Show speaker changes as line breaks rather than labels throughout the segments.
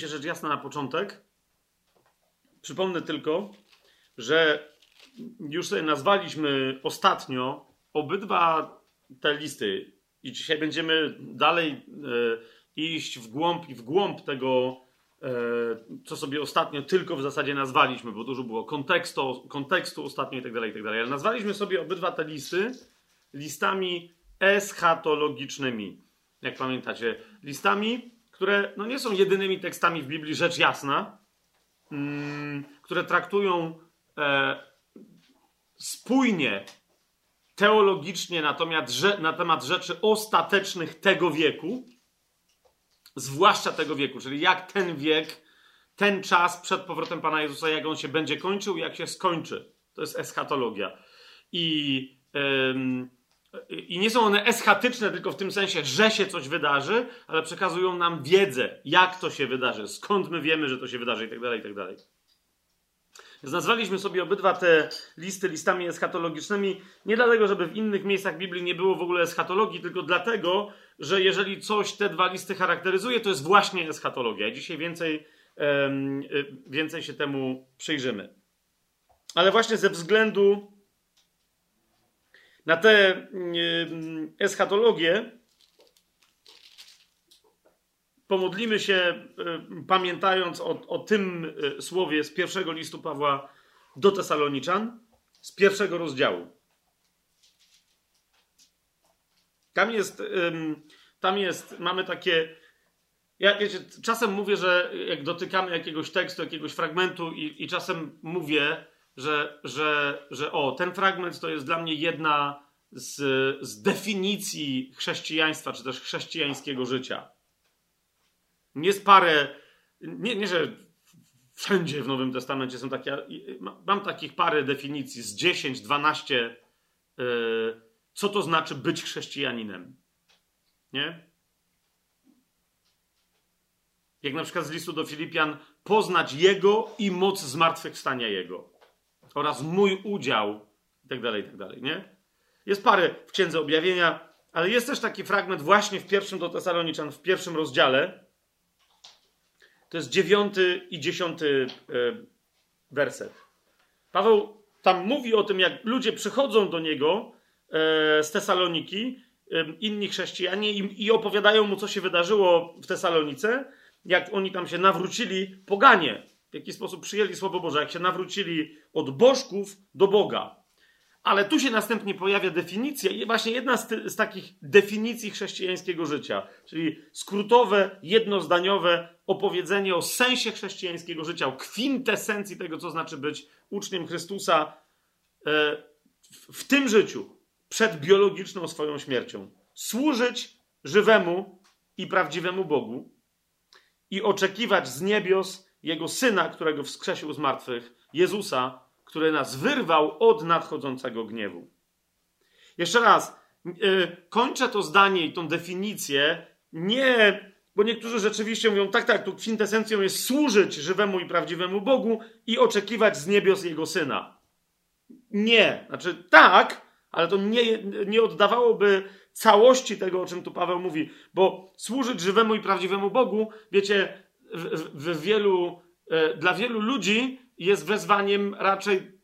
się rzecz jasna na początek. Przypomnę tylko, że już sobie nazwaliśmy ostatnio obydwa te listy i dzisiaj będziemy dalej e, iść w głąb i w głąb tego, e, co sobie ostatnio tylko w zasadzie nazwaliśmy, bo dużo było kontekstu, kontekstu ostatnio i tak dalej, i tak dalej. Ale nazwaliśmy sobie obydwa te listy listami eschatologicznymi. Jak pamiętacie, listami, które no nie są jedynymi tekstami w Biblii, rzecz jasna, mm, które traktują e, spójnie, teologicznie na temat, rzeczy ostatecznych tego wieku, zwłaszcza tego wieku, czyli jak ten wiek, ten czas przed powrotem Pana Jezusa, jak on się będzie kończył, jak się skończy. To jest eschatologia. I, i nie są one eschatyczne tylko w tym sensie, że się coś wydarzy, ale przekazują nam wiedzę, jak to się wydarzy, skąd my wiemy, że to się wydarzy i tak dalej, i tak. Nazwaliśmy sobie obydwa te listy listami eschatologicznymi nie dlatego, żeby w innych miejscach Biblii nie było w ogóle eschatologii, tylko dlatego, że jeżeli coś te dwa listy charakteryzuje, to jest właśnie eschatologia. Dzisiaj więcej, więcej się temu przyjrzymy. Ale właśnie ze względu na tę eschatologię pomodlimy się, pamiętając o, o tym e, słowie z pierwszego listu Pawła do Tesaloniczan, z pierwszego rozdziału. Tam jest, tam jest, mamy takie. Ja wiecie, czasem mówię, że jak dotykamy jakiegoś tekstu, jakiegoś fragmentu, i, i czasem mówię, że, że, że o, ten fragment to jest dla mnie jedna z, z definicji chrześcijaństwa, czy też chrześcijańskiego życia. Jest parę, nie, nie że wszędzie w Nowym Testamencie są takie, mam takich parę definicji z 10, 12, yy, co to znaczy być chrześcijaninem. Nie? Jak na przykład z listu do Filipian, poznać Jego i moc zmartwychwstania Jego. Oraz mój udział, i tak dalej, i tak dalej, nie? Jest parę w Księdze Objawienia, ale jest też taki fragment właśnie w pierwszym do Tesaloniczan, w pierwszym rozdziale, to jest dziewiąty i dziesiąty e, werset. Paweł tam mówi o tym, jak ludzie przychodzą do niego e, z Tesaloniki, e, inni chrześcijanie, i opowiadają mu, co się wydarzyło w Tesalonice, jak oni tam się nawrócili, poganie, w jaki sposób przyjęli Słowo Boże, jak się nawrócili od bożków do Boga. Ale tu się następnie pojawia definicja, i właśnie jedna z, ty, z, takich definicji chrześcijańskiego życia, czyli skrótowe, jednozdaniowe opowiedzenie o sensie chrześcijańskiego życia, o kwintesencji tego, co znaczy być uczniem Chrystusa e, w, tym życiu, przed biologiczną swoją śmiercią. Służyć żywemu i prawdziwemu Bogu i oczekiwać z niebios Jego Syna, którego wskrzesił z martwych, Jezusa, który nas wyrwał od nadchodzącego gniewu. Jeszcze raz, yy, kończę to zdanie i tą definicję nie, bo niektórzy rzeczywiście mówią, tak, tak, tu kwintesencją jest służyć żywemu i prawdziwemu Bogu i oczekiwać z niebios Jego Syna. Nie, znaczy tak, ale to nie, nie oddawałoby całości tego, o czym tu Paweł mówi, bo służyć żywemu i prawdziwemu Bogu, wiecie, w, w, wielu, e, dla wielu ludzi jest wezwaniem raczej,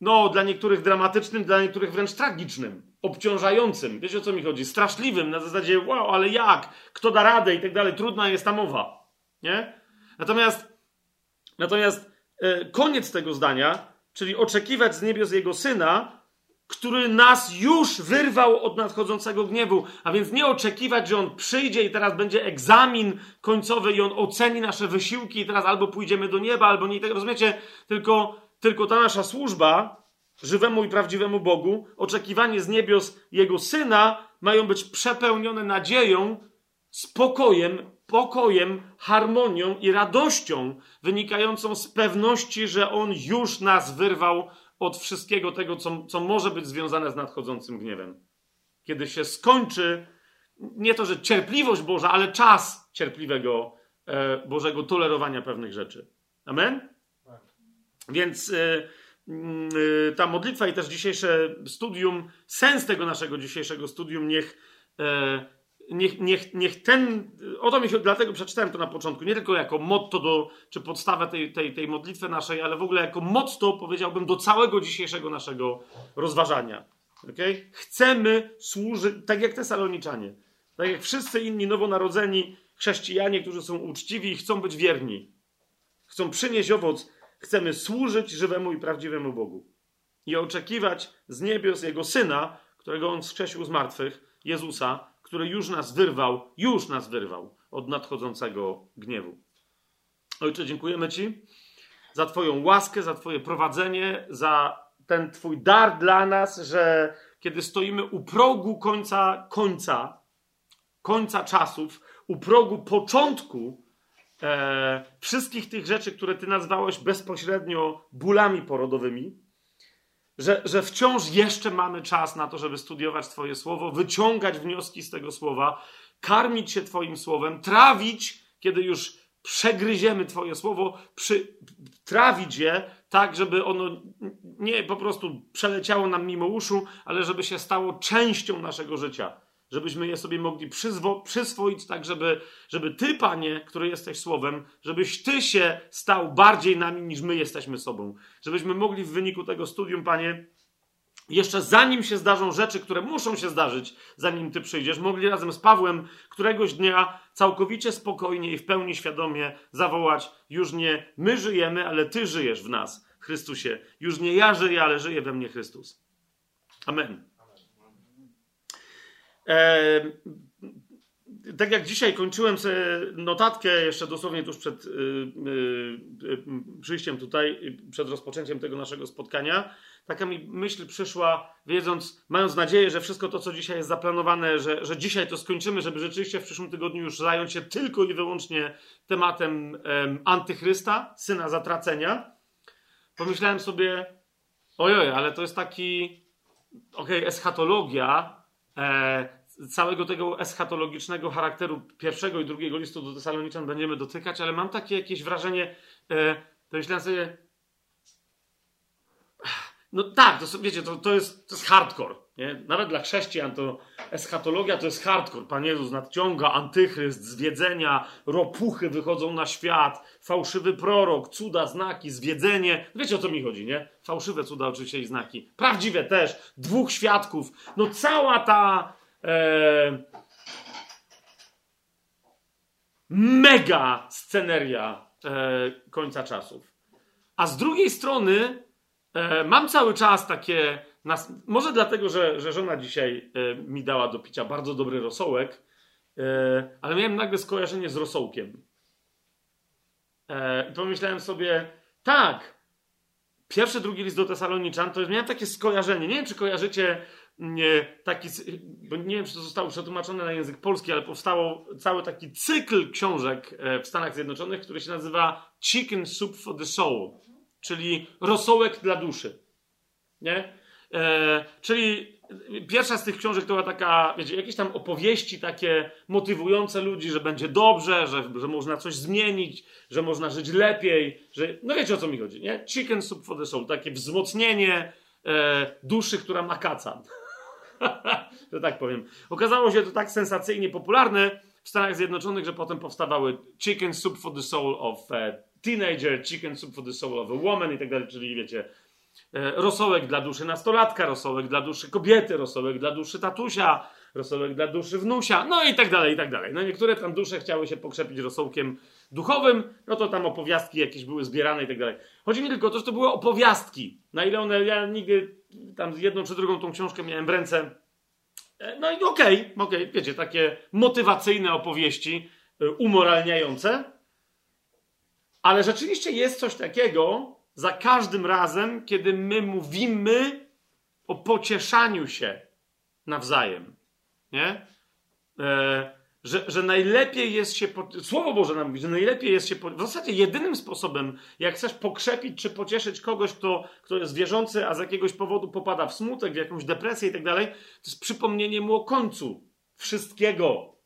no, dla niektórych dramatycznym, dla niektórych wręcz tragicznym, obciążającym. Wiecie o co mi chodzi? Straszliwym, na zasadzie, wow, ale jak? Kto da radę i tak dalej. Trudna jest ta mowa. Nie? Natomiast, natomiast e, koniec tego zdania, czyli oczekiwać z niebios Jego Syna, który nas już wyrwał od nadchodzącego gniewu. A więc nie oczekiwać, że on przyjdzie i teraz będzie egzamin końcowy i on oceni nasze wysiłki i teraz albo pójdziemy do nieba, albo nie. Tak rozumiecie? Tylko, tylko ta nasza służba żywemu i prawdziwemu Bogu, oczekiwanie z niebios Jego Syna mają być przepełnione nadzieją, spokojem, pokojem, harmonią i radością wynikającą z pewności, że On już nas wyrwał od wszystkiego tego, co, co może być związane z nadchodzącym gniewem. Kiedy się skończy nie to, że cierpliwość Boża, ale czas cierpliwego e, Bożego tolerowania pewnych rzeczy. Amen? Więc, e, mm, y, ta modlitwa i też dzisiejsze studium, sens tego naszego dzisiejszego studium, niech, e, niech, niech, niech ten, o to mi się, dlatego przeczytałem to na początku, nie tylko jako motto do, czy podstawę tej, tej, tej modlitwy naszej, ale w ogóle jako motto, powiedziałbym, do całego dzisiejszego naszego rozważania. Okay? Chcemy służyć, tak jak te saloniczanie, tak jak wszyscy inni nowonarodzeni chrześcijanie, którzy są uczciwi i chcą być wierni, chcą przynieść owoc, chcemy służyć żywemu i prawdziwemu Bogu i oczekiwać z niebios Jego Syna, którego On wskrzesił z martwych, Jezusa, który już nas wyrwał, już nas wyrwał od nadchodzącego gniewu. Ojcze, dziękujemy Ci za Twoją łaskę, za Twoje prowadzenie, za ten Twój dar dla nas, że kiedy stoimy u progu końca, końca, końca czasów, u progu początku e, wszystkich tych rzeczy, które Ty nazwałeś bezpośrednio bólami porodowymi, że, że wciąż jeszcze mamy czas na to, żeby studiować Twoje słowo, wyciągać wnioski z tego słowa, karmić się Twoim słowem, trawić, kiedy już przegryziemy Twoje słowo, przy, trawić je tak, żeby ono nie po prostu przeleciało nam mimo uszu, ale żeby się stało częścią naszego życia. Żebyśmy je sobie mogli przyzwo, przyswoić, tak, żeby, żeby Ty, Panie, który jesteś Słowem, żebyś Ty się stał bardziej nami niż my jesteśmy sobą. Żebyśmy mogli w wyniku tego studium, Panie, jeszcze zanim się zdarzą rzeczy, które muszą się zdarzyć, zanim Ty przyjdziesz, mogli razem z Pawłem któregoś dnia całkowicie spokojnie i w pełni świadomie zawołać: Już nie my żyjemy, ale Ty żyjesz w nas, Chrystusie. Już nie ja żyję, ale żyje we mnie Chrystus. Amen. Tak jak dzisiaj kończyłem sobie notatkę, jeszcze dosłownie tuż przed y, y, y, przyjściem tutaj, przed rozpoczęciem tego naszego spotkania, taka mi myśl przyszła, wiedząc, mając nadzieję, że wszystko to, co dzisiaj jest zaplanowane, że, że dzisiaj to skończymy, żeby rzeczywiście w przyszłym tygodniu już zająć się tylko i wyłącznie tematem antychrysta, syna zatracenia. Pomyślałem sobie, ojoj, ale to jest taki, okej, okay, eschatologia, całego tego eschatologicznego charakteru pierwszego i drugiego listu do Tesaloniczan będziemy dotykać, ale mam takie jakieś wrażenie, e, to myślałem sobie, no tak, to, wiecie, to, to, jest, to jest hardcore. Nie? Nawet dla chrześcijan to eschatologia to jest hardcore. Pan Jezus nadciąga, antychryst, zwiedzenia, ropuchy wychodzą na świat, fałszywy prorok, cuda, znaki, zwiedzenie. Wiecie o co mi chodzi, nie? Fałszywe cuda oczywiście i znaki. Prawdziwe też. Dwóch świadków. No cała ta... E, mega sceneria e, końca czasów. A z drugiej strony mam cały czas takie. Może dlatego, że, że żona dzisiaj e, mi dała do picia bardzo dobry rosołek, e, ale miałem nagle skojarzenie z rosołkiem. I pomyślałem sobie, tak, pierwszy, drugi list do Tesaloniczan, to miałem takie skojarzenie. Nie wiem, czy kojarzycie nie, taki, bo nie wiem, czy to zostało przetłumaczone na język polski, ale powstało cały taki cykl książek w Stanach Zjednoczonych, który się nazywa Chicken Soup for the Soul czyli rosołek dla duszy. Nie? E, czyli pierwsza z tych książek to była taka, wiecie, jakieś tam opowieści takie motywujące ludzi, że będzie dobrze, że, że można coś zmienić, że można żyć lepiej, że, no wiecie o co mi chodzi, nie? Chicken soup for the soul, takie wzmocnienie e, duszy, która ma kaca. że tak powiem. Okazało się to tak sensacyjnie popularne w Stanach Zjednoczonych, że potem powstawały Chicken soup for the soul of e, teenager, chicken soup for the soul of a woman i tak dalej, czyli wiecie, e, rosołek dla duszy nastolatka, rosołek dla duszy kobiety, rosołek dla duszy tatusia, rosołek dla duszy wnusia, no i tak dalej, i tak dalej. No niektóre tam dusze chciały się pokrzepić rosołkiem duchowym, no to tam opowiastki jakieś były zbierane i tak dalej. Chodzi mi tylko o to, że to były opowiastki. Na ile one, ja nigdy tam jedną czy drugą tą książkę miałem w ręce. E, no i okej, okay, okej, okay, wiecie, takie motywacyjne opowieści, e, umoralniające, ale rzeczywiście jest coś takiego za każdym razem, kiedy my mówimy o pocieszaniu się nawzajem. Nie? E, że, że najlepiej jest się. Po... Słowo Boże nam mówi, że najlepiej jest się. Po... W zasadzie jedynym sposobem, jak chcesz pokrzepić czy pocieszyć kogoś, kto, kto jest wierzący, a z jakiegoś powodu popada w smutek, w jakąś depresję i tak dalej, to jest przypomnienie mu o końcu wszystkiego.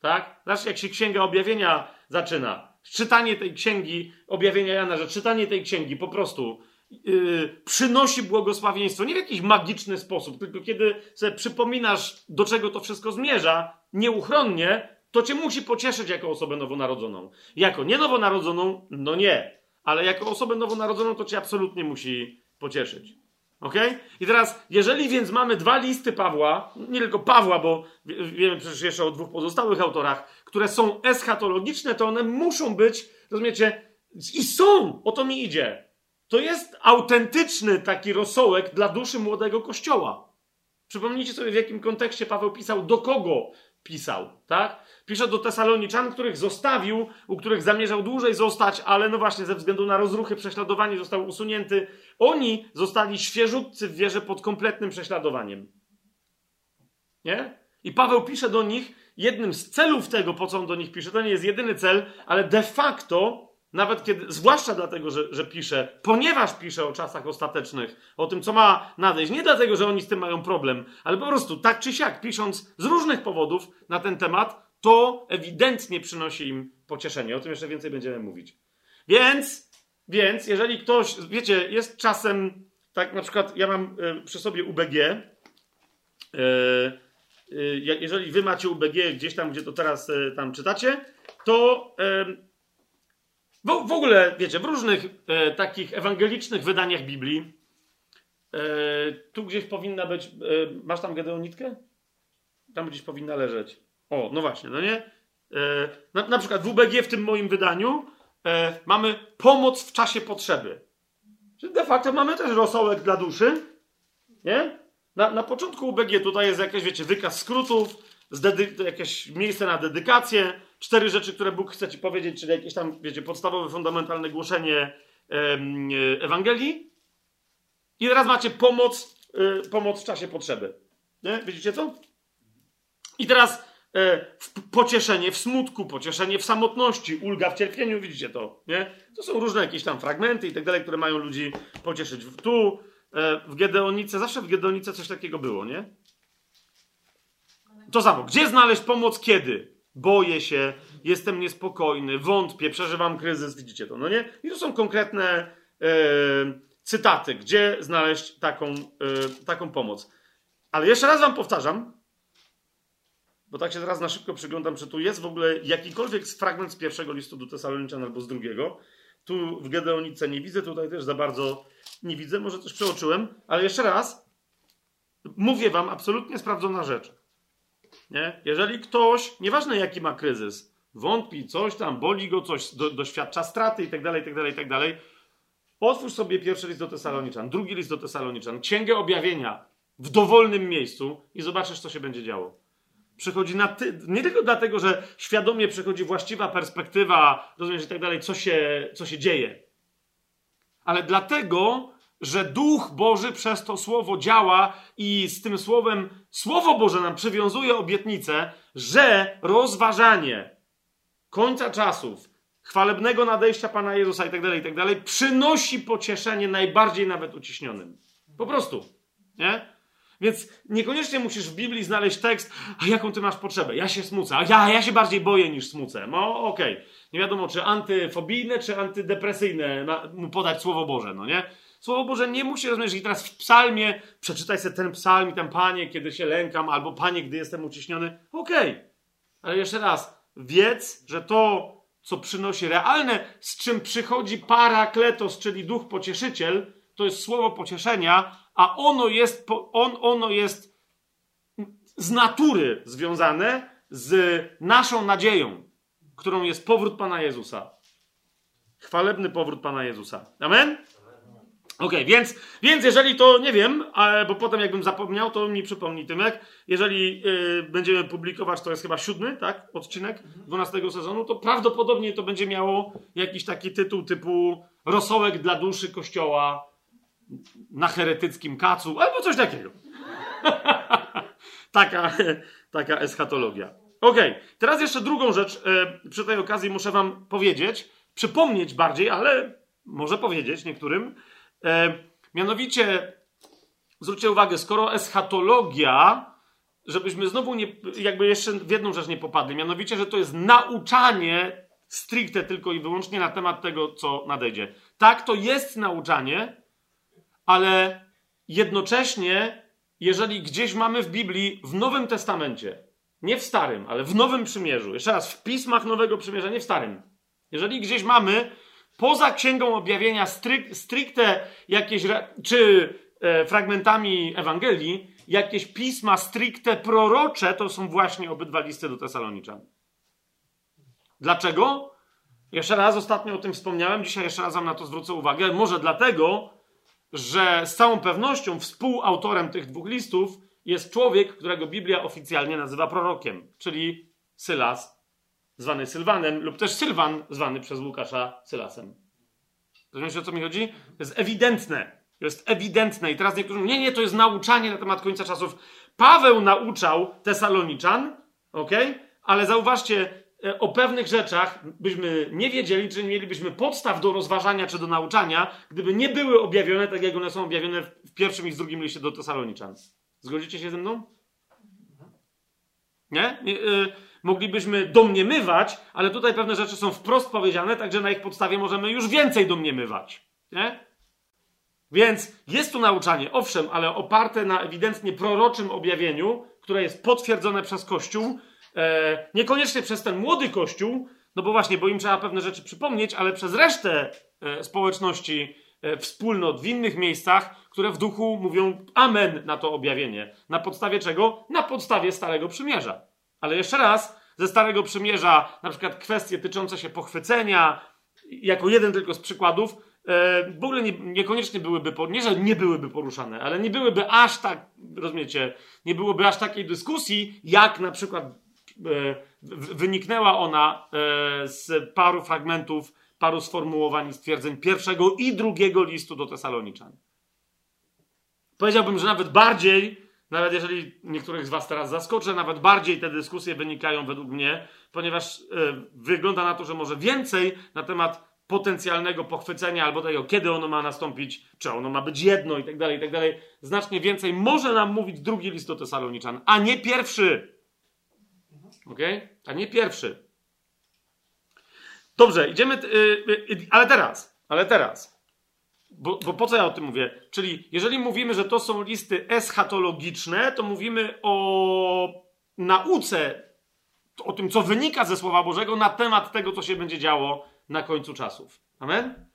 Tak? Znaczy, jak się księga objawienia zaczyna czytanie tej księgi objawienia Jana, że czytanie tej księgi po prostu yy, przynosi błogosławieństwo. Nie w jakiś magiczny sposób, tylko kiedy sobie przypominasz, do czego to wszystko zmierza, nieuchronnie, to cię musi pocieszyć jako osobę nowonarodzoną. Jako nie nowonarodzoną, no nie, ale jako osobę nowonarodzoną to cię absolutnie musi pocieszyć. Ok? I teraz, jeżeli więc mamy dwa listy Pawła, nie tylko Pawła, bo wiemy przecież jeszcze o dwóch pozostałych autorach, które są eschatologiczne, to one muszą być, rozumiecie, i są, o to mi idzie. To jest autentyczny taki rosołek dla duszy młodego kościoła. Przypomnijcie sobie, w jakim kontekście Paweł pisał, do kogo pisał, tak? Pisze do Tesaloniczan, których zostawił, u których zamierzał dłużej zostać, ale no właśnie ze względu na rozruchy, prześladowanie został usunięty. Oni zostali świeżutcy w wierze pod kompletnym prześladowaniem. Nie? I Paweł pisze do nich, jednym z celów tego, po co on do nich pisze, to nie jest jedyny cel, ale de facto nawet kiedy, zwłaszcza dlatego, że, że pisze, ponieważ pisze o czasach ostatecznych, o tym, co ma nadejść. Nie dlatego, że oni z tym mają problem, ale po prostu tak czy siak, pisząc z różnych powodów na ten temat, to ewidentnie przynosi im pocieszenie. O tym jeszcze więcej będziemy mówić. Więc, więc, jeżeli ktoś, wiecie, jest czasem, tak na przykład, ja mam y, przy sobie UBG. Y, jeżeli wy macie UBG gdzieś tam, gdzie to teraz tam czytacie, to w, w ogóle, wiecie, w różnych e, takich ewangelicznych wydaniach Biblii, e, tu gdzieś powinna być. E, masz tam Gedeonitkę? Tam gdzieś powinna leżeć. O, no właśnie, no nie? Na, na, przykład w UBG w tym moim wydaniu mamy pomoc w czasie potrzeby. Czyli de facto mamy też rosołek dla duszy. Nie? Na, na początku UBG tutaj jest jakieś, wiecie, wykaz skrótów, jakieś miejsce na dedykację, cztery rzeczy, które Bóg chce ci powiedzieć, czyli jakieś tam, wiecie, podstawowe, fundamentalne głoszenie Ewangelii. I teraz macie pomoc, e, pomoc w czasie potrzeby. Nie? Widzicie to? I teraz e, w pocieszenie w smutku, pocieszenie w samotności, ulga w cierpieniu, widzicie to, nie? To są różne jakieś tam fragmenty i tak dalej, które mają ludzi pocieszyć. Tu, e, w Gedeonice, zawsze w Gedeonice coś takiego było, nie? To samo. Gdzie znaleźć pomoc kiedy? boję się, jestem niespokojny, wątpię, przeżywam kryzys, widzicie to, no nie? I to są konkretne e, cytaty, gdzie znaleźć taką, e, taką pomoc. Ale jeszcze raz wam powtarzam, bo tak się teraz na szybko przyglądam, czy tu jest w ogóle jakikolwiek fragment z pierwszego listu do Tesaloniczan albo z drugiego. Tu w Gedeonice nie widzę, tutaj też za bardzo nie widzę, może też przeoczyłem, ale jeszcze raz, mówię wam absolutnie sprawdzona rzecz. Nie? Jeżeli ktoś, nieważne jaki ma kryzys, wątpi, coś tam, boli go, coś, do, doświadcza straty i tak dalej, i tak dalej, i tak dalej, otwórz sobie pierwszy list do Tesaloniczan, drugi list do Tesaloniczan, księgę objawienia w dowolnym miejscu i zobaczysz, co się będzie działo. Przychodzi na ty... nie tylko dlatego, że świadomie przychodzi właściwa perspektywa, rozumiesz, i tak dalej, co się, co się dzieje, ale dlatego, że Duch Boży przez to słowo działa i z tym słowem Słowo Boże nam przywiązuje obietnicę, że rozważanie końca czasów, chwalebnego nadejścia Pana Jezusa i tak dalej, i tak dalej, przynosi pocieszenie najbardziej nawet uciśnionym. Po prostu. Nie? Więc niekoniecznie musisz w Biblii znaleźć tekst, a jaką ty masz potrzebę? Ja się smucę, a ja, ja się bardziej boję niż smucę. No okej. Okay. Nie wiadomo, czy antyfobijne, czy antydepresyjne mu podać Słowo Boże, no nie? Słowo Boże nie musi rozumieć, że teraz w psalmie przeczytaj sobie ten psalm i ten Panie, kiedy się lękam, albo Panie, gdy jestem uciśniony. Okej. Okay. Ale jeszcze raz, wiedz, że to, co przynosi realne, z czym przychodzi parakletos, czyli duch pocieszyciel, to jest słowo pocieszenia, a ono jest, on, ono jest z natury związane z naszą nadzieją, którą jest powrót Pana Jezusa. Chwalebny powrót Pana Jezusa. Amen? OK, więc, więc jeżeli to nie wiem, bo potem jakbym zapomniał, to mi przypomni Tymek. Jeżeli yy, będziemy publikować, to jest chyba siódmy, tak? Odcinek 12 sezonu, to prawdopodobnie to będzie miało jakiś taki tytuł typu Rosołek dla duszy kościoła na heretyckim kacu, albo coś takiego. taka, taka eschatologia. OK, teraz jeszcze drugą rzecz yy, przy tej okazji muszę Wam powiedzieć, przypomnieć bardziej, ale może powiedzieć niektórym E, mianowicie, zwróćcie uwagę, skoro eschatologia, żebyśmy znowu nie, jakby jeszcze w jedną rzecz nie popadli, mianowicie, że to jest nauczanie stricte tylko i wyłącznie na temat tego, co nadejdzie. Tak, to jest nauczanie, ale jednocześnie, jeżeli gdzieś mamy w Biblii, w Nowym Testamencie, nie w Starym, ale w Nowym Przymierzu, jeszcze raz, w pismach Nowego Przymierza, nie w Starym, jeżeli gdzieś mamy poza Księgą Objawienia stricte jakieś, czy e, fragmentami Ewangelii, jakieś pisma stricte prorocze, to są właśnie obydwa listy do Tesaloniczan. Dlaczego? Jeszcze raz ostatnio o tym wspomniałem, dzisiaj jeszcze raz wam na to zwrócę uwagę. Może dlatego, że z całą pewnością współautorem tych dwóch listów jest człowiek, którego Biblia oficjalnie nazywa prorokiem, czyli Sylas, zwany Sylwanem, lub też Sylwan, zwany przez Łukasza Sylasem. Rozumiecie, o co mi chodzi? To jest ewidentne. To jest ewidentne. I teraz niektórzy mówią, nie, nie, to jest nauczanie na temat końca czasów. Paweł nauczał Tesaloniczan, ok? Ale zauważcie, o pewnych rzeczach byśmy nie wiedzieli, czy nie mielibyśmy podstaw do rozważania czy do nauczania, gdyby nie były objawione tak, jak one są objawione w pierwszym i w drugim liście do Tesaloniczan. Zgodzicie się ze mną? Nie? nie y, moglibyśmy domniemywać, ale tutaj pewne rzeczy są wprost powiedziane, także na ich podstawie możemy już więcej domniemywać. Nie? Więc jest tu nauczanie, owszem, ale oparte na ewidentnie proroczym objawieniu, które jest potwierdzone przez Kościół, e, niekoniecznie przez ten młody Kościół, no bo właśnie, bo im trzeba pewne rzeczy przypomnieć, ale przez resztę e, społeczności, e, wspólnot w innych miejscach, które w duchu mówią amen na to objawienie. Na podstawie czego? Na podstawie Starego Przymierza. Ale jeszcze raz, ze Starego Przymierza, na przykład kwestie tyczące się pochwycenia, jako jeden tylko z przykładów, w ogóle nie, niekoniecznie byłyby, nie że nie byłyby poruszane, ale nie byłyby aż tak, rozumiecie, nie byłoby aż takiej dyskusji, jak na przykład wyniknęła ona e, z paru fragmentów, paru sformułowań i stwierdzeń pierwszego i drugiego listu do Tesaloniczan. Powiedziałbym, że nawet bardziej, nawet jeżeli niektórych z Was teraz zaskoczę, nawet bardziej te dyskusje wynikają według mnie, ponieważ wygląda na to, że może więcej na temat potencjalnego pochwycenia albo tego, kiedy ono ma nastąpić, czy ono ma być jedno i tak dalej, i tak dalej. Znacznie więcej może nam mówić drugi list do Tesaloniczan, a nie pierwszy. Ok? A nie pierwszy. Dobrze, idziemy, yy, yy, ale teraz, ale teraz. Bo, bo po co ja o tym mówię? Czyli jeżeli mówimy, że to są listy eschatologiczne, to mówimy o nauce, o tym, co wynika ze Słowa Bożego na temat tego, co się będzie działo na końcu czasów. Amen?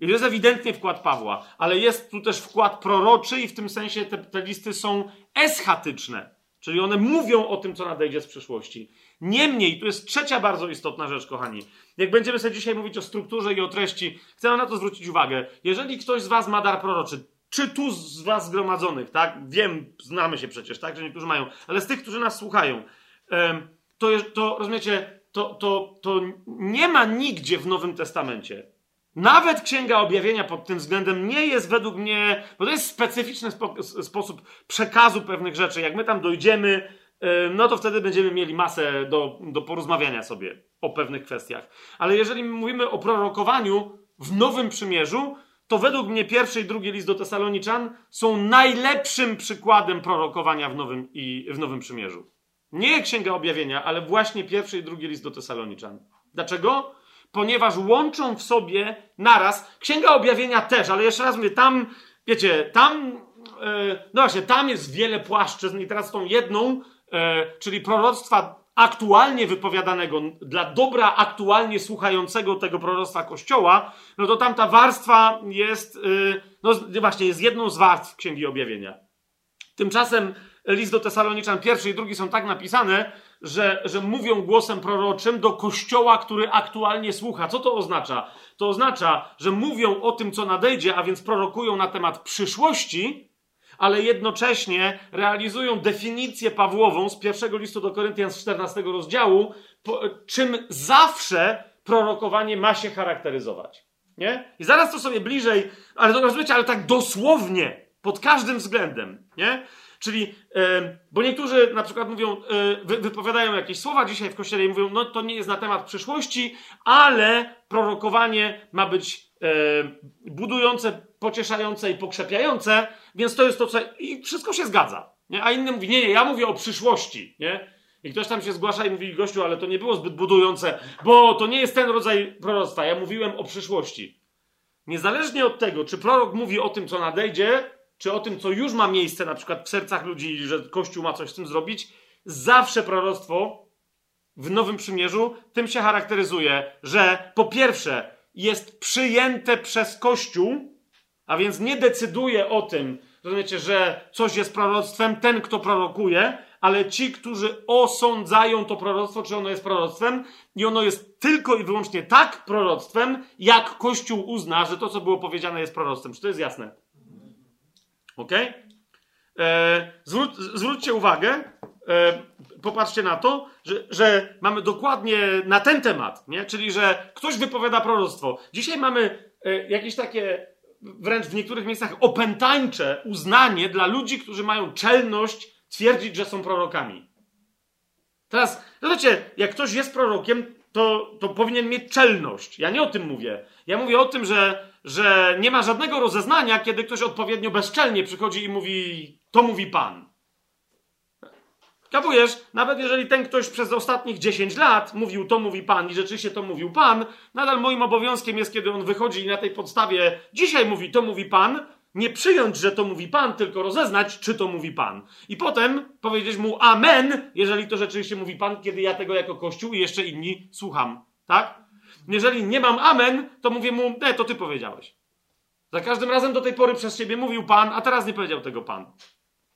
I to jest ewidentnie wkład Pawła, ale jest tu też wkład proroczy i w tym sensie te, te listy są eschatyczne, czyli one mówią o tym, co nadejdzie z przyszłości. Niemniej, tu jest trzecia bardzo istotna rzecz, kochani. Jak będziemy sobie dzisiaj mówić o strukturze i o treści, chcę na to zwrócić uwagę. Jeżeli ktoś z was ma dar proroczy, czy tu z was zgromadzonych, tak? Wiem, znamy się przecież, tak, że niektórzy mają, ale z tych, którzy nas słuchają, to, to rozumiecie, to, to, to nie ma nigdzie w Nowym Testamencie. Nawet Księga Objawienia pod tym względem nie jest według mnie, bo to jest specyficzny spo, sposób przekazu pewnych rzeczy. Jak my tam dojdziemy, no to wtedy będziemy mieli masę do, do porozmawiania sobie o pewnych kwestiach. Ale jeżeli mówimy o prorokowaniu w Nowym Przymierzu, to według mnie pierwszy i drugi list do Tesaloniczan są najlepszym przykładem prorokowania w Nowym, i, w Nowym Przymierzu. Nie Księga Objawienia, ale właśnie pierwszy i drugi list do Tesaloniczan. Dlaczego? Ponieważ łączą w sobie naraz, Księga Objawienia też, ale jeszcze raz mówię, tam, wiecie, tam, e, no właśnie, tam jest wiele płaszczyzn i teraz tą jedną, e, czyli proroctwa aktualnie wypowiadanego, dla dobra aktualnie słuchającego tego proroctwa Kościoła, no to tam ta warstwa jest, e, no właśnie, jest jedną z warstw Księgi Objawienia. Tymczasem list do Tesaloniczan pierwszy i drugi są tak napisane, że, że mówią głosem proroczym do kościoła, który aktualnie słucha. Co to oznacza? To oznacza, że mówią o tym, co nadejdzie, a więc prorokują na temat przyszłości, ale jednocześnie realizują definicję Pawłową z pierwszego listu do Koryntian z 14 rozdziału, po, czym zawsze prorokowanie ma się charakteryzować. Nie? I zaraz to sobie bliżej, ale to rozumiecie, ale tak dosłownie, pod każdym względem, nie? Czyli, bo niektórzy na przykład mówią, e, wypowiadają jakieś słowa dzisiaj w kościele i mówią, no to nie jest na temat przyszłości, ale prorokowanie ma być budujące, pocieszające i pokrzepiające, więc to jest to, co. I wszystko się zgadza. Nie? A inny mówi, nie, nie, ja mówię o przyszłości. Nie? I ktoś tam się zgłasza i mówi, gościu, ale to nie było zbyt budujące, bo to nie jest ten rodzaj proroctwa. Ja mówiłem o przyszłości. niezależnie od tego, czy prorok mówi o tym, co nadejdzie, czy o tym, co już ma miejsce, na przykład w sercach ludzi, że Kościół ma coś z tym zrobić, zawsze proroctwo w Nowym Przymierzu tym się charakteryzuje, że po pierwsze jest przyjęte przez Kościół, a więc nie decyduje o tym, rozumiecie, że coś jest proroctwem ten, kto prorokuje, ale ci, którzy osądzają to proroctwo, czy ono jest proroctwem, i ono jest tylko i wyłącznie tak proroctwem, jak Kościół uzna, że to, co było powiedziane, jest proroctwem. Czy to jest jasne? Ok? E, zwróć, zwróćcie uwagę, e, popatrzcie na to, że, że, mamy dokładnie na ten temat, nie? czyli że ktoś wypowiada proroctwo. Dzisiaj mamy e, jakieś takie wręcz w niektórych miejscach opętańcze uznanie dla ludzi, którzy mają czelność twierdzić, że są prorokami. Teraz, wiecie, jak ktoś jest prorokiem, to, to powinien mieć czelność. Ja nie o tym mówię. Ja mówię o tym, że, że nie ma żadnego rozeznania, kiedy ktoś odpowiednio bezczelnie przychodzi i mówi, to mówi Pan. Kapujesz? Nawet jeżeli ten ktoś przez ostatnich 10 lat mówił, to mówi Pan i rzeczywiście to mówił Pan, nadal moim obowiązkiem jest, kiedy on wychodzi i na tej podstawie dzisiaj mówi, to mówi Pan, nie przyjąć, że to mówi Pan, tylko rozeznać, czy to mówi Pan. I potem powiedzieć mu Amen, jeżeli to rzeczywiście mówi Pan, kiedy ja tego jako Kościół i jeszcze inni słucham. Tak? Jeżeli nie mam Amen, to mówię mu, nie, to Ty powiedziałeś. Za każdym razem do tej pory przez Ciebie mówił Pan, a teraz nie powiedział tego Pan.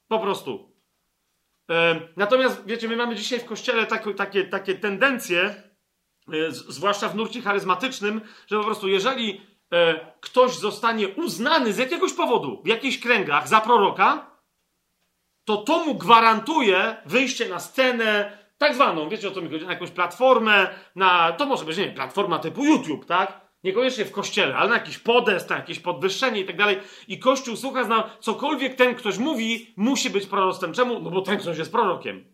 Po prostu. E, natomiast, wiecie, my mamy dzisiaj w Kościele takie, takie, takie tendencje, e, zwłaszcza w nurcie charyzmatycznym, że po prostu jeżeli e, ktoś zostanie uznany z jakiegoś powodu w jakichś kręgach za proroka, to to mu gwarantuje wyjście na scenę, tak zwaną, wiecie o co mi chodzi, na jakąś platformę, na, to może być, nie wiem, platforma typu YouTube, tak? Niekoniecznie w kościele, ale na jakiś podest, na jakieś podwyższenie i tak dalej. I kościół słucha, zna, cokolwiek ten ktoś mówi, musi być proroctwem. Czemu? No bo ten ktoś jest prorokiem.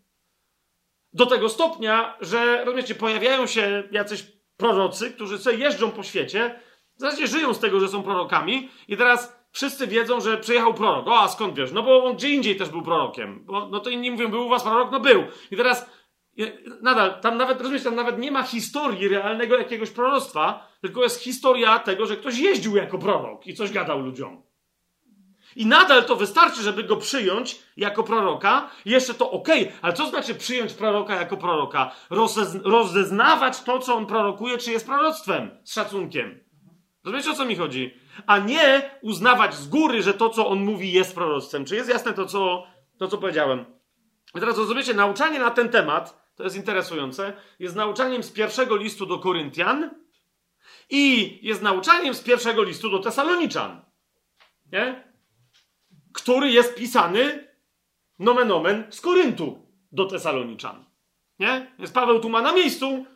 Do tego stopnia, że, rozumiecie, pojawiają się jacyś prorocy, którzy sobie jeżdżą po świecie, w zasadzie żyją z tego, że są prorokami i teraz wszyscy wiedzą, że przyjechał prorok. O, a skąd wiesz? No bo on gdzie indziej też był prorokiem. Bo, no to inni mówią, był u was prorok? No był. I teraz nadal, tam nawet, rozumiesz, tam nawet nie ma historii realnego jakiegoś proroctwa, tylko jest historia tego, że ktoś jeździł jako prorok i coś gadał ludziom. I nadal to wystarczy, żeby go przyjąć jako proroka. Jeszcze to ok, ale co znaczy przyjąć proroka jako proroka? rozeznawać to, co on prorokuje, czy jest proroctwem z szacunkiem. Rozumiecie, o co mi chodzi? A nie uznawać z góry, że to, co on mówi, jest proroctwem. Czy jest jasne to, co, to, co powiedziałem? I teraz rozumiecie, nauczanie na ten temat, to jest interesujące, jest nauczaniem z pierwszego listu do Koryntian i jest nauczaniem z pierwszego listu do Tesaloniczan. Nie? Który jest pisany nomen omen z Koryntu do Tesaloniczan. Nie? Jest Paweł tu ma na miejscu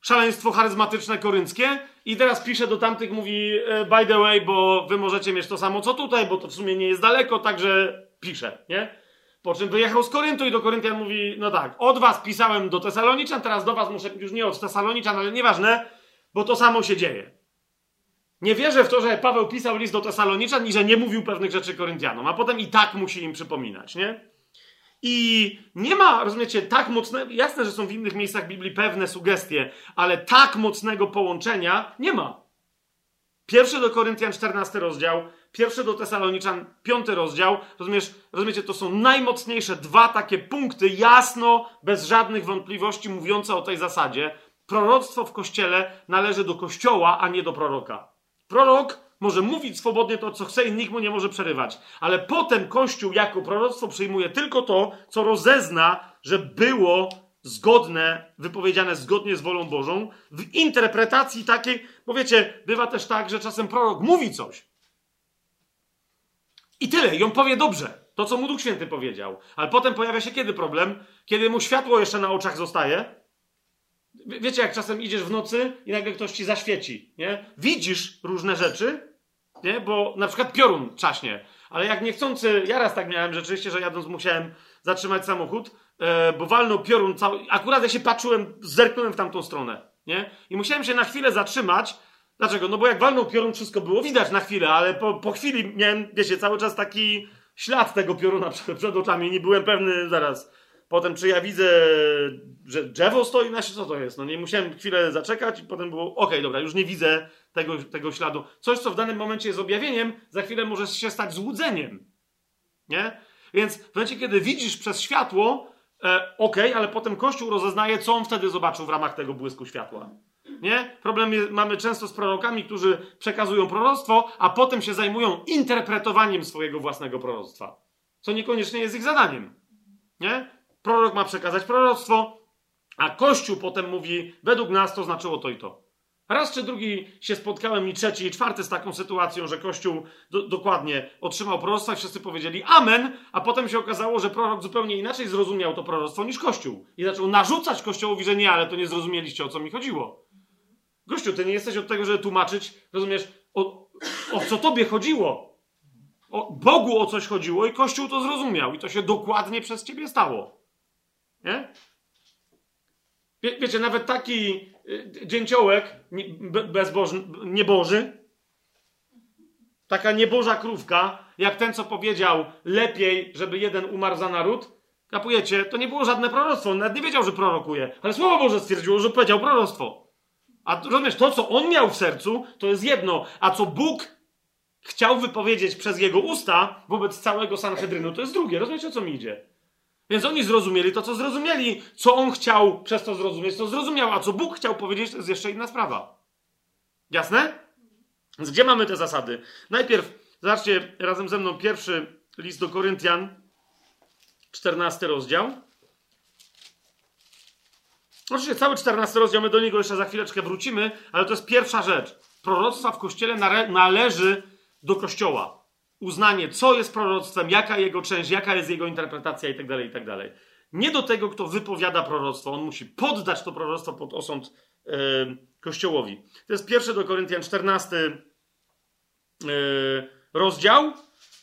szaleństwo charyzmatyczne korynckie i teraz pisze do tamtych, mówi e, by the way, bo wy możecie mieć to samo co tutaj, bo to w sumie nie jest daleko, także pisze, nie? Po czym wyjechał z Koryntu i do Koryntian mówi, no tak, od was pisałem do Tesaloniczan, teraz do was muszę już nie od Tesaloniczan, ale nieważne, bo to samo się dzieje. Nie wierzę w to, że Paweł pisał list do Tesaloniczan i że nie mówił pewnych rzeczy Koryntianom, a potem i tak musi im przypominać, nie? I nie ma, rozumiecie, tak mocnego, jasne, że są w innych miejscach Biblii pewne sugestie, ale tak mocnego połączenia nie ma. Pierwszy do Koryntian, 14 rozdział, pierwszy do Tesaloniczan, 5 rozdział. Rozumiesz, rozumiecie, to są najmocniejsze dwa takie punkty, jasno, bez żadnych wątpliwości, mówiące o tej zasadzie. Proroctwo w kościele należy do kościoła, a nie do proroka. Prorok może mówić swobodnie to, co chce i nikt mu nie może przerywać. Ale potem Kościół jako proroctwo przyjmuje tylko to, co rozezna, że było zgodne, wypowiedziane zgodnie z wolą Bożą, w interpretacji takiej, bo wiecie, bywa też tak, że czasem prorok mówi coś. I tyle, i on powie dobrze, to co mu Duch Święty powiedział. Ale potem pojawia się kiedy problem? Kiedy mu światło jeszcze na oczach zostaje. Wiecie, jak czasem idziesz w nocy i nagle ktoś ci zaświeci, nie? Widzisz różne rzeczy, nie? Bo na przykład piorun czaśnie. Ale jak niechcący, ja raz tak miałem rzeczywiście, że jadąc musiałem zatrzymać samochód, e, bo walnął piorun cały. Akurat ja się patrzyłem, zerknąłem w tamtą stronę, nie? I musiałem się na chwilę zatrzymać. Dlaczego? No bo jak walnął piorun, wszystko było widać na chwilę, ale po, po chwili miałem, wiecie, cały czas taki ślad tego pioruna przed, przed oczami. Nie byłem pewny, zaraz, Potem, czy ja widzę, że drzewo stoi na co to jest? No nie musiałem chwilę zaczekać i potem było, okej, okay, dobra, już nie widzę tego, tego śladu. Coś, co w danym momencie jest objawieniem, za chwilę może się stać złudzeniem. Nie? Więc w momencie, kiedy widzisz przez światło, e, okej, okay, ale potem Kościół rozeznaje, co on wtedy zobaczył w ramach tego błysku światła. Nie? Problem jest, mamy często z prorokami, którzy przekazują proroctwo, a potem się zajmują interpretowaniem swojego własnego proroctwa. Co niekoniecznie jest ich zadaniem. Nie? Prorok ma przekazać proroctwo, a Kościół potem mówi, według nas to znaczyło to i to. Raz czy drugi się spotkałem i trzeci i czwarty z taką sytuacją, że Kościół do, dokładnie otrzymał proroctwo i wszyscy powiedzieli amen, a potem się okazało, że prorok zupełnie inaczej zrozumiał to proroctwo niż Kościół. I zaczął narzucać Kościołowi, że nie, ale to nie zrozumieliście, o co mi chodziło. Gościu, ty nie jesteś od tego, żeby tłumaczyć, rozumiesz, o, o co tobie chodziło. O Bogu o coś chodziło i Kościół to zrozumiał i to się dokładnie przez ciebie stało. Nie? Wie, wiecie, nawet taki y, dzięciołek bezbożny, nieboży, taka nieboża krówka, jak ten, co powiedział, lepiej, żeby jeden umarł za naród, kapujecie, to nie było żadne proroctwo. On nawet nie wiedział, że prorokuje. Ale Słowo Boże stwierdziło, że powiedział proroctwo. A rozumiesz, to, co on miał w sercu, to jest jedno, a co Bóg chciał wypowiedzieć przez jego usta wobec całego Sanhedrynu, to jest drugie. Rozumiecie, o co mi idzie? Więc oni zrozumieli to, co zrozumieli. Co on chciał przez to zrozumieć, to zrozumiał, a co Bóg chciał powiedzieć, to jest jeszcze inna sprawa. Jasne? Więc gdzie mamy te zasady? Najpierw, zobaczcie razem ze mną pierwszy list do Koryntian, 14 rozdział. Oczywiście cały 14 rozdział, my do niego jeszcze za chwileczkę wrócimy, ale to jest pierwsza rzecz. Proroctwa w Kościele należy do Kościoła. Uznanie, co jest proroctwem, jaka jego część, jaka jest jego interpretacja itd., tak itd. Tak Nie do tego, kto wypowiada proroctwo. On musi poddać to proroctwo pod osąd yy, Kościołowi. To jest pierwszy do Koryntian 14 yy, rozdział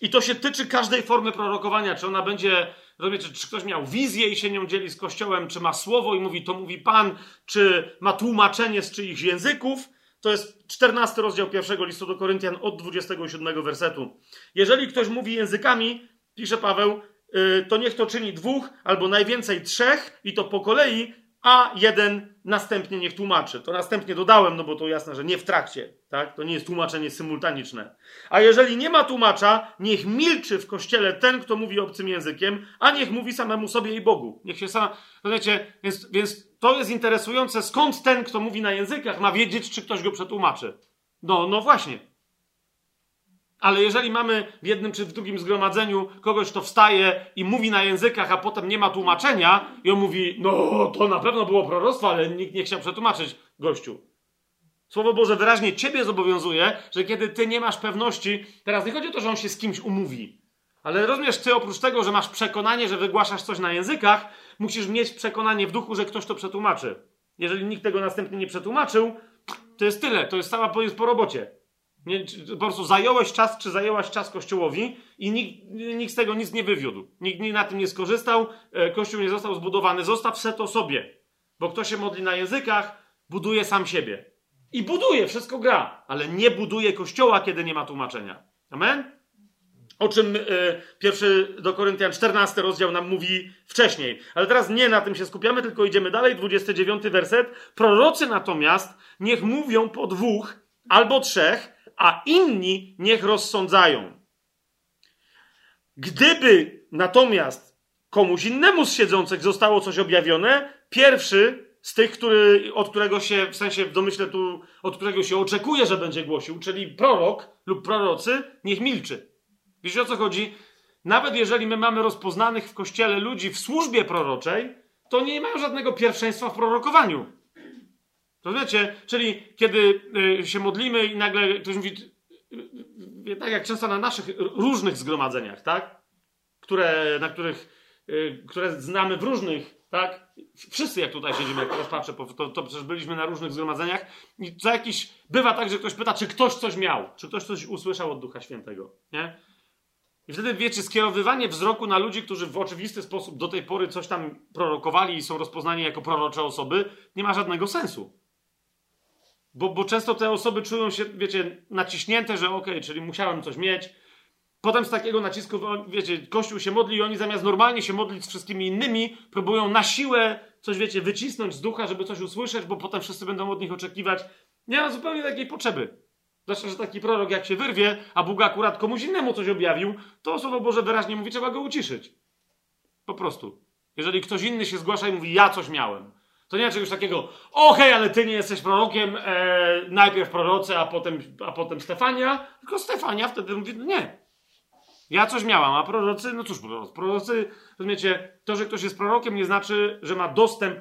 i to się tyczy każdej formy prorokowania. Czy ona będzie Rozumiecie, czy ktoś miał wizję i się nią dzieli z Kościołem, czy ma słowo i mówi, to mówi Pan, czy ma tłumaczenie z czyichś języków. To jest 14 rozdział pierwszego listu do Koryntian od 27 wersetu. Jeżeli ktoś mówi językami, pisze Paweł, y, to niech to czyni dwóch albo najwięcej trzech i to po kolei, a jeden następnie niech tłumaczy. To następnie dodałem, no bo to jasne, że nie w trakcie, tak? To nie jest tłumaczenie symultaniczne. A jeżeli nie ma tłumacza, niech milczy w kościele ten, kto mówi obcym językiem, a niech mówi samemu sobie i Bogu. Niech się sam, rozumiecie, więc, więc to jest interesujące, skąd ten, kto mówi na językach, ma wiedzieć, czy ktoś go przetłumaczy. No, no właśnie. Ale jeżeli mamy w jednym czy w drugim zgromadzeniu kogoś, kto wstaje i mówi na językach, a potem nie ma tłumaczenia, i on mówi, no to na pewno było proroctwo, ale nikt nie chciał przetłumaczyć gościu. Słowo Boże wyraźnie ciebie zobowiązuje, że kiedy ty nie masz pewności, teraz nie chodzi o to, że on się z kimś umówi, ale rozumiesz, ty oprócz tego, że masz przekonanie, że wygłaszasz coś na językach, musisz mieć przekonanie w duchu, że ktoś to przetłumaczy. Jeżeli nikt tego następnie nie przetłumaczył, to jest tyle, to jest cała po robocie. Nie, po prostu zająłeś czas, czy zajęłaś czas Kościołowi i nikt, nikt z tego nic nie wywiódł. Nikt na tym nie skorzystał, e, Kościół nie został zbudowany. Zostaw se to sobie. Bo kto się modli na językach, buduje sam siebie. I buduje, wszystko gra, ale nie buduje Kościoła, kiedy nie ma tłumaczenia. Amen? O czym y, pierwszy do Koryntian 14 rozdział nam mówi wcześniej. Ale teraz nie na tym się skupiamy, tylko idziemy dalej. 29 werset. Prorocy natomiast niech mówią po dwóch albo trzech, a inni niech rozsądzają. Gdyby natomiast komuś innemu z siedzących zostało coś objawione, pierwszy z tych, który, od którego się, w sensie w domyśle tu, od którego się oczekuje, że będzie głosił, czyli prorok lub prorocy, niech milczy. Wiecie o co chodzi? Nawet jeżeli my mamy rozpoznanych w kościele ludzi w służbie proroczej, to nie mają żadnego pierwszeństwa w prorokowaniu. Rozumiecie? Czyli kiedy y, się modlimy i nagle ktoś mówi, y, y, tak jak często na naszych różnych zgromadzeniach, tak? Które, na których, które znamy w różnych, tak? Wszyscy jak tutaj siedzimy, jak teraz to, to przecież byliśmy na różnych zgromadzeniach i co jakiś, bywa tak, że ktoś pyta, czy ktoś coś miał, czy ktoś coś usłyszał od Ducha Świętego, nie? I wtedy, wiecie, skierowywanie wzroku na ludzi, którzy w oczywisty sposób do tej pory coś tam prorokowali i są rozpoznani jako prorocze osoby, nie ma żadnego sensu. Bo, bo często te osoby czują się, wiecie, naciśnięte, że okej, okay, czyli musiałem coś mieć. Potem z takiego nacisku, wiecie, Kościół się modli i oni zamiast normalnie się modlić z wszystkimi innymi, próbują na siłę coś, wiecie, wycisnąć z ducha, żeby coś usłyszeć, bo potem wszyscy będą od nich oczekiwać. Nie ma zupełnie takiej potrzeby. Zwłaszcza, że taki prorok jak się wyrwie, a Bóg akurat komuś innemu coś objawił, to Słowo Boże wyraźnie mówi, trzeba go uciszyć. Po prostu. Jeżeli ktoś inny się zgłasza i mówi, ja coś miałem, to nie ma czegoś takiego, okej, ale ty nie jesteś prorokiem, e, najpierw proroce, a potem, a potem Stefania, tylko Stefania wtedy mówi, no nie. Ja coś miałam, a prorocy, no cóż, prorocy, prorocy, rozumiecie, to, że ktoś jest prorokiem nie znaczy, że ma dostęp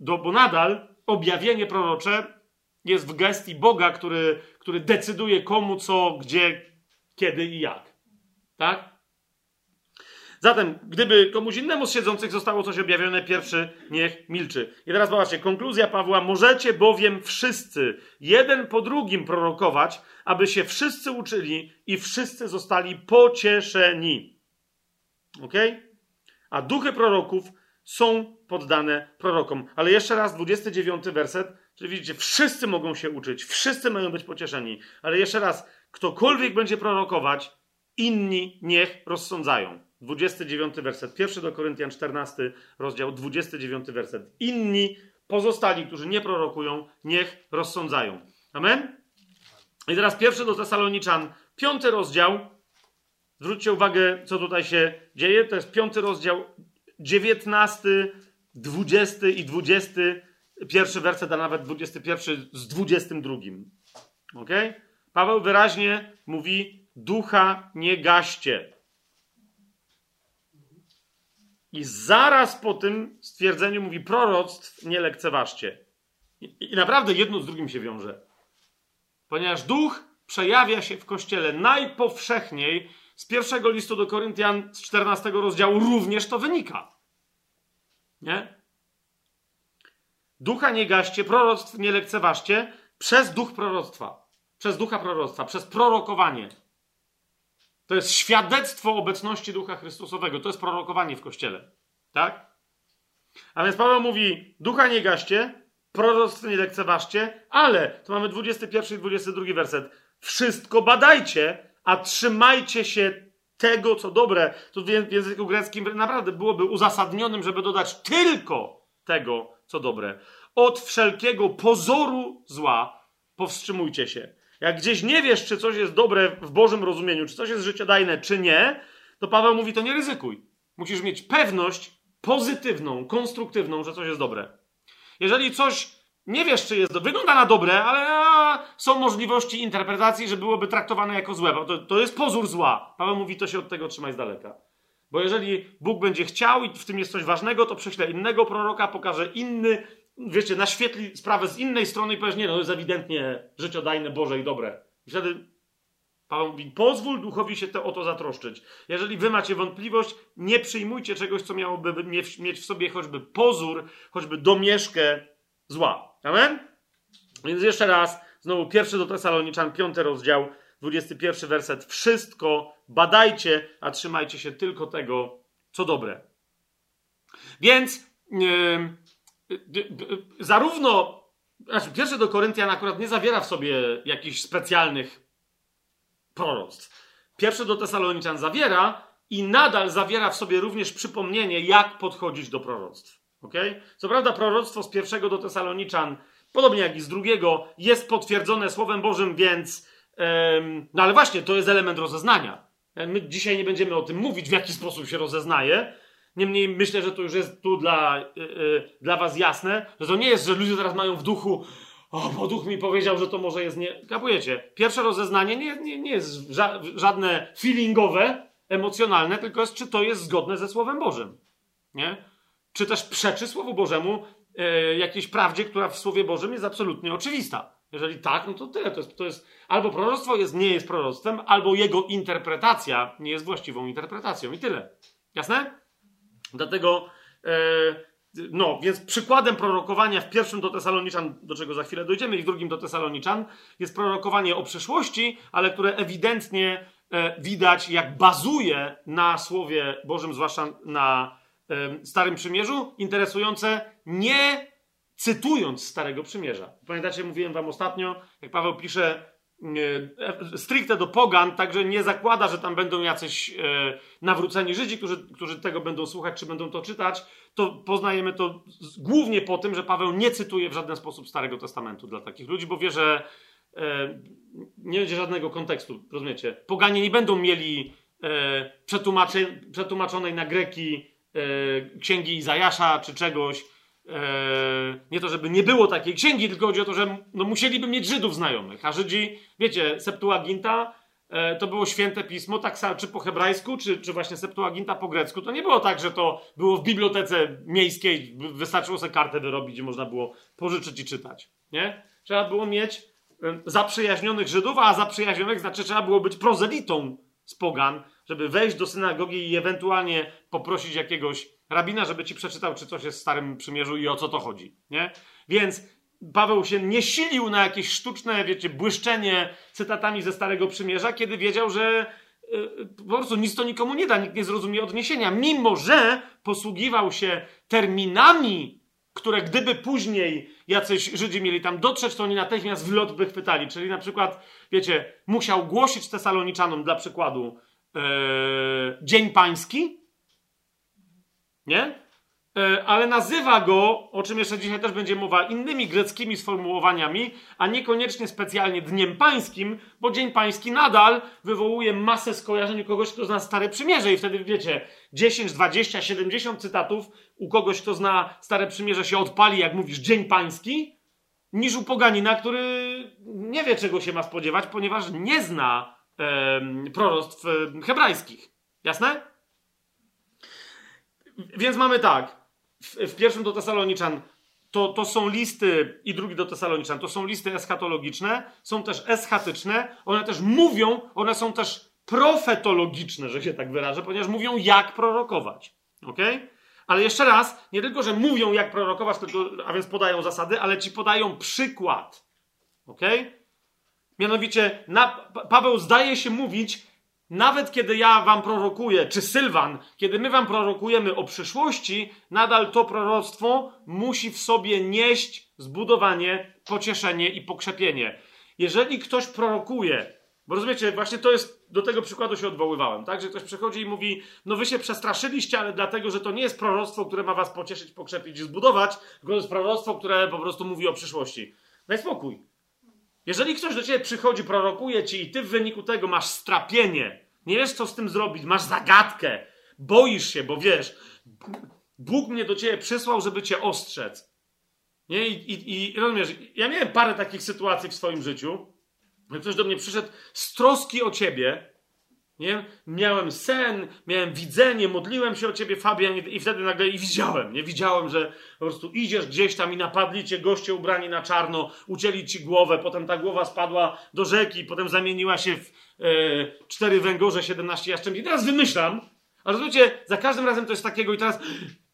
do, bo nadal objawienie prorocze jest w gestii Boga, który, który decyduje komu, co, gdzie, kiedy i jak. Tak? Zatem, gdyby komuś innemu z siedzących zostało coś objawione, pierwszy niech milczy. I teraz zobaczcie, konkluzja Pawła. Możecie bowiem wszyscy, jeden po drugim prorokować, aby się wszyscy uczyli i wszyscy zostali pocieszeni. Ok? A duchy proroków są poddane prorokom. Ale jeszcze raz, 29 werset. Czyli widzicie, wszyscy mogą się uczyć, wszyscy mają być pocieszeni. Ale jeszcze raz, ktokolwiek będzie prorokować, inni niech rozsądzają. 29 werset. Pierwszy do Koryntian 14 rozdział, 29 werset. Inni, pozostali, którzy nie prorokują, niech rozsądzają. Amen? I teraz pierwszy do Tesaloniczan, piąty rozdział. Zwróćcie uwagę, co tutaj się dzieje. To jest piąty rozdział, 19, 20 i 20. Pierwszy werset, a nawet 21 z 22. Ok? Paweł wyraźnie mówi: Ducha nie gaście. I zaraz po tym stwierdzeniu mówi: proroctw nie lekceważcie. I, I naprawdę jedno z drugim się wiąże. Ponieważ duch przejawia się w kościele najpowszechniej, z pierwszego listu do Koryntian, z 14 rozdziału, również to wynika. Nie? Ducha nie gaście, proroctw nie lekceważcie przez duch proroctwa, przez ducha proroctwa, przez prorokowanie. To jest świadectwo obecności Ducha Chrystusowego. To jest prorokowanie w Kościele. Tak? A więc Paweł mówi, ducha nie gaście, proroctwo nie lekceważcie, ale, to mamy 21 i 22 werset, wszystko badajcie, a trzymajcie się tego, co dobre. Tu w języku greckim naprawdę byłoby uzasadnionym, żeby dodać tylko tego, co dobre. Od wszelkiego pozoru zła powstrzymujcie się. Jak gdzieś nie wiesz, czy coś jest dobre w Bożym rozumieniu, czy coś jest życiodajne, czy nie, to Paweł mówi, to nie ryzykuj. Musisz mieć pewność pozytywną, konstruktywną, że coś jest dobre. Jeżeli coś nie wiesz, czy jest, wygląda na dobre, ale są możliwości interpretacji, że byłoby traktowane jako złe. To, to jest pozór zła. Paweł mówi, to się od tego trzymaj z daleka. Bo jeżeli Bóg będzie chciał i w tym jest coś ważnego, to prześle innego proroka, pokaże inny wiecie, naświetli sprawę z innej strony i powiesz, nie, no to jest ewidentnie życiodajne, Boże i dobre. I wtedy Paweł mówi, pozwól duchowi się to, o to zatroszczyć. Jeżeli wy macie wątpliwość, nie przyjmujcie czegoś, co miałoby mieć w sobie choćby pozór, choćby domieszkę zła. Amen? Więc jeszcze raz, znowu pierwszy do Tesaloniczan, piąty rozdział, 21 werset. Wszystko badajcie, a trzymajcie się tylko tego, co dobre. Więc... Yy, zarówno, znaczy pierwszy do Koryntian akurat nie zawiera w sobie jakichś specjalnych proroctw. Pierwszy do Tesaloniczan zawiera i nadal zawiera w sobie również przypomnienie, jak podchodzić do proroctw. Okay? Co prawda, proroctwo z pierwszego do Tesaloniczan, podobnie jak i z drugiego, jest potwierdzone Słowem Bożym, więc. No ale właśnie, to jest element rozeznania. My dzisiaj nie będziemy o tym mówić, w jaki sposób się rozeznaje, Niemniej myślę, że to już jest tu dla, yy, dla was jasne, że to nie jest, że ludzie teraz mają w duchu o, bo duch mi powiedział, że to może jest nie... Kapujecie? Pierwsze rozeznanie nie, nie, nie jest ża żadne feelingowe, emocjonalne, tylko jest, czy to jest zgodne ze Słowem Bożym. Nie? Czy też przeczy Słowu Bożemu yy, jakiejś prawdzie, która w Słowie Bożym jest absolutnie oczywista. Jeżeli tak, no to tyle. To jest, to jest albo proroctwo jest, nie jest proroctwem, albo jego interpretacja nie jest właściwą interpretacją. I tyle. Jasne? Dlatego, e, no, więc przykładem prorokowania w pierwszym do Tesaloniczan, do czego za chwilę dojdziemy, i w drugim do Tesaloniczan, jest prorokowanie o przyszłości, ale które ewidentnie e, widać, jak bazuje na Słowie Bożym, zwłaszcza na e, Starym Przymierzu, interesujące nie cytując Starego Przymierza. Pamiętacie, mówiłem wam ostatnio, jak Paweł pisze stricte do pogan, także nie zakłada, że tam będą jacyś e, nawróceni Żydzi, którzy, którzy tego będą słuchać, czy będą to czytać, to poznajemy to głównie po tym, że Paweł nie cytuje w żaden sposób Starego Testamentu dla takich ludzi, bo wie, że e, nie będzie żadnego kontekstu, rozumiecie? Poganie nie będą mieli przetłumaczonej na greki księgi Izajasza czy czegoś, E, nie to, żeby nie było takiej księgi, tylko chodzi o to, że no, musieliby mieć Żydów znajomych. A Żydzi, wiecie, Septuaginta e, to było święte pismo, tak samo czy po hebrajsku, czy, czy właśnie Septuaginta po grecku. To nie było tak, że to było w bibliotece miejskiej, wystarczyło sobie kartę wyrobić i można było pożyczyć i czytać. Nie? Trzeba było mieć e, zaprzyjaźnionych Żydów, a zaprzyjaźnionych znaczy trzeba było być prozelitą z pogan, żeby wejść do synagogi i ewentualnie poprosić jakiegoś rabina, żeby ci przeczytał, czy coś jest w Starym Przymierzu i o co to chodzi, nie? Więc Paweł się nie silił na jakieś sztuczne, wiecie, błyszczenie cytatami ze Starego Przymierza, kiedy wiedział, że yy, po prostu nic to nikomu nie da, nikt nie zrozumie odniesienia, mimo że posługiwał się terminami, które gdyby później jacyś Żydzi mieli tam dotrzeć, to oni natychmiast w lot by chwytali. Czyli na przykład, wiecie, musiał głosić Tesaloniczanom dla przykładu yy, Dzień Pański, nie? E, ale nazywa go, o czym jeszcze dzisiaj też będzie mowa, innymi greckimi sformułowaniami, a niekoniecznie specjalnie Dniem Pańskim, bo Dzień Pański nadal wywołuje masę skojarzeń u kogoś, kto zna Stare Przymierze i wtedy wiecie, 10, 20, 70 cytatów u kogoś, kto zna Stare Przymierze się odpali, jak mówisz Dzień Pański, niż u poganina, który nie wie, czego się ma spodziewać, ponieważ nie zna e, proroctw hebrajskich. Jasne? Więc mamy tak. W, w pierwszym do Tesaloniczan to, to są listy, i drugi do Tesaloniczan, to są listy eschatologiczne, są też eschatyczne, one też mówią, one są też profetologiczne, że się tak wyrażę, ponieważ mówią, jak prorokować. ok? Ale jeszcze raz, nie tylko, że mówią, jak prorokować, tylko, a więc podają zasady, ale ci podają przykład. ok? Mianowicie, na, Paweł zdaje się mówić, nawet kiedy ja wam prorokuję, czy Sylwan, kiedy my wam prorokujemy o przyszłości, nadal to proroctwo musi w sobie nieść zbudowanie, pocieszenie i pokrzepienie. Jeżeli ktoś prorokuje, bo rozumiecie, właśnie to jest, do tego przykładu się odwoływałem, tak? Że ktoś przychodzi i mówi, no wy się przestraszyliście, ale dlatego, że to nie jest proroctwo, które ma was pocieszyć, pokrzepić i zbudować, tylko to jest proroctwo, które po prostu mówi o przyszłości. Daj spokój. Jeżeli ktoś do ciebie przychodzi, prorokuje ci i ty w wyniku tego masz strapienie, nie wiesz co z tym zrobić, masz zagadkę, boisz się, bo wiesz, Bóg mnie do ciebie przysłał, żeby cię ostrzec. Nie? I, i, i rozumiesz, ja miałem parę takich sytuacji w swoim życiu, ktoś do mnie przyszedł z troski o ciebie, nie? Miałem sen, miałem widzenie, modliłem się o ciebie, Fabian, i wtedy nagle i widziałem, nie? Widziałem, że po prostu idziesz gdzieś tam i napadli cię goście ubrani na czarno, ucięli ci głowę, potem ta głowa spadła do rzeki, potem zamieniła się w e, cztery węgorze, 17 jaszczębi. I teraz wymyślam, ale rozumiecie, za każdym razem to jest takiego i teraz,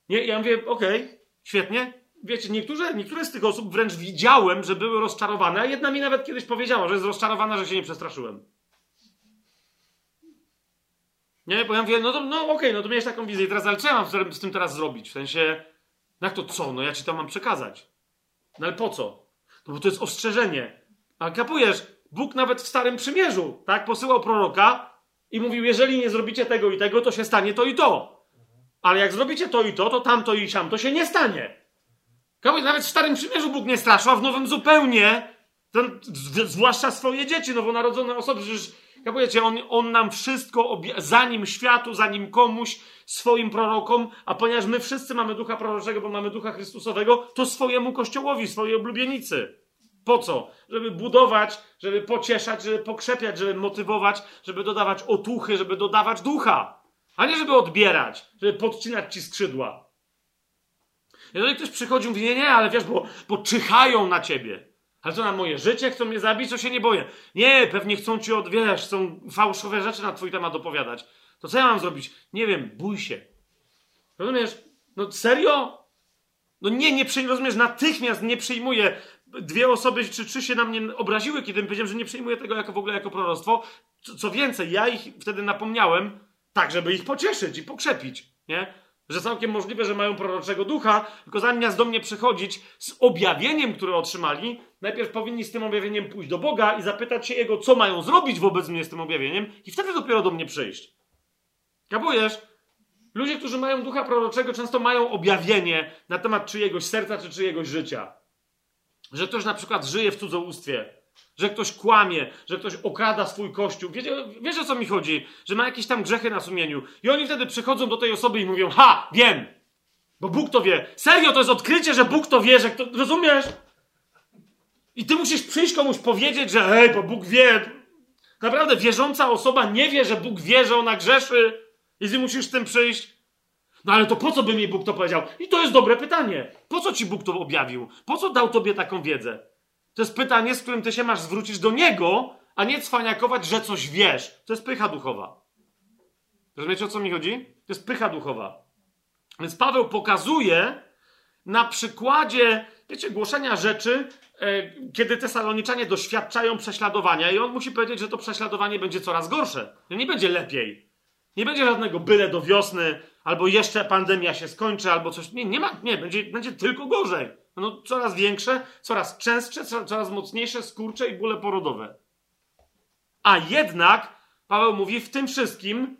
nie? Ja mówię, okej, okay, świetnie, wiecie, niektóre, niektóre z tych osób wręcz widziałem, że były rozczarowane, a jedna mi nawet kiedyś powiedziała, że jest rozczarowana, że się nie przestraszyłem. Nie, bo ja mówię, no, no okej, okay, no to miałeś taką wizję teraz, ale co ja mam z tym teraz zrobić? W sensie, jak to co? No ja ci to mam przekazać. No ale po co? No bo to jest ostrzeżenie. A kapujesz, Bóg nawet w Starym Przymierzu, tak, posyłał proroka i mówił, jeżeli nie zrobicie tego i tego, to się stanie to i to. Ale jak zrobicie to i to, to tamto i siam, to się nie stanie. Kapujesz, nawet w Starym Przymierzu Bóg nie straszył, a w Nowym zupełnie, ten, zwłaszcza swoje dzieci, nowonarodzone osoby, przecież Kapujecie, on, on nam wszystko, zanim światu, zanim komuś, swoim prorokom, a ponieważ my wszyscy mamy ducha proroczego, bo mamy ducha Chrystusowego, to swojemu kościołowi, swojej oblubienicy. Po co? Żeby budować, żeby pocieszać, żeby pokrzepiać, żeby motywować, żeby dodawać otuchy, żeby dodawać ducha. A nie żeby odbierać, żeby podcinać ci skrzydła. Jeżeli ktoś przychodzi i mówi, nie, nie, ale wiesz, bo, bo czyhają na ciebie. Ale co na moje życie? Chcą mnie zabić? To się nie boję. Nie, pewnie chcą ci odwiesz, chcą fałszywe rzeczy na twój temat opowiadać. To co ja mam zrobić? Nie wiem, bój się. Rozumiesz? No serio? No nie, nie przyjmuję, rozumiesz, natychmiast nie przyjmuję. Dwie osoby czy trzy się na mnie obraziły, kiedy powiedziałem, że nie przyjmuję tego jako w ogóle jako proroctwo. Co, co więcej, ja ich wtedy napomniałem, tak, żeby ich pocieszyć i pokrzepić, nie? Że całkiem możliwe, że mają proroczego ducha, tylko zamiast do mnie przychodzić z objawieniem, które otrzymali, najpierw powinni z tym objawieniem pójść do Boga i zapytać się Jego, co mają zrobić wobec mnie z tym objawieniem, i wtedy dopiero do mnie przyjść. Kapujesz? Ludzie, którzy mają ducha proroczego, często mają objawienie na temat czyjegoś serca czy czyjegoś życia. Że ktoś na przykład żyje w cudzołóstwie, że ktoś kłamie, że ktoś okrada swój kościół. Wiecie, wiesz o co mi chodzi? Że ma jakieś tam grzechy na sumieniu. I oni wtedy przychodzą do tej osoby i mówią: Ha, wiem! Bo Bóg to wie. Serio, to jest odkrycie, że Bóg to wie, że kto... Rozumiesz? I ty musisz przyjść komuś powiedzieć, że hej, bo Bóg wie. Naprawdę, wierząca osoba nie wie, że Bóg wie, że ona grzeszy. I ty musisz z tym przyjść. No ale to po co by mi Bóg to powiedział? I to jest dobre pytanie. Po co ci Bóg to objawił? Po co dał tobie taką wiedzę? To jest pytanie, z którym ty się masz zwrócić do Niego, a nie cwaniakować, że coś wiesz. To jest pycha duchowa. Rozumiecie, o co mi chodzi? To jest pycha duchowa. Więc Paweł pokazuje na przykładzie, wiecie, głoszenia rzeczy, e, kiedy te saloniczanie doświadczają prześladowania i on musi powiedzieć, że to prześladowanie będzie coraz gorsze. Nie będzie lepiej. Nie będzie żadnego byle do wiosny, albo jeszcze pandemia się skończy, albo coś. Nie, nie ma, nie, będzie, będzie tylko gorzej. No, coraz większe, coraz częstsze, coraz mocniejsze skurcze i bóle porodowe. A jednak Paweł mówi w tym wszystkim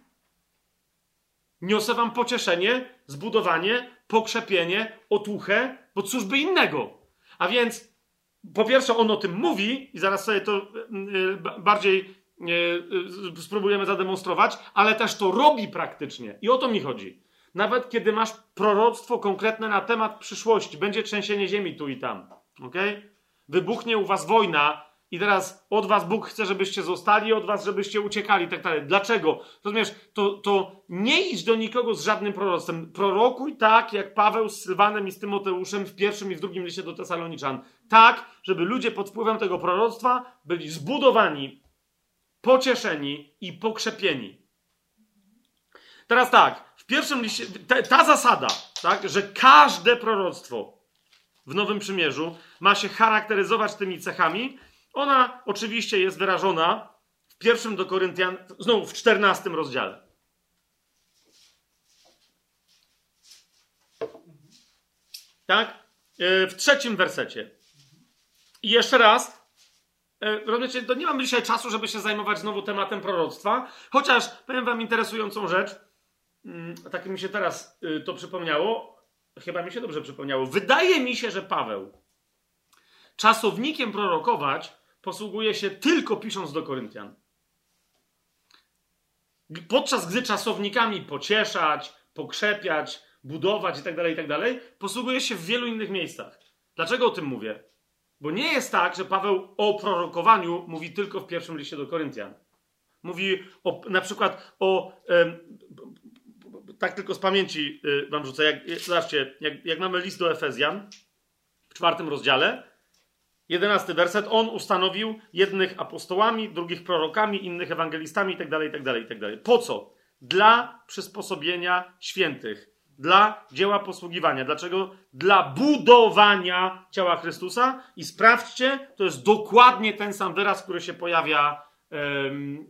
niosę wam pocieszenie, zbudowanie, pokrzepienie, otuchę, bo cóż by innego. A więc po pierwsze on o tym mówi i zaraz sobie to y, y, bardziej y, spróbujemy zademonstrować, ale też to robi praktycznie. I o to mi chodzi. Nawet kiedy masz proroctwo konkretne na temat przyszłości, będzie trzęsienie ziemi tu i tam, ok? Wybuchnie u was wojna i teraz od was Bóg chce, żebyście zostali, od was, żebyście uciekali i tak dalej. Dlaczego? Rozumiesz, to, to nie idź do nikogo z żadnym proroctwem. Prorokuj tak, jak Paweł z Sylwanem i z Tymoteuszem w pierwszym i w drugim liście do Tesaloniczan. Tak, żeby ludzie pod wpływem tego proroctwa byli zbudowani, pocieszeni i pokrzepieni. Teraz tak, pierwszym liście, ta, ta zasada, tak, że każde proroctwo w Nowym Przymierzu ma się charakteryzować tymi cechami, ona oczywiście jest wyrażona w pierwszym do Koryntian, znowu w czternastym rozdziale. Tak? E, w trzecim wersecie. I jeszcze raz, e, rozumiecie, to nie mamy dzisiaj czasu, żeby się zajmować znowu tematem proroctwa, chociaż powiem wam interesującą rzecz. Mm, tak mi się teraz y, to przypomniało, chyba mi się dobrze przypomniało. Wydaje mi się, że Paweł czasownikiem prorokować posługuje się tylko pisząc do Koryntian. Podczas gdy czasownikami pocieszać, pokrzepiać, budować itd., tak itd., tak posługuje się w wielu innych miejscach. Dlaczego o tym mówię? Bo nie jest tak, że Paweł o prorokowaniu mówi tylko w pierwszym liście do Koryntian. Mówi o, na przykład o tak tylko z pamięci y, wam rzucę. Jak, zobaczcie, jak, jak mamy list do Efezjan w czwartym rozdziale, jedenasty werset, on ustanowił jednych apostołami, drugich prorokami, innych ewangelistami itd., itd., itd. Po co? Dla przysposobienia świętych, dla dzieła posługiwania. Dlaczego? Dla budowania ciała Chrystusa. I sprawdźcie, to jest dokładnie ten sam wyraz, który się pojawia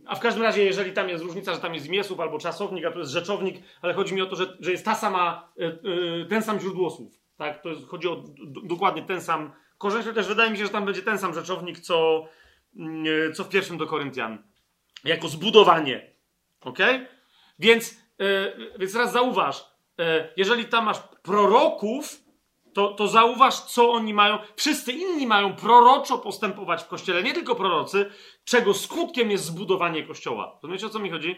a w każdym razie, jeżeli tam jest różnica, że tam jest miesów albo czasownik, a tu jest rzeczownik, ale chodzi mi o to, że, że jest ta sama, e, e, ten sam źródło słów. Tak? To jest, chodzi o dokładnie ten sam korzeń. Też wydaje mi się, że tam będzie ten sam rzeczownik, co, mm, e, co w pierwszym do Koryntian. Jako zbudowanie. Ok? Więc, więc teraz zauważ, jeżeli tam masz proroków, to, to zauważ, co oni mają. Wszyscy inni mają proroczo postępować w kościele, nie tylko prorocy, czego skutkiem jest zbudowanie kościoła. Rozumiecie, o co mi chodzi?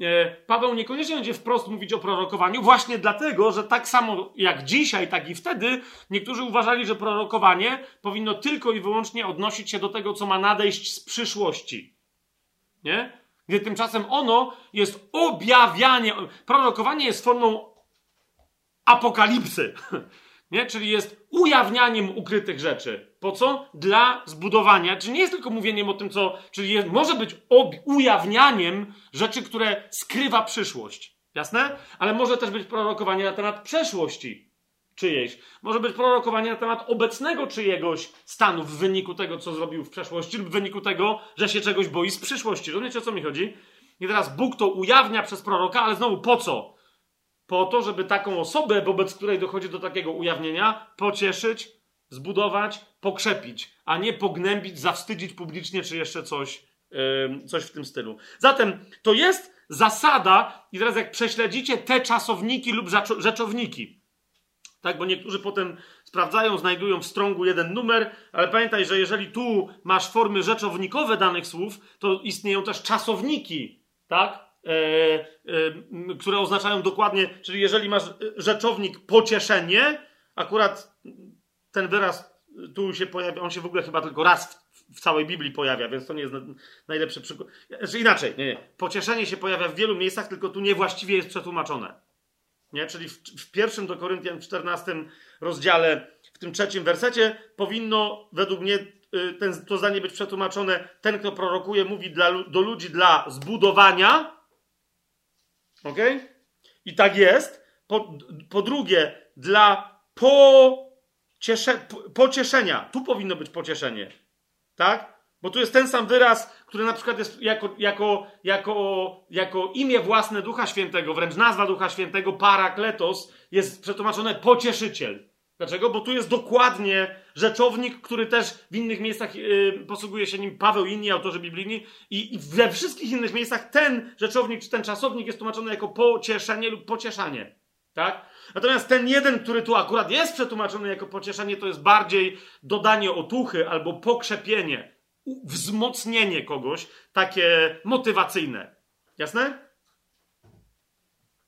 E, Paweł niekoniecznie będzie wprost mówić o prorokowaniu, właśnie dlatego, że tak samo jak dzisiaj, tak i wtedy, niektórzy uważali, że prorokowanie powinno tylko i wyłącznie odnosić się do tego, co ma nadejść z przyszłości. Nie? Gdy tymczasem ono jest objawianie. Prorokowanie jest formą apokalipsy. Nie? Czyli jest ujawnianiem ukrytych rzeczy. Po co? Dla zbudowania. Czyli nie jest tylko mówieniem o tym, co. Czyli jest, może być ujawnianiem rzeczy, które skrywa przyszłość. Jasne? Ale może też być prorokowanie na temat przeszłości czyjejś. Może być prorokowanie na temat obecnego czyjegoś stanu w wyniku tego, co zrobił w przeszłości, lub w wyniku tego, że się czegoś boi z przyszłości. Rozumiecie, o co mi chodzi? I teraz Bóg to ujawnia przez proroka, ale znowu po co? Po to, żeby taką osobę, wobec której dochodzi do takiego ujawnienia, pocieszyć, zbudować, pokrzepić, a nie pognębić, zawstydzić publicznie, czy jeszcze coś, yy, coś w tym stylu. Zatem to jest zasada, i teraz jak prześledzicie te czasowniki lub rzeczowniki, tak, bo niektórzy potem sprawdzają, znajdują w strągu jeden numer, ale pamiętaj, że jeżeli tu masz formy rzeczownikowe danych słów, to istnieją też czasowniki, tak? E, e, które oznaczają dokładnie, czyli jeżeli masz rzeczownik pocieszenie, akurat ten wyraz tu się pojawia, on się w ogóle chyba tylko raz w, w całej Biblii pojawia, więc to nie jest najlepszy przykład. Znaczy inaczej, nie, nie. Pocieszenie się pojawia w wielu miejscach, tylko tu niewłaściwie jest przetłumaczone. Nie? Czyli w, w pierwszym do Koryntian, w 14 rozdziale, w tym trzecim wersecie, powinno według mnie y, ten, to zdanie być przetłumaczone. Ten, kto prorokuje, mówi dla, do ludzi dla zbudowania. Ok? I tak jest. Po, po drugie, dla pociesze, pocieszenia. Tu powinno być pocieszenie. Tak? Bo tu jest ten sam wyraz, który na przykład jest jako, jako, jako, jako imię własne Ducha Świętego, wręcz nazwa Ducha Świętego, parakletos, jest przetłumaczone pocieszyciel. Dlaczego? Bo tu jest dokładnie rzeczownik, który też w innych miejscach yy, posługuje się nim Paweł i inni autorzy biblijni i, i we wszystkich innych miejscach ten rzeczownik czy ten czasownik jest tłumaczony jako pocieszenie lub pocieszanie. Tak? Natomiast ten jeden, który tu akurat jest przetłumaczony jako pocieszenie, to jest bardziej dodanie otuchy albo pokrzepienie wzmocnienie kogoś, takie motywacyjne. Jasne?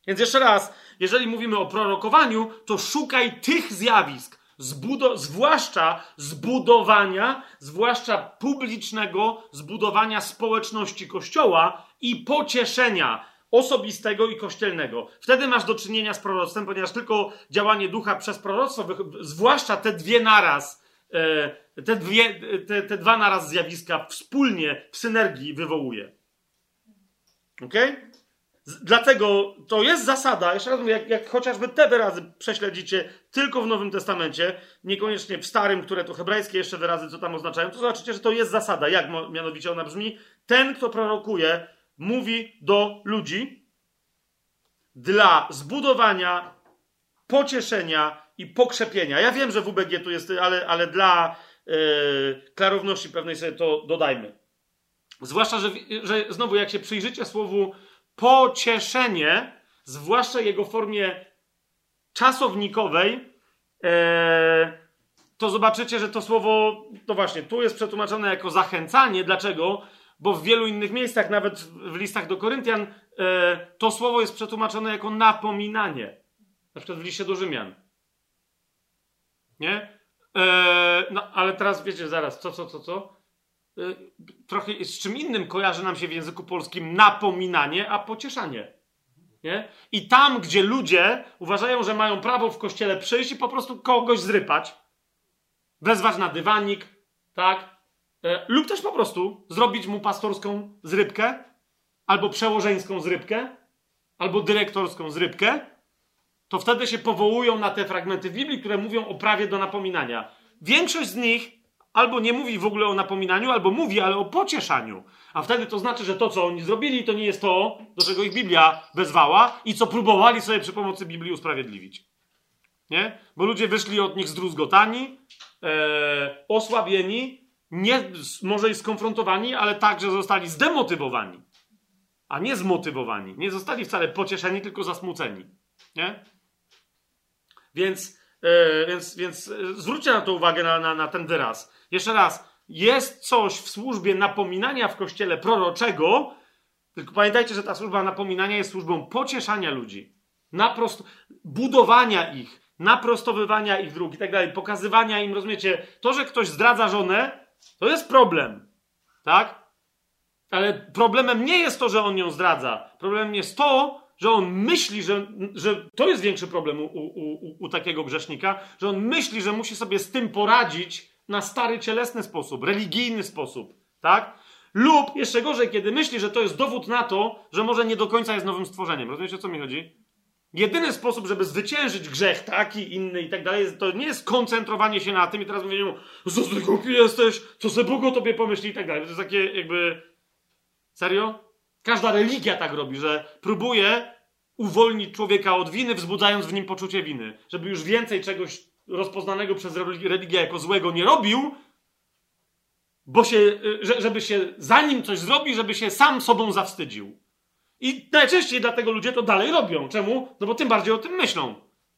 Więc jeszcze raz, jeżeli mówimy o prorokowaniu, to szukaj tych zjawisk, zbudo- zwłaszcza zbudowania, zwłaszcza publicznego zbudowania społeczności Kościoła i pocieszenia osobistego i kościelnego. Wtedy masz do czynienia z proroctwem, ponieważ tylko działanie ducha przez proroctwo, zwłaszcza te dwie naraz, e, te, dwie, te, te dwa naraz zjawiska wspólnie w synergii wywołuje. Ok? Dlatego to jest zasada, jeszcze raz mówię, jak, jak, chociażby te wyrazy prześledzicie tylko w Nowym Testamencie, niekoniecznie w Starym, które to hebrajskie jeszcze wyrazy, co tam oznaczają, to zobaczycie, że to jest zasada. Jak mianowicie ona brzmi? Ten, kto prorokuje, mówi do ludzi dla zbudowania, pocieszenia i pokrzepienia. Ja wiem, że w UBG tu jest, ale, ale dla yy, klarowności pewnej sobie to dodajmy. Zwłaszcza, że, że znowu, jak się przyjrzycie słowu pocieszenie, zwłaszcza jego formie czasownikowej, yy, to zobaczycie, że to słowo, to właśnie, tu jest przetłumaczone jako zachęcanie. Dlaczego? Bo w wielu innych miejscach, nawet w listach do Koryntian, yy, to słowo jest przetłumaczone jako napominanie. Na przykład w liście do Rzymian. Nie? Eee, no, ale teraz wiecie, zaraz, co, co, co, co? Eee, trochę z czym innym kojarzy nam się w języku polskim napominanie, a pocieszanie. Nie? I tam, gdzie ludzie uważają, że mają prawo w kościele przyjść i po prostu kogoś zrypać, wezwać na dywanik, tak? Eee, lub też po prostu zrobić mu pastorską zrybkę, albo przełożeńską zrybkę, albo dyrektorską zrybkę, to wtedy się powołują na te fragmenty Biblii, które mówią o prawie do napominania. Większość z nich albo nie mówi w ogóle o napominaniu, albo mówi, ale o pocieszaniu. A wtedy to znaczy, że to, co oni zrobili, to nie jest to, do czego ich Biblia wezwała i co próbowali sobie przy pomocy Biblii usprawiedliwić. Nie? Bo ludzie wyszli od nich zdruzgotani, e, osłabieni, nie, może i skonfrontowani, ale także zostali zdemotywowani, a nie zmotywowani. Nie zostali wcale pocieszeni, tylko zasmuceni. Nie? Więc, więc, więc e, zwróćcie na to uwagę, na, na, na ten wyraz. Jeszcze raz, jest coś w służbie napominania w kościele proroczego, tylko pamiętajcie, że ta służba napominania jest służbą pocieszania ludzi, naprost budowania ich, naprostowywania ich dróg i tak dalej, pokazywania im, rozumiecie, to, że ktoś zdradza żonę, to jest problem, tak? Ale problemem nie jest to, że on ją zdradza. Problemem jest to, że on myśli, że, że to jest większy problem u, u, u, takiego grzesznika, że on myśli, że musi sobie z tym poradzić na stary cielesny sposób, religijny sposób, tak? Lub jeszcze gorzej, kiedy myśli, że to jest dowód na to, że może nie do końca jest nowym stworzeniem. Rozumiecie, o co mi chodzi? Jedyny sposób, żeby zwyciężyć grzech taki, inny i tak dalej, to nie jest koncentrowanie się na tym i teraz mówienie mu, co ty głupi jesteś, co se Bóg o tobie pomyśli i tak dalej. To jest takie jakby... Serio? Każda religia tak robi, że próbuje uwolnić człowieka od winy, wzbudzając w nim poczucie winy. Żeby już więcej czegoś rozpoznanego przez religię jako złego nie robił, bo się, y, żeby się, zanim coś zrobi, żeby się sam sobą zawstydził. I najczęściej dlatego ludzie to dalej robią. Czemu? No bo tym bardziej o tym myślą.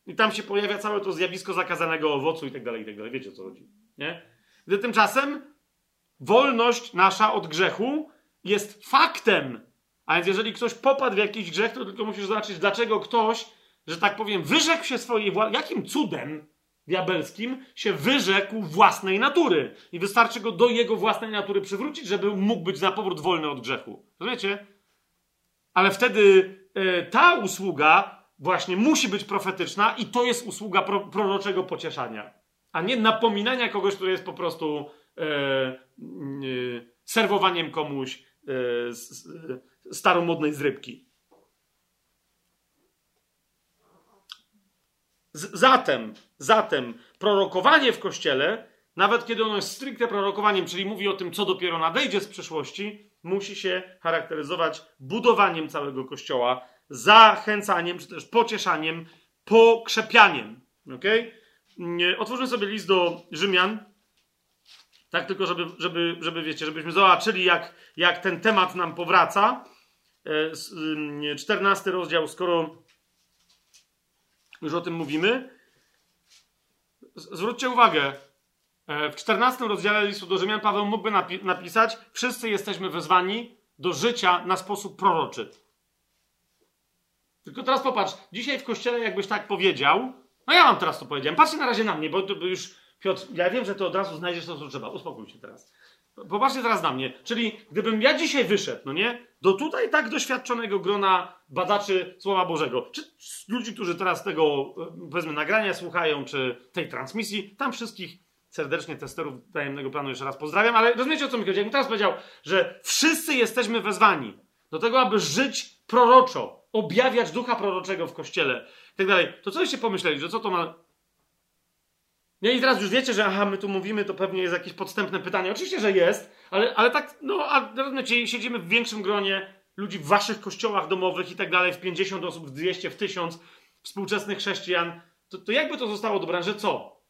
I tam się pojawia całe to zjawisko zakazanego owocu i tak dalej, i tak dalej. Wiecie o co chodzi. Nie? Gdy tymczasem wolność nasza od grzechu jest faktem. A więc jeżeli ktoś popadł w jakiś grzech, to tylko musisz zobaczyć, dlaczego ktoś, że tak powiem, wyrzekł się swojej. Jakim cudem diabelskim się wyrzekł własnej natury. I wystarczy go do jego własnej natury przywrócić, żeby mógł być na powrót wolny od grzechu. Rozumiecie? Ale wtedy e, ta usługa właśnie musi być profetyczna i to jest usługa pro, proroczego pocieszania, a nie napominania kogoś, który jest po prostu e, e, serwowaniem komuś e, staromodnej zrybki. Z, zatem, zatem prorokowanie w kościele, nawet kiedy ono jest stricte prorokowaniem, czyli mówi o tym, co dopiero nadejdzie z przyszłości, musi się charakteryzować budowaniem całego kościoła, zachęcaniem, czy też pocieszaniem, pokrzepianiem. Okay? Otwórzmy sobie list do Rzymian. Tak, tylko żeby, żeby, żeby wiecie, żebyśmy zobaczyli, jak, jak ten temat nam powraca. 14 rozdział, skoro już o tym mówimy. Zwróćcie uwagę, e, w 14 rozdziale listu do Rzymian Paweł mógłby napi napisać: Wszyscy jesteśmy wezwani do życia na sposób proroczy. Tylko teraz popatrz, dzisiaj w kościele, jakbyś tak powiedział, no ja wam teraz to powiedziałem. Patrzcie na razie na mnie, bo, bo już Piotr, ja wiem, że to od razu znajdziesz to, co trzeba. Uspokój się teraz. Popatrzcie teraz na mnie. Czyli gdybym ja dzisiaj wyszedł, no nie, do tutaj tak doświadczonego grona badaczy Słowa Bożego, czy ludzi, którzy teraz tego, e, powiedzmy, nagrania słuchają, czy tej transmisji, tam wszystkich serdecznie testerów tajemnego planu jeszcze raz pozdrawiam, ale rozumiecie o co mi chodzi? Jakbym teraz powiedział, że wszyscy jesteśmy wezwani do tego, aby żyć proroczo, objawiać ducha proroczego w kościele i tak dalej, to co byście pomyśleli, że co to ma nie, i teraz już wiecie, że aha, my tu mówimy, to pewnie jest jakieś podstępne pytanie. Oczywiście, że jest, ale, ale tak, no, a rozumiecie, siedzimy w większym gronie ludzi w waszych kościołach domowych i tak dalej, w 50 osób, w 200, w 1000 współczesnych chrześcijan, to, to jakby to zostało dobrane, że co?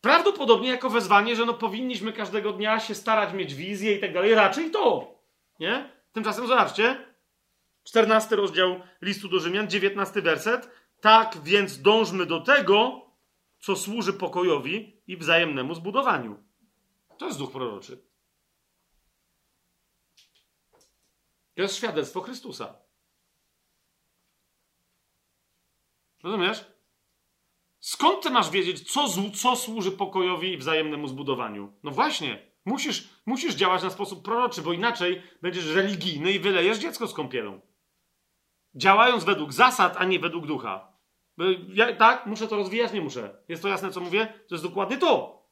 Prawdopodobnie jako wezwanie, że no powinniśmy każdego dnia się starać, mieć wizję i tak dalej, raczej to, nie? Tymczasem zobaczcie, 14 rozdział listu do Rzymian, 19 werset. Tak więc dążmy do tego, co służy pokojowi i wzajemnemu zbudowaniu. To jest duch proroczy. To jest świadectwo Chrystusa. Rozumiesz? Skąd ty masz wiedzieć, co, co służy pokojowi i wzajemnemu zbudowaniu? No właśnie, musisz, musisz działać na sposób proroczy, bo inaczej będziesz religijny i wylejesz dziecko z kąpielą. Działając według zasad, a nie według ducha. Ja, tak, muszę to rozwijać, nie muszę. Jest to jasne, co mówię? To jest dokładnie to.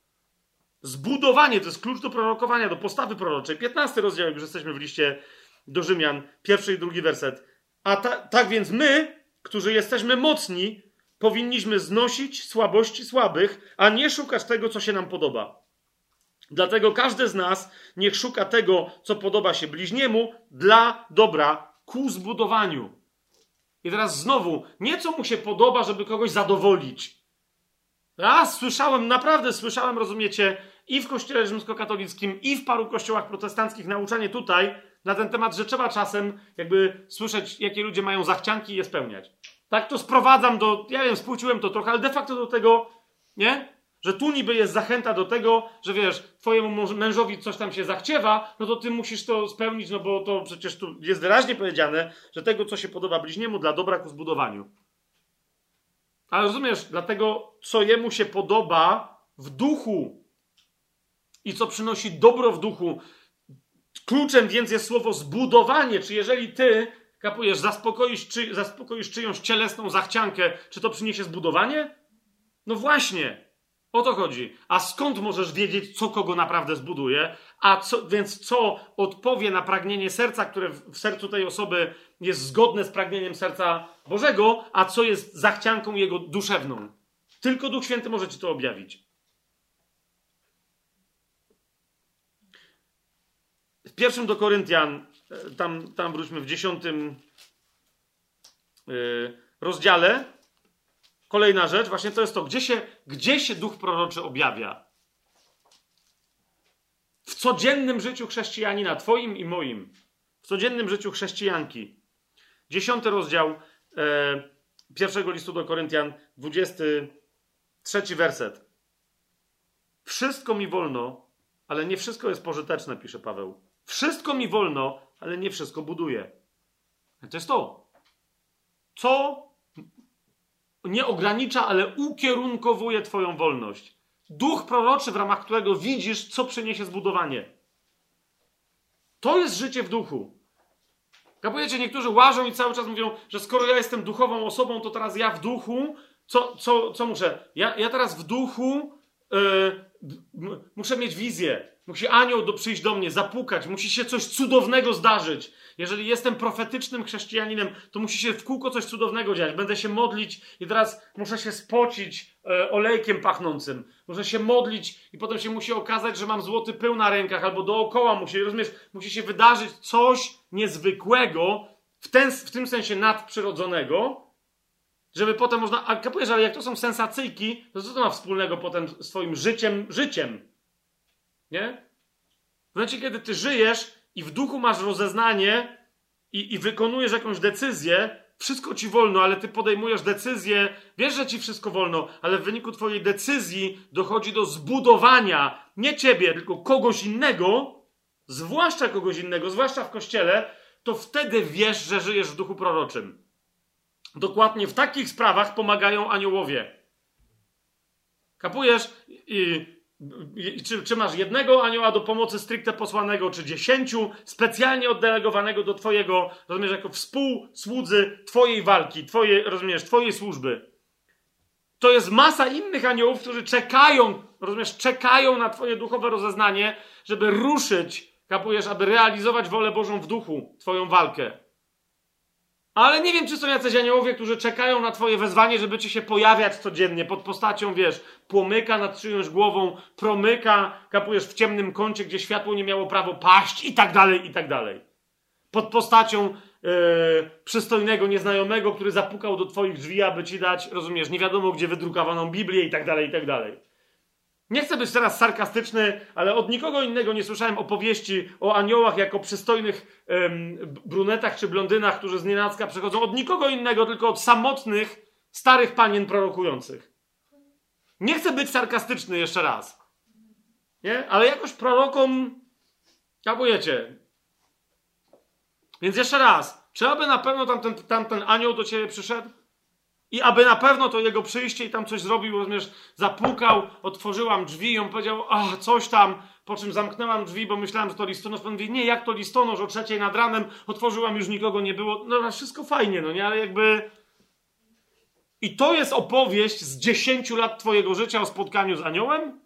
Zbudowanie to jest klucz do prorokowania, do postawy proroczej. 15 rozdział, już jesteśmy w liście do Rzymian, pierwszy i drugi werset. A ta, tak więc my, którzy jesteśmy mocni, powinniśmy znosić słabości słabych, a nie szukać tego, co się nam podoba. Dlatego każdy z nas niech szuka tego, co podoba się bliźniemu, dla dobra, ku zbudowaniu. I teraz znowu, nie co mu się podoba, żeby kogoś zadowolić. Raz słyszałem, naprawdę słyszałem, rozumiecie, i w kościele rzymskokatolickim, i w paru kościołach protestanckich nauczanie tutaj na ten temat, że trzeba czasem jakby słyszeć, jakie ludzie mają zachcianki i je spełniać. Tak to sprowadzam do, ja wiem, spłuciłem to trochę, ale de facto do tego, nie? Że tu niby jest zachęta do tego, że wiesz, twojemu mężowi coś tam się zachciewa, no to ty musisz to spełnić, no bo to przecież tu jest wyraźnie powiedziane, że tego, co się podoba bliźniemu, dla dobra ku zbudowaniu. Ale rozumiesz, dlatego, co jemu się podoba w duchu i co przynosi dobro w duchu, kluczem więc jest słowo zbudowanie. Czy jeżeli ty, kapujesz, zaspokoisz, czy, zaspokoisz czyjąś cielesną zachciankę, czy to przyniesie zbudowanie? No właśnie. O to chodzi. A skąd możesz wiedzieć, co kogo naprawdę zbuduje? A co, więc co odpowie na pragnienie serca, które w sercu tej osoby jest zgodne z pragnieniem serca Bożego, a co jest zachcianką jego duszewną? Tylko Duch Święty może ci to objawić. W pierwszym do Koryntian, e, tam, tam wróćmy w dziesiątym, yy, rozdziale, kolejna rzecz, właśnie to jest to, gdzie się, gdzie się duch proroczy objawia. W codziennym życiu chrześcijanina, twoim i moim. W codziennym życiu chrześcijanki. Dziesiąty rozdział e, pierwszego listu do Koryntian, dwudziesty trzeci werset. Wszystko mi wolno, ale nie wszystko jest pożyteczne, pisze Paweł. Wszystko mi wolno, ale nie wszystko buduje. To jest to. Co nie ogranicza, ale ukierunkowuje Twoją wolność. Duch proroczy, w ramach którego widzisz, co przyniesie zbudowanie. To jest życie w duchu. Kapujecie, niektórzy łażą i cały czas mówią, że skoro ja jestem duchową osobą, to teraz ja w duchu, co, co, co muszę? Ja, ja teraz w duchu yy, muszę mieć wizję. Musi anioł do, przyjść do mnie, zapukać, musi się coś cudownego zdarzyć. Jeżeli jestem profetycznym chrześcijaninem, to musi się w kółko coś cudownego dziać. Będę się modlić i teraz muszę się spocić e, olejkiem pachnącym. Muszę się modlić i potem się musi okazać, że mam złoty pył na rękach albo dookoła musi, rozumiesz, musi się wydarzyć coś niezwykłego, w, ten, w tym sensie nadprzyrodzonego, żeby potem można. A kapujesz, ale jak to są sensacyjki, to co to ma wspólnego potem z Twoim życiem, życiem? Nie? W kiedy ty żyjesz i w duchu masz rozeznanie i, i wykonujesz jakąś decyzję, wszystko ci wolno, ale ty podejmujesz decyzję, wiesz, że ci wszystko wolno, ale w wyniku twojej decyzji dochodzi do zbudowania nie ciebie, tylko kogoś innego, zwłaszcza kogoś innego, zwłaszcza w kościele, to wtedy wiesz, że żyjesz w duchu proroczym. Dokładnie w takich sprawach pomagają aniołowie. Kapujesz? I czy, czy, masz jednego anioła do pomocy stricte posłanego, czy dziesięciu, specjalnie oddelegowanego do twojego, rozumiesz, jako współsłudzy twojej walki, twojej, rozumiesz, twojej służby. To jest masa innych aniołów, którzy czekają, rozumiesz, czekają na twoje duchowe rozeznanie, żeby ruszyć, kapujesz, aby realizować wolę Bożą w duchu, twoją walkę. Ale nie wiem, czy są jacyś aniołowie, którzy czekają na twoje wezwanie, żeby ci się pojawiać codziennie pod postacią, wiesz, płomyka nad czyjąś głową, promyka, kapujesz w ciemnym kącie, gdzie światło nie miało prawo paść i tak dalej, i tak dalej. Pod postacią yy, przystojnego nieznajomego, który zapukał do twoich drzwi, aby ci dać, rozumiesz, nie wiadomo gdzie wydrukowaną Biblię i tak dalej, i tak dalej. Nie chcę być teraz sarkastyczny, ale od nikogo innego nie słyszałem opowieści o aniołach jako przystojnych brunetach czy blondynach, którzy z nienacka przechodzą. Od nikogo innego, tylko od samotnych, starych panien prorokujących. Nie chcę być sarkastyczny jeszcze raz. Nie? Ale jakoś prorokom kabujecie. Więc jeszcze raz. Czy aby na pewno tamten, tamten anioł do ciebie przyszedł? I aby na pewno to jego przyjście i tam coś zrobił, rozumiesz, zapukał, otworzyłam drzwi i on powiedział, a coś tam, po czym zamknęłam drzwi, bo myślałem, że to listonosz. Pan mówi, nie, jak to listonosz, o trzeciej nad ranem otworzyłam, już nikogo nie było. No wszystko fajnie, no nie, ale jakby... I to jest opowieść z dziesięciu lat twojego życia o spotkaniu z aniołem?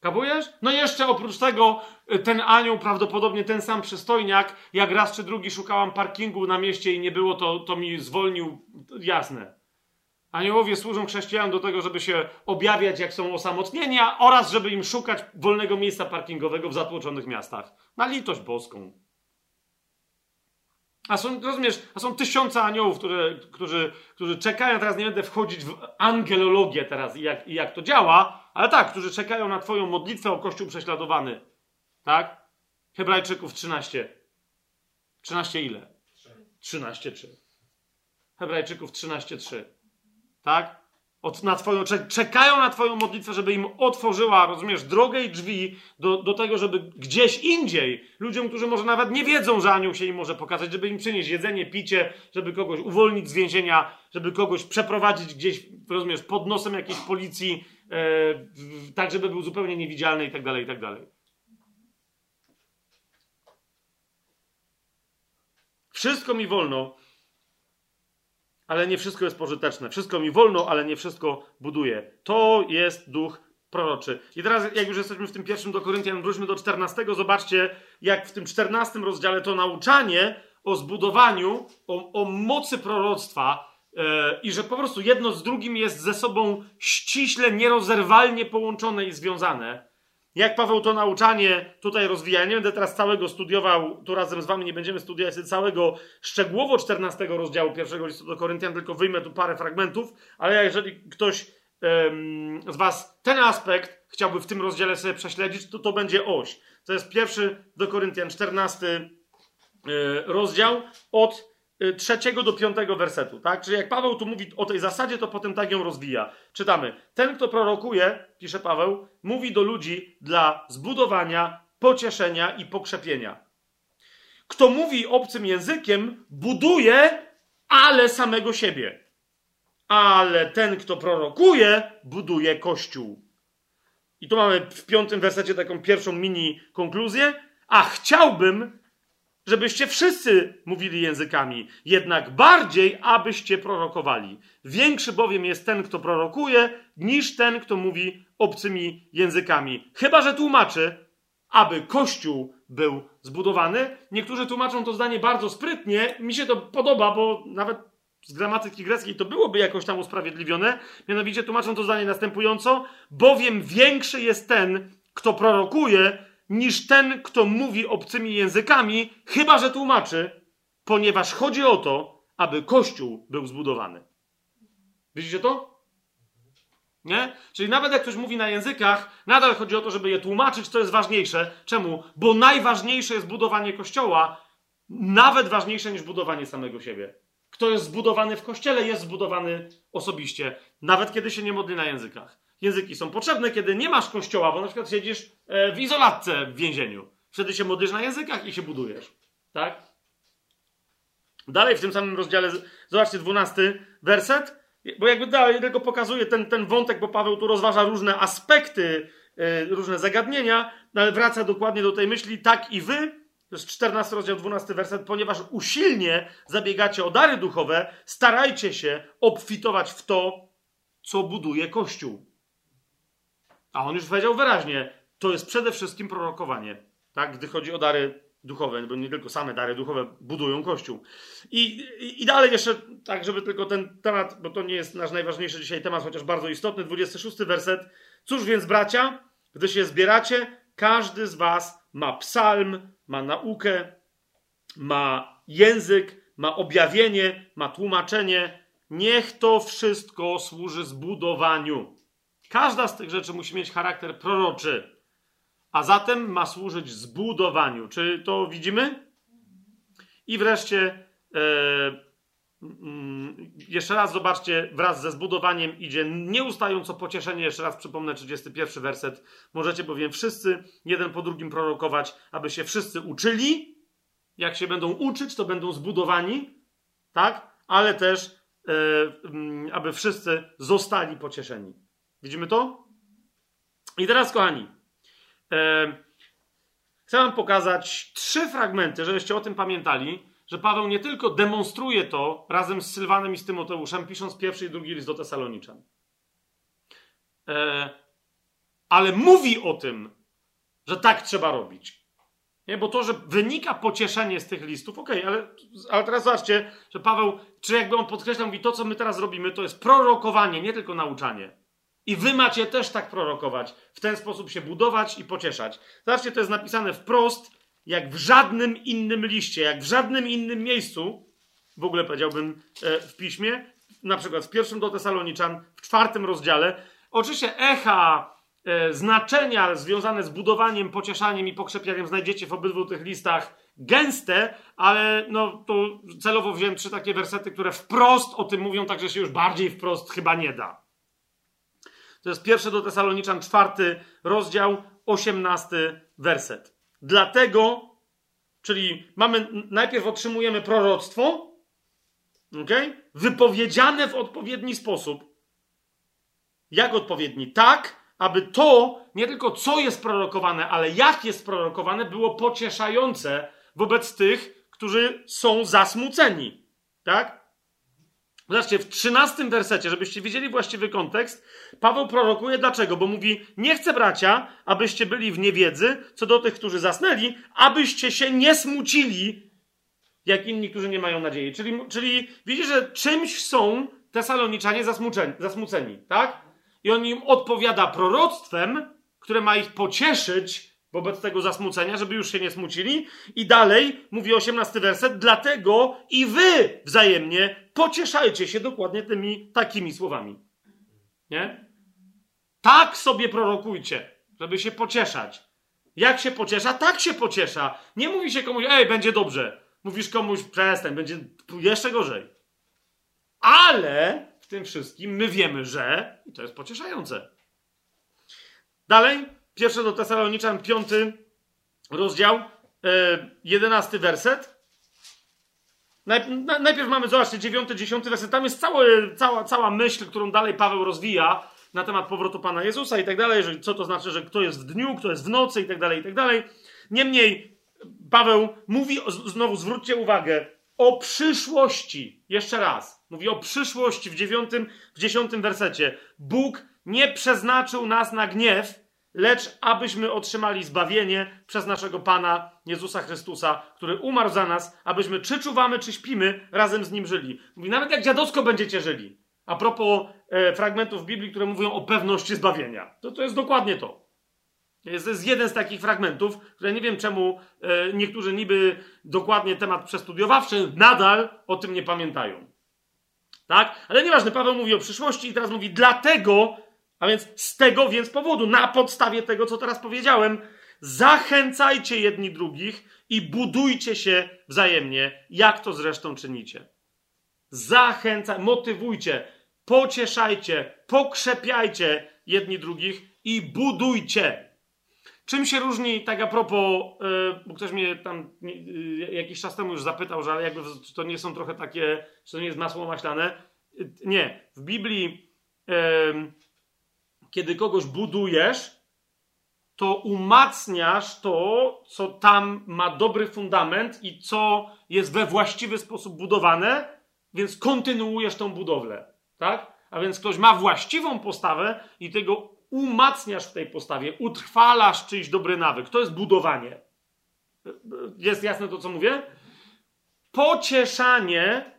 Kabujesz? No jeszcze oprócz tego y, ten anioł, prawdopodobnie ten sam przystojniak, jak raz czy drugi szukałam parkingu na mieście i nie było, to, to mi zwolnił, jasne. Aniołowie służą chrześcijanom do tego, żeby się objawiać, jak są osamotnieni, oraz żeby im szukać wolnego miejsca parkingowego w zatłoczonych miastach. Na litość boską. A są, rozumiesz, a są tysiące aniołów, które, którzy, którzy czekają, teraz nie będę wchodzić w angelologię teraz i jak, i jak to działa, ale tak, którzy czekają na twoją modlitwę o Kościół prześladowany. Tak? Hebrajczyków 13. 13 ile? 13,3. Hebrajczyków 13,3. Tak? Od, na twoją, czekają na Twoją modlitwę, żeby im otworzyła, rozumiesz, drogę i drzwi do, do tego, żeby gdzieś indziej, ludziom, którzy może nawet nie wiedzą, że anioł się im może pokazać, żeby im przynieść jedzenie, picie, żeby kogoś uwolnić z więzienia, żeby kogoś przeprowadzić gdzieś, rozumiesz, pod nosem jakiejś policji, e, tak, żeby był zupełnie niewidzialny i tak dalej, i tak dalej. Wszystko mi wolno, ale nie wszystko jest pożyteczne. Wszystko mi wolno, ale nie wszystko buduje. To jest duch proroczy. I teraz, jak już jesteśmy w tym pierwszym do Koryntian, wróćmy do 14. Zobaczcie, jak w tym 14 rozdziale to nauczanie o zbudowaniu, o, o mocy proroctwa yy, i że po prostu jedno z drugim jest ze sobą ściśle, nierozerwalnie połączone i związane. Jak Paweł to nauczanie tutaj rozwija. Ja nie będę teraz całego studiował, tu razem z wami nie będziemy studiować całego szczegółowo 14 rozdziału pierwszego listu do Koryntian, tylko wyjmę tu parę fragmentów, ale jeżeli ktoś um, z was ten aspekt chciałby w tym rozdziale sobie prześledzić, to to będzie oś. To jest pierwszy do Koryntian 14 e, rozdział od trzeciego do piątego wersetu, tak? Czyli jak Paweł tu mówi o tej zasadzie, to potem tak ją rozwija. Czytamy. Ten, kto prorokuje, pisze Paweł, mówi do ludzi dla zbudowania, pocieszenia i pokrzepienia. Kto mówi obcym językiem, buduje, ale samego siebie. Ale ten, kto prorokuje, buduje kościół. I tu mamy w piątym wersecie taką pierwszą mini konkluzję. A chciałbym, żebyście wszyscy mówili językami, jednak bardziej, abyście prorokowali. Większy bowiem jest ten, kto prorokuje, niż ten, kto mówi obcymi językami. Chyba, że tłumaczy, aby Kościół był zbudowany. Niektórzy tłumaczą to zdanie bardzo sprytnie. Mi się to podoba, bo nawet z gramatyki greckiej to byłoby jakoś tam usprawiedliwione. Mianowicie tłumaczą to zdanie następująco: bowiem większy jest ten, kto prorokuje, niż ten, kto mówi obcymi językami, chyba że tłumaczy, ponieważ chodzi o to, aby Kościół był zbudowany. Widzicie to? Nie? Czyli nawet jak ktoś mówi na językach, nadal chodzi o to, żeby je tłumaczyć, to jest ważniejsze. Czemu? Bo najważniejsze jest budowanie kościoła, nawet ważniejsze niż budowanie samego siebie. Kto jest zbudowany w kościele, jest zbudowany osobiście, nawet kiedy się nie modli na językach. Języki są potrzebne, kiedy nie masz kościoła, bo na przykład siedzisz e, w izolatce w więzieniu. Wtedy się modlisz na językach i się budujesz. Tak? Dalej w tym samym rozdziale, zobaczcie, dwunasty werset, bo jakby dalej tylko pokazuje ten, ten wątek, bo Paweł tu rozważa różne aspekty, yy, różne zagadnienia, no ale wraca dokładnie do tej myśli, tak i wy, to jest 14 rozdział, 12 werset, ponieważ usilnie zabiegacie o dary duchowe, starajcie się obfitować w to, co buduje Kościół. A on już powiedział wyraźnie, to jest przede wszystkim prorokowanie, tak? gdy chodzi o dary duchowe, bo nie tylko same dary duchowe budują Kościół. I, i, I, dalej jeszcze, tak żeby tylko ten temat, bo to nie jest nasz najważniejszy dzisiaj temat, chociaż bardzo istotny, 26 werset. Cóż więc bracia, gdy się zbieracie, każdy z was ma psalm, ma naukę, ma język, ma objawienie, ma tłumaczenie. Niech to wszystko służy zbudowaniu. Każda z tych rzeczy musi mieć charakter proroczy, a zatem ma służyć zbudowaniu. Czy to widzimy? I wreszcie, e, mm, jeszcze raz zobaczcie, wraz ze zbudowaniem idzie nieustająco pocieszenie. Jeszcze raz przypomnę 31 werset. Możecie bowiem wszyscy, jeden po drugim prorokować, aby się wszyscy uczyli. Jak się będą uczyć, to będą zbudowani, tak? Ale też, e, mm, aby wszyscy zostali pocieszeni. Widzimy to? I teraz, kochani, e, chcę Wam pokazać trzy fragmenty, żebyście o tym pamiętali, że Paweł nie tylko demonstruje to razem z Sylwanem i z Tymoteuszem, pisząc pierwszy i drugi list do Tesaloniczan, e, ale mówi o tym, że tak trzeba robić. Nie? Bo to, że wynika pocieszenie z tych listów, okej, okay, ale, ale teraz zobaczcie, że Paweł, czy jakby on podkreślał, mówi, to co my teraz robimy, to jest prorokowanie, nie tylko nauczanie. I wy macie też tak prorokować, w ten sposób się budować i pocieszać. Zobaczcie, to jest napisane wprost, jak w żadnym innym liście, jak w żadnym innym miejscu, w ogóle powiedziałbym e, w piśmie, na przykład w pierwszym do Tesaloniczan, w czwartym rozdziale. Oczywiście echa, e, znaczenia związane z budowaniem, pocieszaniem i pokrzepianiem znajdziecie w obydwu tych listach gęste, ale no to celowo wziąłem trzy takie wersety, które wprost o tym mówią, także się już bardziej wprost chyba nie da. To jest pierwszy do Tesaloniczan, czwarty rozdział, osiemnasty werset. Dlatego, czyli mamy, najpierw otrzymujemy proroctwo, okay? wypowiedziane w odpowiedni sposób. Jak odpowiedni? Tak, aby to, nie tylko co jest prorokowane, ale jak jest prorokowane, było pocieszające wobec tych, którzy są zasmuceni. Tak? Zobaczcie, w trzynastym wersecie, żebyście widzieli właściwy kontekst, Paweł prorokuje dlaczego? Bo mówi: Nie chcę, bracia, abyście byli w niewiedzy co do tych, którzy zasnęli, abyście się nie smucili, jak inni, którzy nie mają nadziei. Czyli, czyli widzisz, że czymś są Tesaloniczanie zasmuceni, zasmuceni, tak? I on im odpowiada proroctwem, które ma ich pocieszyć wobec tego zasmucenia, żeby już się nie smucili. I dalej mówi 18 werset, dlatego i wy wzajemnie pocieszajcie się dokładnie tymi takimi słowami. Nie? Tak sobie prorokujcie, żeby się pocieszać. Jak się pociesza? Tak się pociesza. Nie mówi się komuś, ej, będzie dobrze. Mówisz komuś, przestań, będzie jeszcze gorzej. Ale w tym wszystkim my wiemy, że, i to jest pocieszające. Dalej, pierwsze do Tesaloniczan, piąty rozdział, e, jedenasty werset. Najpierw mamy, zobaczcie, dziewiąty, dziesiąty werset. Tam jest cała, cała, cała myśl, którą dalej Paweł rozwija na temat powrotu Pana Jezusa i tak dalej, co to znaczy, że kto jest w dniu, kto jest w nocy i tak dalej, i tak dalej. Niemniej Paweł mówi, znowu zwróćcie uwagę, o przyszłości. Jeszcze raz. Mówi o przyszłości w dziewiątym, w dziesiątym wersecie. Bóg nie przeznaczył nas na gniew, lecz abyśmy otrzymali zbawienie przez naszego Pana Jezusa Chrystusa, który umarł za nas, abyśmy czy czuwamy, czy śpimy, razem z Nim żyli. Mówi, nawet jak dziadowsko będziecie żyli. A propos e, fragmentów Biblii, które mówią o pewności zbawienia. To, to jest dokładnie to. Jest, to jest jeden z takich fragmentów, które nie wiem czemu e, niektórzy niby dokładnie temat przestudiowawszy nadal o tym nie pamiętają. Tak? Ale nieważne, Paweł mówi o przyszłości i teraz mówi dlatego, a więc z tego więc powodu, na podstawie tego, co teraz powiedziałem, zachęcajcie jedni drugich i budujcie się wzajemnie, jak to zresztą czynicie. Zachęcaj, motywujcie, pocieszajcie, pokrzepiajcie jedni drugich i budujcie. Czym się różni, tak a propos, yy, bo ktoś mnie tam yy, jakiś czas temu już zapytał, że jakby to nie są trochę takie, czy to nie jest masło maślane. Yy, nie. W Biblii, kiedy kogoś budujesz, to umacniasz to, co tam ma dobry fundament i co jest we właściwy sposób budowane, więc kontynuujesz tą budowlę. Tak? A więc ktoś ma właściwą postawę i ty go umacniasz w tej postawie, utrwalasz czyjś dobry nawyk. To jest budowanie. Jest jasne to, co mówię? Pocieszanie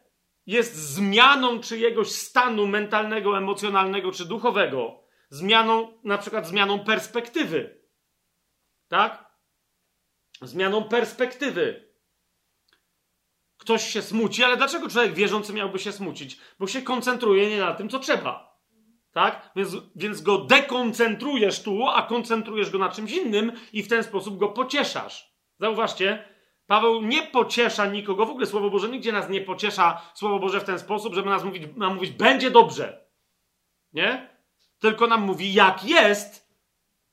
jest zmianą czyjegoś stanu mentalnego, emocjonalnego czy duchowego. Zmianą, na przykład zmianą perspektywy. Tak? Zmianą perspektywy. Ktoś się smuci, ale dlaczego człowiek wierzący miałby się smucić? Bo się koncentruje nie na tym, co trzeba. Tak? Więc, więc go dekoncentrujesz tu, a koncentrujesz go na czymś innym i w ten sposób go pocieszasz. Zauważcie, Paweł nie pociesza nikogo, w ogóle Słowo Boże nigdzie nas nie pociesza Słowo Boże w ten sposób, żeby nas mówić, nam mówić będzie dobrze. Nie? Tylko nam mówi, jak jest,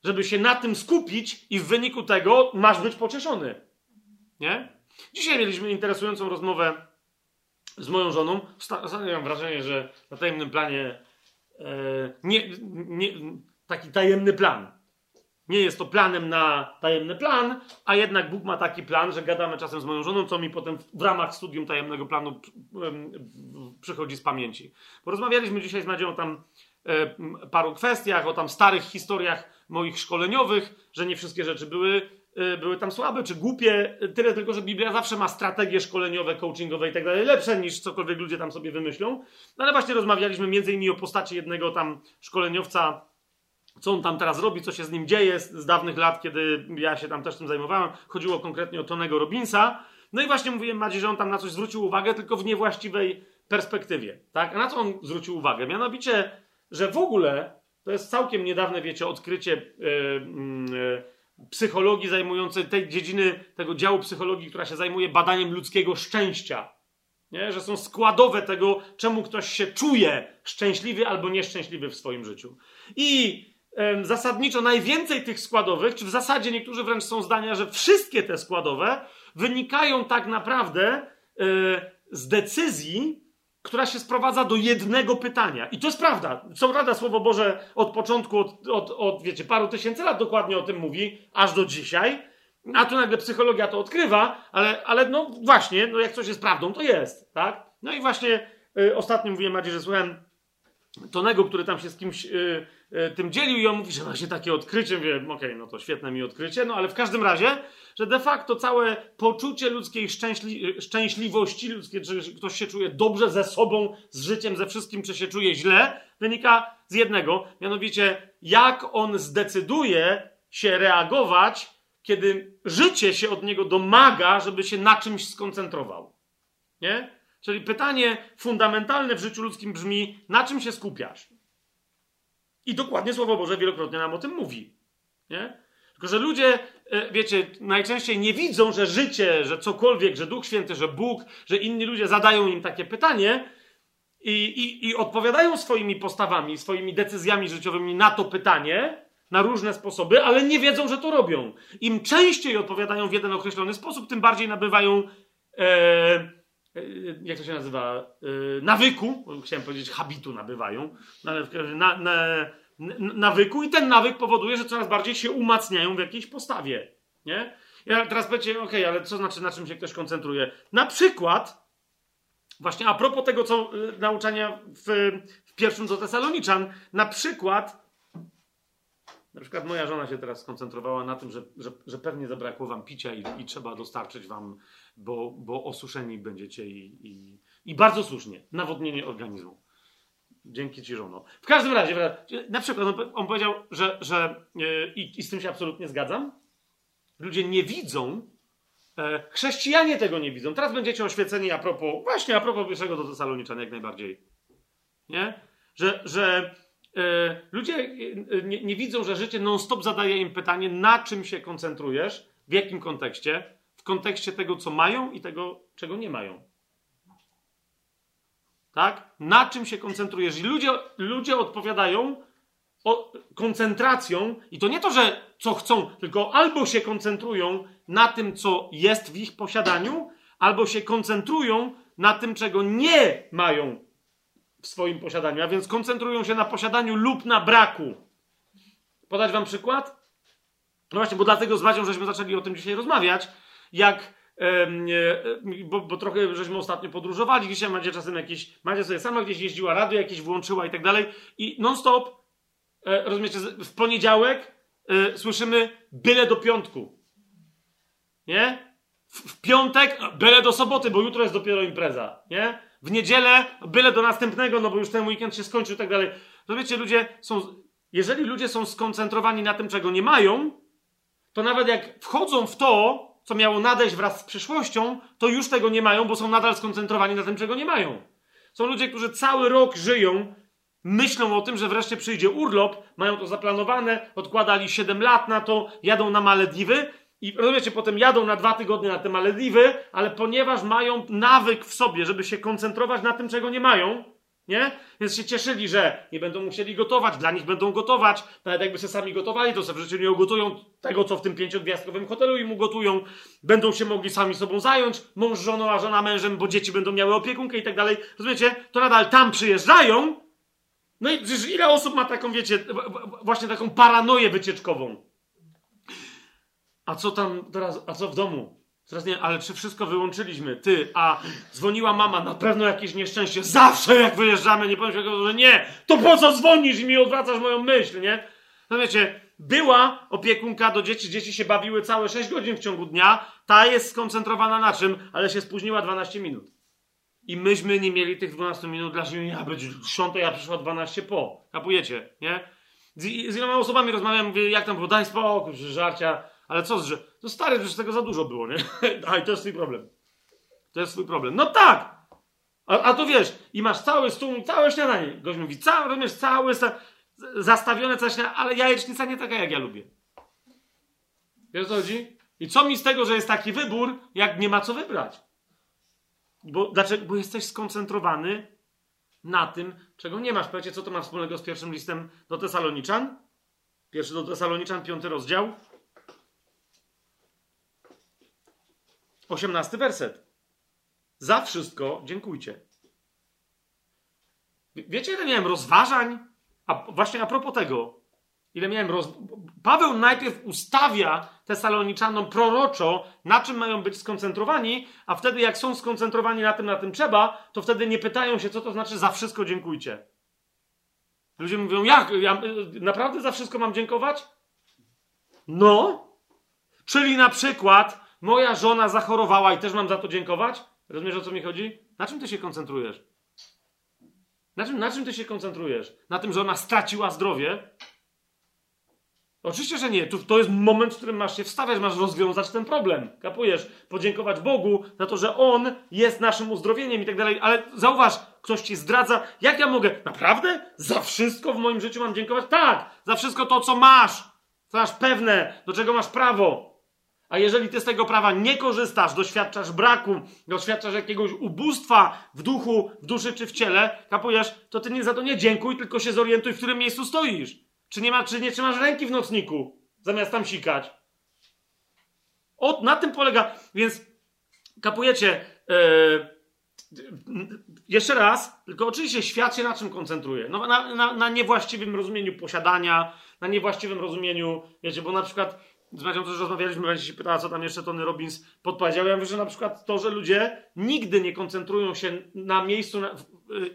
żeby się na tym skupić i w wyniku tego masz być pocieszony. Nie? Dzisiaj mieliśmy interesującą rozmowę z moją żoną. Ostatnio mam wrażenie, że na tajemnym planie e, nie, nie, taki tajemny plan. Nie jest to planem na tajemny plan, a jednak Bóg ma taki plan, że gadamy czasem z moją żoną, co mi potem w ramach studium tajemnego planu przychodzi z pamięci. Porozmawialiśmy dzisiaj z Madzią tam paru kwestiach, o tam starych historiach moich szkoleniowych, że nie wszystkie rzeczy były Y, były tam słabe czy głupie, tyle tylko, że Biblia zawsze ma strategie szkoleniowe, coachingowe i tak dalej, lepsze niż cokolwiek ludzie tam sobie wymyślą. No ale właśnie rozmawialiśmy między innymi o postaci jednego tam szkoleniowca, co on tam teraz robi, co się z nim dzieje z, z dawnych lat, kiedy ja się tam też tym zajmowałem. Chodziło konkretnie o Tonego Robinsa. No i właśnie mówiłem Madzi, że on tam na coś zwrócił uwagę, tylko w niewłaściwej perspektywie. Tak? A na co on zwrócił uwagę? Mianowicie, że w ogóle to jest całkiem niedawne, wiecie, odkrycie. Yy, yy, psychologii zajmującej tej dziedziny, tego działu psychologii, która się zajmuje badaniem ludzkiego szczęścia. Nie? Że są składowe tego, czemu ktoś się czuje szczęśliwy albo nieszczęśliwy w swoim życiu. I e, zasadniczo najwięcej tych składowych, czy w zasadzie niektórzy wręcz są zdania, że wszystkie te składowe wynikają tak naprawdę e, z decyzji, która się sprowadza do jednego pytania. I to jest prawda. Co prawda, Słowo Boże od początku, od, od, od wiecie, paru tysięcy lat dokładnie o tym mówi, aż do dzisiaj. A tu nagle psychologia to odkrywa, ale, ale no właśnie, no jak coś jest prawdą, to jest, tak? No i właśnie y, ostatnio mówiłem Madzie, że słuchałem Tonego, który tam się z kimś y, y, tym dzielił i on mówi, że właśnie takie odkrycie, wiem, okej, okay, no to świetne mi odkrycie, no ale w każdym razie, że de facto całe poczucie ludzkiej szczęśli szczęśliwości, ludzkie, czy ktoś się czuje dobrze ze sobą, z życiem, ze wszystkim, czy się czuje źle, wynika z jednego, mianowicie jak on zdecyduje się reagować, kiedy życie się od niego domaga, żeby się na czymś skoncentrował. Nie? Czyli pytanie fundamentalne w życiu ludzkim brzmi: na czym się skupiasz? I dokładnie Słowo Boże wielokrotnie nam o tym mówi. Nie? Tylko, że ludzie, e, wiecie, najczęściej nie widzą, że życie, że cokolwiek, że Duch Święty, że Bóg, że inni ludzie zadają im takie pytanie i, i, i odpowiadają swoimi postawami, swoimi decyzjami życiowymi na to pytanie, na różne sposoby, ale nie wiedzą, że to robią. Im częściej odpowiadają w jeden określony sposób, tym bardziej nabywają. E, jak to się nazywa, e, nawyku, chciałem powiedzieć habitu nabywają, na, na, nawyku i ten nawyk powoduje, że coraz bardziej się umacniają w jakiejś postawie, nie? Ja teraz powiecie, ok, ale co znaczy, na czym się ktoś koncentruje? Na przykład, właśnie a propos tego, co e, nauczania w, w pierwszym do Tesaloniczan, na przykład na przykład moja żona się teraz skoncentrowała na tym, że, że, że pewnie zabrakło wam picia i, i trzeba dostarczyć wam bo, bo osuszeni będziecie i, i, i bardzo słusznie, nawodnienie organizmu. Dzięki ci, żono. W każdym razie, na przykład on, powiedział, że, że yy, i, z tym się absolutnie zgadzam, ludzie nie widzą, e, chrześcijanie tego nie widzą. Teraz będziecie oświeceni a propos, właśnie a propos pierwszego do Tesaloniczan jak najbardziej. Nie? Że, że e, ludzie e, nie, nie widzą, że życie non-stop zadaje im pytanie, na czym się koncentrujesz, w jakim kontekście, kontekście tego, co mają i tego, czego nie mają. Tak? Na czym się koncentrujesz? I ludzie, ludzie odpowiadają o, koncentracją, i to nie to, że co chcą, tylko albo się koncentrują na tym, co jest w ich posiadaniu, albo się koncentrują na tym, czego nie mają w swoim posiadaniu, a więc koncentrują się na posiadaniu lub na braku. Podać wam przykład? No właśnie, bo dlatego z Wadzią żeśmy zaczęli o tym dzisiaj rozmawiać, jak bo, bo, trochę żeśmy ostatnio podróżowali, dzisiaj macie czasem jakieś, macie sobie sama gdzieś jeździła, radio jakieś włączyła i tak dalej i non-stop, e, rozumiecie, w poniedziałek e, słyszymy byle do piątku, nie? W, w piątek byle do soboty, bo jutro jest dopiero impreza, nie? W niedzielę byle do następnego, no bo już ten weekend się skończył i tak dalej. Rozumiecie, ludzie są, jeżeli ludzie są skoncentrowani na tym, czego nie mają, to nawet jak wchodzą w to, co miało nadejść wraz z przyszłością, to już tego nie mają, bo są nadal skoncentrowani na tym, czego nie mają. Są ludzie, którzy cały rok żyją, myślą o tym, że wreszcie przyjdzie urlop, mają to zaplanowane, odkładali 7 lat na to, jadą na Malediwy i rozumiecie, potem jadą na dwa tygodnie na te Malediwy, ale ponieważ mają nawyk w sobie, żeby się koncentrować na tym, czego nie mają, nie? Więc się cieszyli, że nie będą musieli gotować, dla nich będą gotować. Nawet jakby się sami gotowali, to sobie w życiu nie ugotują tego, co w tym pięciogwiazdkowym hotelu im ugotują. Będą się mogli sami sobą zająć, mąż żoną, a żona mężem, bo dzieci będą miały opiekunkę i tak dalej. Rozumiecie? To nadal tam przyjeżdżają. No i przecież ile osób ma taką, wiecie, właśnie taką paranoję wycieczkową? A co tam teraz, a co w domu? Teraz nie, ale czy wszystko wyłączyliśmy? Ty, a dzwoniła mama, na pewno jakieś nieszczęście. Zawsze jak wyjeżdżamy, nie powiem się, że nie, to po co dzwonisz i mi odwracasz moją myśl, nie? No wiecie, była opiekunka do dzieci, dzieci się bawiły całe 6 godzin w ciągu dnia, ta jest skoncentrowana na czym, ale się spóźniła 12 minut. I myśmy nie mieli tych 12 minut dla siebie, ja być 10, ja przyszła 12 po. Kapujecie, nie? Z, z iloma osobami rozmawiam, mówię, jak tam było, daj spokój, żarcia. Ale co, że to stary, że tego za dużo było, nie? A i to jest twój problem. To jest twój problem. No tak! A, a to wiesz, i masz cały stół, całe śniadanie. Gość mówi, cały, rozumiesz, cały sta, zastawione coś, ale jajecznica nie taka, jak ja lubię. Wiesz co chodzi? I co mi z tego, że jest taki wybór, jak nie ma co wybrać? Bo, dlaczego? Bo jesteś skoncentrowany na tym, czego nie masz. Powiecie, co to ma wspólnego z pierwszym listem do Tesaloniczan? Pierwszy do Tesaloniczan, piąty rozdział. Osiemnasty werset. Za wszystko dziękujcie. Wiecie, ile miałem rozważań? A właśnie a propos tego, ile miałem roz... Paweł najpierw ustawia Tesaloniczanom proroczo, na czym mają być skoncentrowani, a wtedy jak są skoncentrowani na tym, na tym trzeba, to wtedy nie pytają się, co to znaczy za wszystko dziękujcie. Ludzie mówią, jak? Ja naprawdę za wszystko mam dziękować? No. Czyli na przykład moja żona zachorowała i też mam za to dziękować? Rozumiesz o co mi chodzi? Na czym ty się koncentrujesz? Na czym, na czym ty się koncentrujesz? Na tym, że ona straciła zdrowie? Oczywiście, że nie. To, jest moment, w którym masz się wstawiać, masz rozwiązać ten problem. Kapujesz? Podziękować Bogu za to, że On jest naszym uzdrowieniem i tak dalej. Ale zauważ, ktoś ci zdradza. Jak ja mogę? Naprawdę? Za wszystko w moim życiu mam dziękować? Tak! Za wszystko to, co masz. Co masz pewne, do czego masz prawo. A jeżeli ty z tego prawa nie korzystasz, doświadczasz braku, doświadczasz jakiegoś ubóstwa w duchu, w duszy czy w ciele, kapujesz, to ty nie za to nie dziękuj, tylko się zorientuj, w którym miejscu stoisz. Czy nie, ma, czy nie trzymasz ręki w nocniku, zamiast tam sikać. O, na tym polega. Więc kapujecie. Yy, jeszcze raz, tylko oczywiście świat się na czym koncentruje? No, na, na, na niewłaściwym rozumieniu posiadania, na niewłaściwym rozumieniu, wiecie, bo na przykład z Macią też rozmawialiśmy, będzie się pytała, co tam jeszcze Tony Robbins podpowiedział. Ja mówię, że na przykład to, że ludzie nigdy nie koncentrują się na miejscu na,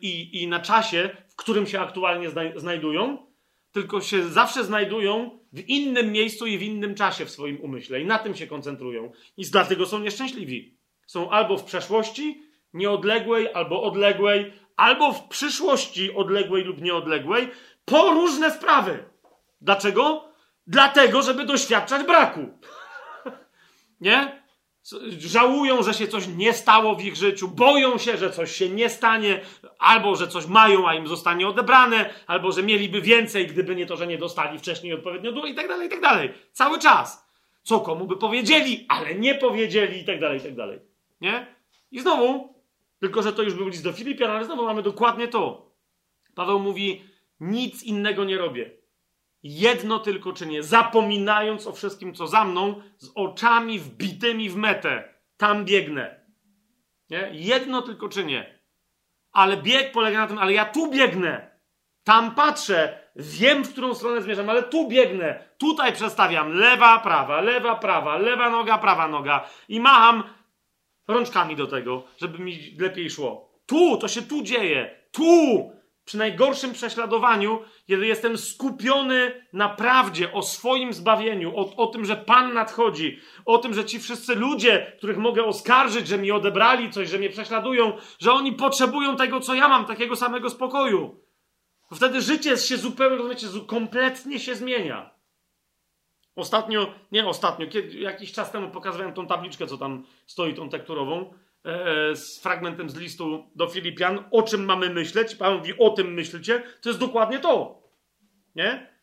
i, i na czasie, w którym się aktualnie znajdują, tylko się zawsze znajdują w innym miejscu i w innym czasie w swoim umyśle. I na tym się koncentrują. I dlatego są nieszczęśliwi. Są albo w przeszłości, nieodległej, albo odległej, albo w przyszłości odległej lub nieodległej, po różne sprawy. Dlaczego? Dlatego, żeby doświadczać braku. nie? Żałują, że się coś nie stało w ich życiu, boją się, że coś się nie stanie, albo że coś mają, a im zostanie odebrane, albo że mieliby więcej, gdyby nie to, że nie dostali wcześniej odpowiednio dużo, i tak dalej, i tak dalej. Cały czas. Co komu by powiedzieli, ale nie powiedzieli, i tak dalej, i tak dalej. Nie? I znowu, tylko że to już był list do Filipian, ale znowu mamy dokładnie to. Paweł mówi: Nic innego nie robię jedno tylko czynię, zapominając o wszystkim, co za mną, z oczami wbitymi w metę. Tam biegnę. Nie? Jedno tylko czynię. Ale bieg polega na tym, ale ja tu biegnę. Tam patrzę, wiem, w którą stronę zmierzam, ale tu biegnę. Tutaj przestawiam lewa, prawa, lewa, prawa, lewa noga, prawa noga i macham rączkami do tego, żeby mi lepiej szło. Tu, to się tu dzieje. Tu! Przy najgorszym prześladowaniu, kiedy jestem skupiony na prawdzie o swoim zbawieniu, o, o, tym, że Pan nadchodzi, o tym, że ci wszyscy ludzie, których mogę oskarżyć, że mi odebrali coś, że mnie prześladują, że oni potrzebują tego, co ja mam, takiego samego spokoju. Wtedy życie się zupełnie, rozumiecie, kompletnie się zmienia. Ostatnio, nie ostatnio, kiedy, jakiś czas temu pokazywałem tą tabliczkę, co tam stoi, tą tekturową. E, z fragmentem z listu do Filipian, o czym mamy myśleć. Pan mówi, o tym myślcie. To jest dokładnie to. Nie?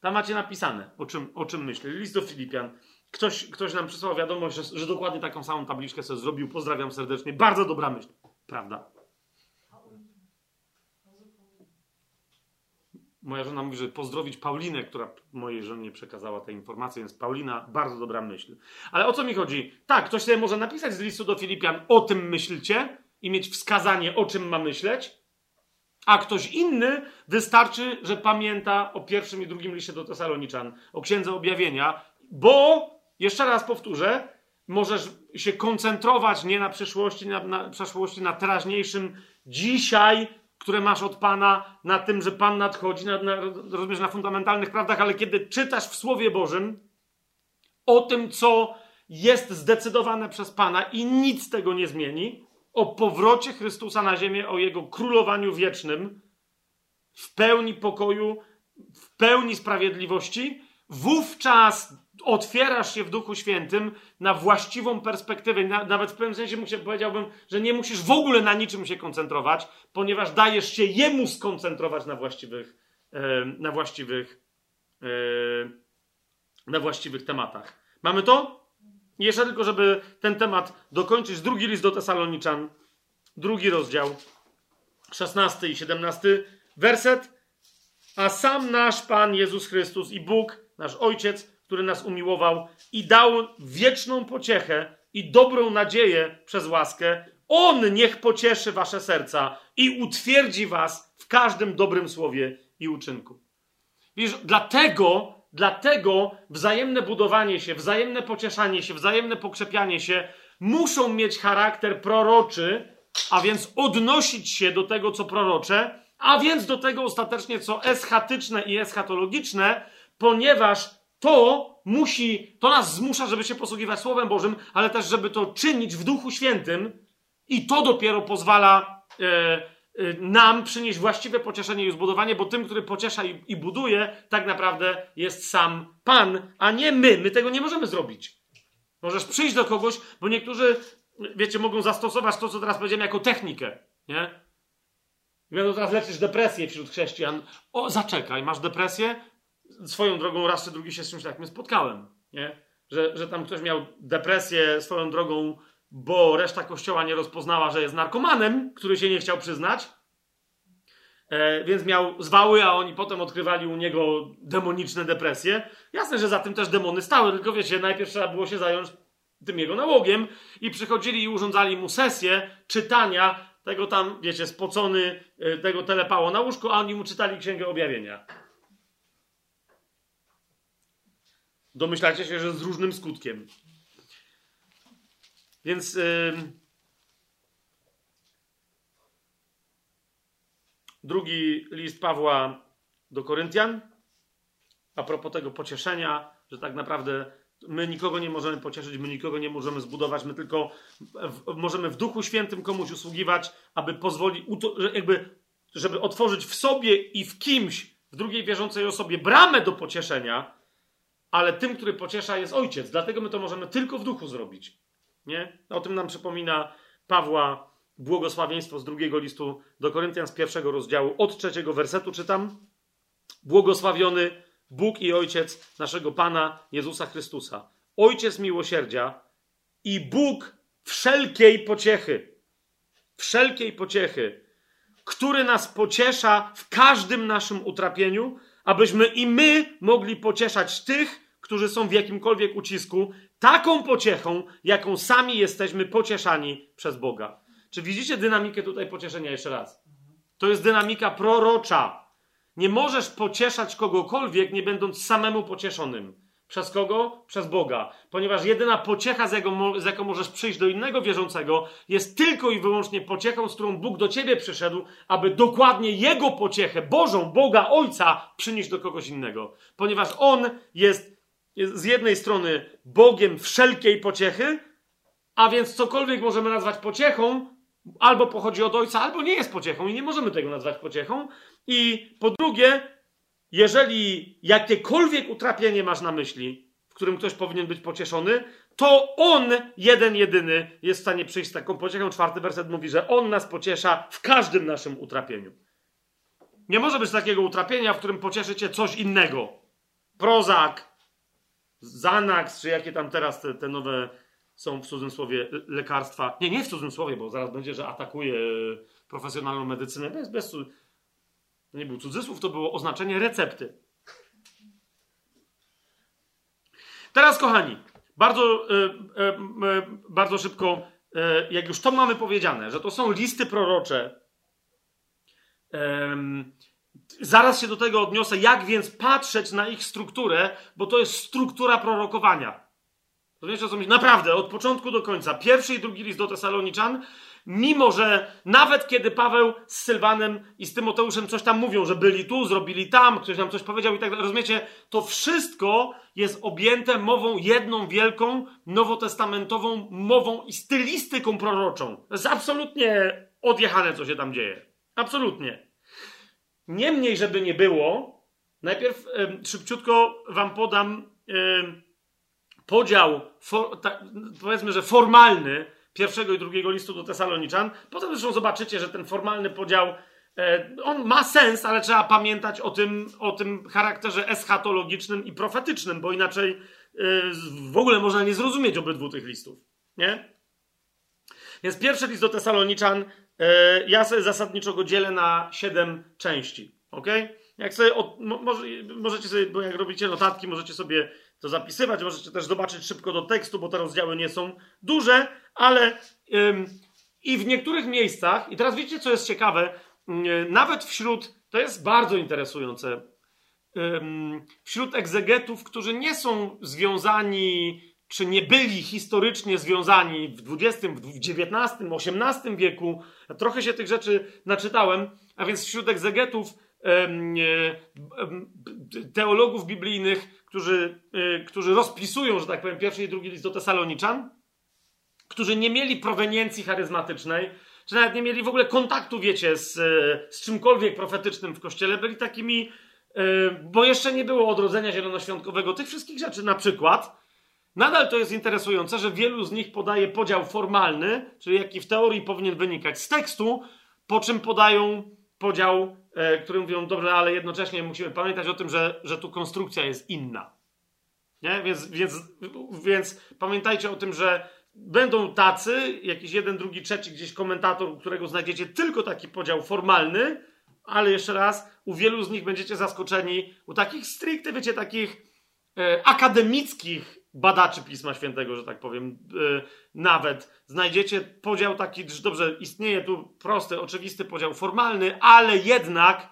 Tam macie napisane, o czym, o czym myślę. List do Filipian. Ktoś, ktoś nam przysłał wiadomość, że, że dokładnie taką samą tabliczkę sobie zrobił. Pozdrawiam serdecznie. Bardzo dobra myśl. Prawda? Moja żona mówi, że pozdrowić Paulinę, która mojej żonie przekazała tę informację, więc Paulina, bardzo dobra myśl. Ale o co mi chodzi? Tak, ktoś sobie może napisać z listu do Filipian, o tym myślcie i mieć wskazanie, o czym ma myśleć, a ktoś inny wystarczy, że pamięta o pierwszym i drugim liście do Tesaloniczan, o księdze objawienia, bo, jeszcze raz powtórzę, możesz się koncentrować nie na przyszłości, na, na przeszłości, na teraźniejszym, dzisiaj które masz od Pana, na tym, że Pan nadchodzi, na, na, rozumiesz, na fundamentalnych prawdach, ale kiedy czytasz w Słowie Bożym o tym, co jest zdecydowane przez Pana i nic tego nie zmieni, o powrocie Chrystusa na ziemię, o Jego królowaniu wiecznym, w pełni pokoju, w pełni sprawiedliwości, wówczas otwierasz się w Duchu Świętym na właściwą perspektywę. Na, nawet w pewnym sensie powiedziałbym, że nie musisz w ogóle na niczym się koncentrować, ponieważ dajesz się Jemu skoncentrować na właściwych, e, na właściwych, e, na właściwych tematach. Mamy to? Jeszcze tylko, żeby ten temat dokończyć. Drugi list do Tesaloniczan, drugi rozdział, 16 i 17 werset. A sam nasz Pan Jezus Chrystus i Bóg, nasz Ojciec, który nas umiłował i dał wieczną pociechę i dobrą nadzieję przez łaskę, On niech pocieszy wasze serca i utwierdzi was w każdym dobrym słowie i uczynku. Wiesz, dlatego, dlatego wzajemne budowanie się, wzajemne pocieszanie się, wzajemne pokrzepianie się muszą mieć charakter proroczy, a więc odnosić się do tego, co prorocze, a więc do tego ostatecznie co eschatyczne i eschatologiczne, ponieważ to musi, to nas zmusza, żeby się posługiwać Słowem Bożym, ale też, żeby to czynić w Duchu Świętym i to dopiero pozwala e, e, nam przynieść właściwe pocieszenie i zbudowanie, bo tym, który pociesza i, i buduje, tak naprawdę jest sam Pan, a nie my. My tego nie możemy zrobić. Możesz przyjść do kogoś, bo niektórzy, wiecie, mogą zastosować to, co teraz powiedziałem, jako technikę, nie? Będą teraz leczyć depresję wśród chrześcijan. O, zaczekaj, masz depresję? Swoją drogą raz czy drugi się z czymś takim spotkałem, nie? Że, że tam ktoś miał depresję swoją drogą, bo reszta kościoła nie rozpoznała, że jest narkomanem, który się nie chciał przyznać. E, więc miał zwały, a oni potem odkrywali u niego demoniczne depresje. Jasne, że za tym też demony stały, tylko wiecie, najpierw trzeba było się zająć tym jego nałogiem i przychodzili i urządzali mu sesję czytania tego tam, wiecie, spocony, e, tego telepało na łóżku, a oni mu czytali Księgę Objawienia. Domyślacie się, że z różnym skutkiem. Więc... Yy Drugi list Pawła do Koryntian, a propos tego pocieszenia, że tak naprawdę my nikogo nie możemy pocieszyć, my nikogo nie możemy zbudować, my tylko w, możemy w Duchu Świętym komuś usługiwać, aby pozwolić, jakby, żeby otworzyć w sobie i w kimś, w drugiej wierzącej osobie bramę do pocieszenia, ale tym, który pociesza, jest Ojciec. Dlatego my to możemy tylko w duchu zrobić. Nie? O tym nam przypomina Pawła błogosławieństwo z drugiego listu do Koryntian z pierwszego rozdziału, od trzeciego wersetu czytam. Błogosławiony Bóg i Ojciec naszego Pana Jezusa Chrystusa, Ojciec miłosierdzia i Bóg wszelkiej pociechy, wszelkiej pociechy, który nas pociesza w każdym naszym utrapieniu, abyśmy i my mogli pocieszać tych, którzy są w jakimkolwiek ucisku, taką pociechą, jaką sami jesteśmy pocieszani przez Boga. Czy widzicie dynamikę tutaj pocieszenia jeszcze raz? To jest dynamika prorocza. Nie możesz pocieszać kogokolwiek, nie będąc samemu pocieszonym. Przez kogo? Przez Boga. Ponieważ jedyna pociecha, z jaką, z jaką możesz przyjść do innego wierzącego, jest tylko i wyłącznie pociechą, z którą Bóg do ciebie przyszedł, aby dokładnie Jego pociechę, Bożą, Boga Ojca, przynieść do kogoś innego. Ponieważ On jest, jest z jednej strony Bogiem wszelkiej pociechy, a więc cokolwiek możemy nazwać pociechą, albo pochodzi od ojca, albo nie jest pociechą i nie możemy tego nazwać pociechą. I po drugie, jeżeli jakiekolwiek utrapienie masz na myśli, w którym ktoś powinien być pocieszony, to on, jeden, jedyny, jest w stanie przyjść z taką pociechą. Czwarty werset mówi, że on nas pociesza w każdym naszym utrapieniu. Nie może być takiego utrapienia, w którym pocieszy cię coś innego. Prozak, Zanax, czy jakie tam teraz te, te nowe są w cudzysłowie lekarstwa. Nie, nie w cudzysłowie, bo zaraz będzie, że atakuje profesjonalną medycynę. Bez, bez, to nie był cudzysłów, to było oznaczenie recepty. Teraz, kochani, bardzo, e, e, e, bardzo szybko, jak już to mamy powiedziane, że to są listy prorocze, zaraz się do tego odniosę, jak więc patrzeć na ich strukturę, bo to jest struktura prorokowania. Rozumiecie co mi? Naprawdę, od początku do końca. Pierwszy i drugi list do Tesaloniczan, mimo że nawet kiedy Paweł z Sylwanem i z Tymoteuszem coś tam mówią, że byli tu, zrobili tam, ktoś nam coś powiedział i tak dalej, rozumiecie? To wszystko jest objęte mową jedną wielką, nowotestamentową mową i stylistyką proroczą. To jest absolutnie odjechane, co się tam dzieje. Absolutnie. Niemniej, żeby nie było, najpierw y, szybciutko wam podam... Y, podział, for, ta, powiedzmy, że formalny pierwszego i drugiego listu do Tesaloniczan. Potem zresztą zobaczycie, że ten formalny podział e, on ma sens, ale trzeba pamiętać o tym, o tym charakterze eschatologicznym i profetycznym, bo inaczej e, w ogóle można nie zrozumieć obydwu tych listów. Nie? Więc pierwszy list do Tesaloniczan, e, ja sobie zasadniczo go dzielę na siedem części. ok? Jak sobie, możecie sobie, bo jak robicie notatki, możecie sobie to zapisywać. Możecie też zobaczyć szybko do tekstu, bo te rozdziały nie są duże, ale ym, i w niektórych miejscach, i teraz wiecie, co jest ciekawe, yy, nawet wśród, to jest bardzo interesujące, wśród egzegetów, którzy nie są związani czy nie byli historycznie związani w XX, w XIX, XVIII wieku. Ja trochę się tych rzeczy naczytałem, a więc wśród egzegetów, teologów biblijnych, którzy, e, którzy rozpisują, że tak powiem, pierwszy i drugi list do Tesaloniczan, którzy nie mieli proweniencji charyzmatycznej, czy nawet nie mieli w ogóle kontaktu, wiecie, z, e, z czymkolwiek profetycznym w kościele, byli takimi, e, bo jeszcze nie było odrodzenia zielonoświątkowego, tych wszystkich rzeczy na przykład. Nadal to jest interesujące, że wielu z nich podaje podział formalny, czyli jaki w teorii powinien wynikać z tekstu, po czym podają podział, e, który mówią, dobrze, ale jednocześnie musimy pamiętać o tym, że, że tu konstrukcja jest inna. Nie? Więc, więc, więc pamiętajcie o tym, że będą tacy, jakiś jeden, drugi, trzeci gdzieś komentator, którego znajdziecie tylko taki podział formalny, ale jeszcze raz, u wielu z nich będziecie zaskoczeni, u takich stricte, wiecie, takich e, akademickich badaczy Pisma Świętego, że tak powiem, e, nawet znajdziecie podział taki, że dobrze, istnieje tu prosty, oczywisty podział formalny, ale jednak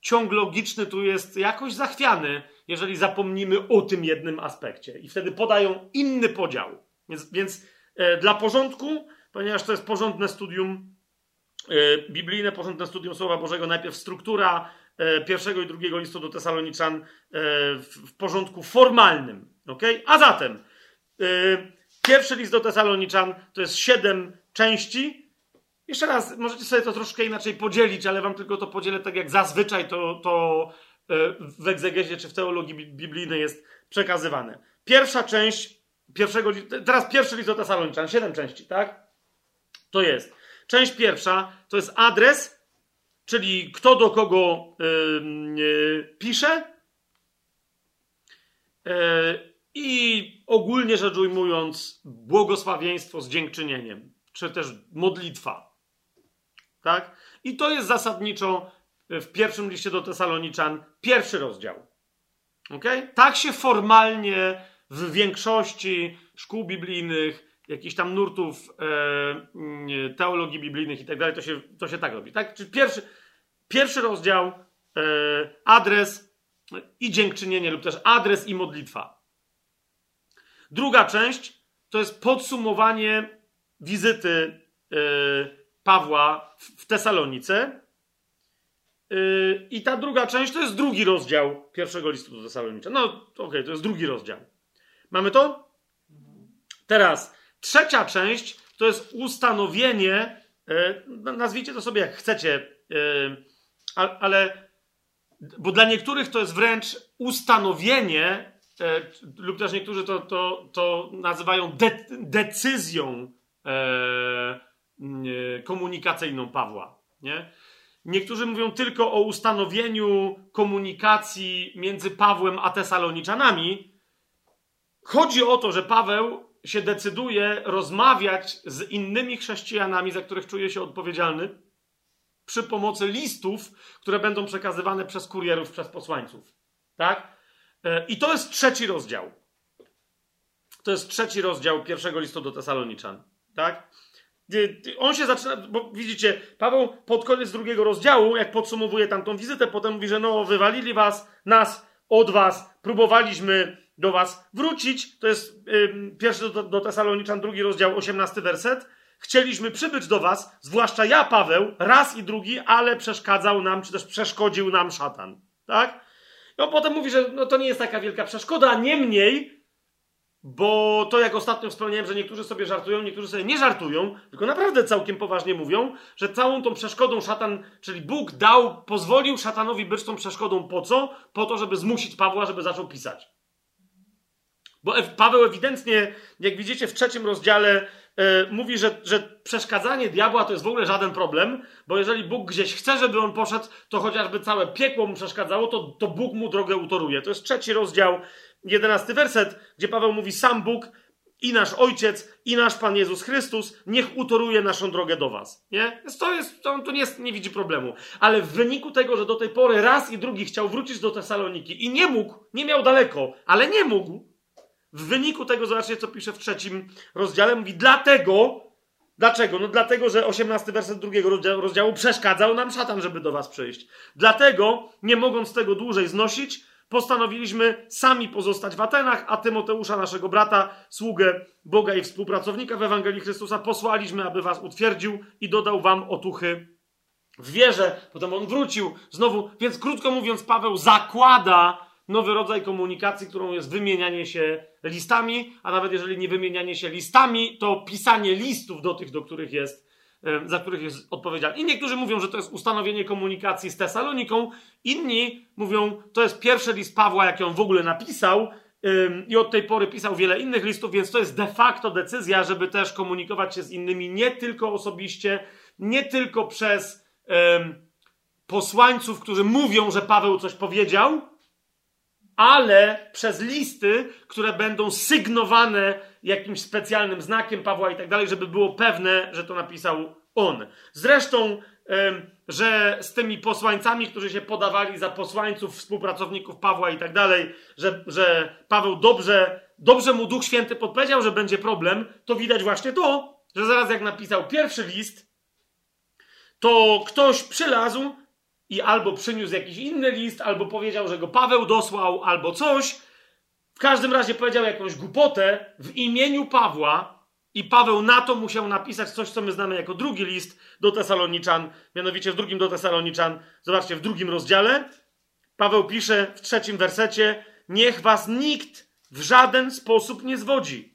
ciąg logiczny tu jest jakoś zachwiany, jeżeli zapomnimy o tym jednym aspekcie. I wtedy podają inny podział. Więc, więc e, dla porządku, ponieważ to jest porządne studium e, biblijne, porządne studium Słowa Bożego, najpierw struktura e, pierwszego i drugiego listu do Tesaloniczan e, w, porządku formalnym. Okay? A zatem, e, pierwszy list do Tesaloniczan to jest siedem części. Jeszcze raz, możecie sobie to troszkę inaczej podzielić, ale wam tylko to podzielę tak jak zazwyczaj to, to w egzegezie czy w teologii biblijnej jest przekazywane. Pierwsza część pierwszego, teraz pierwszy list do Tesaloniczan, siedem części, tak? To jest. Część pierwsza to jest adres, czyli kto do kogo yy, pisze. Yy, I ogólnie rzecz ujmując, błogosławieństwo z dziękczynieniem, czy też modlitwa. Tak? I to jest zasadniczo w pierwszym liście do Tesaloniczan pierwszy rozdział. Okay? Tak się formalnie w większości szkół biblijnych, jakichś tam nurtów e, teologii biblijnych i tak dalej, to się, to się tak robi. Tak? Czyli pierwszy, pierwszy rozdział, e, adres i dziękczynienie, lub też adres i modlitwa. Druga część to jest podsumowanie wizyty e, Pawła w, Tesalonice. E, I ta druga część to jest drugi rozdział pierwszego listu do Tesalonicza. No, okej, okay, to jest drugi rozdział. Mamy to? Teraz trzecia część to jest ustanowienie, nazwijcie to sobie jak chcecie, ale bo dla niektórych to jest wręcz ustanowienie, e, lub też niektórzy to, to, to nazywają de, decyzją komunikacyjną Pawła. Nie? Niektórzy mówią tylko o ustanowieniu komunikacji między Pawłem a Tesaloniczanami, Chodzi o to, że Paweł się decyduje rozmawiać z innymi chrześcijanami, za których czuje się odpowiedzialny, przy pomocy listów, które będą przekazywane przez kurierów, przez posłańców. Tak? E, I to jest trzeci rozdział. To jest trzeci rozdział pierwszego listu do Tesaloniczan. Tak? On się zaczyna, bo widzicie, Paweł pod koniec drugiego rozdziału, jak podsumowuje tamtą wizytę, potem mówi, że no, wywalili was, nas od was, próbowaliśmy do was wrócić. To jest yy, pierwszy do, do Tesaloniczan, drugi rozdział, osiemnasty werset. Chcieliśmy przybyć do was, zwłaszcza ja, Paweł, raz i drugi, ale przeszkadzał nam, czy też przeszkodził nam szatan. Tak? No potem mówi, że no, to nie jest taka wielka przeszkoda, niemniej, bo to jak ostatnio wspomniałem, że niektórzy sobie żartują, niektórzy sobie nie żartują, tylko naprawdę całkiem poważnie mówią, że całą tą przeszkodą szatan, czyli Bóg dał, pozwolił szatanowi być tą przeszkodą po co? Po to, żeby zmusić Pawła, żeby zaczął pisać. Bo Paweł ewidentnie, jak widzicie w trzecim rozdziale, e, mówi, że, że przeszkadzanie diabła to jest w ogóle żaden problem, bo jeżeli Bóg gdzieś chce, żeby on poszedł, to chociażby całe piekło mu przeszkadzało, to, to Bóg mu drogę utoruje. To jest trzeci rozdział, jedenasty werset, gdzie Paweł mówi: Sam Bóg i nasz Ojciec, i nasz Pan Jezus Chrystus, niech utoruje naszą drogę do Was. Nie? Więc to jest, to on tu nie, nie widzi problemu. Ale w wyniku tego, że do tej pory raz i drugi chciał wrócić do Tesaloniki i nie mógł, nie miał daleko, ale nie mógł, w wyniku tego, zobaczcie, co pisze w trzecim rozdziale, mówi dlatego, dlaczego? No dlatego, że osiemnasty werset drugiego rozdziału przeszkadzał nam szatan, żeby do was przyjść. Dlatego, nie mogąc tego dłużej znosić, postanowiliśmy sami pozostać w Atenach, a Tymoteusza, naszego brata, sługę Boga i współpracownika w Ewangelii Chrystusa, posłaliśmy, aby was utwierdził i dodał wam otuchy w wierze. Potem on wrócił znowu. Więc krótko mówiąc, Paweł zakłada nowy rodzaj komunikacji, którą jest wymienianie się listami, a nawet jeżeli nie wymienianie się listami, to pisanie listów do tych, do których jest za których jest odpowiedzialny. I niektórzy mówią, że to jest ustanowienie komunikacji z Tesaloniką, inni mówią, to jest pierwszy list Pawła, jaki on w ogóle napisał i od tej pory pisał wiele innych listów, więc to jest de facto decyzja, żeby też komunikować się z innymi nie tylko osobiście, nie tylko przez posłańców, którzy mówią, że Paweł coś powiedział, ale przez listy, które będą sygnowane jakimś specjalnym znakiem Pawła i tak dalej, żeby było pewne, że to napisał on. Zresztą, że z tymi posłańcami, którzy się podawali za posłańców, współpracowników Pawła i tak dalej, że, że Paweł dobrze, dobrze mu Duch Święty podpowiedział, że będzie problem, to widać właśnie to, że zaraz jak napisał pierwszy list, to ktoś przylazł i albo przyniósł jakiś inny list, albo powiedział, że go Paweł dosłał, albo coś. W każdym razie powiedział jakąś głupotę w imieniu Pawła, i Paweł na to musiał napisać coś, co my znamy jako drugi list do Tesaloniczan, mianowicie w drugim do Tesaloniczan, zobaczcie, w drugim rozdziale. Paweł pisze w trzecim wersecie: Niech was nikt w żaden sposób nie zwodzi.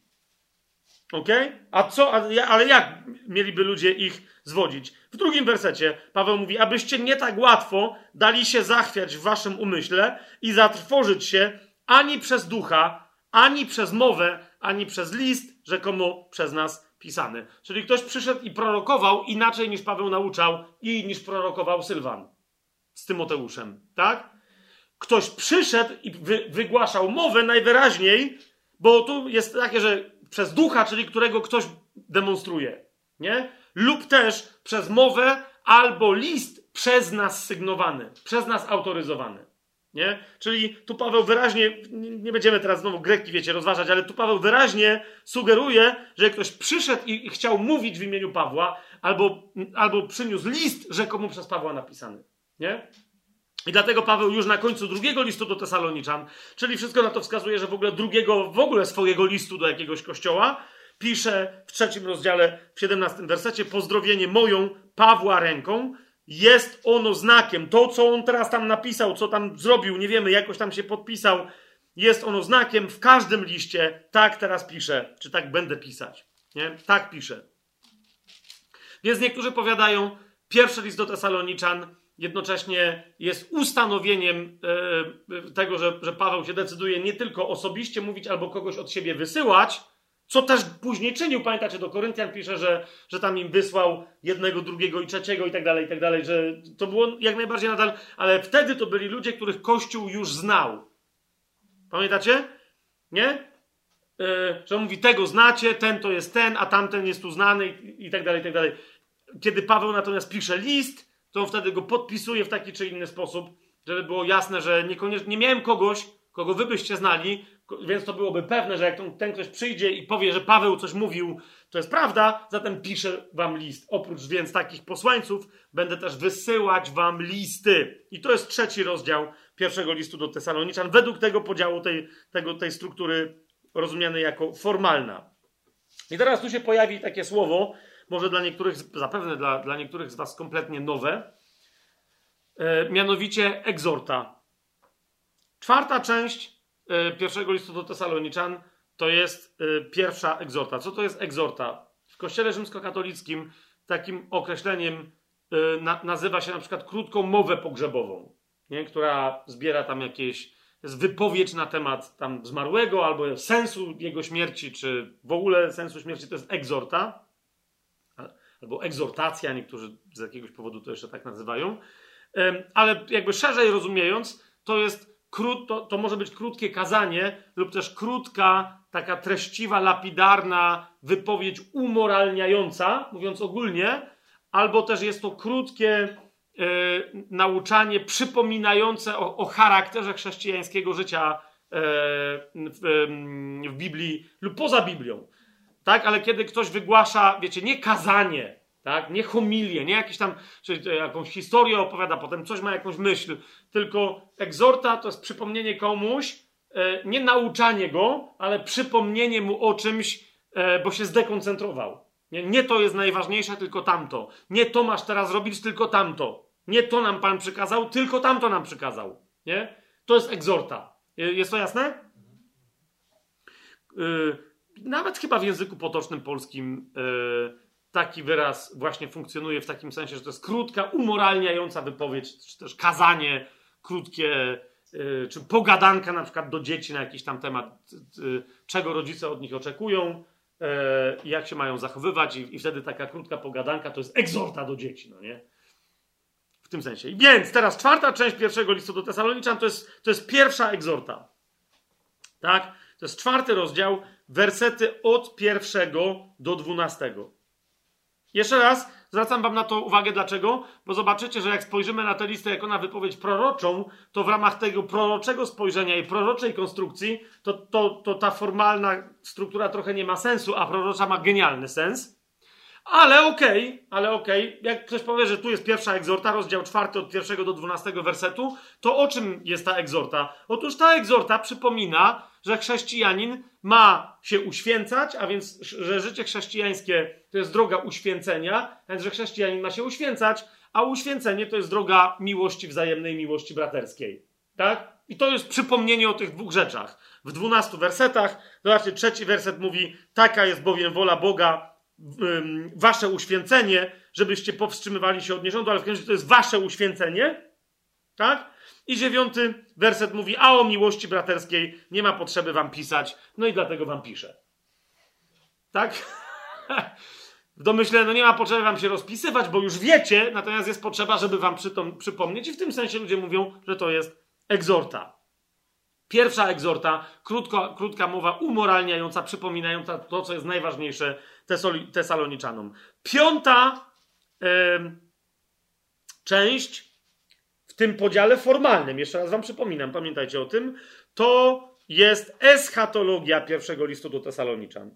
Ok? A co, ale jak mieliby ludzie ich zwodzić? W drugim wersecie Paweł mówi, abyście nie tak łatwo dali się zachwiać w waszym umyśle i zatrwożyć się ani przez ducha, ani przez mowę, ani przez list, rzekomo przez nas pisany. Czyli ktoś przyszedł i prorokował inaczej niż Paweł nauczał i niż prorokował Sylwan z Tymoteuszem, tak? Ktoś przyszedł i wy, wygłaszał mowę najwyraźniej, bo tu jest takie, że przez ducha, czyli którego ktoś demonstruje, nie? Lub też przez mowę albo list przez nas sygnowany, przez nas autoryzowany. Nie? Czyli tu Paweł wyraźnie, nie będziemy teraz znowu greki, wiecie, rozważać, ale tu Paweł wyraźnie sugeruje, że ktoś przyszedł i chciał mówić w imieniu Pawła, albo, albo przyniósł list rzekomo przez Pawła napisany. Nie? I dlatego Paweł już na końcu drugiego listu do Tesaloniczan, czyli wszystko na to wskazuje, że w ogóle drugiego, w ogóle swojego listu do jakiegoś kościoła, pisze w trzecim rozdziale, w 17 wersecie, pozdrowienie moją Pawła ręką, jest ono znakiem. To, co on teraz tam napisał, co tam zrobił, nie wiemy, jakoś tam się podpisał, jest ono znakiem w każdym liście. Tak teraz piszę, czy tak będę pisać. Nie? Tak piszę. Więc niektórzy powiadają, pierwszy list do Tesaloniczan jednocześnie jest ustanowieniem e, tego, że, że Paweł się decyduje nie tylko osobiście mówić albo kogoś od siebie wysyłać, co też później czynił, pamiętacie, do Koryntian pisze, że, że tam im wysłał jednego, drugiego i trzeciego i tak dalej, i tak dalej, że to było jak najbardziej nadal, ale wtedy to byli ludzie, których Kościół już znał. Pamiętacie? Nie? Yy, że mówi, tego znacie, ten to jest ten, a tamten jest tu znany i, i tak dalej, i tak dalej. Kiedy Paweł natomiast pisze list, to on wtedy go podpisuje w taki czy inny sposób, żeby było jasne, że niekoniecznie, nie miałem kogoś, kogo wy byście znali, więc to byłoby pewne, że jak ten, ktoś przyjdzie i powie, że Paweł coś mówił, to jest prawda, zatem piszę wam list. Oprócz więc takich posłańców, będę też wysyłać wam listy. I to jest trzeci rozdział pierwszego listu do Tesaloniczan, według tego podziału tej, tego, tej struktury rozumianej jako formalna. I teraz tu się pojawi takie słowo, może dla niektórych, zapewne dla, dla niektórych z was kompletnie nowe, e, mianowicie egzorta. Czwarta część E, pierwszego listu do Tesaloniczan to jest e, pierwsza egzorta. Co to jest egzorta? W kościele rzymskokatolickim takim określeniem e, nazywa się na przykład krótką mowę pogrzebową, nie? która zbiera tam jakieś jest wypowiedź na temat tam zmarłego albo sensu jego śmierci, czy w ogóle sensu śmierci, to jest egzorta, albo egzortacja, niektórzy z jakiegoś powodu to jeszcze tak nazywają, ale jakby szerzej rozumiejąc, to jest krót, to, to może być krótkie kazanie lub też krótka, taka treściwa, lapidarna wypowiedź umoralniająca, mówiąc ogólnie, albo też jest to krótkie e, nauczanie przypominające o, o, charakterze chrześcijańskiego życia e, w, w Biblii lub poza Biblią. Tak, ale kiedy ktoś wygłasza, wiecie, nie kazanie, Tak? Nie homilię, nie jakieś tam, czy jakąś historię opowiada, potem coś ma jakąś myśl, tylko egzorta to jest przypomnienie komuś, e, nie nauczanie go, ale przypomnienie mu o czymś, e, bo się zdekoncentrował. Nie, nie to jest najważniejsze, tylko tamto. Nie to masz teraz robić, tylko tamto. Nie to nam Pan przykazał, tylko tamto nam przykazał. Nie? To jest egzorta. Jest to jasne? Yy, nawet chyba w języku potocznym polskim yy, taki wyraz właśnie funkcjonuje w takim sensie, że to jest krótka, umoralniająca wypowiedź, czy też kazanie krótkie, yy, czy pogadanka na przykład do dzieci na jakiś tam temat, czego rodzice od nich oczekują, jak się mają zachowywać i, i wtedy taka krótka pogadanka to jest egzorta do dzieci, no nie? W tym sensie. Więc teraz czwarta część pierwszego listu do Tesaloniczan to jest, to jest pierwsza egzorta. Tak? To jest czwarty rozdział, wersety od pierwszego do dwunastego. Jeszcze raz zwracam Wam na to uwagę, dlaczego? Bo zobaczycie, że jak spojrzymy na tę listę jako na wypowiedź proroczą, to w ramach tego proroczego spojrzenia i proroczej konstrukcji, to, to, to ta formalna struktura trochę nie ma sensu, a prorocza ma genialny sens. Ale okej, okay, ale okej. Okay. Jak ktoś powie, że tu jest pierwsza egzorta, rozdział czwarty od pierwszego do dwunastego wersetu, to o czym jest ta egzorta? Otóż ta egzorta przypomina, że chrześcijanin ma się uświęcać, a więc, że życie chrześcijańskie to jest droga uświęcenia, więc, że chrześcijanin ma się uświęcać, a uświęcenie to jest droga miłości wzajemnej, miłości braterskiej. Tak? I to jest przypomnienie o tych dwóch rzeczach. W dwunastu wersetach, zobaczcie, trzeci werset mówi, taka jest bowiem wola Boga, wasze uświęcenie, żebyście powstrzymywali się od nierządu, ale w każdym razie to jest wasze uświęcenie, tak? I dziewiąty werset mówi, a o miłości braterskiej nie ma potrzeby wam pisać, no i dlatego wam piszę. Tak? W domyśle, no nie ma potrzeby wam się rozpisywać, bo już wiecie, natomiast jest potrzeba, żeby wam przypomnieć i w tym sensie ludzie mówią, że to jest egzorta. Pierwsza egzorta, krótko, krótka mowa umoralniająca, przypominająca to, co jest najważniejsze Tesaloniczanom. Piąta część tym podziale formalnym, jeszcze raz wam przypominam, pamiętajcie o tym, to jest eschatologia pierwszego listu do Tesaloniczan.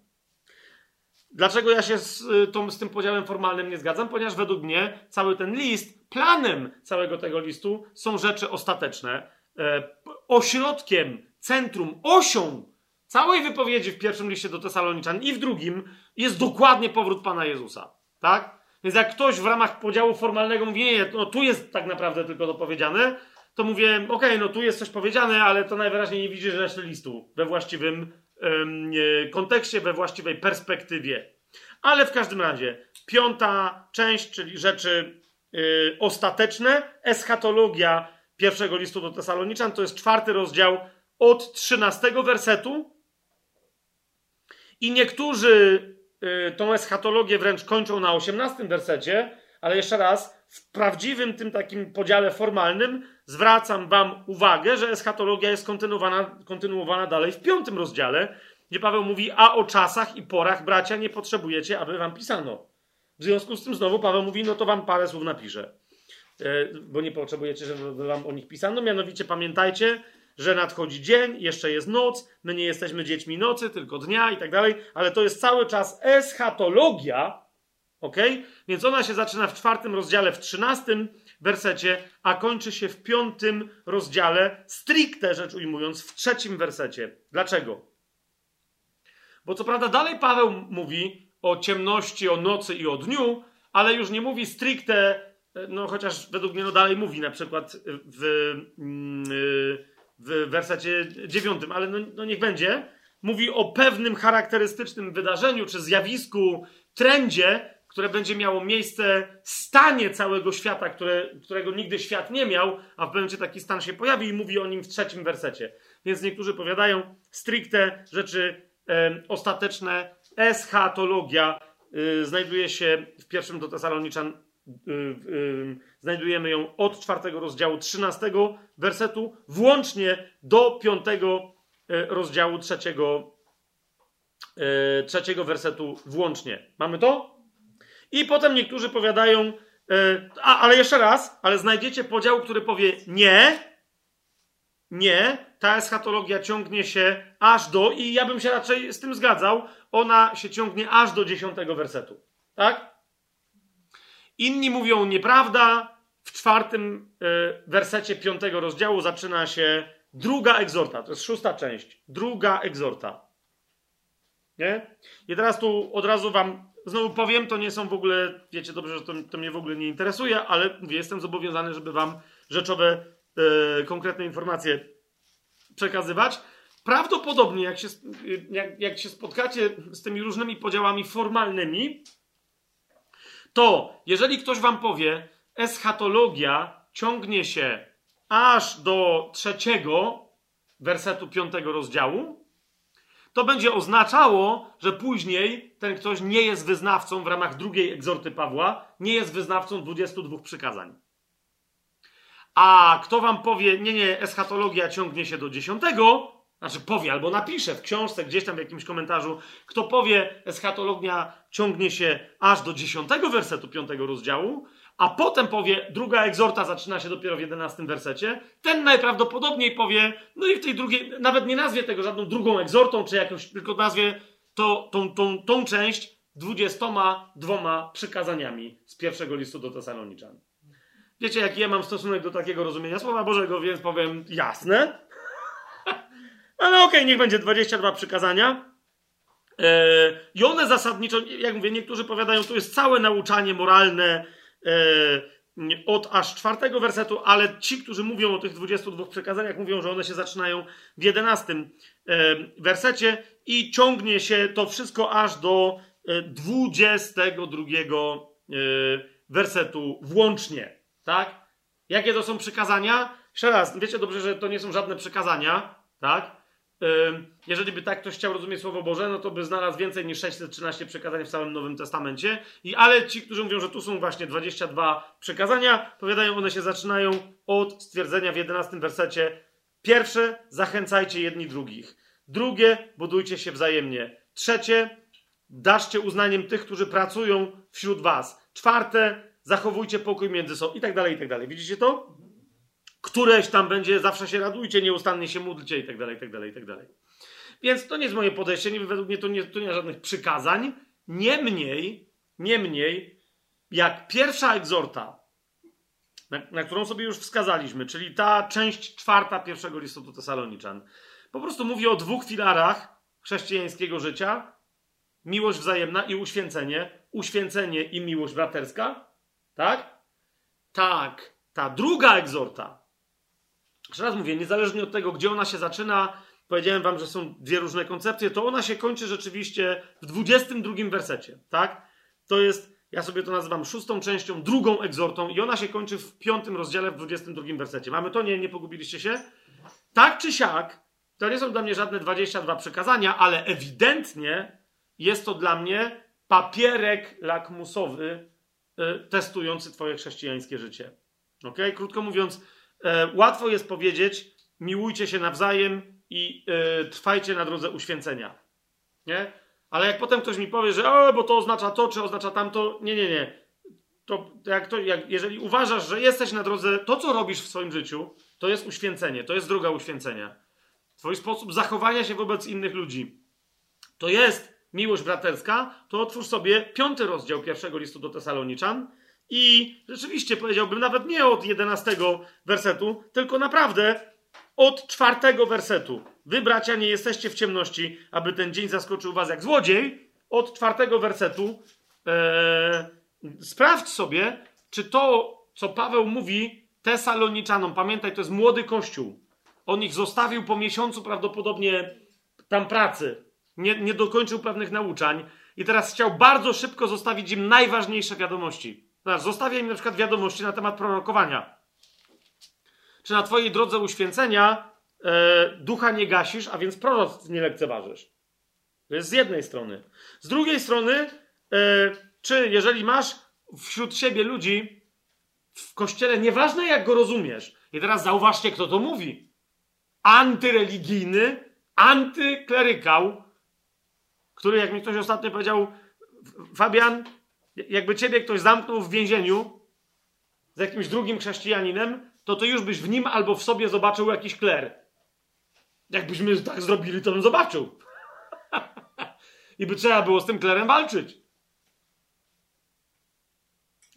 Dlaczego ja się z, tą, z tym podziałem formalnym nie zgadzam? Ponieważ według mnie cały ten list, planem całego tego listu są rzeczy ostateczne. E, ośrodkiem, centrum, osią całej wypowiedzi w pierwszym liście do Tesaloniczan i w drugim jest dokładnie powrót Pana Jezusa. Tak? Więc jak ktoś w ramach podziału formalnego mówi, nie, no tu jest tak naprawdę tylko to powiedziane, to mówię, okej, okay, no tu jest coś powiedziane, ale to najwyraźniej nie widzi reszty listu we właściwym ym, kontekście, we właściwej perspektywie. Ale w każdym razie, piąta część, czyli rzeczy yy, ostateczne, eschatologia pierwszego listu do Tesaloniczan, to jest czwarty rozdział od trzynastego wersetu. I niektórzy y, tą eschatologię wręcz kończą na osiemnastym wersecie, ale jeszcze raz, w prawdziwym tym takim podziale formalnym zwracam wam uwagę, że eschatologia jest kontynuowana, kontynuowana dalej w piątym rozdziale, gdzie Paweł mówi, a o czasach i porach, bracia, nie potrzebujecie, aby wam pisano. W związku z tym znowu Paweł mówi, no to wam parę słów napiszę. E, bo nie potrzebujecie, żeby wam o nich pisano. Mianowicie pamiętajcie, że nadchodzi dzień, jeszcze jest noc, my nie jesteśmy dziećmi nocy, tylko dnia i tak dalej, ale to jest cały czas eschatologia, ok? Więc ona się zaczyna w czwartym rozdziale, w trzynastym wersecie, a kończy się w piątym rozdziale, stricte rzecz ujmując, w trzecim wersecie. Dlaczego? Bo co prawda dalej Paweł mówi o ciemności, o nocy i o dniu, ale już nie mówi stricte no chociaż według mnie no dalej mówi na przykład w, mm, w wersecie dziewiątym, ale no, no niech będzie, mówi o pewnym charakterystycznym wydarzeniu czy zjawisku, trendzie, które będzie miało miejsce, stanie całego świata, które, którego nigdy świat nie miał, a w pewnym taki stan się pojawi i mówi o nim w trzecim wersecie. Więc niektórzy powiadają stricte rzeczy e, ostateczne, eschatologia e, znajduje się w pierwszym do Tesaloniczan znajdujemy ją od czwartego rozdziału 13 wersetu, włącznie do piątego y, rozdziału trzeciego, trzeciego wersetu włącznie. Mamy to? I potem niektórzy powiadają, a, ale jeszcze raz, ale znajdziecie podział, który powie nie, nie, ta eschatologia ciągnie się aż do, i ja bym się raczej z tym zgadzał, ona się ciągnie aż do dziesiątego wersetu. Tak? Inni mówią nieprawda. W czwartym y, wersecie piątego rozdziału zaczyna się druga egzorta. To jest szósta część. Druga egzorta. Nie? I teraz tu od razu wam znowu powiem, to nie są w ogóle, wiecie dobrze, że to, to mnie w ogóle nie interesuje, ale jestem zobowiązany, żeby wam rzeczowe, y, konkretne informacje przekazywać. Prawdopodobnie, jak się, jak, jak się spotkacie z tymi różnymi podziałami formalnymi, to jeżeli ktoś wam powie, eschatologia ciągnie się aż do trzeciego wersetu piątego rozdziału, to będzie oznaczało, że później ten ktoś nie jest wyznawcą w ramach drugiej egzorty Pawła, nie jest wyznawcą 22 przykazań. A kto wam powie, nie, nie, eschatologia ciągnie się do dziesiątego, znaczy powie albo napisze w książce, gdzieś tam w jakimś komentarzu, kto powie, eschatologia ciągnie się aż do dziesiątego wersetu piątego rozdziału, a potem powie, druga egzorta zaczyna się dopiero w jedenastym wersecie, ten najprawdopodobniej powie, no i w tej drugiej, nawet nie nazwie tego żadną drugą egzortą, czy jakąś, tylko nazwie to, tą, tą, tą część dwudziestoma dwoma przykazaniami z pierwszego listu do Tesaloniczan. Wiecie, jaki ja mam stosunek do takiego rozumienia Słowa Bożego, więc powiem jasne. Ale okej, okay, niech będzie 22 przykazania. E, I one zasadniczo, jak mówię, niektórzy powiadają, to jest całe nauczanie moralne e, od aż czwartego wersetu, ale ci, którzy mówią o tych 22 przykazaniach, mówią, że one się zaczynają w 11 e, wersecie i ciągnie się to wszystko aż do 22 wersetu włącznie. Tak? Jakie to są przykazania? Jeszcze raz, wiecie dobrze, że to nie są żadne przykazania, tak? Jeżeli by tak ktoś chciał rozumieć Słowo Boże, no to by znalazł więcej niż 613 przekazań w całym Nowym Testamencie. I ale ci, którzy mówią, że tu są właśnie 22 przekazania, powiadają, one się zaczynają od stwierdzenia w 11 wersecie. Pierwsze, zachęcajcie jedni drugich. Drugie, budujcie się wzajemnie. Trzecie, daszcie uznaniem tych, którzy pracują wśród was. Czwarte, zachowujcie pokój między sobą i tak dalej, i tak dalej. Widzicie to? Któreś tam będzie, zawsze się radujcie, nieustannie się módlcie i tak dalej, i tak dalej, i tak dalej. Więc to nie jest moje podejście, nie, według mnie to nie, to nie ma żadnych przykazań. Niemniej, niemniej, jak pierwsza egzorta, na, na, którą sobie już wskazaliśmy, czyli ta część czwarta pierwszego listu do Tesaloniczan, po prostu mówi o dwóch filarach chrześcijańskiego życia: miłość wzajemna i uświęcenie, uświęcenie i miłość braterska, tak? Tak, ta druga egzorta, jeszcze raz mówię, niezależnie od tego, gdzie ona się zaczyna, powiedziałem wam, że są dwie różne koncepcje, to ona się kończy rzeczywiście w 22 wersecie, tak? To jest, ja sobie to nazywam szóstą częścią, drugą egzortą i ona się kończy w piątym rozdziale, w 22 wersecie. Mamy to? Nie, nie pogubiliście się? Tak czy siak, to nie są dla mnie żadne 22 przekazania, ale ewidentnie jest to dla mnie papierek lakmusowy y, testujący twoje chrześcijańskie życie. Ok? Krótko mówiąc, łatwo jest powiedzieć, miłujcie się nawzajem i e, trwajcie na drodze uświęcenia. Nie? Ale jak potem ktoś mi powie, że o, bo to oznacza to, czy oznacza tamto, nie, nie, nie. To, jak to jak, jeżeli uważasz, że jesteś na drodze, to co robisz w swoim życiu, to jest uświęcenie, to jest droga uświęcenia. Twój sposób zachowania się wobec innych ludzi, to jest miłość braterska, to otwórz sobie piąty rozdział pierwszego listu do Tesaloniczan i rzeczywiście powiedziałbym nawet nie od 11 wersetu, tylko naprawdę od czwartego wersetu. Wy, bracia, nie jesteście w ciemności, aby ten dzień zaskoczył was jak złodziej. Od czwartego wersetu e, sprawdź sobie, czy to, co Paweł mówi Tesaloniczanom, pamiętaj, to jest młody kościół. On ich zostawił po miesiącu prawdopodobnie tam pracy. Nie, nie dokończył pewnych nauczań i teraz chciał bardzo szybko zostawić im najważniejsze wiadomości. Zobacz, zostawia im na przykład wiadomości na temat prorokowania. Czy na twojej drodze uświęcenia e, ducha nie gasisz, a więc proroc nie lekceważysz. To jest z jednej strony. Z drugiej strony, e, czy jeżeli masz wśród siebie ludzi w kościele, nieważne jak go rozumiesz, i teraz zauważcie, kto to mówi. Antyreligijny, antyklerykał, który, jak mi ktoś ostatnio powiedział, Fabian, jakby ciebie ktoś zamknął w więzieniu z jakimś drugim chrześcijaninem, to ty już byś w nim albo w sobie zobaczył jakiś kler. Jakbyśmy tak zrobili, to bym zobaczył. I by trzeba było z tym klerem walczyć.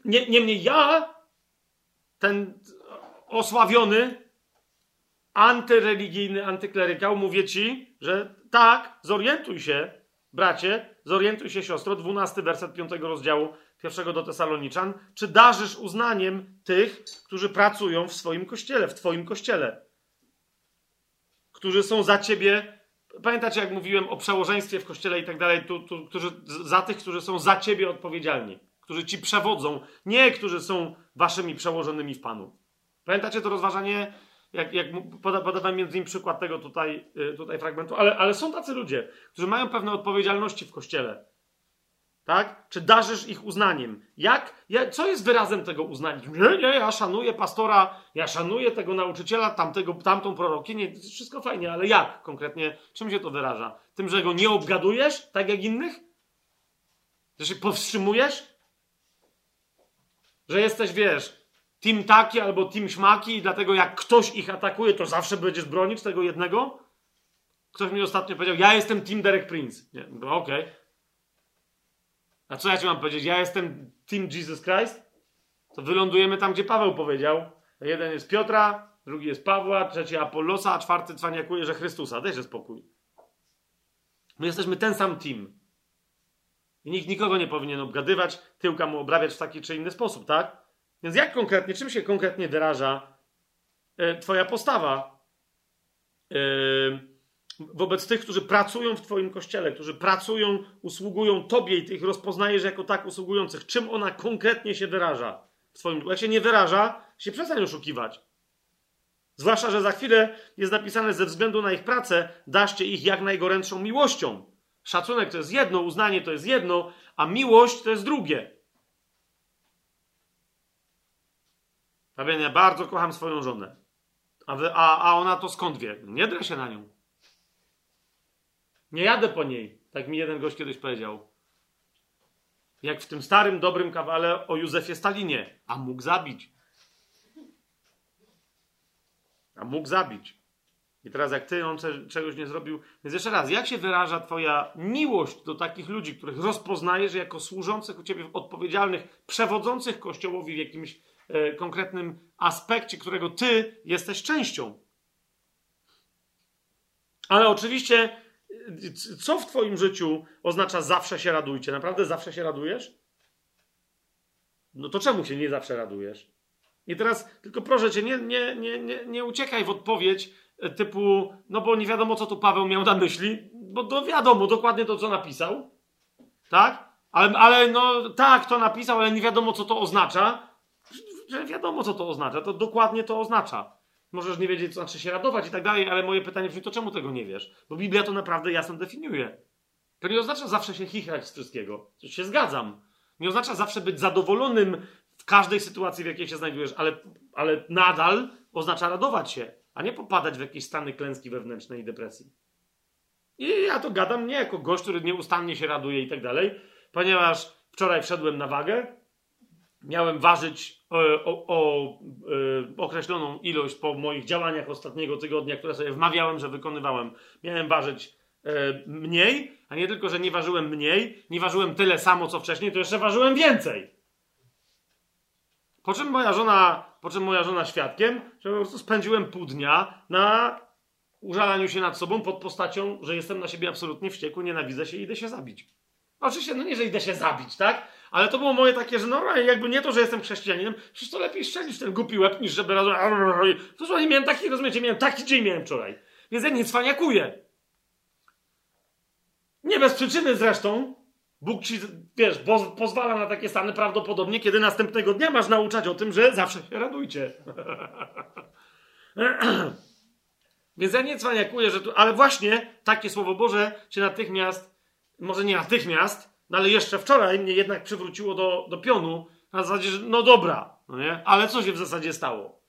Nie, niemniej ja, ten osławiony, antyreligijny, antyklerykał, mówię ci, że tak, zorientuj się, bracie, zorientuj się, siostro, 12 werset 5 rozdziału pierwszego do Tesaloniczan, czy darzysz uznaniem tych, którzy pracują w swoim kościele, w twoim kościele, którzy są za ciebie? Pamiętacie, jak mówiłem o przełożeństwie w kościele i tak dalej, tu, którzy, za tych, którzy są za ciebie odpowiedzialni, którzy ci przewodzą, nie którzy są waszymi przełożonymi w Panu. Pamiętacie to rozważanie, jak, jak poda, podawałem między innymi przykład tego tutaj, y, tutaj fragmentu, ale, ale są tacy ludzie, którzy mają pewne odpowiedzialności w kościele. Tak? Czy darzysz ich uznaniem? Jak? Ja, co jest wyrazem tego uznania? Nie, nie, ja szanuję pastora, ja szanuję tego nauczyciela, tamtego, tamtą prorokinię, wszystko fajnie, ale jak konkretnie? Czym się to wyraża? Tym, że go nie obgadujesz, tak jak innych? Że się powstrzymujesz? Że jesteś, wiesz, team taki albo team śmaki i dlatego jak ktoś ich atakuje, to zawsze będziesz bronić tego jednego? Ktoś mi ostatnio powiedział, ja jestem team Derek Prince. Nie, okej. Okay. A co ja ci mam powiedzieć? Ja jestem Team Jesus Christ? To wylądujemy tam, gdzie Paweł powiedział. Jeden jest Piotra, drugi jest Pawła, trzeci Apollosa, a czwarty cwaniakuje, że Chrystusa. Dajże spokój. My jesteśmy ten sam team. I nikt nikogo nie powinien obgadywać, tyłka mu obrabiać w taki czy inny sposób, tak? Więc jak konkretnie, czym się konkretnie wyraża e, Twoja postawa? E, wobec tych, którzy pracują w Twoim kościele, którzy pracują, usługują Tobie i Ty ich rozpoznajesz jako tak usługujących. Czym ona konkretnie się wyraża w Twoim. Jak się nie wyraża, się przestań oszukiwać. Zwłaszcza, że za chwilę jest napisane, ze względu na ich pracę, daszcie ich jak najgorętszą miłością. Szacunek to jest jedno, uznanie to jest jedno, a miłość to jest drugie. A ja bardzo kocham swoją żonę. A, wy, a, a ona to skąd wie? Nie drę się na nią. Nie jadę po niej, tak mi jeden gość kiedyś powiedział. Jak w tym starym, dobrym kawale o Józefie Stalinie. A mógł zabić. A mógł zabić. I teraz jak ty, on czegoś nie zrobił. Więc jeszcze raz, jak się wyraża twoja miłość do takich ludzi, których rozpoznajesz jako służących u ciebie, odpowiedzialnych, przewodzących Kościołowi w jakimś konkretnym aspekcie, którego ty jesteś częścią. Ale oczywiście co w Twoim życiu oznacza zawsze się radujcie? Naprawdę zawsze się radujesz? No to czemu się nie zawsze radujesz? I teraz tylko proszę Cię, nie, nie, nie, nie, nie uciekaj w odpowiedź e, typu, no bo nie wiadomo, co tu Paweł miał na myśli, bo to wiadomo dokładnie to, co napisał. Tak? Ale, ale no tak, to napisał, ale nie wiadomo, co to oznacza. Że wiadomo, co to oznacza. To dokładnie to oznacza. Możesz nie wiedzieć, co znaczy się radować i tak dalej, ale moje pytanie brzmi, to czemu tego nie wiesz? Bo Biblia to naprawdę jasno definiuje. To nie oznacza zawsze się chichrać z wszystkiego. Coś się zgadzam. Nie oznacza zawsze być zadowolonym w każdej sytuacji, w jakiej się znajdujesz, ale, ale nadal oznacza radować się, a nie popadać w jakieś stany klęski wewnętrznej i depresji. I ja to gadam nie jako gość, który nieustannie się raduje i tak dalej, ponieważ wczoraj wszedłem na wagę, miałem ważyć o, o, o e, określoną ilość po moich działaniach ostatniego tygodnia, które sobie wmawiałem, że wykonywałem. Miałem ważyć e, mniej, a nie tylko, że nie ważyłem mniej, nie ważyłem tyle samo co wcześniej, to jeszcze ważyłem więcej. Po czym moja żona, po czym moja żona świadkiem, że po prostu spędziłem pół dnia na użalaniu się nad sobą pod postacią, że jestem na siebie absolutnie wściekły, nienawidzę się i idę się zabić. Oczywiście, no nie, że idę się zabić, tak? Ale to było moje takie, że no jakby nie to, że jestem chrześcijaninem, przecież to lepiej strzelić ten głupi łeb, niż żeby razem... To słuchaj, miałem taki, rozumiecie, miałem taki dzień miałem wczoraj. Więc ja nie cwaniakuję. Nie bez przyczyny zresztą. Bóg ci, wiesz, pozwala na takie stany prawdopodobnie, kiedy następnego dnia masz nauczać o tym, że zawsze się radujcie. Więc ja nie cwaniakuję, że tu, ale właśnie takie Słowo Boże cię natychmiast, może nie natychmiast, no ale jeszcze wczoraj mnie jednak przywróciło do, do pionu, na zasadzie, że no dobra, no nie? Ale co się w zasadzie stało?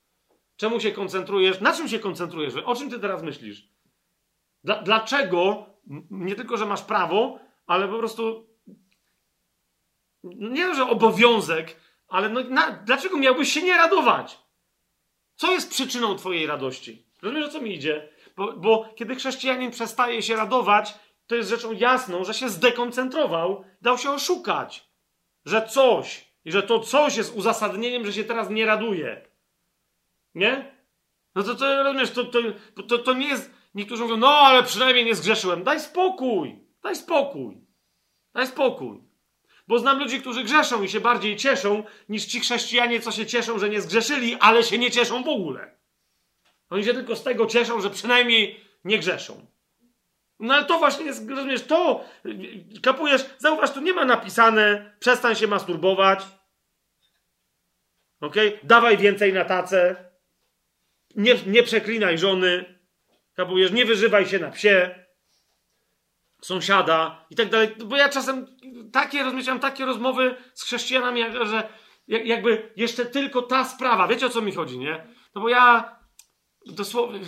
Czemu się koncentrujesz? Na czym się koncentrujesz? O czym ty teraz myślisz? Dla, dlaczego nie tylko, że masz prawo, ale po prostu nie, że obowiązek, ale no, na, dlaczego miałbyś się nie radować? Co jest przyczyną twojej radości? Rozumiesz, o co mi idzie? Bo, bo kiedy chrześcijanin przestaje się radować, to jest rzeczą jasną, że się zdekoncentrował, dał się oszukać, że coś I że to coś jest uzasadnieniem, że się teraz nie raduje. Nie? No to, to rozumiesz, to, to, to, to nie jest. Niektórzy mówią, no ale przynajmniej nie zgrzeszyłem. Daj spokój! Daj spokój! Daj spokój. Bo znam ludzi, którzy grzeszą i się bardziej cieszą, niż ci chrześcijanie, co się cieszą, że nie zgrzeszyli, ale się nie cieszą w ogóle. Oni się tylko z tego cieszą, że przynajmniej nie grzeszą. No ale to właśnie jest, rozumiesz, to, kapujesz, zauważ, tu nie ma napisane, przestań się masturbować, ok, dawaj więcej na tacę, nie, nie przeklinaj żony, kapujesz, nie wyżywaj się na psie, sąsiada i tak dalej, bo ja czasem takie, rozmawiam takie rozmowy z chrześcijanami, że jakby jeszcze tylko ta sprawa, wiecie o co mi chodzi, nie? No bo ja dosłownie,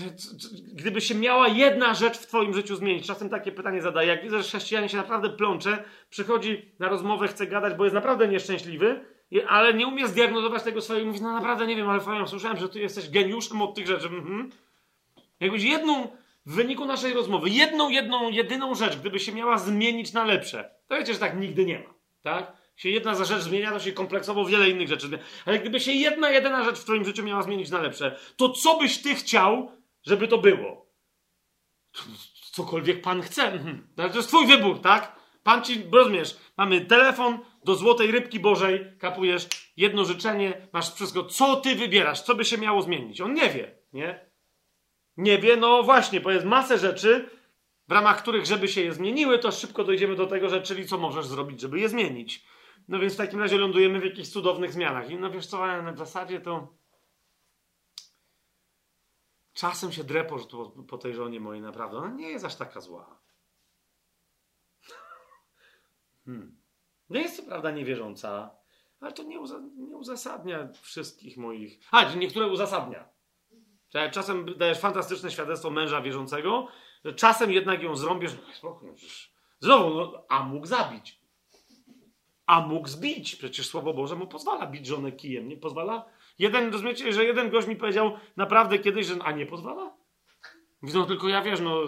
gdyby się miała jedna rzecz w Twoim życiu zmienić, czasem takie pytanie zadaję, jak widzę, że chrześcijanin się naprawdę plącze, przychodzi na rozmowę, chce gadać, bo jest naprawdę nieszczęśliwy, ale nie umie zdiagnozować tego swojego i mówi, no naprawdę nie wiem, ale fajnie, słyszałem, że Ty jesteś geniuszem od tych rzeczy. Mhm. Jakbyś jedną, w wyniku naszej rozmowy, jedną, jedną, jedyną rzecz, gdyby się miała zmienić na lepsze, to wiecie, że tak nigdy nie ma, tak? Się jedna rzecz zmienia, to się kompleksowo wiele innych rzeczy zmienia. Ale gdyby się jedna, jedyna rzecz w twoim życiu miała zmienić na lepsze, to co byś ty chciał, żeby to było? Cokolwiek pan chce. Mhm. To jest twój wybór, tak? Pan ci, rozumiesz, mamy telefon do złotej rybki bożej, kapujesz jedno życzenie, masz wszystko. Co ty wybierasz? Co by się miało zmienić? On nie wie, nie? Nie wie, no właśnie, bo jest masę rzeczy, w ramach których, żeby się je zmieniły, to szybko dojdziemy do tego, że czyli co możesz zrobić, żeby je zmienić. No więc w takim razie lądujemy w jakichś cudownych zmianach. I no wiesz co, w zasadzie to czasem się drepo po, po tej żonie mojej naprawdę. Ona nie jest aż taka zła. Hmm. Nie jest co prawda niewierząca, ale to nie, uza nie uzasadnia wszystkich moich... A, niektóre uzasadnia. Czasem dajesz fantastyczne świadectwo męża wierzącego, że czasem jednak ją zrąbiesz. No, znowu, no, a mógł zabić a mógł zbić. Przecież Słowo Boże mu pozwala bić żonę kijem, nie pozwala? Jeden, rozumiecie, że jeden gość mi powiedział naprawdę kiedyś, że a nie pozwala? Widzą tylko ja, wiesz, no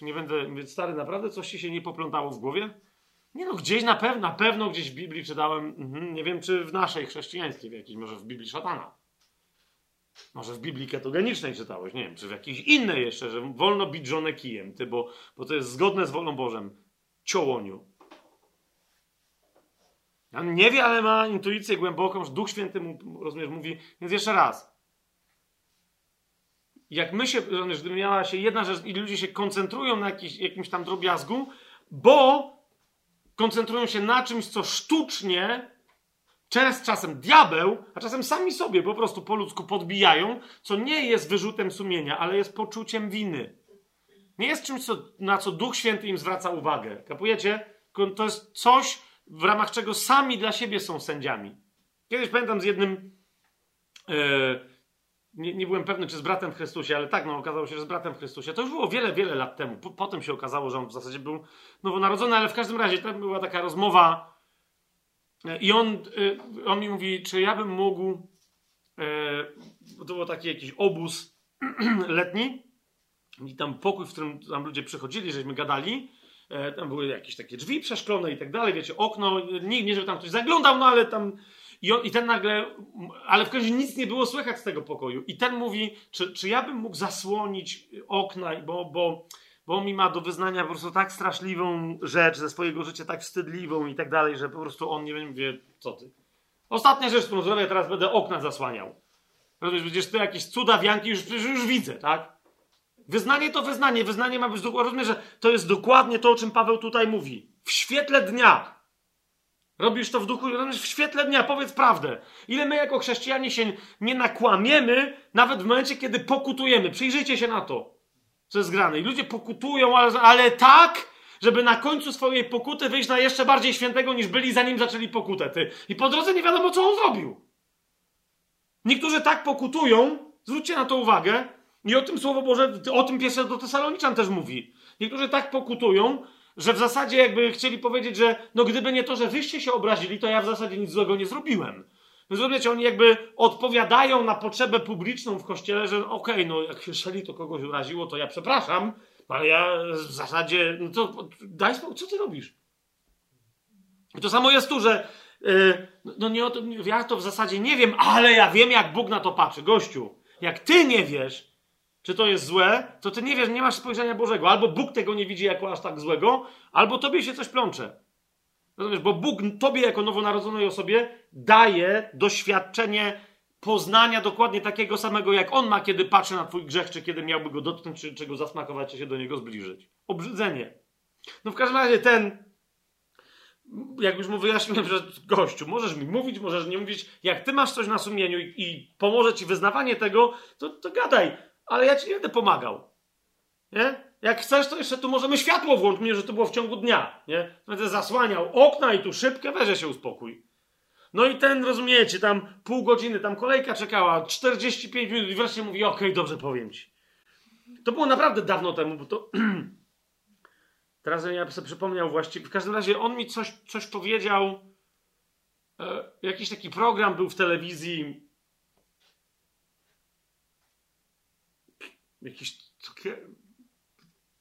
nie będę, stary, naprawdę coś ci się nie poplątało w głowie? Nie no, gdzieś na pewno, na pewno gdzieś w Biblii czytałem, mhm, nie wiem czy w naszej chrześcijańskiej w jakiejś, może w Biblii szatana. Może w Biblii ketogenicznej czytałeś, nie wiem, czy w jakiejś innej jeszcze, że wolno bić żonę kijem, ty, bo, bo to jest zgodne z wolą Bożą. Ciołoniu. On nie wie, ale ma intuicję głęboką, że Duch Święty mu, rozumiesz, mówi. Więc jeszcze raz. Jak my się, rozumiesz, gdyby miała się jedna rzecz i ludzie się koncentrują na jakiś, jakimś tam drobiazgu, bo koncentrują się na czymś, co sztucznie, czas, czasem diabeł, a czasem sami sobie po prostu po ludzku podbijają, co nie jest wyrzutem sumienia, ale jest poczuciem winy. Nie jest czymś, co, na co Duch Święty im zwraca uwagę. Kapujecie? To jest coś, w ramach czego sami dla siebie są sędziami. Kiedyś pamiętam z jednym, e, nie, nie, byłem pewny, czy z bratem w Chrystusie, ale tak, no okazało się, że z bratem w Chrystusie. To już było wiele, wiele lat temu. potem się okazało, że on w zasadzie był nowonarodzony, ale w każdym razie tam była taka rozmowa e, i on, e, on mi mówi, czy ja bym mógł, to był taki jakiś obóz letni i tam pokój, w którym tam ludzie przychodzili, żeśmy gadali tam były jakieś takie drzwi przeszklone i tak dalej, wiecie, okno, nie, nie żeby tam ktoś zaglądał, no ale tam... I, on, I ten nagle, ale w końcu nic nie było słychać z tego pokoju. I ten mówi, czy, czy ja bym mógł zasłonić okna, bo, bo, bo mi ma do wyznania po prostu tak straszliwą rzecz ze swojego życia, tak wstydliwą i tak dalej, że po prostu on nie wiem, wie, co ty. Ostatnia rzecz, którą zrobię, teraz będę okna zasłaniał. Rozumiesz, przecież to jakieś cuda, wianki już, już widzę, tak? Wyznanie to wyznanie. Wyznanie ma być dokładnie. Rozumiem, że to jest dokładnie to, o czym Paweł tutaj mówi. W świetle dnia. Robisz to w duchu, w świetle dnia, powiedz prawdę. Ile my jako chrześcijanie się nie nakłamiemy, nawet w momencie, kiedy pokutujemy. Przyjrzyjcie się na to, co jest grane. I ludzie pokutują, ale, ale tak, żeby na końcu swojej pokuty wyjść na jeszcze bardziej świętego, niż byli zanim zaczęli pokutę. Ty. I po drodze nie wiadomo, co on zrobił. Niektórzy tak pokutują, zwróćcie na to uwagę, i o tym Słowo Boże, o tym pierwsze do Tesaloniczan też mówi. Niektórzy tak pokutują, że w zasadzie jakby chcieli powiedzieć, że no gdyby nie to, że wyście się obrazili, to ja w zasadzie nic złego nie zrobiłem. Rozumiecie, oni jakby odpowiadają na potrzebę publiczną w kościele, że okej, okay, no jak jeżeli to kogoś uraziło, to ja przepraszam, ale ja w zasadzie, no to daj spokój, co ty robisz? I to samo jest tu, że Yy, no nie o to, ja to w zasadzie nie wiem, ale ja wiem, jak Bóg na to patrzy. Gościu, jak ty nie wiesz, czy to jest złe, to ty nie wiesz, nie masz spojrzenia Bożego. Albo Bóg tego nie widzi jako aż tak złego, albo tobie się coś plącze. Rozumiesz? Bo Bóg tobie jako nowonarodzonej osobie daje doświadczenie poznania dokładnie takiego samego, jak on ma, kiedy patrzy na twój grzech, czy kiedy miałby go dotknąć, czy, czy go zasmakować, czy się do niego zbliżyć. Obrzydzenie. No w każdym razie ten, jak już mu wyjaśniłem, że gościu, możesz mi mówić, możesz nie mówić, jak ty masz coś na sumieniu i, i pomoże ci wyznawanie tego, to, to gadaj, ale ja ci nie będę pomagał. Nie? Jak chcesz, to jeszcze tu możemy światło włączyć, mnie, że to było w ciągu dnia, nie? Będę zasłaniał okna i tu szybkę, weźże się uspokój. No i ten, rozumiecie, tam pół godziny, tam kolejka czekała, 45 minut i wreszcie mówi, okej, okay, dobrze powiem ci. To było naprawdę dawno temu, bo to... Teraz ja sobie przypomniał właściwie. W każdym razie on mi coś, coś powiedział. E, jakiś taki program był w telewizji. Jakiś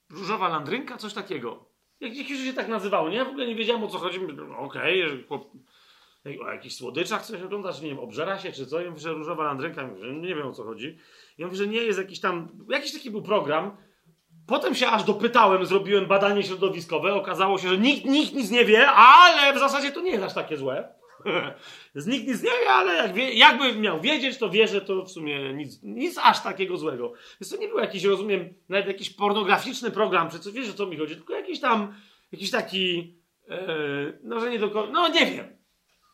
różowa landrynka, coś takiego. Jakieś się tak nazywało, nie? Ja w ogóle nie wiedziałem o co chodzi. Okej, okay, o jakichś słodyczach coś ogląda, czy nie wiem, obżera się, czy co. Ja mówię, że różowa landrynka, nie wiem o co chodzi. Ja mówię, że nie jest jakiś tam, jakiś taki był program. Potem się aż dopytałem, zrobiłem badanie środowiskowe. Okazało się, że nikt, nikt nic nie wie, ale w zasadzie to nie jest aż takie złe. nikt nic nie wie, ale jak wie, jakby miał wiedzieć, to wie, że to w sumie nic, nic aż takiego złego. Więc to nie był jakiś, rozumiem, nawet jakiś pornograficzny program, czy co, wiesz o co mi chodzi, tylko jakiś tam, jakiś taki, yy, no że nie do no nie wiem.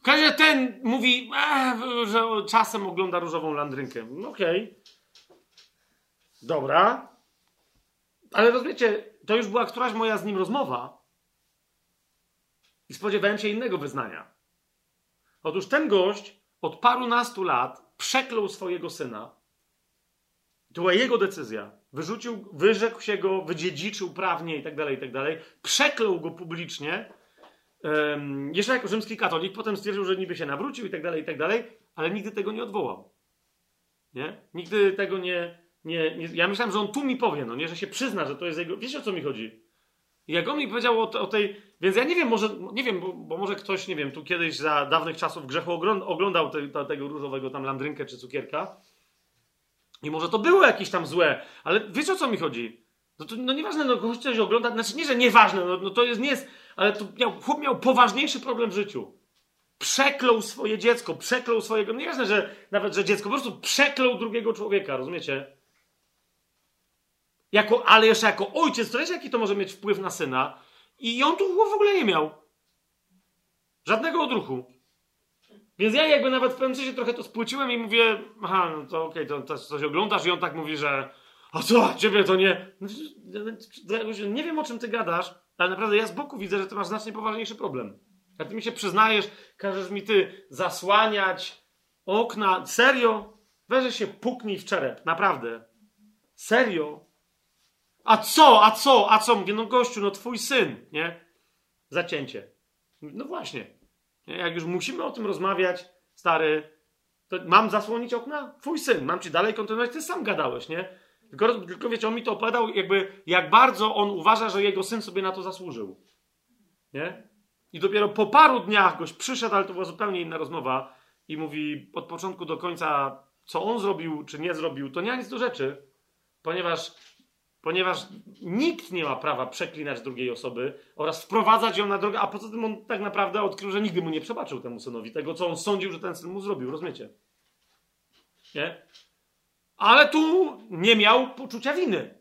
Każdy ten mówi, e, że czasem ogląda różową landrynkę. Okej. Okay. Dobra. Ale rozumiecie, to już była któraś moja z nim rozmowa i spodziewałem się innego wyznania. Otóż ten gość od parunastu lat przeklął swojego syna. To była jego decyzja. Wyrzucił, wyrzekł się go, wydziedziczył prawnie i tak dalej, i tak dalej. Przeklął go publicznie. Um, jeszcze jako rzymski katolik, potem stwierdził, że niby się nawrócił i tak dalej, i tak dalej, ale nigdy tego nie odwołał. Nie? Nigdy tego nie, nie, nie, ja myślałem, że on tu mi powie, no nie, że się przyzna, że to jest jego. Wiecie o co mi chodzi? Jak on mi powiedział o, o tej. Więc ja nie wiem, może, nie wiem, bo, bo, może ktoś, nie wiem, tu kiedyś za dawnych czasów grzechu oglądał te, te, tego różowego tam landrynkę czy cukierka. I może to było jakieś tam złe, ale wiecie o co mi chodzi? No to no nieważne, no ktoś coś ogląda, znaczy nie, że nieważne, no, no to jest, nie jest, ale to miał, chłop miał poważniejszy problem w życiu. Przeklął swoje dziecko, przeklął swojego, nieważne, że nawet, że dziecko, po prostu przeklął drugiego człowieka, rozumiecie? Jako, ale jeszcze jako ojciec, to wiecie, jaki to może mieć wpływ na syna? I on tu w ogóle nie miał. Żadnego odruchu. Więc ja jakby nawet w pewnym sensie trochę to spłyciłem i mówię, aha, no to okej, okay, to, coś oglądasz i on tak mówi, że a co, ciebie to nie... Nie wiem, o czym ty gadasz, ale naprawdę ja z boku widzę, że ty masz znacznie poważniejszy problem. Jak ty mi się przyznajesz, każesz mi ty zasłaniać okna, serio? Weź się puknij w czerep, naprawdę. Serio? A co, a co, a co? Mówię, no gościu, no twój syn, nie? Zacięcie. No właśnie. Jak już musimy o tym rozmawiać, stary, to mam zasłonić okna? Twój syn, mam ci dalej kontynuować? Ty sam gadałeś, nie? Tylko, tylko wiecie, on mi to opowiadał, jakby, jak bardzo on uważa, że jego syn sobie na to zasłużył. Nie? I dopiero po paru dniach goś przyszedł, ale to była zupełnie inna rozmowa i mówi od początku do końca, co on zrobił, czy nie zrobił, to nie ma nic do rzeczy, ponieważ ponieważ nikt nie ma prawa przeklinać drugiej osoby oraz wprowadzać ją na drogę, a poza tym on tak naprawdę odkrył, że nigdy mu nie przebaczył temu synowi tego, co on sądził, że ten syn mu zrobił, rozumiecie? Nie? Ale tu nie miał poczucia winy.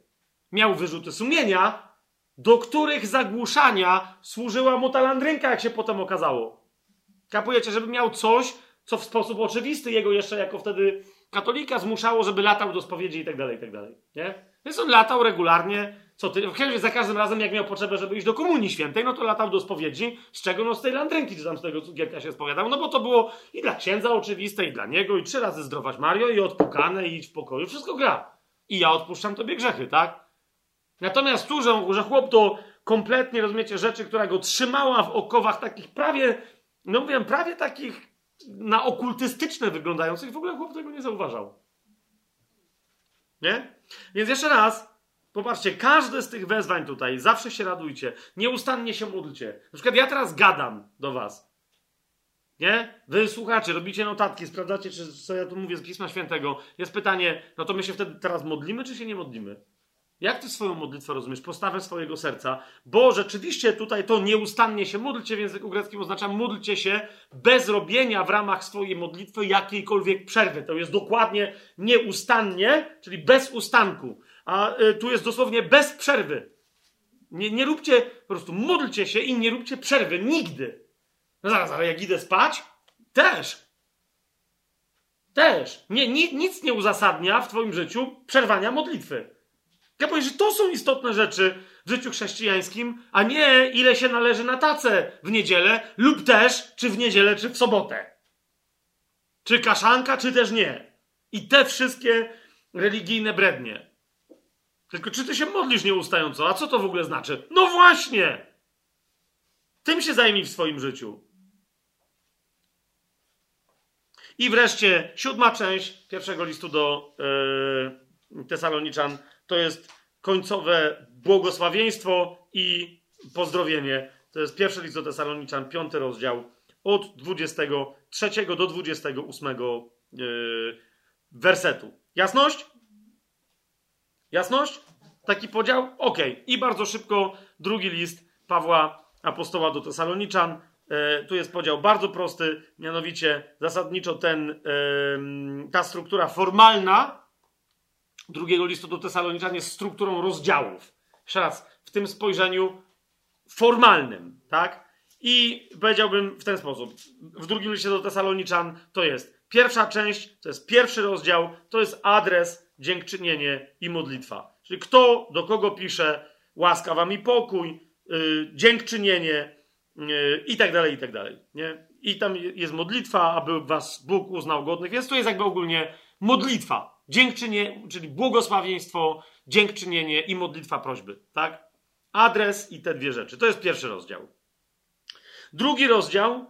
Miał wyrzuty sumienia, do których zagłuszania służyła mu ta landrynka, jak się potem okazało. Kapujecie, żeby miał coś, co w sposób oczywisty jego jeszcze jako wtedy katolika zmuszało, żeby latał do spowiedzi i tak dalej, i tak dalej. Nie? Więc on latał regularnie, co ty, za każdym razem jak miał potrzebę, żeby iść do komunii świętej, no to latał do spowiedzi, z czego no z tej landrynki, czy tam z tego cukierka się spowiadał, no bo to było i dla księdza oczywiste, i dla niego, i trzy razy zdrować Mario, i odpukane, i idź w pokoju, wszystko gra. I ja odpuszczam tobie grzechy, tak? Natomiast tu, że, że chłop to kompletnie, rozumiecie, rzeczy, która go trzymała w okowach takich prawie, no mówię, prawie takich na okultystyczne wyglądających, w ogóle chłop tego nie zauważał. Nie? Więc jeszcze raz, popatrzcie, każde z tych wezwań tutaj, zawsze się radujcie, nieustannie się módlcie. Na przykład ja teraz gadam do was. Nie? Wy słuchacie, robicie notatki, sprawdzacie, czy co ja tu mówię z Pisma Świętego. Jest pytanie, no to my się wtedy teraz modlimy, czy się nie modlimy? Jak ty swoją modlitwę rozumiesz? Postawę swojego serca. Bo rzeczywiście tutaj to nieustannie się módlcie w języku greckim oznacza módlcie się bez robienia w ramach swojej modlitwy jakiejkolwiek przerwy. To jest dokładnie nieustannie, czyli bez ustanku. A y, tu jest dosłownie bez przerwy. Nie, nie róbcie, po prostu módlcie się i nie róbcie przerwy. Nigdy. No zaraz, ale jak idę spać? Też. Też. Nie, nie, nic nie uzasadnia w twoim życiu przerwania modlitwy. Ja powiem, że to są istotne rzeczy w życiu chrześcijańskim, a nie ile się należy na tacę w niedzielę, lub też czy w niedzielę, czy w sobotę. Czy kaszanka, czy też nie. I te wszystkie religijne brednie. Tylko czy ty się modlisz nieustająco? A co to w ogóle znaczy? No właśnie! Tym się zajmij w swoim życiu. I wreszcie siódma część pierwszego listu do yy, Tesaloniczan to jest końcowe błogosławieństwo i pozdrowienie. To jest pierwszy list do Tesaloniczan, piąty rozdział, od 23 do 28 yy, wersetu. Jasność? Jasność? Taki podział? Ok. I bardzo szybko drugi list Pawła Apostoła do Tesaloniczan. Yy, tu jest podział bardzo prosty, mianowicie zasadniczo ten, ta struktura formalna drugiego listu do Tesaloniczan jest strukturą rozdziałów. Jeszcze w tym spojrzeniu formalnym, tak? I powiedziałbym w ten sposób. W drugim liście do Tesaloniczan to jest pierwsza część, to jest pierwszy rozdział, to jest adres, dziękczynienie i modlitwa. Czyli kto do kogo pisze, łaska wam i pokój, yy, dziękczynienie yy, i tak dalej, i tak dalej. Nie? I tam jest modlitwa, aby was Bóg uznał godnych, więc to jest jakby ogólnie modlitwa. Dziękczynienie, czyli błogosławieństwo, dziękczynienie i modlitwa prośby, tak? Adres i te dwie rzeczy. To jest pierwszy rozdział. Drugi rozdział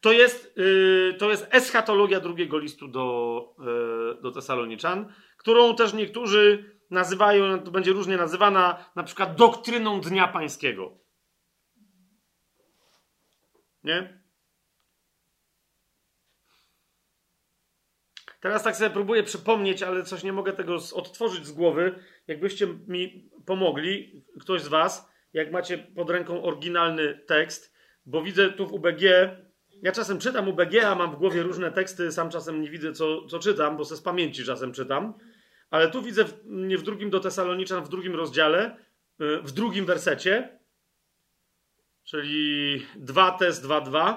to jest, yy, to jest eschatologia drugiego listu do, yy, do Tesaloniczan, którą też niektórzy nazywają, to będzie różnie nazywana, na przykład doktryną Dnia Pańskiego. Nie? Teraz tak sobie próbuję przypomnieć, ale coś nie mogę tego odtworzyć z głowy. Jakbyście mi pomogli, ktoś z Was, jak macie pod ręką oryginalny tekst, bo widzę tu w UBG, ja czasem czytam UBG, a mam w głowie różne teksty, sam czasem nie widzę, co, co czytam, bo se z pamięci czasem czytam. Ale tu widzę w, w drugim do Tesaloniczan, w drugim rozdziale, y, w drugim wersecie, czyli 2 test 2.2.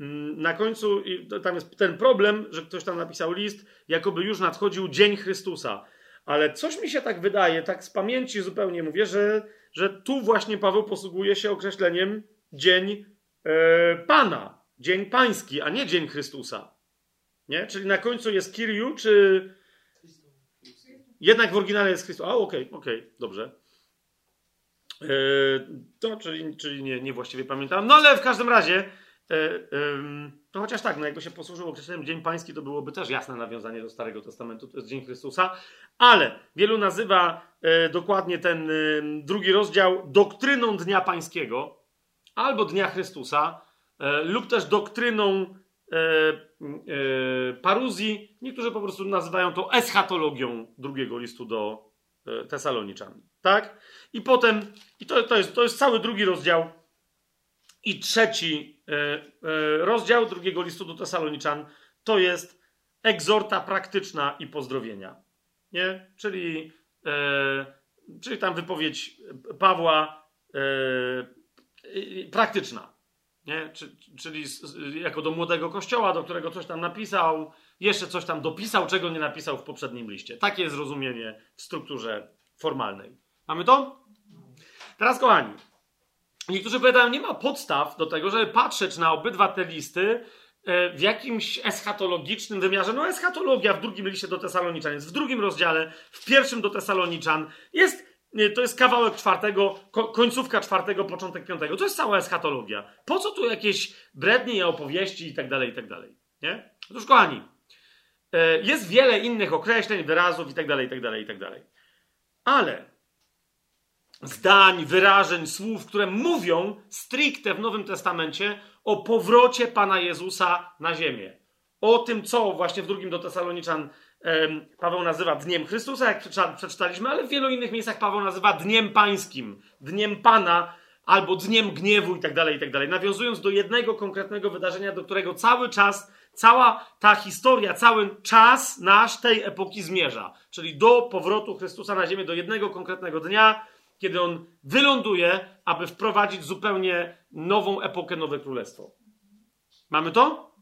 Mm, na końcu tam jest ten problem, że ktoś tam napisał list, jakoby już nadchodził dzień Chrystusa. Ale coś mi się tak wydaje, tak z pamięci zupełnie mówię, że, że tu właśnie Paweł posługuje się określeniem dzień e, Pana, dzień Pański, a nie dzień Chrystusa. Nie? Czyli na końcu jest Kiriu, czy jednak w oryginale jest Chrystus. A, okej, okay, okej, okay, dobrze. E, to, czyli, czyli nie, niewłaściwie pamiętam. No ale w każdym razie, e, to chociaż tak, no jakby się posłużył określeniem Dzień Pański, to byłoby też jasne nawiązanie do Starego Testamentu, to jest Dzień Chrystusa. Ale wielu nazywa e, dokładnie ten drugi rozdział doktryną Dnia Pańskiego albo Dnia Chrystusa, lub też doktryną paruzji. Niektórzy po prostu nazywają to eschatologią drugiego listu do Tesaloniczan. Tak? I potem, i to, to, jest, to jest cały drugi rozdział i trzeci e, e, rozdział drugiego listu do Tesaloniczan, to jest egzorta praktyczna i pozdrowienia. Nie? Czyli, e, czyli tam wypowiedź Pawła praktyczna. Nie? Czyli jako do młodego kościoła, do którego coś tam napisał, jeszcze coś tam dopisał, czego nie napisał w poprzednim liście. Takie jest rozumienie w strukturze formalnej. Mamy to? Teraz, kochani, niektórzy powiadają, nie ma podstaw do tego, żeby patrzeć na obydwa te listy e, w jakimś eschatologicznym wymiarze. No, eschatologia w drugim liście do Tesaloniczan jest w drugim rozdziale, w pierwszym do Tesaloniczan jest. To jest kawałek czwartego, końcówka czwartego, początek piątego. To jest cała eschatologia. Po co tu jakieś brednie, opowieści i tak dalej, i tak dalej. Nie? Otóż, kochani, jest wiele innych określeń, wyrazów i tak dalej, i tak dalej, i tak dalej. Ale zdań, wyrażeń, słów, które mówią stricte w Nowym Testamencie o powrocie Pana Jezusa na ziemię. O tym, co właśnie w drugim do Tesaloniczan Paweł nazywa Dniem Chrystusa, jak przeczytaliśmy, ale w wielu innych miejscach Paweł nazywa Dniem Pańskim, Dniem Pana, albo Dniem Gniewu i tak dalej, i tak dalej. Nawiązując do jednego konkretnego wydarzenia, do którego cały czas, cała ta historia, cały czas nasz tej epoki zmierza. Czyli do powrotu Chrystusa na ziemię, do jednego konkretnego dnia, kiedy On wyląduje, aby wprowadzić zupełnie nową epokę, nowe królestwo. Mamy to?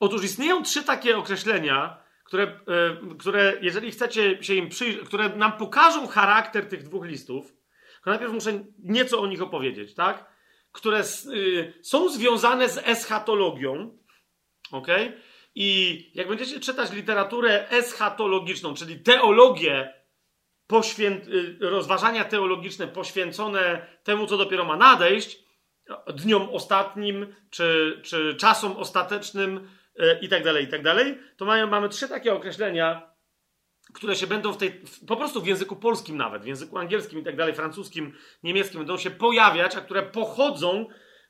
Otóż istnieją trzy takie określenia, które, e, które jeżeli chcecie się im przyjrzeć, które nam pokażą charakter tych dwóch listów, to najpierw muszę nieco o nich opowiedzieć, tak? Które y, są związane z eschatologią, ok? I jak będziecie czytać literaturę eschatologiczną, czyli teologię, poświęt, y, rozważania teologiczne poświęcone temu, co dopiero ma nadejść, dniom ostatnim, czy, czy czasom ostatecznym, E, i tak dalej, i tak dalej, to mamy trzy takie określenia, które się będą w tej, po prostu w języku polskim nawet, w języku angielskim i tak dalej, francuskim, niemieckim, będą się pojawiać, a które pochodzą,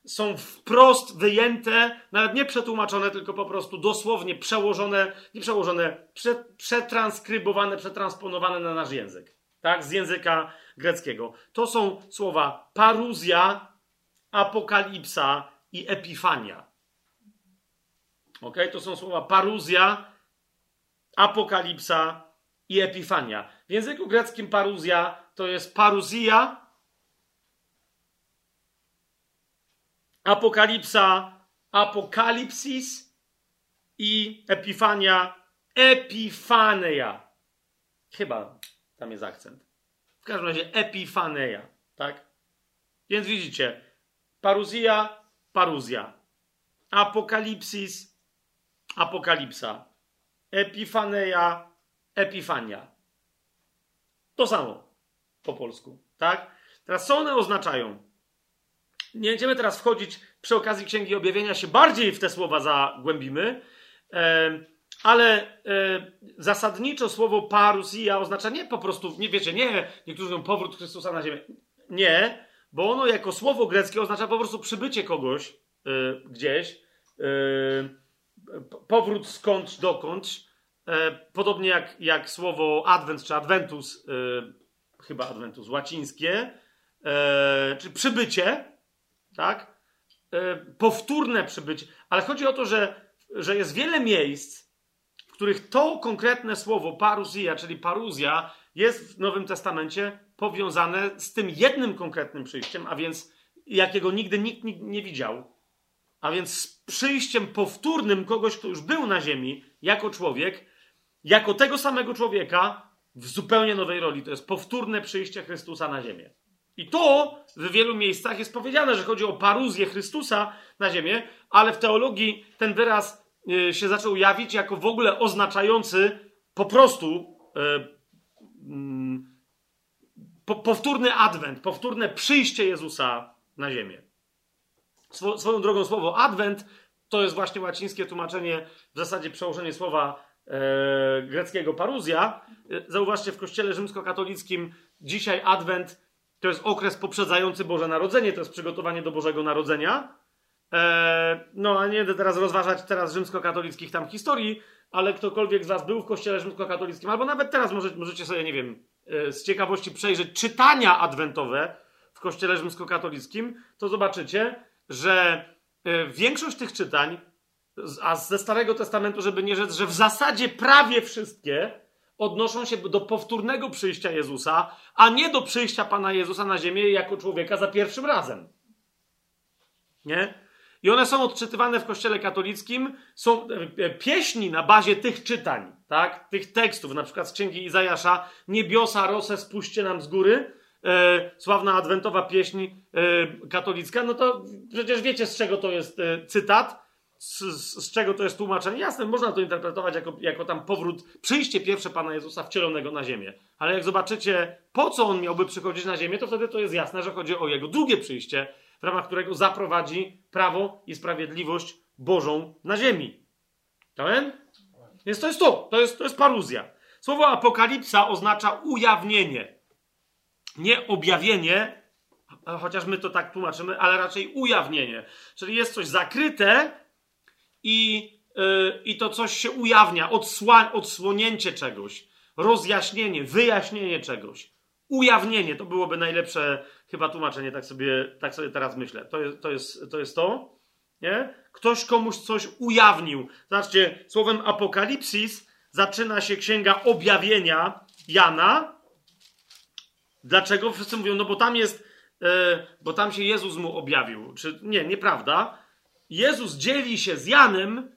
są wprost wyjęte, nawet nie przetłumaczone, tylko po prostu dosłownie przełożone, nie przełożone, prze, przetranskrybowane, przetransponowane na nasz język. Tak? Z języka greckiego. To są słowa paruzja, apokalipsa i epifania. Ok? To są słowa paruzja, apokalipsa i epifania. W języku greckim paruzja to jest paruzja, apokalipsa, apokalipsis i epifania, epifaneja. Chyba tam jest akcent. W każdym razie epifaneja, tak? Więc widzicie, paruzja, paruzja, apokalipsis, Apokalipsa, Epifaneja, Epifania. To samo po polsku, tak? Teraz co one oznaczają? Nie będziemy teraz wchodzić przy okazji Księgi Objawienia się bardziej w te słowa zagłębimy, ale e, zasadniczo słowo parusia oznacza nie po prostu, nie wiecie, nie, niektórzy mówią powrót Chrystusa na ziemię. Nie, bo ono jako słowo greckie oznacza po prostu przybycie kogoś e, gdzieś, e, powrót skądś dokądś, podobnie jak, jak słowo advent czy adventus, e, chyba adventus łacińskie, e, czy przybycie, tak? powtórne przybycie, ale chodzi o to, że, że jest wiele miejsc, w których to konkretne słowo parusia, czyli paruzja, jest w Nowym Testamencie powiązane z tym jednym konkretnym przyjściem, a więc jakiego nigdy nikt nie widział, a więc z przyjściem powtórnym kogoś, kto już był na ziemi jako człowiek, jako tego samego człowieka w zupełnie nowej roli. To jest powtórne przyjście Chrystusa na ziemię. I to w wielu miejscach jest powiedziane, że chodzi o paruzję Chrystusa na ziemię, ale w teologii ten wyraz y, się zaczął jawić jako w ogóle oznaczający po prostu y, mm, powtórny adwent, powtórne przyjście Jezusa na ziemię. Swoją drogą słowo adwent to jest właśnie łacińskie tłumaczenie, w zasadzie przełożenie słowa e, greckiego paruzja. E, zauważcie, w kościele rzymskokatolickim dzisiaj adwent to jest okres poprzedzający Boże Narodzenie, to jest przygotowanie do Bożego Narodzenia. E, no, a nie będę teraz rozważać teraz rzymskokatolickich tam historii, ale ktokolwiek z Was był w kościele rzymskokatolickim, albo nawet teraz możecie, możecie sobie, nie wiem, e, z ciekawości przejrzeć czytania adwentowe w kościele rzymskokatolickim, to zobaczycie, że e, większość tych czytań, a ze Starego Testamentu, żeby nie rzec, że w zasadzie prawie wszystkie odnoszą się do powtórnego przyjścia Jezusa, a nie do przyjścia Pana Jezusa na ziemię jako człowieka za pierwszym razem. Nie? I one są odczytywane w Kościele katolickim, są e, pieśni na bazie tych czytań, tak? tych tekstów, na przykład z Księgi Izajasza, niebiosa rosę spuśćcie nam z góry, e, sławna adwentowa pieśń e, katolicka, no to przecież wiecie, z czego to jest e, cytat, z, z, czego to jest tłumaczenie. Jasne, można to interpretować jako, jako tam powrót, przyjście pierwsze Pana Jezusa wcielonego na ziemię. Ale jak zobaczycie, po co On miałby przychodzić na ziemię, to wtedy to jest jasne, że chodzi o Jego drugie przyjście, w ramach którego zaprowadzi prawo i sprawiedliwość Bożą na ziemi. Amen? Więc to jest to, to jest, to jest paruzja. Słowo apokalipsa oznacza ujawnienie. Nie objawienie, chociaż my to tak tłumaczymy, ale raczej ujawnienie. Czyli jest coś zakryte i, yy, i to coś się ujawnia, odsła, odsłonięcie czegoś, rozjaśnienie, wyjaśnienie czegoś. Ujawnienie to byłoby najlepsze chyba tłumaczenie, tak sobie, tak sobie teraz myślę. To jest to. Jest, to, jest to nie? Ktoś komuś coś ujawnił. Zobaczcie, słowem apokalipsis zaczyna się księga objawienia Jana. Dlaczego? Wszyscy mówią, no bo tam jest, e, bo tam się Jezus mu objawił. Czy nie, nieprawda. Jezus dzieli się z Janem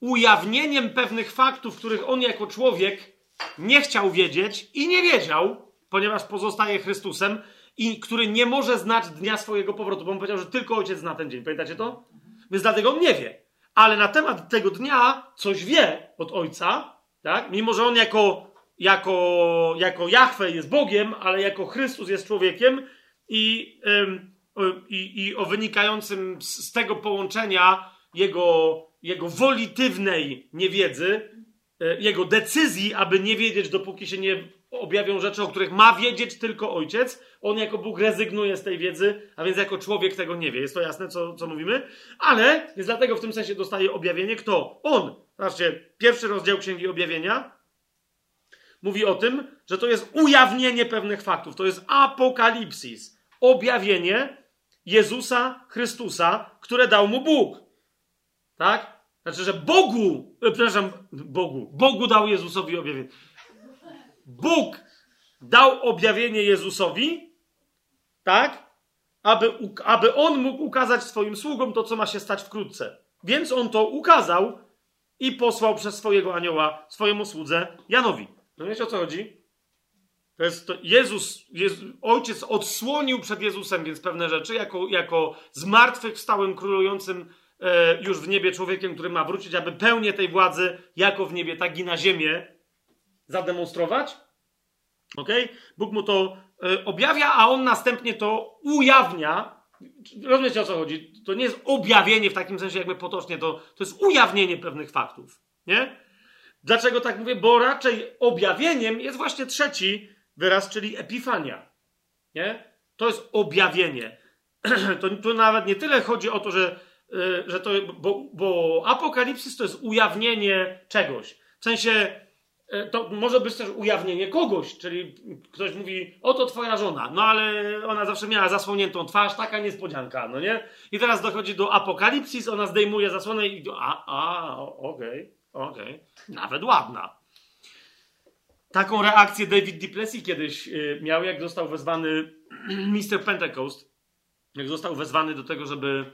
ujawnieniem pewnych faktów, których on jako człowiek nie chciał wiedzieć i nie wiedział, ponieważ pozostaje Chrystusem i który nie może znać dnia swojego powrotu, bo on powiedział, że tylko ojciec zna ten dzień. Pamiętacie to? Więc dlatego on nie wie. Ale na temat tego dnia coś wie od ojca, tak? Mimo, że on jako, jako, jako Jahwe jest Bogiem, ale jako Chrystus jest człowiekiem i, i, i o wynikającym z tego połączenia jego, jego wolitywnej niewiedzy, e, jego decyzji, aby nie wiedzieć, dopóki się nie objawią rzeczy, o których ma wiedzieć tylko ojciec. On jako Bóg rezygnuje z tej wiedzy, a więc jako człowiek tego nie wie. Jest to jasne, co, co mówimy? Ale jest dlatego w tym sensie dostaje objawienie kto? On. Zobaczcie, pierwszy rozdział Księgi Objawienia mówi o tym, że to jest ujawnienie pewnych faktów. To jest apokalipsis. Objawienie Jezusa Chrystusa, które dał mu Bóg. Tak? Znaczy, że Bogu, e, przepraszam, Bogu, Bogu dał Jezusowi objawienie. Bóg dał objawienie Jezusowi, tak? Aby, aby on mógł ukazać swoim sługom to, co ma się stać wkrótce. Więc on to ukazał i posłał przez swojego anioła swojemu słudze Janowi. No wiecie o co chodzi? To jest to Jezus, Jezus, ojciec odsłonił przed Jezusem więc pewne rzeczy, jako, jako zmartwychwstałym, królującym e, już w niebie człowiekiem, który ma wrócić, aby pełnię tej władzy, jako w niebie, tak i na ziemię, zademonstrować. Ok? Bóg mu to e, objawia, a on następnie to ujawnia. Rozumiecie o co chodzi? To nie jest objawienie w takim sensie, jakby potocznie, to, to jest ujawnienie pewnych faktów. Nie? Dlaczego tak mówię? Bo raczej objawieniem jest właśnie trzeci wyraz, czyli epifania. Nie? To jest objawienie. to, nawet nie tyle chodzi o to, że, e, że to, bo, bo apokalipsys to jest ujawnienie czegoś. W sensie E, to może być też ujawnienie kogoś, czyli ktoś mówi, oto twoja żona, no ale ona zawsze miała zasłoniętą twarz, taka niespodzianka, no nie? I teraz dochodzi do apokalipsis, ona zdejmuje zasłonę i a, a, okej, okay, okej, okay. nawet ładna. Taką reakcję David Duplessis kiedyś y, miał, jak został wezwany Mr. Pentecost, jak został wezwany do tego, żeby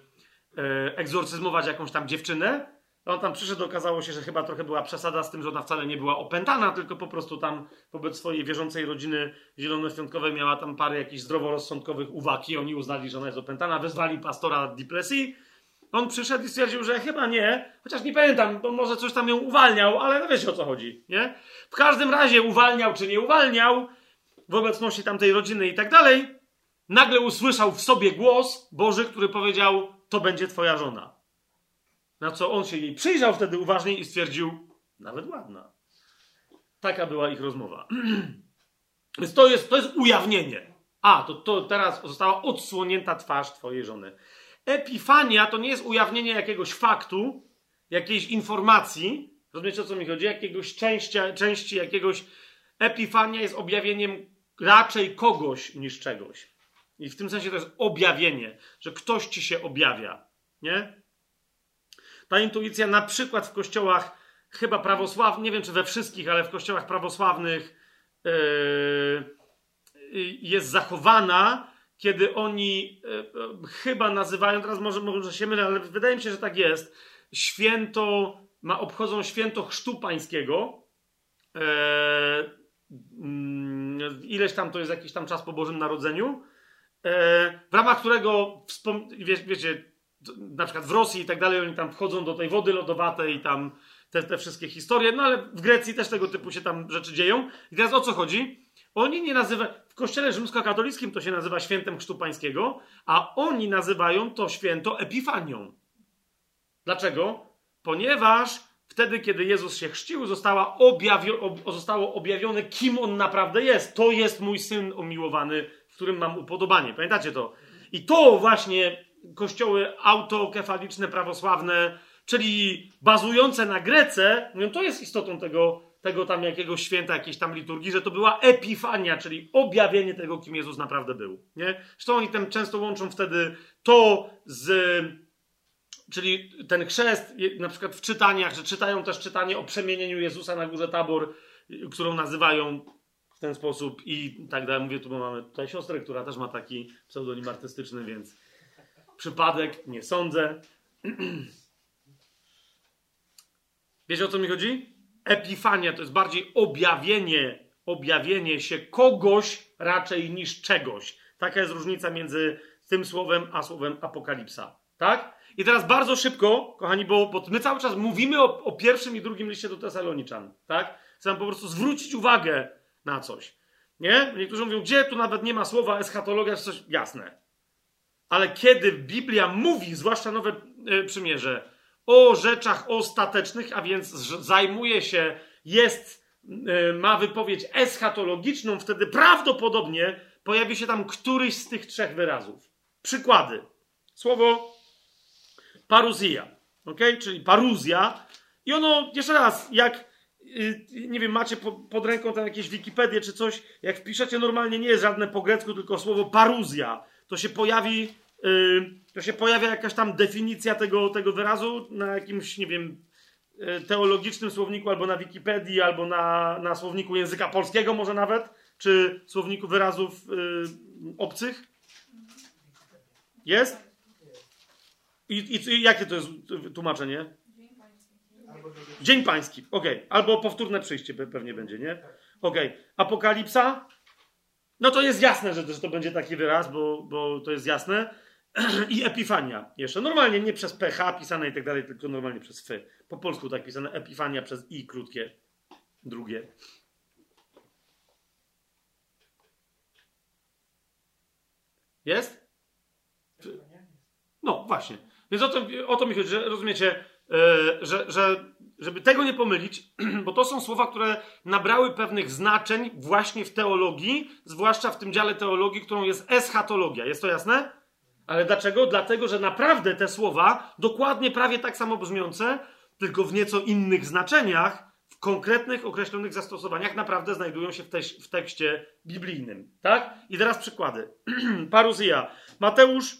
e, egzorcyzmować jakąś tam dziewczynę, on tam przyszedł, okazało się, że chyba trochę była przesada z tym, że ona wcale nie była opętana, tylko po prostu tam wobec swojej wierzącej rodziny zielonoświątkowej miała tam parę jakichś zdroworozsądkowych uwag i oni uznali, że ona jest opętana, wezwali pastora Diplessis. On przyszedł i stwierdził, że chyba nie, chociaż nie pamiętam, bo może coś tam ją uwalniał, ale no wiecie o co chodzi, nie? W każdym razie uwalniał czy nie uwalniał w obecności tamtej rodziny i tak dalej, nagle usłyszał w sobie głos Boży, który powiedział, to będzie twoja żona. Na co on się jej przyjrzał wtedy uważnie i stwierdził, nawet ładna. Taka była ich rozmowa. Więc to jest, to jest ujawnienie. A, to, to teraz została odsłonięta twarz twojej żony. Epifania to nie jest ujawnienie jakiegoś faktu, jakiejś informacji, rozumiecie o co mi chodzi? Jakiegoś części, części jakiegoś. Epifania jest objawieniem raczej kogoś niż czegoś. I w tym sensie to jest objawienie, że ktoś ci się objawia. Nie? Ta intuicja na przykład w kościołach chyba prawosławnych, nie wiem czy we wszystkich, ale w kościołach prawosławnych yy, jest zachowana, kiedy oni yy, chyba nazywają, teraz może, może się mylę, ale wydaje mi się, że tak jest, święto, ma, obchodzą święto chrztu pańskiego, yy, ileś tam to jest jakiś tam czas po Bożym Narodzeniu, w ramach którego, wie, wiecie, na przykład w Rosji i tak dalej, oni tam wchodzą do tej wody lodowatej i tam te, te wszystkie historie, no ale w Grecji też tego typu się tam rzeczy dzieją. I teraz o co chodzi? Oni nie nazywają, kościele rzymskokatolickim to się nazywa świętem chrztu pańskiego, a oni nazywają to święto Epifanią. Dlaczego? Ponieważ wtedy, kiedy Jezus się chrzcił, została objawio, zostało objawione, kim on naprawdę jest. To jest mój syn umiłowany, w którym mam upodobanie. Pamiętacie to? I to właśnie kościoły autokefaliczne, prawosławne, czyli bazujące na Grece, mówią, to jest istotą tego, tego tam jakiegoś święta, jakiejś tam liturgii, że to była epifania, czyli objawienie tego, kim Jezus naprawdę był. Nie? Zresztą oni tam często łączą wtedy to z. Czyli ten chrzest, na przykład w czytaniach, że czytają też czytanie o przemienieniu Jezusa na górze Tabor, którą nazywają w ten sposób i tak dalej. Mówię tu, bo mamy tutaj siostrę, która też ma taki pseudonim artystyczny, więc przypadek, nie sądzę. Wiecie o co mi chodzi? Epifania to jest bardziej objawienie, objawienie się kogoś raczej niż czegoś. Taka jest różnica między tym słowem a słowem apokalipsa. Tak? I teraz bardzo szybko, kochani, bo, bo my cały czas mówimy o, o, pierwszym i drugim liście do Tesaloniczan. Tak? Chcę po prostu zwrócić uwagę na coś. Nie? Niektórzy mówią, gdzie tu nawet nie ma słowa eschatologia, czy coś jasne. Ale kiedy Biblia mówi, zwłaszcza Nowe e, Przymierze, o rzeczach ostatecznych, a więc zajmuje się, jest, e, ma wypowiedź eschatologiczną, wtedy prawdopodobnie pojawi się tam któryś z tych trzech wyrazów. Przykłady. Słowo paruzja, ok? czyli paruzja. I ono, jeszcze raz, jak y, nie wiem, macie pod ręką tam jakieś Wikipedię czy coś, jak wpiszecie normalnie, nie jest żadne po grecku, tylko słowo paruzja, to się pojawi to się pojawia jakaś tam definicja tego, tego wyrazu na jakimś, nie wiem, e, teologicznym słowniku, albo na Wikipedii, albo na, na słowniku języka polskiego może nawet, czy słowniku wyrazów obcych? Jest? I, I, jakie to jest tłumaczenie? Dzień Pański. Okay. Albo powtórne przyjście pewnie będzie, nie? Okay. Apokalipsa? No to jest jasne, że, że to będzie taki wyraz, bo, bo to jest jasne. I Epifania jeszcze. Normalnie nie przez PH pisane i tak dalej, tylko normalnie przez F. Po polsku tak pisane. Epifania przez I krótkie. Drugie. Jest? No, właśnie. Więc o to, o to mi chodzi, że rozumiecie, yy, że, że żeby tego nie pomylić, bo to są słowa, które nabrały pewnych znaczeń właśnie w teologii, zwłaszcza w tym dziale teologii, którą jest eschatologia. Jest to jasne? Ale dlaczego? Dlatego, że naprawdę te słowa, dokładnie prawie tak samo brzmiące, tylko w nieco innych znaczeniach, w konkretnych, określonych zastosowaniach, naprawdę znajdują się w, te, w tekście biblijnym. Tak? I teraz przykłady. Paruzja. Mateusz,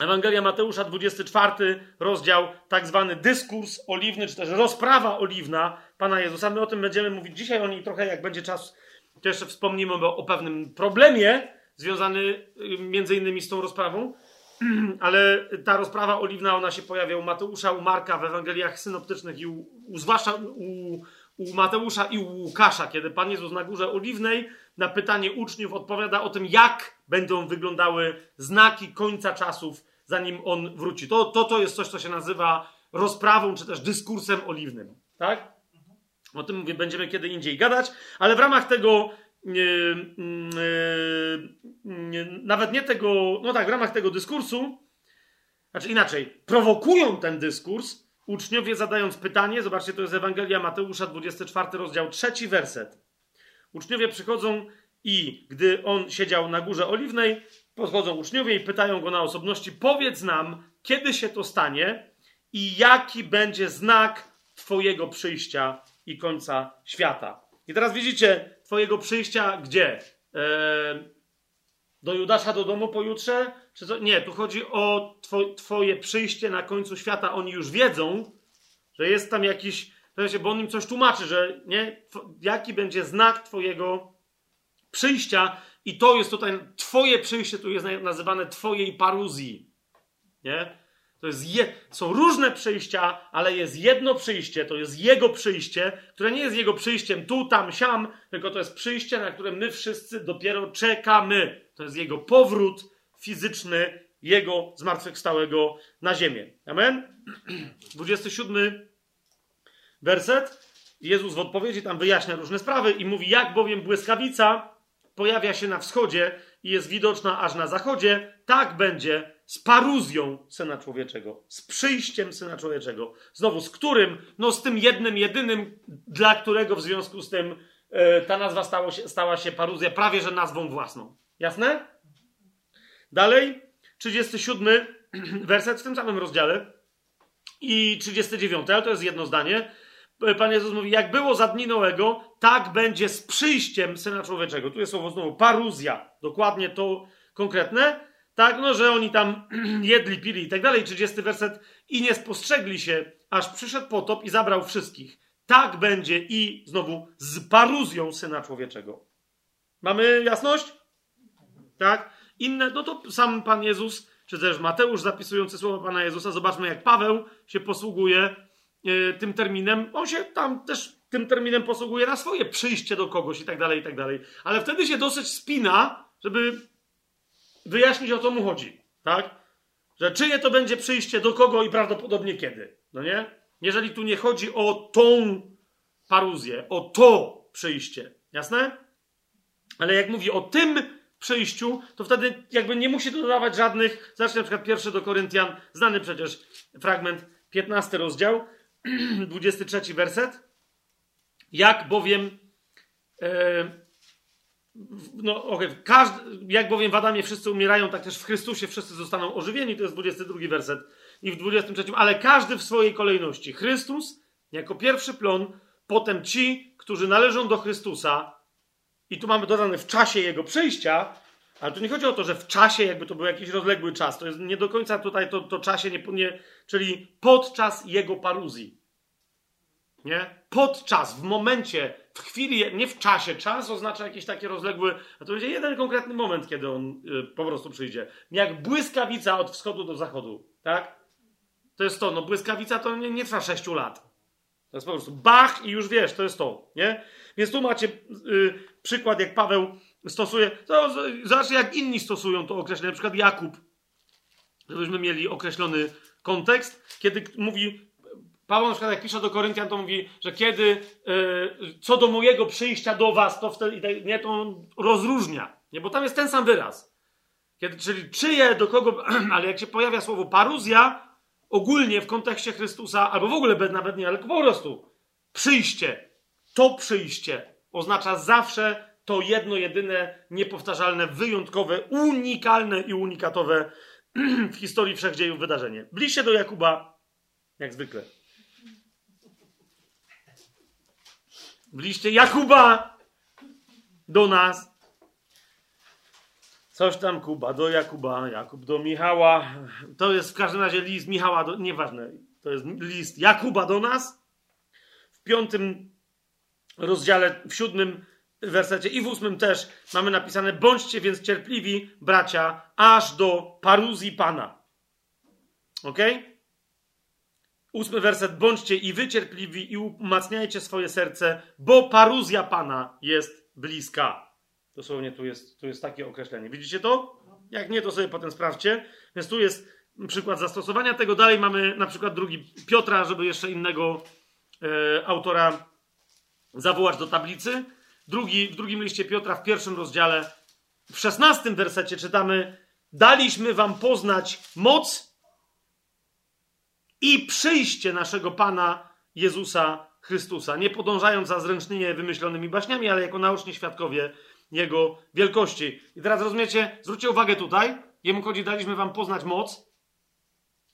Ewangelia Mateusza, 24 rozdział, tak zwany dyskurs oliwny, czy też rozprawa oliwna Pana Jezusa. My o tym będziemy mówić dzisiaj, o niej trochę, jak będzie czas, to jeszcze wspomnimy o, o pewnym problemie, związany y, między innymi z tą rozprawą, ale ta rozprawa oliwna, ona się pojawia u Mateusza, u Marka w Ewangeliach synoptycznych i u, u zwłaszcza u, u Mateusza i u Łukasza, kiedy Pan Jezus na Górze Oliwnej na pytanie uczniów odpowiada o tym, jak będą wyglądały znaki końca czasów, zanim On wróci. To, to, to jest coś, co się nazywa rozprawą, czy też dyskursem oliwnym. Tak? O tym mówię, będziemy kiedy indziej gadać, ale w ramach tego nawet nie tego, no tak, w ramach tego dyskursu, znaczy inaczej, prowokują ten dyskurs uczniowie zadając pytanie, zobaczcie, to jest Ewangelia Mateusza, 24 rozdział, trzeci werset. Uczniowie przychodzą i gdy on siedział na górze oliwnej, podchodzą uczniowie i pytają go na osobności: Powiedz nam, kiedy się to stanie i jaki będzie znak Twojego przyjścia i końca świata. I teraz widzicie, Twojego przyjścia gdzie? Do Judasza do domu pojutrze? Czy? Nie, tu chodzi o two, Twoje przyjście na końcu świata. Oni już wiedzą, że jest tam jakiś. Bo on im coś tłumaczy, że nie, jaki będzie znak Twojego przyjścia, i to jest tutaj, Twoje przyjście tu jest nazywane Twojej paruzji. Nie? To jest je, są różne przyjścia, ale jest jedno przyjście, to jest Jego przyjście, które nie jest Jego przyjściem tu, tam, siam, tylko to jest przyjście, na które my wszyscy dopiero czekamy. To jest Jego powrót fizyczny, Jego zmartwychwstałego na ziemię. Amen? 27 werset. Jezus w odpowiedzi tam wyjaśnia różne sprawy i mówi, jak bowiem błyskawica pojawia się na wschodzie i jest widoczna aż na zachodzie, tak będzie z paruzją Syna Człowieczego, z przyjściem Syna Człowieczego. Znowu, z którym? No z tym jednym, jedynym, dla którego w związku z tym e, ta nazwa się, stała się paruzja prawie że nazwą własną. Jasne? Dalej, 37 werset w tym samym rozdziale i 39, ale to jest jedno zdanie. Pan Jezus mówi, jak było za dni Noego, tak będzie z przyjściem Syna Człowieczego. Tu jest słowo znowu paruzja, dokładnie to konkretne. Tak, no, że oni tam jedli, pili i tak dalej. 30 werset. I nie spostrzegli się, aż przyszedł potop i zabrał wszystkich. Tak będzie i znowu z paruzją Syna Człowieczego. Mamy jasność? Tak? Inne, no to sam Pan Jezus, czy też Mateusz zapisujący słowa Pana Jezusa, zobaczmy jak Paweł się posługuje y, tym terminem. On się tam też tym terminem posługuje na swoje przyjście do kogoś i tak dalej, i tak dalej. Ale wtedy się dosyć spina, żeby wyjaśnić o co mu chodzi. Tak? Że czyje to będzie przyjście do kogo i prawdopodobnie kiedy. No nie? Jeżeli tu nie chodzi o tą paruzję, o to przyjście. Jasne? Ale jak mówi o tym przyjściu, to wtedy jakby nie musi dodawać żadnych. Zacznę na przykład pierwszy do Koryntian, znany przecież fragment, 15 rozdział, 23 werset. Jak bowiem. E, no, okay, każdy, jak bowiem w Adamie wszyscy umierają, tak też w Chrystusie wszyscy zostaną ożywieni. To jest 22 werset. I w 23, ale każdy w swojej kolejności. Chrystus jako pierwszy plon, potem ci, którzy należą do Chrystusa, i tu mamy dodane w czasie jego przyjścia, ale tu nie chodzi o to, że w czasie, jakby to był jakiś rozległy czas. To jest nie do końca tutaj to, to czasie, nie, nie, czyli podczas jego paruzji. Nie? Podczas, w momencie, w chwili, nie w czasie. Czas oznacza jakiś taki rozległy, a to będzie jeden konkretny moment, kiedy on y, po prostu przyjdzie. Jak błyskawica od wschodu do zachodu. Tak? To jest to. No błyskawica to nie, nie trwa sześciu lat. To jest po prostu bach i już wiesz, to jest to. Nie? Więc tu macie y, przykład, jak Paweł stosuje. To, zobaczcie, jak inni stosują to określenie. Na przykład Jakub. Żebyśmy mieli określony kontekst. Kiedy mówi, Paweł na przykład jak pisze do Koryntian, to mówi, że kiedy y, co do mojego przyjścia do was, to wtedy nie, to rozróżnia. Nie, bo tam jest ten sam wyraz. Kiedy, czyli czyje, do kogo, ale jak się pojawia słowo paruzja, ogólnie w kontekście Chrystusa, albo w ogóle nawet nie, ale po prostu przyjście, to przyjście oznacza zawsze to jedno, jedyne, niepowtarzalne, wyjątkowe, unikalne i unikatowe w historii wszechdziejów wydarzenie. Liście do Jakuba, jak zwykle. W liście Jakuba do nas. Coś tam Kuba do Jakuba, Jakub do Michała. To jest w każdym razie list Michała, do, nieważne. To jest list Jakuba do nas. W piątym rozdziale, w siódmym wersecie i w ósmym też mamy napisane: Bądźcie więc cierpliwi, bracia, aż do paruzji Pana. Ok? Ósmy werset: Bądźcie i wy cierpliwi i umacniajcie swoje serce, bo paruzja Pana jest bliska. Dosłownie tu jest, tu jest takie określenie. Widzicie to? Jak nie, to sobie potem sprawdźcie. Więc tu jest przykład zastosowania tego. Dalej mamy na przykład drugi Piotra, żeby jeszcze innego e, autora zawołać do tablicy. Drugi, w drugim liście Piotra, w pierwszym rozdziale, w szesnastym wersecie czytamy: Daliśmy wam poznać moc i przyjście naszego Pana Jezusa Chrystusa. Nie podążając za zręcznymi wymyślonymi baśniami, ale jako naoczni świadkowie Jego wielkości. I teraz rozumiecie, zwróćcie uwagę tutaj. Jemu chodzi, daliśmy wam poznać moc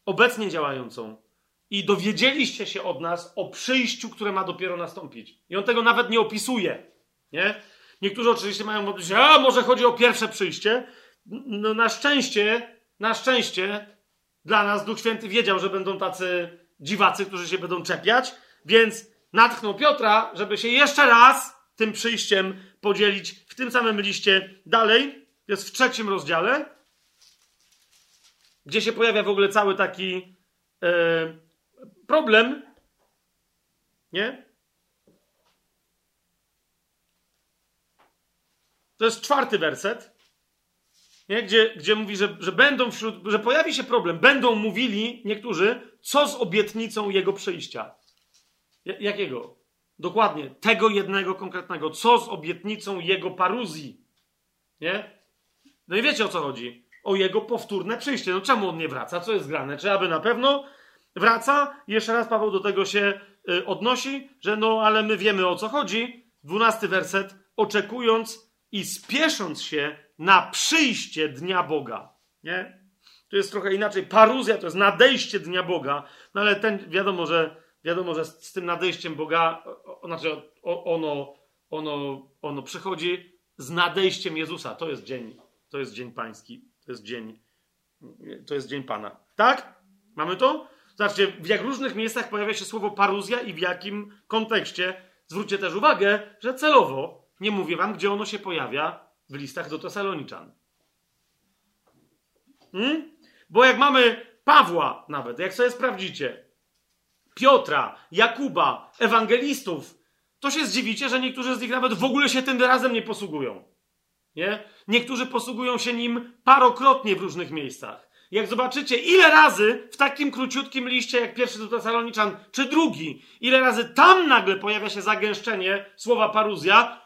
obecnie działającą i dowiedzieliście się od nas o przyjściu, które ma dopiero nastąpić. I on tego nawet nie opisuje. Nie? Niektórzy oczywiście mają mówić, a może chodzi o pierwsze przyjście. No na szczęście, na szczęście dla nas Duch Święty wiedział, że będą tacy dziwacy, którzy się będą czepiać, więc natchnął Piotra, żeby się jeszcze raz tym przyjściem podzielić w tym samym liście dalej. Jest w trzecim rozdziale, gdzie się pojawia w ogóle cały taki. Yy, problem, nie? To jest czwarty werset, nie? Gdzie, gdzie mówi, że, że będą wśród, że pojawi się problem. Będą mówili niektórzy, co z obietnicą jego przyjścia. Jakiego? Dokładnie, tego jednego konkretnego. Co z obietnicą jego paruzji? Nie? No i wiecie o co chodzi. o jego powtórne przyjście. No czemu on nie wraca? Co jest grane? Czy aby na pewno wraca? Jeszcze raz Paweł do tego się y, odnosi, że no ale my wiemy o co chodzi. Dwunasty werset. Oczekując i spiesząc się na przyjście dnia Boga. Nie? To jest trochę inaczej. Paruzja to jest nadejście dnia Boga. No ale ten, wiadomo, że, wiadomo, że z, tym nadejściem Boga, o, znaczy ono, ono, ono przychodzi z nadejściem Jezusa. To jest dzień, to jest dzień pański. To jest dzień, to jest dzień Pana. Tak? Mamy to? Zobaczcie, w jak różnych miejscach pojawia się słowo paruzja i w jakim kontekście. Zwróćcie też uwagę, że celowo nie mówię wam, gdzie ono się pojawia w listach do Tesaloniczan. Hmm? Bo jak mamy Pawła nawet, jak sobie sprawdzicie, Piotra, Jakuba, ewangelistów, to się zdziwicie, że niektórzy z nich nawet w ogóle się tym wyrazem nie posługują. Nie? Niektórzy posługują się nim parokrotnie w różnych miejscach. Jak zobaczycie, ile razy w takim króciutkim liście, jak pierwszy do Tesaloniczan, czy drugi, ile razy tam nagle pojawia się zagęszczenie słowa paruzja,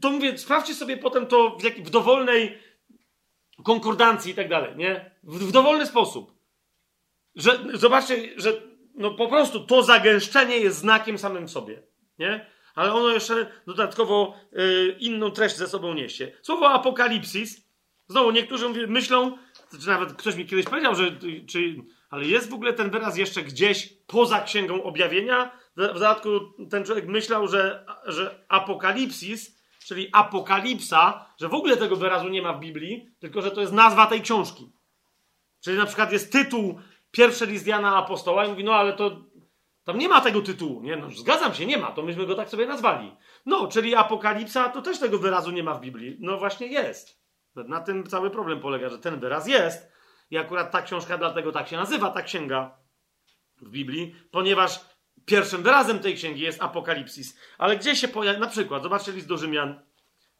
to mówię, sprawdźcie sobie potem to w, jak, w dowolnej konkordancji i tak dalej, nie? W, w dowolny sposób. Że, zobaczcie, że no po prostu to zagęszczenie jest znakiem samym sobie, nie? Ale ono jeszcze dodatkowo y, inną treść ze sobą niesie. Słowo apokalipsis, znowu niektórzy myślą, czy nawet ktoś mi kiedyś powiedział, że czy, ale jest w ogóle ten wyraz jeszcze gdzieś poza księgą objawienia. W dodatku ten człowiek myślał, że, że apokalipsis czyli apokalipsa, że w ogóle tego wyrazu nie ma w Biblii, tylko że to jest nazwa tej książki. Czyli na przykład jest tytuł pierwszy list Jana Apostoła i mówi, no ale to tam nie ma tego tytułu. Nie, no zgadzam się, nie ma, to myśmy go tak sobie nazwali. No, czyli apokalipsa, to też tego wyrazu nie ma w Biblii. No właśnie jest. Na tym cały problem polega, że ten wyraz jest i akurat ta książka dlatego tak się nazywa, ta księga w Biblii, ponieważ Pierwszym wyrazem tej księgi jest Apokalipsis. Ale gdzie się pojawia, na przykład, zobaczcie list do Rzymian.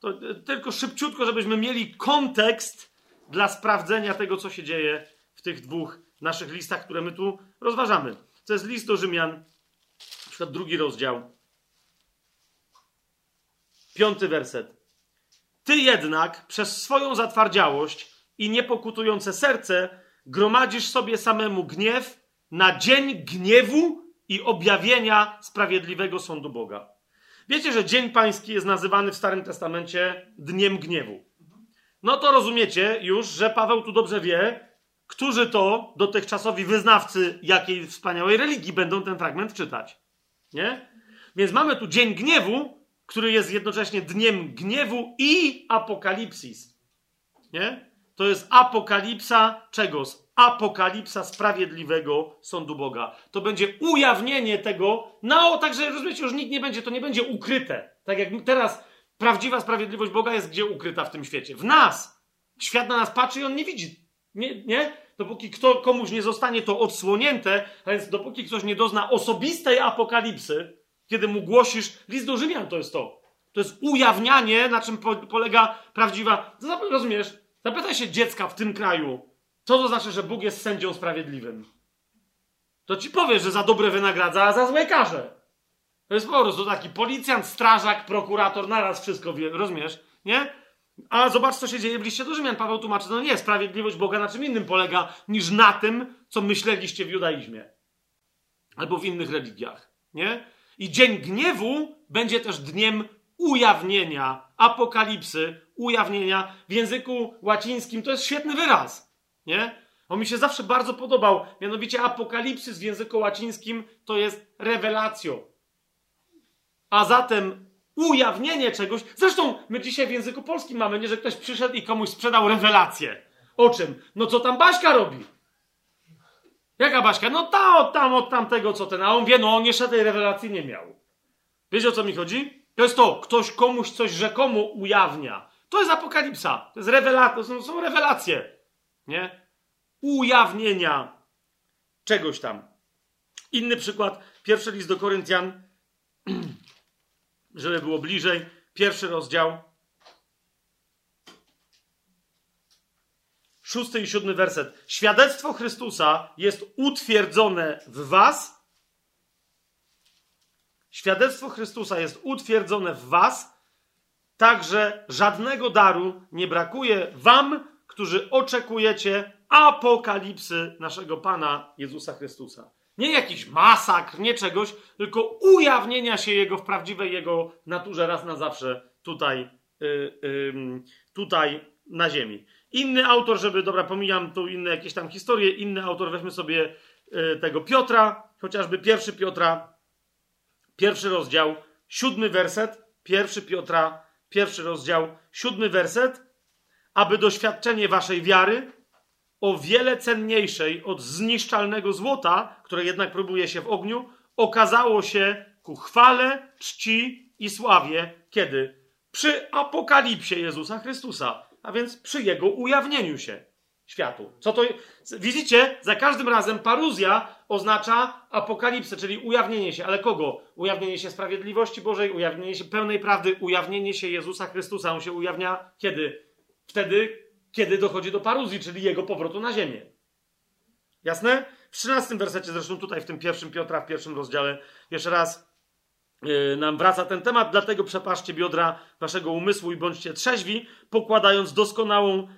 To e, tylko szybciutko, żebyśmy mieli kontekst dla sprawdzenia tego, co się dzieje w tych dwóch naszych listach, które my tu rozważamy. To jest list do Rzymian, na przykład drugi rozdział, piąty werset. Ty jednak przez swoją zatwardziałość i niepokutujące serce gromadzisz sobie samemu gniew na dzień gniewu i objawienia sprawiedliwego sądu Boga. Wiecie, że Dzień Pański jest nazywany w Starym Testamencie Dniem Gniewu. No to rozumiecie już, że Paweł tu dobrze wie, którzy to dotychczasowi wyznawcy jakiej wspaniałej religii będą ten fragment czytać. Nie? Więc mamy tu Dzień Gniewu, który jest jednocześnie Dniem Gniewu i Apokalipsis. Nie? To jest apokalipsa czego? apokalipsa sprawiedliwego sądu Boga. To będzie ujawnienie tego, no także rozumiecie, już nikt nie będzie, to nie będzie ukryte. Tak jak teraz prawdziwa sprawiedliwość Boga jest gdzie ukryta w tym świecie? W nas. Świat na nas patrzy i on nie widzi. Nie? nie? Dopóki kto, komuś nie zostanie to odsłonięte, a więc dopóki ktoś nie dozna osobistej apokalipsy, kiedy mu głosisz, list do Rzymian to jest to. To jest ujawnianie, na czym po, polega prawdziwa. Rozumiesz? Zapytaj się dziecka w tym kraju, co to znaczy, że Bóg jest sędzią sprawiedliwym? To ci powie, że za dobre wynagradza, a za złe karze. To jest po prostu taki policjant, strażak, prokurator, naraz wszystko wie, rozumiesz? Nie? A zobacz, co się dzieje w liście do Rzymian. Paweł tłumaczy, no nie, sprawiedliwość Boga na czym innym polega, niż na tym, co myśleliście w judaizmie. Albo w innych religiach. Nie? I dzień gniewu będzie też dniem ujawnienia, apokalipsy, ujawnienia. W języku łacińskim to jest świetny wyraz. Nie? On mi się zawsze bardzo podobał. Mianowicie apokalipsys w języku łacińskim to jest rewelacją. A zatem ujawnienie czegoś. Zresztą my dzisiaj w języku polskim mamy, nie, że ktoś przyszedł i komuś sprzedał rewelację. O czym? No co tam Baśka robi? Jaka Baśka? No ta od tam, od tamtego, co ten. A on wie, no on jeszcze tej rewelacji nie miał. Wiecie o co mi chodzi? To jest to, ktoś komuś coś rzekomo ujawnia. To jest apokalipsa. To jest rewelacja, to są, są rewelacje nie? Ujawnienia czegoś tam. Inny przykład, pierwszy list do Koryntian, żeby było bliżej, pierwszy rozdział, szósty i siódmy werset. Świadectwo Chrystusa jest utwierdzone w was. Świadectwo Chrystusa jest utwierdzone w was, także żadnego daru nie brakuje wam, którzy oczekujecie apokalipsy naszego Pana Jezusa Chrystusa. Nie jakiś masakr, nie czegoś, tylko ujawnienia się Jego w prawdziwej Jego naturze raz na zawsze tutaj, yy, yy, tutaj na ziemi. Inny autor, żeby, dobra, pomijam tu inne jakieś tam historie, inny autor, weźmy sobie yy, tego Piotra, chociażby pierwszy Piotra, pierwszy rozdział, siódmy werset, pierwszy Piotra, pierwszy rozdział, siódmy werset, aby doświadczenie waszej wiary, o wiele cenniejszej od zniszczalnego złota, które jednak próbuje się w ogniu, okazało się ku chwale, czci i sławie. Kiedy? Przy apokalipsie Jezusa Chrystusa, a więc przy jego ujawnieniu się światu. Co to Widzicie, za każdym razem paruzja oznacza apokalipsę, czyli ujawnienie się. Ale kogo? Ujawnienie się sprawiedliwości Bożej, ujawnienie się pełnej prawdy, ujawnienie się Jezusa Chrystusa. On się ujawnia kiedy? Wtedy, kiedy dochodzi do paruzji, czyli jego powrotu na ziemię. Jasne? W 13 wersecie, zresztą tutaj w tym pierwszym Piotra, w pierwszym rozdziale, jeszcze raz yy, nam wraca ten temat, dlatego przepaszcie biodra waszego umysłu i bądźcie trzeźwi, pokładając doskonałą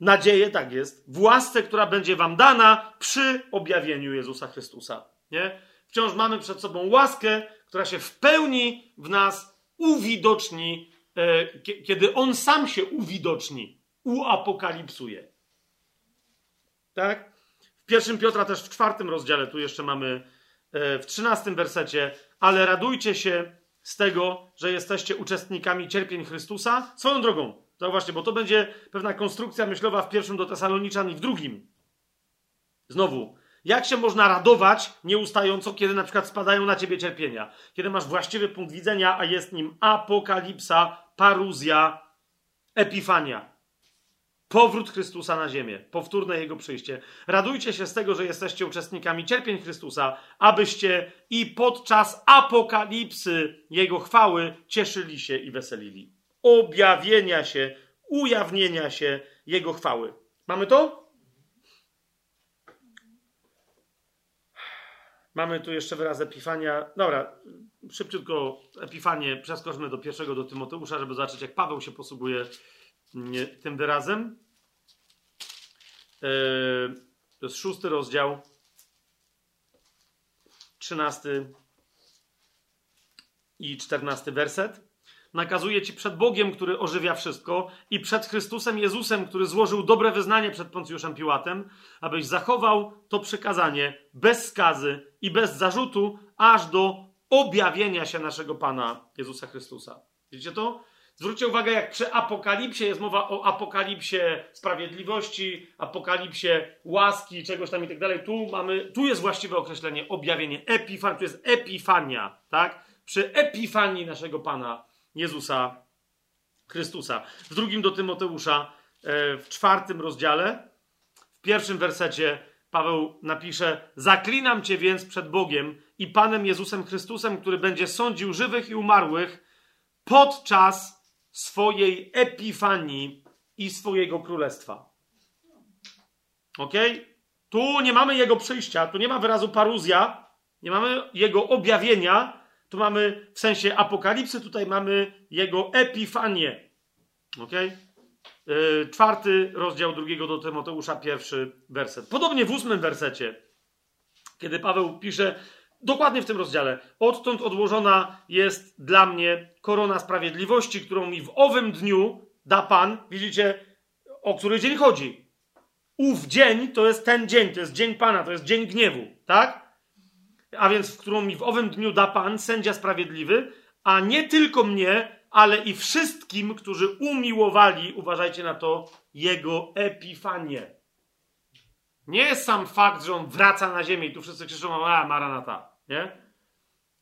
nadzieję, tak jest, w łasce, która będzie wam dana przy objawieniu Jezusa Chrystusa. Nie? Wciąż mamy przed sobą łaskę, która się w pełni w nas uwidoczni E, kiedy on sam się uwidoczni, uapokalipsuje. Tak? W pierwszym Piotra też w czwartym rozdziale, tu jeszcze mamy e, w trzynastym wersecie, ale radujcie się z tego, że jesteście uczestnikami cierpień Chrystusa. Swoją drogą, zauważcie, bo to będzie pewna konstrukcja myślowa w pierwszym do Tesaloniczan i w drugim. Znowu, jak się można radować nieustająco, kiedy na przykład spadają na ciebie cierpienia? Kiedy masz właściwy punkt widzenia, a jest nim apokalipsa, paruzja, epifania. Powrót Chrystusa na ziemię, powtórne Jego przyjście. Radujcie się z tego, że jesteście uczestnikami cierpień Chrystusa, abyście i podczas apokalipsy Jego chwały cieszyli się i weselili. Objawienia się, ujawnienia się Jego chwały. Mamy to? Mamy tu jeszcze wyraz Epifania. Dobra, szybciutko Epifanie przeskoczmy do pierwszego do Tymoteusza, żeby zobaczyć, jak Paweł się posługuje mm, tym wyrazem. E, to jest szósty rozdział, trzynasty i czternasty werset nakazuje ci przed Bogiem, który ożywia wszystko, i przed Chrystusem Jezusem, który złożył dobre wyznanie przed Poncjuszem Piłatem, abyś zachował to przykazanie bez skazy i bez zarzutu, aż do objawienia się naszego Pana Jezusa Chrystusa. Widzicie to? Zwróćcie uwagę, jak przy apokalipsie jest mowa o apokalipsie sprawiedliwości, apokalipsie łaski, czegoś tam i tak dalej. Tu mamy, tu jest właściwe określenie objawienie, epifan, tu jest epifania, tak? Przy epifanii naszego Pana Jezusa Chrystusa. W drugim do Tymoteusza, e, w czwartym rozdziale, w pierwszym wersecie Paweł napisze: Zaklinam cię więc przed Bogiem i Panem Jezusem Chrystusem, który będzie sądził żywych i umarłych podczas swojej epifanii i swojego królestwa. Ok? Tu nie mamy jego przyjścia, tu nie ma wyrazu paruzja, nie mamy jego objawienia, tu mamy w sensie apokalipsy, tutaj mamy jego epifanię. Ok? Czwarty rozdział drugiego do Tymoteusza, pierwszy werset. Podobnie w ósmym wersecie, kiedy Paweł pisze, dokładnie w tym rozdziale, odtąd odłożona jest dla mnie korona sprawiedliwości, którą mi w owym dniu da Pan. Widzicie, o który dzień chodzi. Ów dzień to jest ten dzień, to jest dzień Pana, to jest dzień gniewu, tak? A więc w którą mi w owym dniu da Pan, sędzia sprawiedliwy, a nie tylko mnie, ale i wszystkim, którzy umiłowali, uważajcie na to, jego epifanię. Nie sam fakt, że on wraca na ziemię i tu wszyscy krzyczą, a Maranata, nie?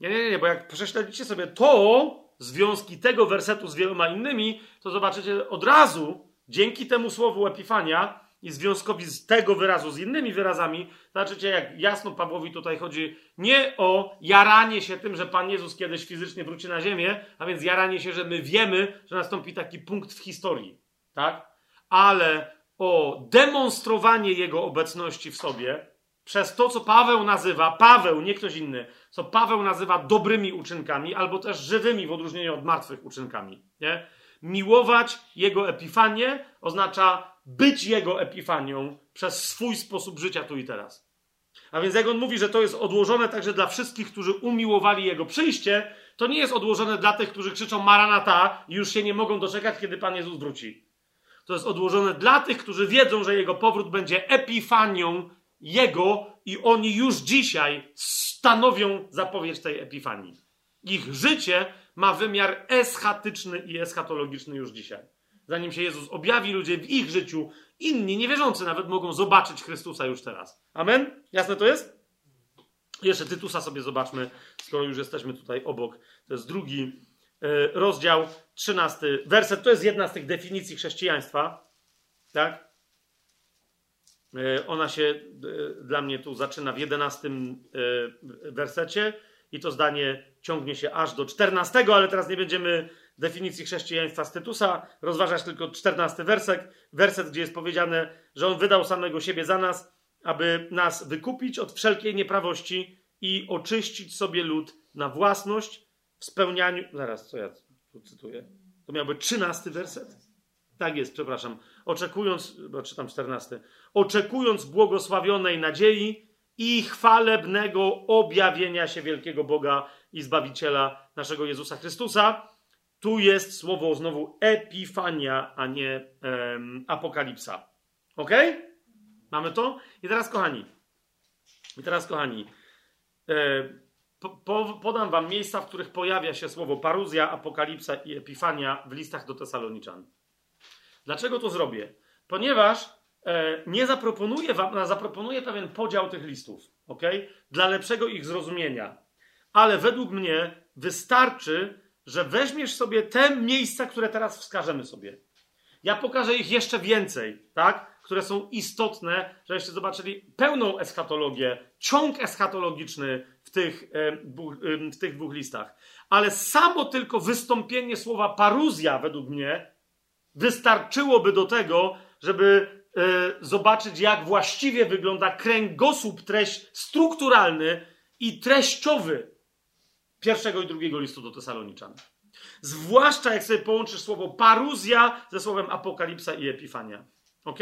Nie, nie, nie, bo jak prześledzicie sobie to, związki tego wersetu z wieloma innymi, to zobaczycie od razu, dzięki temu słowu epifania, i związkowi z tego wyrazu z innymi wyrazami, zobaczycie, jak jasno Pawłowi tutaj chodzi nie o jaranie się tym, że Pan Jezus kiedyś fizycznie wróci na ziemię, a więc jaranie się, że my wiemy, że nastąpi taki punkt w historii, tak? Ale o demonstrowanie Jego obecności w sobie przez to, co Paweł nazywa, Paweł, nie ktoś inny, co Paweł nazywa dobrymi uczynkami, albo też żywymi w odróżnieniu od martwych uczynkami, nie? miłować Jego epifanię, oznacza być Jego epifanią przez swój sposób życia tu i teraz. A więc jak on mówi, że to jest odłożone także dla wszystkich, którzy umiłowali Jego przyjście, to nie jest odłożone dla tych, którzy krzyczą Maranata i już się nie mogą doczekać, kiedy Pan Jezus wróci. To jest odłożone dla tych, którzy wiedzą, że Jego powrót będzie epifanią Jego i oni już dzisiaj stanowią zapowiedź tej epifanii. Ich życie ma wymiar eschatyczny i eschatologiczny już dzisiaj. Zanim się Jezus objawi, ludzie w ich życiu, inni, niewierzący nawet, mogą zobaczyć Chrystusa już teraz. Amen? Jasne to jest? Jeszcze Tytusa sobie zobaczmy, skoro już jesteśmy tutaj obok. To jest drugi e, rozdział, trzynasty werset. To jest jedna z tych definicji chrześcijaństwa. Tak? E, ona się e, dla mnie tu zaczyna w jedenastym wersecie i to zdanie ciągnie się aż do czternastego, ale teraz nie będziemy definicji chrześcijaństwa Tytusa rozważać tylko czternasty werset, werset, gdzie jest powiedziane, że on wydał samego siebie za nas, aby nas wykupić od wszelkiej nieprawości i oczyścić sobie lud na własność w spełnianiu. Zaraz, co ja tu cytuję? To miał być trzynasty werset? Tak jest, przepraszam. Oczekując, bo czytam czternasty. Oczekując błogosławionej nadziei i chwalebnego objawienia się wielkiego Boga i Zbawiciela naszego Jezusa Chrystusa. Tu jest słowo znowu epifania, a nie um, apokalipsa. Ok? Mamy to? I teraz, kochani, i teraz, kochani, e, po, po, podam wam miejsca, w których pojawia się słowo paruzja, apokalipsa i epifania w listach do Tesaloniczan. Dlaczego to zrobię? Ponieważ e, nie zaproponuję wam, zaproponuję pewien podział tych listów, ok? Dla lepszego ich zrozumienia. Ale według mnie wystarczy, że weźmiesz sobie te miejsca, które teraz wskażemy sobie. Ja pokażę ich jeszcze więcej, tak? które są istotne, żebyście zobaczyli pełną eschatologię, ciąg eschatologiczny w tych, w tych dwóch listach. Ale samo tylko wystąpienie słowa paruzja, według mnie, wystarczyłoby do tego, żeby e, zobaczyć, jak właściwie wygląda kręgosłup, treść strukturalny i treściowy pierwszego i drugiego listu do Tesaloniczan. Zwłaszcza jak sobie połączysz słowo paruzja ze słowem apokalipsa i epifania. Ok?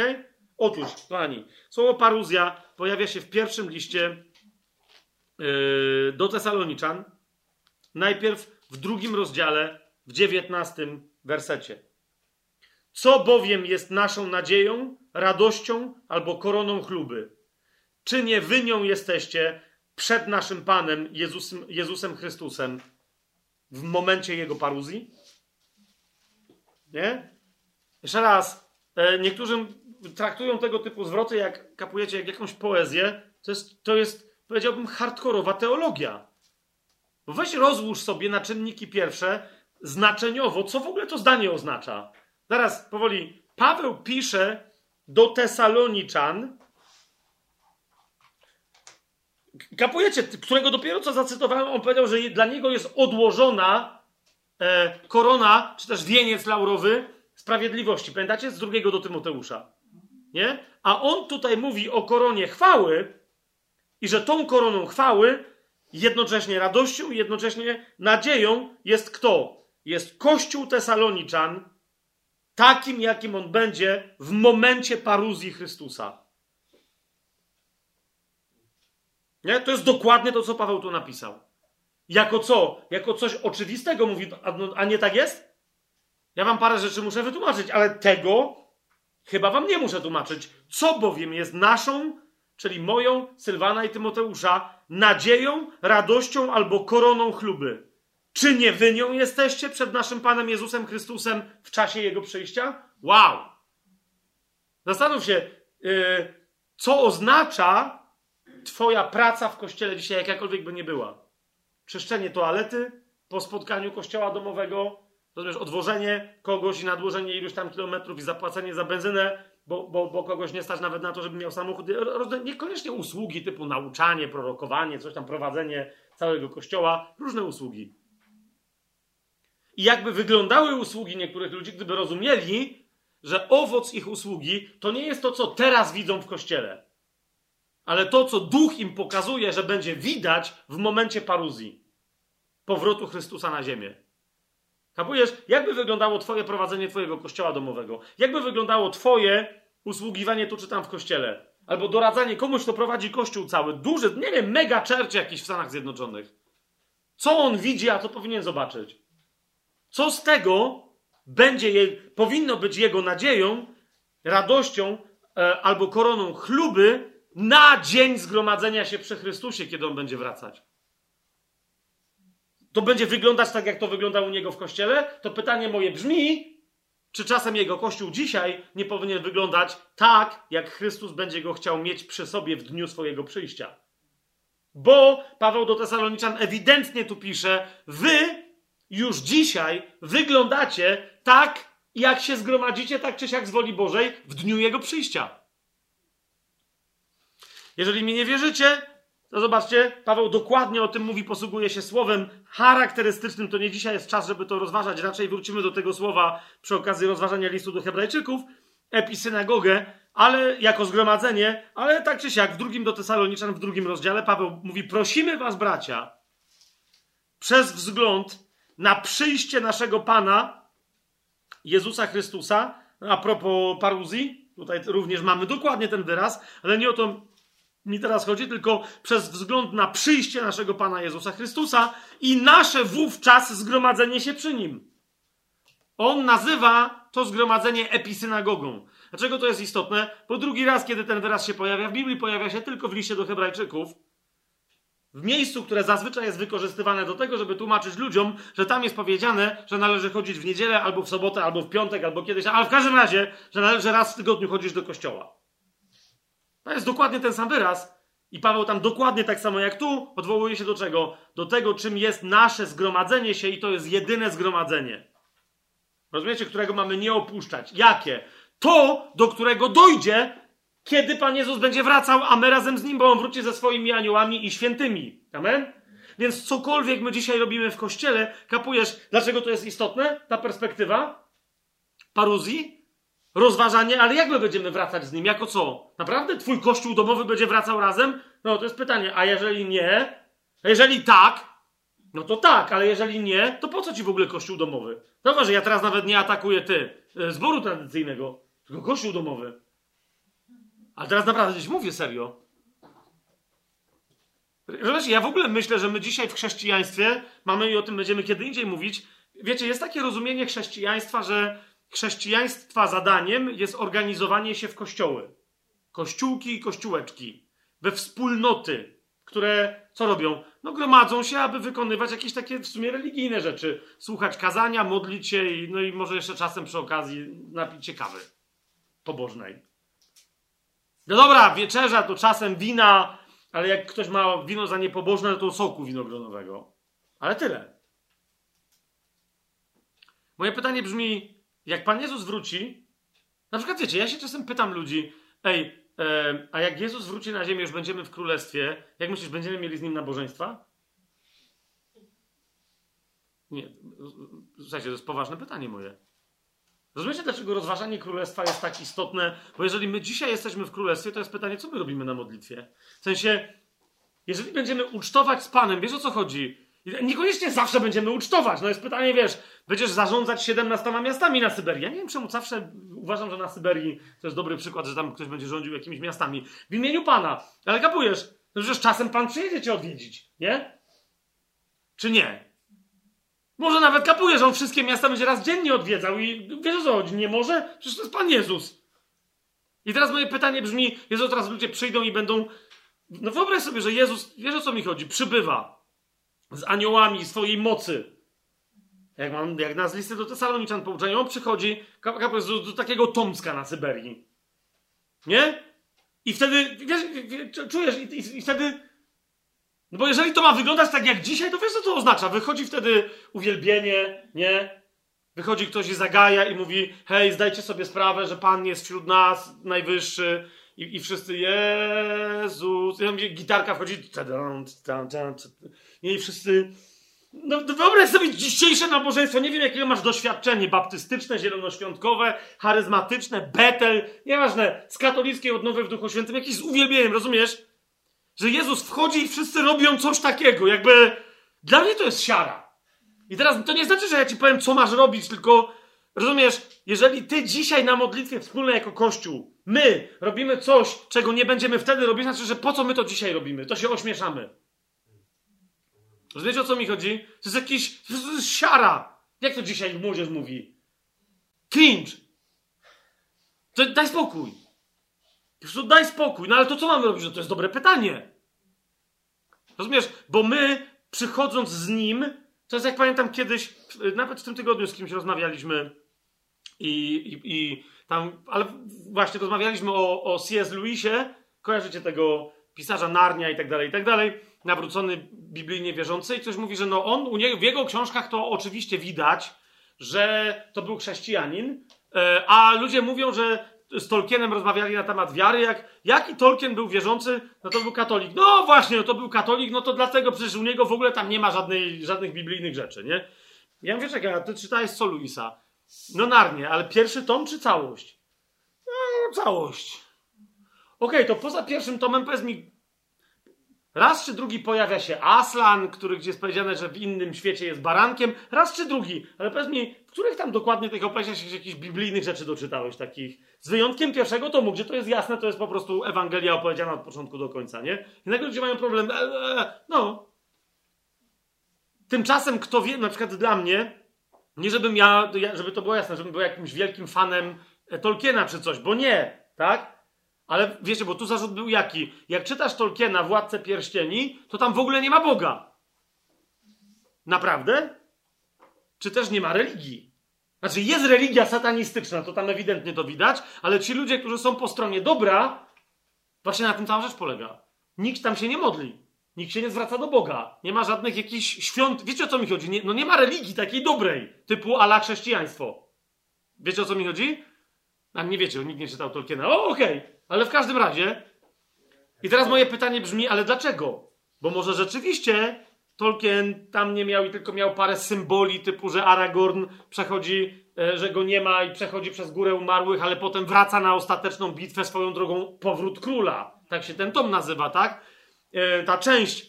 Otóż, kochani, słowo paruzja pojawia się w pierwszym liście yy, do Tesaloniczan. Najpierw w drugim rozdziale, w dziewiętnastym wersecie. Co bowiem jest naszą nadzieją, radością albo koroną chluby? Czy nie wy nią jesteście przed naszym Panem Jezusem, Jezusem Chrystusem w momencie Jego paruzji? Nie? Jeszcze raz. E, niektórym traktują tego typu zwroty, jak kapujecie, jak jakąś poezję, to jest, to jest powiedziałbym, hardkorowa teologia. Bo weź rozłóż sobie na czynniki pierwsze znaczeniowo, co w ogóle to zdanie oznacza. Zaraz, powoli. Paweł pisze do Tesaloniczan, kapujecie, którego dopiero co zacytowałem, on powiedział, że dla niego jest odłożona e, korona, czy też wieniec laurowy sprawiedliwości. Pamiętacie? Z drugiego do Tymoteusza nie? A on tutaj mówi o koronie chwały i że tą koroną chwały jednocześnie radością i jednocześnie nadzieją jest kto? Jest Kościół Tesaloniczan, takim jakim on będzie w momencie paruzji Chrystusa. Nie? To jest dokładnie to, co Paweł tu napisał. Jako co? Jako coś oczywistego mówi, a nie tak jest? Ja wam parę rzeczy muszę wytłumaczyć, ale tego Chyba wam nie muszę tłumaczyć, co bowiem jest naszą, czyli moją, Sylwana i Tymoteusza, nadzieją, radością albo koroną chluby. Czy nie wy nią jesteście przed naszym Panem Jezusem Chrystusem w czasie Jego przyjścia? Wow! Zastanów się, yy, co oznacza Twoja praca w kościele dzisiaj, jakakolwiek by nie była. Czyszczenie toalety po spotkaniu kościoła domowego, Rozumiesz, odwożenie kogoś i nadłożenie iluś tam kilometrów i zapłacenie za benzynę, bo, bo, bo kogoś nie stać nawet na to, żeby miał samochód. Niekoniecznie usługi typu nauczanie, prorokowanie, coś tam, prowadzenie całego kościoła, różne usługi. I jakby wyglądały usługi niektórych ludzi, gdyby rozumieli, że owoc ich usługi to nie jest to, co teraz widzą w kościele, ale to, co duch im pokazuje, że będzie widać w momencie paruzji powrotu Chrystusa na ziemię. Kapujesz? Jakby wyglądało twoje prowadzenie twojego kościoła domowego? Jakby wyglądało twoje usługiwanie tu czy tam w kościele? Albo doradzanie komuś, kto prowadzi kościół cały, duży, nie wiem, mega church jakiś w Stanach Zjednoczonych. Co on widzi, a co powinien zobaczyć? Co z tego będzie je, powinno być jego nadzieją, radością e, albo koroną chluby na dzień zgromadzenia się przy Chrystusie, kiedy on będzie wracać? To będzie wyglądać tak, jak to wygląda u niego w kościele? To pytanie moje brzmi, czy czasem jego kościół dzisiaj nie powinien wyglądać tak, jak Chrystus będzie go chciał mieć przy sobie w dniu swojego przyjścia? Bo Paweł do Tesaloniczan ewidentnie tu pisze: Wy już dzisiaj wyglądacie tak, jak się zgromadzicie, tak czy siak z woli Bożej w dniu jego przyjścia. Jeżeli mi nie wierzycie, to zobaczcie, Paweł dokładnie o tym mówi, posługuje się słowem charakterystycznym. To nie dzisiaj jest czas, żeby to rozważać. Raczej wrócimy do tego słowa przy okazji rozważania listu do Hebrajczyków, episynagogę, ale jako zgromadzenie, ale tak czy siak w drugim do Tesaloniczan, w drugim rozdziale Paweł mówi: Prosimy was, bracia, przez wzgląd na przyjście naszego Pana Jezusa Chrystusa, a propos paruzji, tutaj również mamy dokładnie ten wyraz, ale nie o to mi teraz chodzi, tylko przez wzgląd na przyjście naszego Pana Jezusa Chrystusa i nasze wówczas zgromadzenie się przy Nim. On nazywa to zgromadzenie episynagogą. Dlaczego to jest istotne? Bo drugi raz, kiedy ten wyraz się pojawia w Biblii, pojawia się tylko w liście do Hebrajczyków. W miejscu, które zazwyczaj jest wykorzystywane do tego, żeby tłumaczyć ludziom, że tam jest powiedziane, że należy chodzić w niedzielę, albo w sobotę, albo w piątek, albo kiedyś, ale w każdym razie, że należy raz w tygodniu chodzić do kościoła. To jest dokładnie ten sam wyraz. I Paweł tam dokładnie tak samo jak tu odwołuje się do czego? Do tego, czym jest nasze zgromadzenie się i to jest jedyne zgromadzenie. Rozumiecie, którego mamy nie opuszczać. Jakie? To, do którego dojdzie, kiedy Pan Jezus będzie wracał, a my razem z Nim, bo On wróci ze swoimi aniołami i świętymi. Amen? Więc cokolwiek my dzisiaj robimy w Kościele, kapujesz, dlaczego to jest istotne, ta perspektywa? Paruzji? Rozważanie, ale jak my będziemy wracać z nim? Jako co? Naprawdę twój kościół domowy będzie wracał razem? No to jest pytanie, a jeżeli nie? A jeżeli tak, no to tak, ale jeżeli nie, to po co ci w ogóle kościół domowy? Zauważ, że ja teraz nawet nie atakuję ty, e, zboru tradycyjnego, tylko kościół domowy. Ale teraz naprawdę gdzieś mówię serio. Wiesz, ja w ogóle myślę, że my dzisiaj w chrześcijaństwie mamy i o tym będziemy kiedy indziej mówić. Wiecie, jest takie rozumienie chrześcijaństwa, że chrześcijaństwa zadaniem jest organizowanie się w kościoły. Kościółki i kościółeczki. We wspólnoty, które co robią? No gromadzą się, aby wykonywać jakieś takie w sumie religijne rzeczy. Słuchać kazania, modlić się i, no i może jeszcze czasem przy okazji napić się kawy pobożnej. No dobra, wieczerza to czasem wina, ale jak ktoś ma wino za niepobożne, to soku winogronowego. Ale tyle. Moje pytanie brzmi, jak Pan Jezus wróci, na przykład wiecie, ja się czasem pytam ludzi, ej, e, a jak Jezus wróci na ziemię, już będziemy w królestwie, jak myślisz, będziemy mieli z Nim nabożeństwa? Nie, słuchajcie, to jest poważne pytanie moje. Rozumiecie, dlaczego rozważanie królestwa jest tak istotne? Bo jeżeli my dzisiaj jesteśmy w królestwie, to jest pytanie, co my robimy na modlitwie? W sensie, jeżeli będziemy ucztować z Panem, wiesz o co chodzi? Niekoniecznie zawsze będziemy ucztować. No jest pytanie, wiesz, będziesz zarządzać 17 miastami na Syberii. Ja nie wiem czemu zawsze uważam, że na Syberii to jest dobry przykład, że tam ktoś będzie rządził jakimiś miastami. W imieniu Pana. Ale kapujesz, no przecież czasem Pan przyjedzie cię odwiedzić, nie? Czy nie? Może nawet kapujesz, że on wszystkie miasta będzie raz dziennie odwiedzał i wiesz o co chodzi, nie może? Przecież to jest Pan Jezus. I teraz moje pytanie brzmi, Jezu, teraz ludzie przyjdą i będą... No wyobraź sobie, że Jezus, wiesz o co mi chodzi, przybywa z aniołami swojej mocy. Jak, mam, jak nas listy do Tesaloniczan pouczają, on przychodzi do, do takiego Tomska na Syberii. Nie? I wtedy, wiesz, czujesz, i, i, i, wtedy, no bo jeżeli to ma wyglądać tak jak dzisiaj, to wiesz co to oznacza? Wychodzi wtedy uwielbienie, nie? Wychodzi ktoś i zagaja i mówi, hej, zdajcie sobie sprawę, że Pan jest wśród nas, najwyższy, i, i wszyscy, Jezus, i gitarka wchodzi, i wszyscy, no wyobraź sobie dzisiejsze nabożeństwo, nie wiem jakiego masz doświadczenie, baptystyczne, zielonoświątkowe, charyzmatyczne, betel, nieważne, z katolickiej odnowy w Duchu Świętym, jakiś z uwielbieniem, rozumiesz? Że Jezus wchodzi i wszyscy robią coś takiego, jakby, dla mnie to jest siara. I teraz to nie znaczy, że ja ci powiem, co masz robić, tylko rozumiesz, jeżeli ty dzisiaj na modlitwie wspólnej jako Kościół, my robimy coś, czego nie będziemy wtedy robić, znaczy, że po co my to dzisiaj robimy? To się ośmieszamy. Rozumiecie, o co mi chodzi? To jest jakiś, to jest siara. Jak to dzisiaj młodzież mówi? Cringe. To daj spokój. Po prostu daj spokój. No ale to co mamy robić? No to jest dobre pytanie. Rozumiesz? Bo my, przychodząc z nim, to jest jak pamiętam kiedyś, nawet w tym tygodniu z kimś rozmawialiśmy i, i, i tam, ale właśnie rozmawialiśmy o, o C.S. Lewisie. Kojarzycie tego pisarza Narnia i tak dalej, i tak dalej. Nawrócony biblijnie wierzący i ktoś mówi, że no on, u niego, w jego książkach to oczywiście widać, że to był chrześcijanin, e, a ludzie mówią, że z Tolkienem rozmawiali na temat wiary, jak jaki Tolkien był wierzący, no to był katolik. No właśnie, no to był katolik, no to dlatego przecież u niego w ogóle tam nie ma żadnej, żadnych biblijnych rzeczy, nie? Ja mówię, czekaj, a ty czytałeś co Luisa? No narnie, ale pierwszy tom czy całość? No, całość. Okej, okay, to poza pierwszym tomem powiedz mi, raz czy drugi pojawia się Aslan, który gdzie jest powiedziane, że w innym świecie jest barankiem, raz czy drugi, ale powiedz mi, w których tam dokładnie tych opowieściach jakichś biblijnych rzeczy doczytałeś takich? Z wyjątkiem pierwszego tomu, gdzie to jest jasne, to jest po prostu Ewangelia opowiedziana od początku do końca, nie? I nagle ludzie mają problem, e, e, no. Tymczasem, kto wie, na przykład dla mnie, nie żebym ja, żeby to było jasne, żebym był jakimś wielkim fanem Tolkiena czy coś, bo nie, tak? Ale wiecie, bo tu zarzut był jaki? Jak czytasz Tolkiena, Władcę Pierścieni, to tam w ogóle nie ma Boga. Naprawdę? Czy też nie ma religii? Znaczy, jest religia satanistyczna, to tam ewidentnie to widać, ale ci ludzie, którzy są po stronie dobra, właśnie na tym cała rzecz polega. Nikt tam się nie modli. Nikt się nie zwraca do Boga. Nie ma żadnych jakichś świąt. Wiecie o co mi chodzi? Nie, no nie ma religii takiej dobrej, typu ala chrześcijaństwo. Wiecie o co mi chodzi? A nie wiecie, nikt nie czytał Tolkiena. O, okej, okay. Ale w każdym razie. I teraz moje pytanie brzmi, ale dlaczego? Bo może rzeczywiście Tolkien tam nie miał i tylko miał parę symboli, typu, że Aragorn przechodzi, e, że go nie ma i przechodzi przez górę umarłych, ale potem wraca na ostateczną bitwę swoją drogą powrót króla. Tak się ten tom nazywa, tak? E, ta część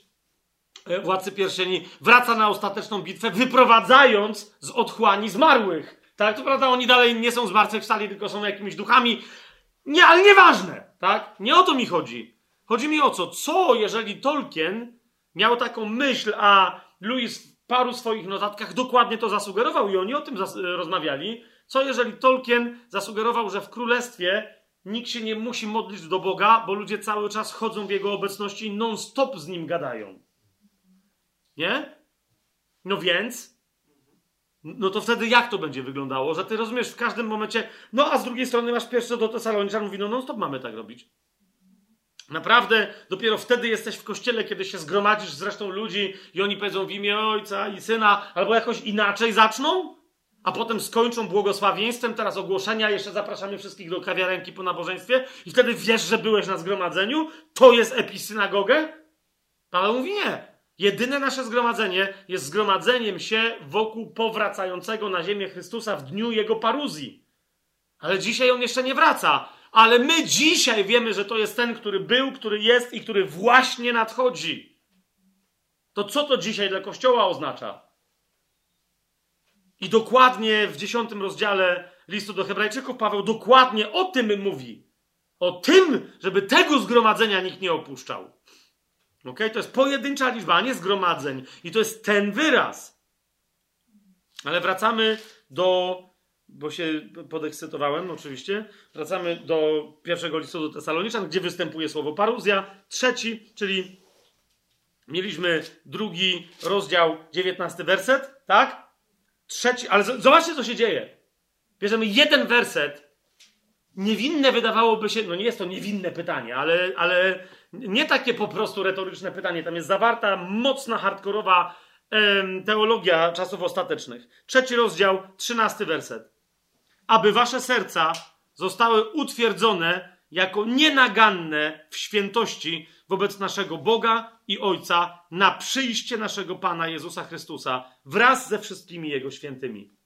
e, Władcy Pierścieni wraca na ostateczną bitwę, wyprowadzając z otchłani zmarłych. Tak, to prawda, oni dalej nie są zmartwychwstali, tylko są jakimiś duchami. Nie, ale nieważne, tak? Nie o to mi chodzi. Chodzi mi o co? Co, jeżeli Tolkien miał taką myśl, a Louis w paru swoich notatkach dokładnie to zasugerował i oni o tym rozmawiali. Co jeżeli Tolkien zasugerował, że w królestwie nikt się nie musi modlić do Boga, bo ludzie cały czas chodzą w jego obecności i non-stop z nim gadają? Nie? No więc, no to wtedy jak to będzie wyglądało? Że ty rozumiesz w każdym momencie, no a z drugiej strony masz pierwsze do Tesaloniczan, mówi, no non-stop mamy tak robić. Naprawdę dopiero wtedy jesteś w kościele, kiedy się zgromadzisz z resztą ludzi i oni powiedzą w imię Ojca i Syna, albo jakoś inaczej zaczną, a potem skończą błogosławieństwem, teraz ogłoszenia, jeszcze zapraszamy wszystkich do kawiarenki po nabożeństwie i wtedy wiesz, że byłeś na zgromadzeniu? To jest episynagogę? Paweł mówi nie. Jedyne nasze zgromadzenie jest zgromadzeniem się wokół powracającego na ziemię Chrystusa w dniu Jego paruzji. Ale dzisiaj On jeszcze nie wraca ale my dzisiaj wiemy, że to jest ten, który był, który jest i który właśnie nadchodzi. To co to dzisiaj dla Kościoła oznacza? I dokładnie w dziesiątym rozdziale listu do Hebrajczyków Paweł dokładnie o tym mówi. O tym, żeby tego zgromadzenia nikt nie opuszczał. Ok? To jest pojedyncza liczba, a nie zgromadzeń. I to jest ten wyraz. Ale wracamy do bo się podekscytowałem oczywiście. Wracamy do pierwszego listu do Tesaloniczan, gdzie występuje słowo paruzja. Trzeci, czyli mieliśmy drugi rozdział, dziewiętnasty werset, tak? Trzeci, ale zobaczcie, co się dzieje. Bierzemy jeden werset. Niewinne wydawałoby się, no nie jest to niewinne pytanie, ale, ale nie takie po prostu retoryczne pytanie. Tam jest zawarta mocna, hardkorowa teologia czasów ostatecznych. Trzeci rozdział, trzynasty werset aby wasze serca zostały utwierdzone jako nienaganne w świętości wobec naszego Boga i Ojca na przyjście naszego Pana Jezusa Chrystusa wraz ze wszystkimi Jego świętymi.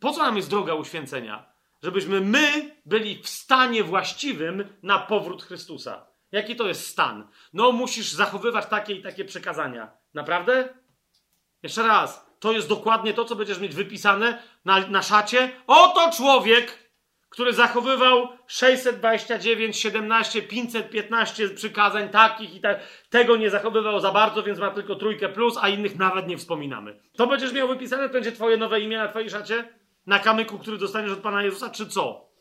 Po co nam jest droga uświęcenia? Żebyśmy my byli w stanie właściwym na powrót Chrystusa. Jaki to jest stan? No, musisz zachowywać takie i takie przekazania. Naprawdę? Jeszcze raz, to jest dokładnie to, co będziesz mieć wypisane na, na szacie. Oto człowiek, który zachowywał 629, 17, 515 przykazań takich i tak. Tego nie zachowywał za bardzo, więc ma tylko trójkę plus, a innych nawet nie wspominamy. To będziesz miał wypisane, to będzie twoje nowe imię na twojej szacie? Na kamyku, który dostaniesz od Pana Jezusa, czy co?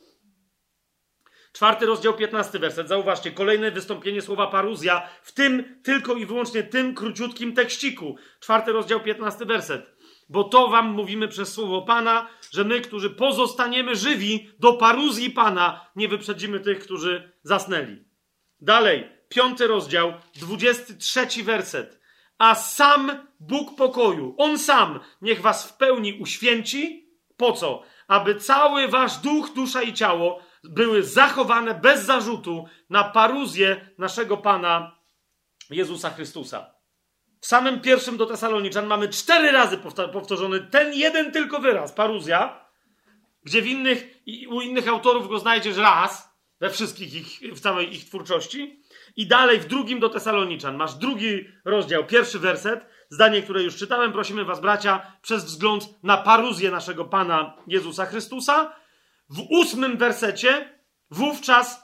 Czwarty rozdział, piętnasty werset. Zauważcie, kolejne wystąpienie słowa paruzja w tym, tylko i wyłącznie tym króciutkim tekściku. Czwarty rozdział, piętnasty werset. Bo to wam mówimy przez słowo Pana, że my, którzy pozostaniemy żywi do paruzji Pana, nie wyprzedzimy tych, którzy zasnęli. Dalej, piąty rozdział, dwudziesty trzeci werset. A sam Bóg pokoju, On sam, niech was w pełni uświęci. Po co? Aby cały wasz duch, dusza i ciało były zachowane bez zarzutu na paruzję naszego Pana Jezusa Chrystusa. W samym pierwszym do Tesaloniczan mamy cztery razy powtórzony ten jeden tylko wyraz, paruzja, gdzie w innych, u innych autorów go znajdziesz raz, we wszystkich ich, w całej ich twórczości. I dalej w drugim do Tesaloniczan masz drugi rozdział, pierwszy werset, zdanie, które już czytałem. Prosimy was, bracia, przez wzgląd na paruzję naszego Pana Jezusa Chrystusa. W ósmym wersecie wówczas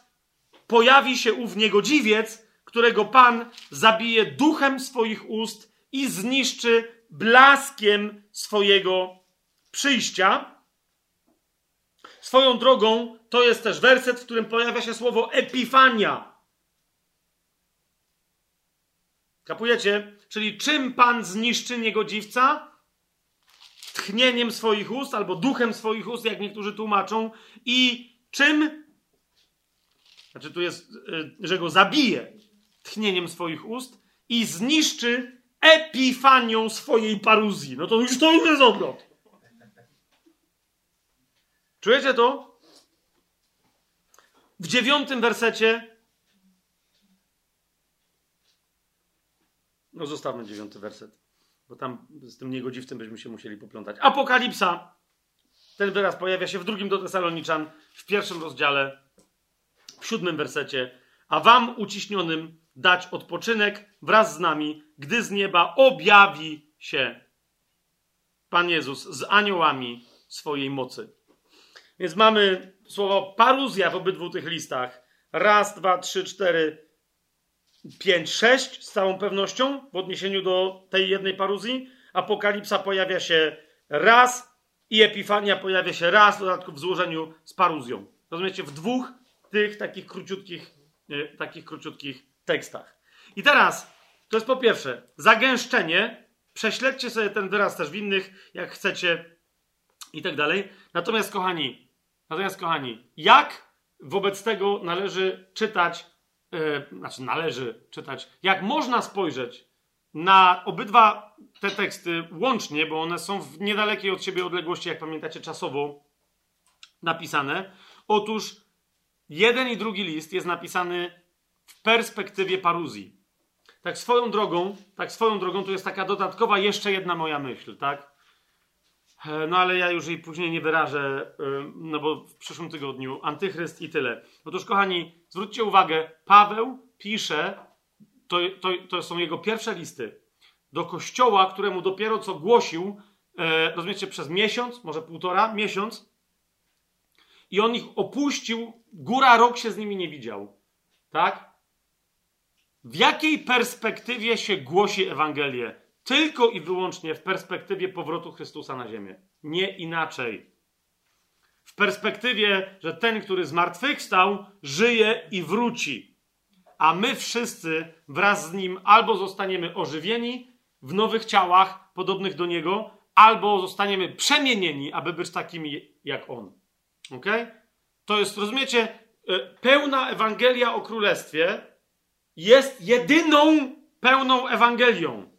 pojawi się ów niegodziwiec, którego Pan zabije duchem swoich ust i zniszczy blaskiem swojego przyjścia. Swoją drogą to jest też werset, w którym pojawia się słowo epifania. Kapujecie? Czyli czym Pan zniszczy niegodziwca? Tchnieniem swoich ust albo duchem swoich ust, jak niektórzy tłumaczą. I czym? Znaczy tu jest, y, że go zabije tchnieniem swoich ust i zniszczy epifanią swojej paruzji. No to już to inny odlot. Czujecie to? W dziewiątym wersecie. No zostawmy dziewiąty werset, bo tam z tym niegodziwcem byśmy się musieli poplątać. Apokalipsa. Ten wyraz pojawia się w drugim do Tesaloniczan, w pierwszym rozdziale, w siódmym wersecie. A wam uciśnionym dać odpoczynek wraz z nami, gdy z nieba objawi się Pan Jezus z aniołami swojej mocy. Więc mamy słowo paruzja w obydwu tych listach. Raz, dwa, trzy, cztery, pięć, sześć z całą pewnością w odniesieniu do tej jednej paruzji. Apokalipsa pojawia się raz i Epifania pojawia się raz, w dodatku w złożeniu z paruzją. Rozumiecie? W dwóch tych takich króciutkich, takich króciutkich tekstach. I teraz, to jest po pierwsze, zagęszczenie. Prześledźcie sobie ten wyraz też w innych, jak chcecie, i tak dalej. Natomiast, kochani, natomiast, kochani, jak wobec tego należy czytać, yy, znaczy należy czytać, jak można spojrzeć na obydwa te teksty łącznie, bo one są w niedalekiej od siebie odległości, jak pamiętacie, czasowo napisane. Otóż jeden i drugi list jest napisany w perspektywie paruzji. Tak swoją drogą, tak swoją drogą, tu jest taka dodatkowa jeszcze jedna moja myśl, tak? E, no ale ja już jej później nie wyrażę, e, no bo w przyszłym tygodniu antychryst i tyle. Otóż, kochani, zwróćcie uwagę, Paweł pisze, to, to, to są jego pierwsze listy, do kościoła, któremu dopiero co głosił, e, rozumiecie, przez miesiąc, może półtora, miesiąc, i on ich opuścił, góra rok się z nimi nie widział. Tak? W jakiej perspektywie się głosi Ewangelię? Tylko i wyłącznie w perspektywie powrotu Chrystusa na ziemię. Nie inaczej. Perspektywie, że ten, który zmartwychwstał, żyje i wróci. A my wszyscy wraz z nim albo zostaniemy ożywieni w nowych ciałach podobnych do niego, albo zostaniemy przemienieni, aby być takimi jak on. Ok? To jest, rozumiecie, e, pełna Ewangelia o Królestwie jest jedyną pełną Ewangelią.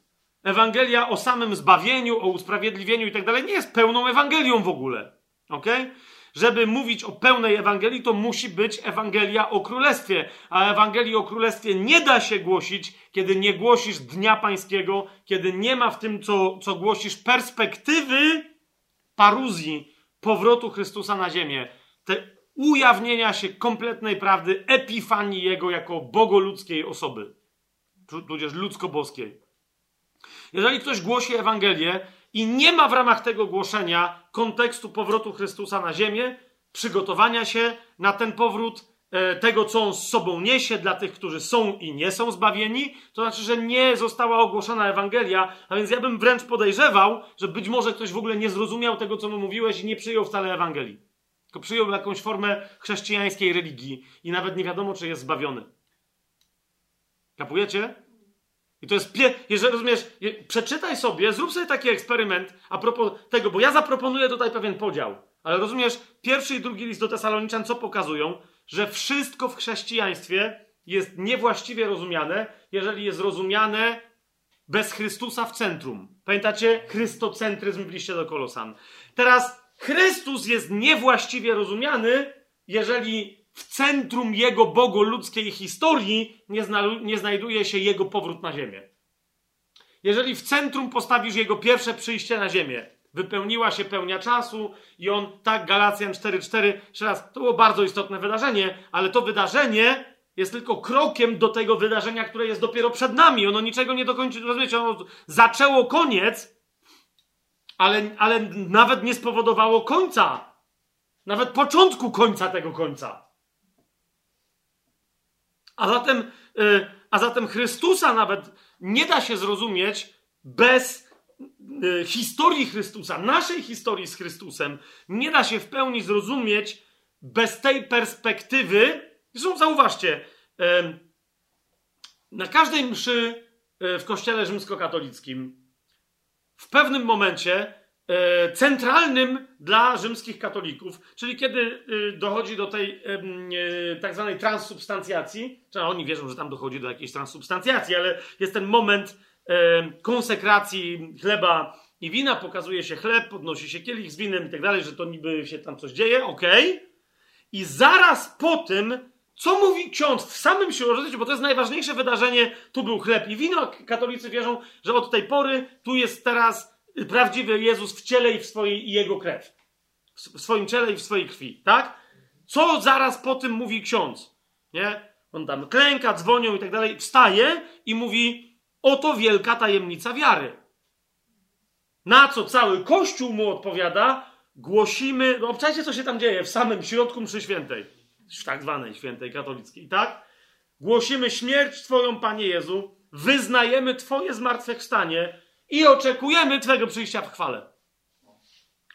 Ewangelia o samym zbawieniu, o usprawiedliwieniu i tak dalej nie jest pełną Ewangelią w ogóle. Ok? Żeby mówić o pełnej Ewangelii, to musi być Ewangelia o Królestwie. A Ewangelii o Królestwie nie da się głosić, kiedy nie głosisz Dnia Pańskiego, kiedy nie ma w tym, co, co głosisz, perspektywy paruzji, powrotu Chrystusa na ziemię. Te ujawnienia się kompletnej prawdy, epifanii Jego jako bogoludzkiej osoby, tudzież ludzko-boskiej. Jeżeli ktoś głosi Ewangelię i nie ma w ramach tego głoszenia kontekstu powrotu Chrystusa na ziemię, przygotowania się na ten powrót, e, tego, co on z sobą niesie dla tych, którzy są i nie są zbawieni, to znaczy, że nie została ogłoszona Ewangelia, a więc ja bym wręcz podejrzewał, że być może ktoś w ogóle nie zrozumiał tego, co mu mówiłeś i nie przyjął wcale Ewangelii. Tylko przyjął jakąś formę chrześcijańskiej religii i nawet nie wiadomo, czy jest zbawiony. Kapujecie? I to jest, pie... jeżeli rozumiesz, przeczytaj sobie, zrób sobie taki eksperyment a propos tego, bo ja zaproponuję tutaj pewien podział. Ale rozumiesz, pierwszy i drugi list do Tesaloniczan co pokazują? Że wszystko w chrześcijaństwie jest niewłaściwie rozumiane, jeżeli jest rozumiane bez Chrystusa w centrum. Pamiętacie? Chrystocentryzm w liście do Kolosan. Teraz Chrystus jest niewłaściwie rozumiany, jeżeli w centrum jego bogoludzkiej historii nie, zna, nie znajduje się jego powrót na ziemię. Jeżeli w centrum postawisz jego pierwsze przyjście na ziemię, wypełniła się pełnia czasu i on, tak, Galacjan 4.4, jeszcze raz, to było bardzo istotne wydarzenie, ale to wydarzenie jest tylko krokiem do tego wydarzenia, które jest dopiero przed nami. Ono niczego nie dokończy, rozumiecie, ono zaczęło koniec, ale, ale nawet nie spowodowało końca. Nawet początku końca tego końca. A zatem, yy, a zatem Chrystusa nawet nie da się zrozumieć bez yy, historii Chrystusa, naszej historii z Chrystusem. Nie da się w pełni zrozumieć bez tej perspektywy. Zresztą zauważcie, yy, na każdej mszy y, w kościele rzymskokatolickim w pewnym momencie centralnym dla rzymskich katolików, czyli kiedy e, dochodzi do tej e, tak zwanej transsubstancjacji, czy oni wierzą, że tam dochodzi do jakiejś transsubstancjacji, ale jest ten moment konsekracji chleba i wina, pokazuje się chleb, podnosi się kielich z winem i tak dalej, że to niby się tam coś dzieje, ok. I zaraz po tym co mówi ksiądz w samym siłożyciu, bo to jest najważniejsze wydarzenie, tu był chleb i wino. Katolicy wierzą, że od tej pory tu jest teraz prawdziwy Jezus w ciele i w swojej i jego krew. W swoim ciele i w swojej krwi, tak? Co zaraz po tym mówi ksiądz? Nie? On tam klęka, dzwonią i tak dalej, wstaje i mówi: Oto wielka tajemnica wiary. Na co cały Kościół mu odpowiada: Głosimy. No, obczajcie, co się tam dzieje w samym środku mszy świętej w tak zwanej świętej katolickiej, tak? Głosimy śmierć Twoją, Panie Jezu, wyznajemy Twoje zmartwychwstanie i oczekujemy Twojego przyjścia w chwale.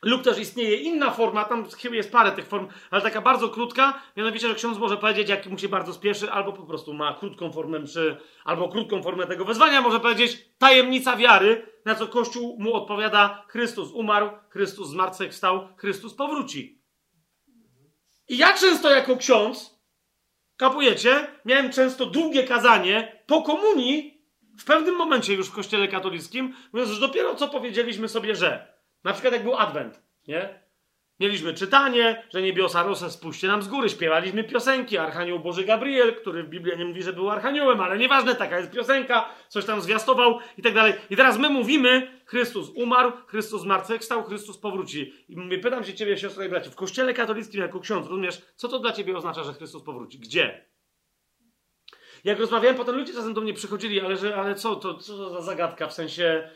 Lub też istnieje inna forma, tam jest parę tych form, ale taka bardzo krótka, mianowicie, że ksiądz może powiedzieć, jak mu się bardzo spieszy, albo po prostu ma krótką formę mszy, albo krótką formę tego wezwania, może powiedzieć tajemnica wiary, na co Kościół mu odpowiada, Chrystus umarł, Chrystus zmartwychwstał, Chrystus powróci. I ja często jako ksiądz, kapujecie, miałem często długie kazanie po komunii, w pewnym momencie już w kościele katolickim, mówiąc, że dopiero co powiedzieliśmy sobie, że na przykład jak był Adwent, nie? Mieliśmy czytanie, że niebiosa rosę spuśćcie nam z góry, śpiewaliśmy piosenki, Archanioł Boży Gabriel, który w Biblii nie mówi, że był archaniołem, ale nieważne, taka jest piosenka, coś tam zwiastował i tak dalej. I teraz my mówimy, Chrystus umarł, Chrystus zmartwychwstał, Chrystus powróci. I mówię, pytam się ciebie, siostro i bracie, w kościele katolickim jako ksiądz, rozumiesz, co to dla ciebie oznacza, że Chrystus powróci? Gdzie? Jak rozmawiałem, potem ludzie czasem do mnie przychodzili, ale, że, ale co, to, co to za zagadka, w sensie,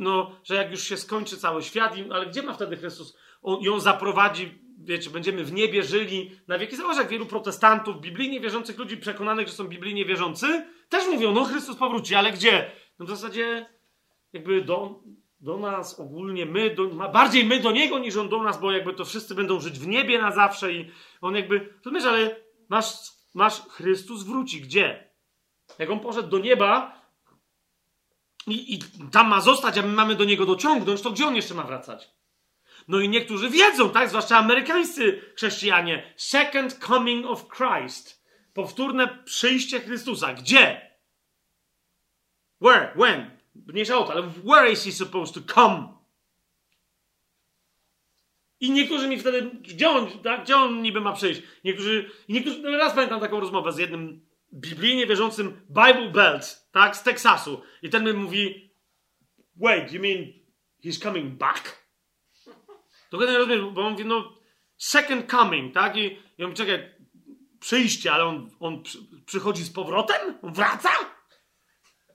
no, że jak już się skończy cały świat, ale gdzie ma wtedy Chrystus on, ją zaprowadzi, wiecie, będziemy w niebie żyli na wieki. Zobacz, jak wielu protestantów, biblijnie wierzących ludzi przekonanych, że są biblijnie wierzący, też mówią, no Chrystus powróci, ale gdzie? No w zasadzie jakby do, do nas ogólnie, my, do, bardziej my do Niego niż On do nas, bo jakby to wszyscy będą żyć w niebie na zawsze i On jakby, rozumiesz, ale masz, masz Chrystus wróci, gdzie? Jak On poszedł do nieba i, i tam ma zostać, a my mamy do Niego dociągnąć, to gdzie On jeszcze ma wracać? No i niektórzy wiedzą, tak? Zwłaszcza amerykańscy chrześcijanie. Second coming of Christ. Powtórne przyjście Chrystusa. Gdzie? Where? When? Mniejsza o to, ale where is he supposed to come? I niektórzy mi wtedy, gdzie on, tak, gdzie on niby ma przyjść? Niektórzy, niektórzy, no raz pamiętam taką rozmowę z jednym biblijnie wierzącym Bible Belt, tak, z Teksasu. I ten mi mówi, wait, you mean he's coming back? To nie rozumiem, bo on mówi, no, second coming, tak? I, i on mówi, czekaj, przyjście, ale on, on przy, przychodzi z powrotem? On wraca?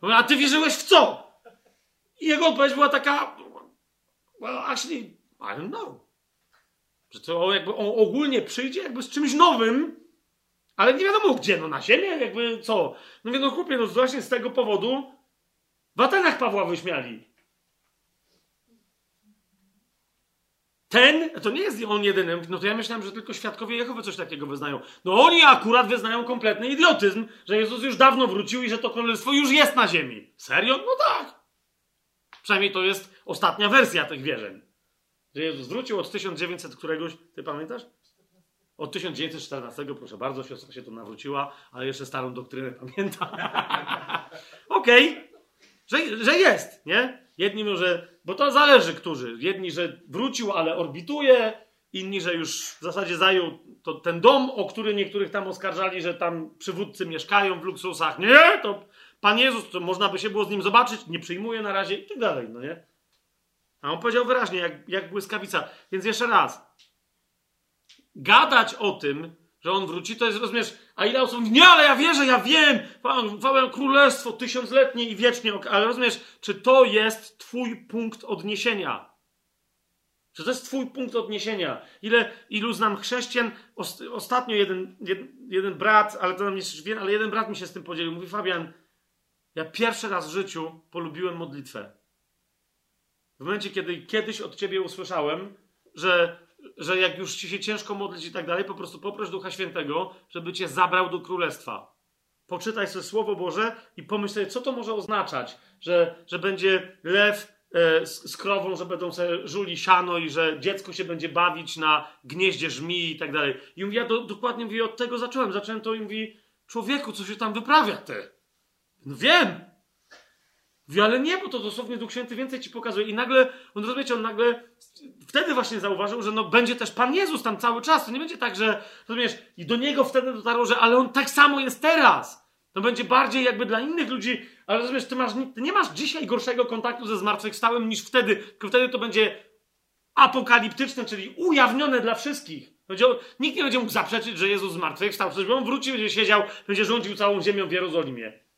A ty wierzyłeś w co? I jego odpowiedź była taka, well, actually, I don't know. Że to jakby on ogólnie przyjdzie jakby z czymś nowym, ale nie wiadomo gdzie, no na ziemię, jakby co. No wie, no chłopie, no właśnie z tego powodu w Atenach Pawła wyśmiali. Ten, to nie jest on jedynym, no to ja myślałem, że tylko świadkowie Jehowy coś takiego wyznają. No oni akurat wyznają kompletny idiotyzm, że Jezus już dawno wrócił i że to królestwo już jest na ziemi. Serio? No tak. Przynajmniej to jest ostatnia wersja tych wierzeń. Że Jezus wrócił od 1900 któregoś, ty pamiętasz? Od 1914, proszę bardzo, siostra się tu nawróciła, ale jeszcze starą doktrynę pamięta. Okej, okay. że, że jest, nie? Jedni może, bo to zależy, którzy. Jedni, że wrócił, ale orbituje, inni, że już w zasadzie zajął to, ten dom, o który niektórych tam oskarżali, że tam przywódcy mieszkają w luksusach. Nie, to Pan Jezus, to można by się było z nim zobaczyć, nie przyjmuje na razie i tak dalej, no nie? A on powiedział wyraźnie, jak, jak błyskawica. Więc jeszcze raz, gadać o tym, że on wróci, to jest, rozumiesz, a ile osób nie, ale ja wierzę, ja wiem, Wam królestwo tysiącletnie i wiecznie, ale rozumiesz, czy to jest twój punkt odniesienia? Czy to jest twój punkt odniesienia? Ile, ilu znam chrześcijan? Ostatnio jeden, jeden, jeden brat, ale to nam jest wie, ale jeden brat mi się z tym podzielił. Mówi, Fabian, ja pierwszy raz w życiu polubiłem modlitwę. W momencie, kiedy kiedyś od ciebie usłyszałem, że że jak już ci się ciężko modlić i tak dalej, po prostu poproś Ducha Świętego, żeby cię zabrał do królestwa. Poczytaj sobie Słowo Boże i pomyśl sobie, co to może oznaczać, że, że będzie lew e, z, z, krową, że będą sobie żuli siano i że dziecko się będzie bawić na gnieździe żmi i tak dalej. I mówi, ja do, dokładnie mówię, od tego zacząłem. Zacząłem to i mówi, człowieku, co się tam wyprawia ty? No wiem, Mówi, ale nie, bo to dosłownie Duch Święty więcej ci pokazuje. I nagle, on rozumiecie, on nagle wtedy właśnie zauważył, że no będzie też Pan Jezus tam cały czas. To nie będzie tak, że, rozumiesz, i do Niego wtedy dotarło, że ale On tak samo jest teraz. To będzie bardziej jakby dla innych ludzi, ale rozumiesz, ty, masz, ty nie masz dzisiaj gorszego kontaktu ze zmartwychwstałym niż wtedy, tylko wtedy to będzie apokaliptyczne, czyli ujawnione dla wszystkich. Będzie, nikt nie będzie mógł zaprzeczyć, że Jezus zmartwychwstał, przecież on wróci, będzie siedział, będzie rządził całą ziemią w Jerozolimie.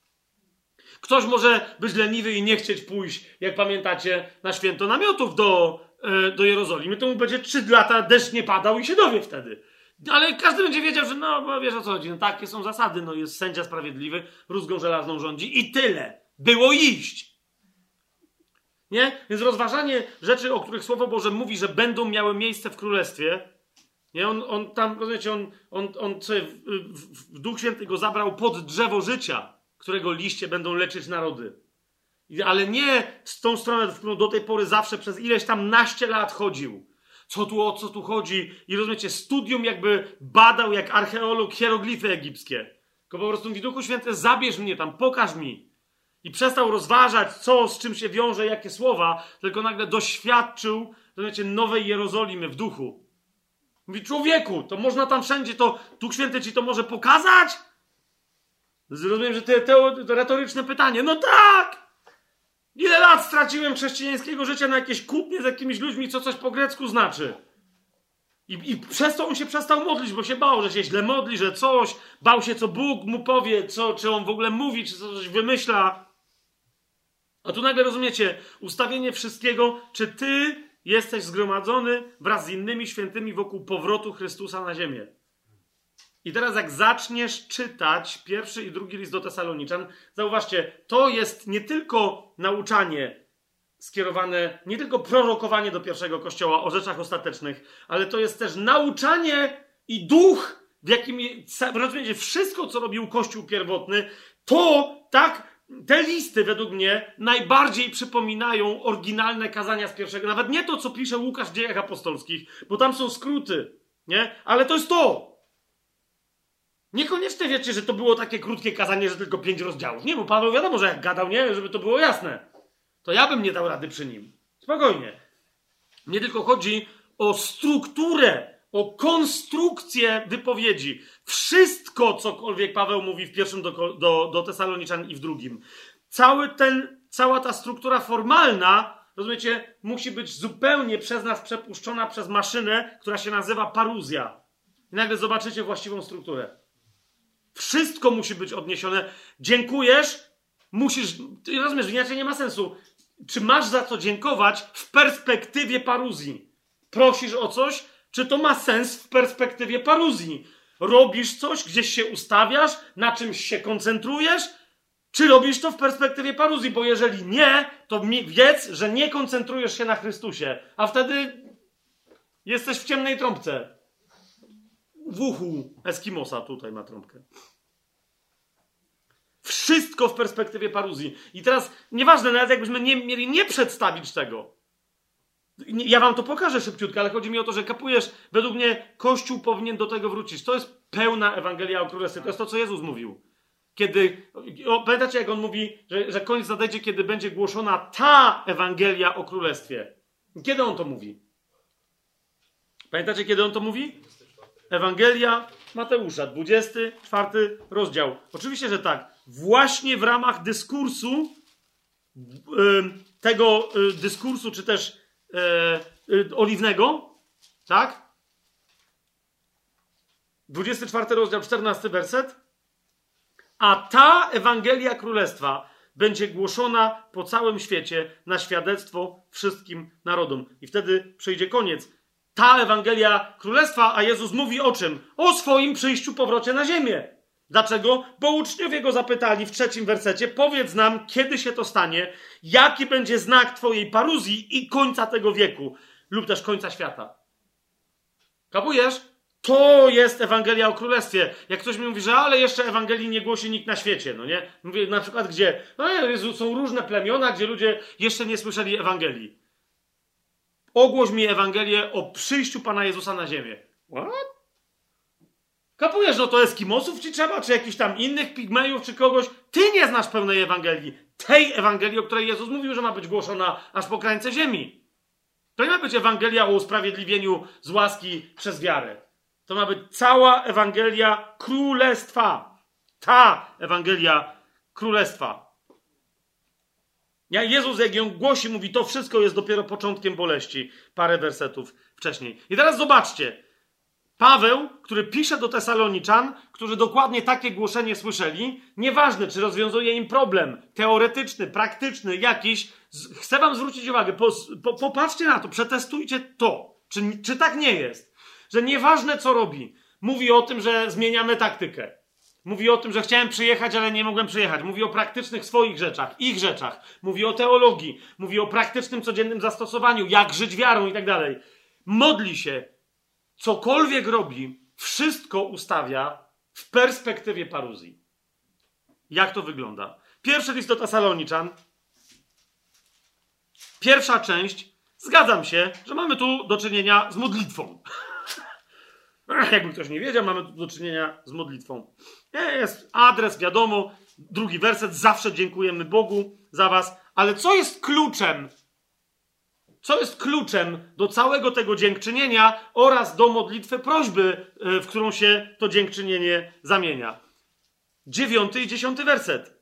Ktoś może być leniwy i nie chcieć pójść, jak pamiętacie, na święto namiotów do, e, do Jerozolimy. To mu będzie trzy lata deszcz nie padał i się dowie wtedy. Ale każdy będzie wiedział, że no, wiesz o co chodzi. No, takie są zasady. No, jest sędzia sprawiedliwy, rózgą żelazną rządzi i tyle. Było iść. Nie? Więc rozważanie rzeczy, o których Słowo Boże mówi, że będą miały miejsce w królestwie, nie? On, on tam, rozumiecie, on, on, on w, w, w Duch Święty go zabrał pod drzewo życia którego liście będą leczyć narody. Ale nie z tą stronę, w którą do tej pory zawsze przez ileś tam naście lat chodził. Co tu, o co tu chodzi? I rozumiecie, studium jakby badał jak archeolog hieroglify egipskie. Tylko po prostu mówi, Duchu Święty, zabierz mnie tam, pokaż mi. I przestał rozważać, co, z czym się wiąże, jakie słowa, tylko nagle doświadczył, rozumiecie, nowej Jerozolimy w duchu. Mówi, człowieku, to można tam wszędzie, to Duch Święty ci to może pokazać? Zrozumiem, że to, to, to retoryczne pytanie. No tak! Ile lat straciłem chrześcijańskiego życia na jakieś kłótnie z jakimiś ludźmi, co coś po grecku znaczy? I, I przez to on się przestał modlić, bo się bał, że się źle modli, że coś, bał się, co Bóg mu powie, co, czy on w ogóle mówi, czy coś wymyśla. A tu nagle rozumiecie, ustawienie wszystkiego, czy ty jesteś zgromadzony wraz z innymi świętymi wokół powrotu Chrystusa na ziemię. I teraz, jak zaczniesz czytać pierwszy i drugi list do Tesaloniczan, zauważcie, to jest nie tylko nauczanie skierowane, nie tylko prorokowanie do pierwszego kościoła o rzeczach ostatecznych, ale to jest też nauczanie i duch, w jakim, rozumiecie, wszystko, co robił Kościół pierwotny, to tak, te listy według mnie najbardziej przypominają oryginalne kazania z pierwszego, nawet nie to, co pisze Łukasz w dziejach apostolskich, bo tam są skróty, nie? Ale to jest to. Niekoniecznie wiecie, że to było takie krótkie kazanie, że tylko pięć rozdziałów. Nie, bo Paweł wiadomo, że jak gadał, nie, żeby to było jasne. To ja bym nie dał rady przy nim. Spokojnie. Nie tylko chodzi o strukturę, o konstrukcję wypowiedzi. Wszystko, cokolwiek Paweł mówi w pierwszym do, do, do Tesaloniczan i w drugim. Cały ten, cała ta struktura formalna, rozumiecie, musi być zupełnie przez nas przepuszczona przez maszynę, która się nazywa paruzja. I nagle zobaczycie właściwą strukturę. Wszystko musi być odniesione. Dziękujesz, musisz. Rozumiesz, inaczej nie ma sensu. czy masz za co dziękować w perspektywie paruzji? Prosisz o coś, czy to ma sens w perspektywie paruzji? Robisz coś, gdzieś się ustawiasz, na czymś się koncentrujesz, czy robisz to w perspektywie paruzji? Bo jeżeli nie, to wiedz, że nie koncentrujesz się na Chrystusie, a wtedy jesteś w ciemnej trąbce. W uchu Eskimosa tutaj ma trąbkę. Wszystko w perspektywie paruzji. I teraz, nieważne, nawet jakbyśmy nie mieli nie przedstawić tego. Ja wam to pokażę szybciutko, ale chodzi mi o to, że kapujesz, według mnie Kościół powinien do tego wrócić. To jest pełna Ewangelia o Królestwie. To jest to, co Jezus mówił. Kiedy, o, pamiętacie jak on mówi, że, że koniec nadejdzie, kiedy będzie głoszona ta Ewangelia o Królestwie. Kiedy on to mówi? Pamiętacie, kiedy on to mówi? Ewangelia Mateusza, 24 rozdział. Oczywiście, że tak. Właśnie w ramach dyskursu, tego y, dyskursu, czy też e, y, oliwnego, tak? 24 rozdział, 14 werset. A ta Ewangelia Królestwa będzie głoszona po całym świecie na świadectwo wszystkim narodom. I wtedy przyjdzie koniec ta Ewangelia Królestwa, a Jezus mówi o czym? O swoim przyjściu, powrocie na ziemię. Dlaczego? Bo uczniowie go zapytali w trzecim wersecie: Powiedz nam, kiedy się to stanie, jaki będzie znak Twojej paruzji i końca tego wieku, lub też końca świata. Kapujesz? To jest Ewangelia o Królestwie. Jak ktoś mi mówi, że ale jeszcze Ewangelii nie głosi nikt na świecie, no nie? Mówię na przykład gdzie? No są różne plemiona, gdzie ludzie jeszcze nie słyszeli Ewangelii. Ogłoś mi Ewangelię o przyjściu Pana Jezusa na ziemię. What? Kapujesz, no to Eskimosów ci trzeba, czy jakichś tam innych pigmejów, czy kogoś. Ty nie znasz pełnej Ewangelii. Tej Ewangelii, o której Jezus mówił, że ma być głoszona aż po krańce ziemi. To nie ma być Ewangelia o usprawiedliwieniu z łaski przez wiarę. To ma być cała Ewangelia Królestwa. Ta Ewangelia Królestwa. Jezus, jak ją głosi, mówi, to wszystko jest dopiero początkiem boleści. Parę wersetów wcześniej. I teraz zobaczcie. Paweł, który pisze do Tesaloniczan, którzy dokładnie takie głoszenie słyszeli, nieważne, czy rozwiązuje im problem teoretyczny, praktyczny, jakiś, chcę wam zwrócić uwagę, po, po, popatrzcie na to, przetestujcie to, czy, czy tak nie jest, że nieważne co robi, mówi o tym, że zmieniamy taktykę. Mówi o tym, że chciałem przyjechać, ale nie mogłem przyjechać. Mówi o praktycznych swoich rzeczach, ich rzeczach. Mówi o teologii. Mówi o praktycznym, codziennym zastosowaniu, jak żyć wiarą i tak dalej. Modli się. Cokolwiek robi, wszystko ustawia w perspektywie paruzji. Jak to wygląda? Pierwszy list do Tesaloniczan. Pierwsza część. Zgadzam się, że mamy tu do czynienia z modlitwą. Jakby ktoś nie wiedział, mamy tu do czynienia z modlitwą. Jest adres, wiadomo. Drugi werset. Zawsze dziękujemy Bogu za was. Ale co jest kluczem? Co jest kluczem do całego tego dziękczynienia oraz do modlitwy prośby, e, w którą się to dziękczynienie zamienia? Dziewiąty i dziesiąty werset.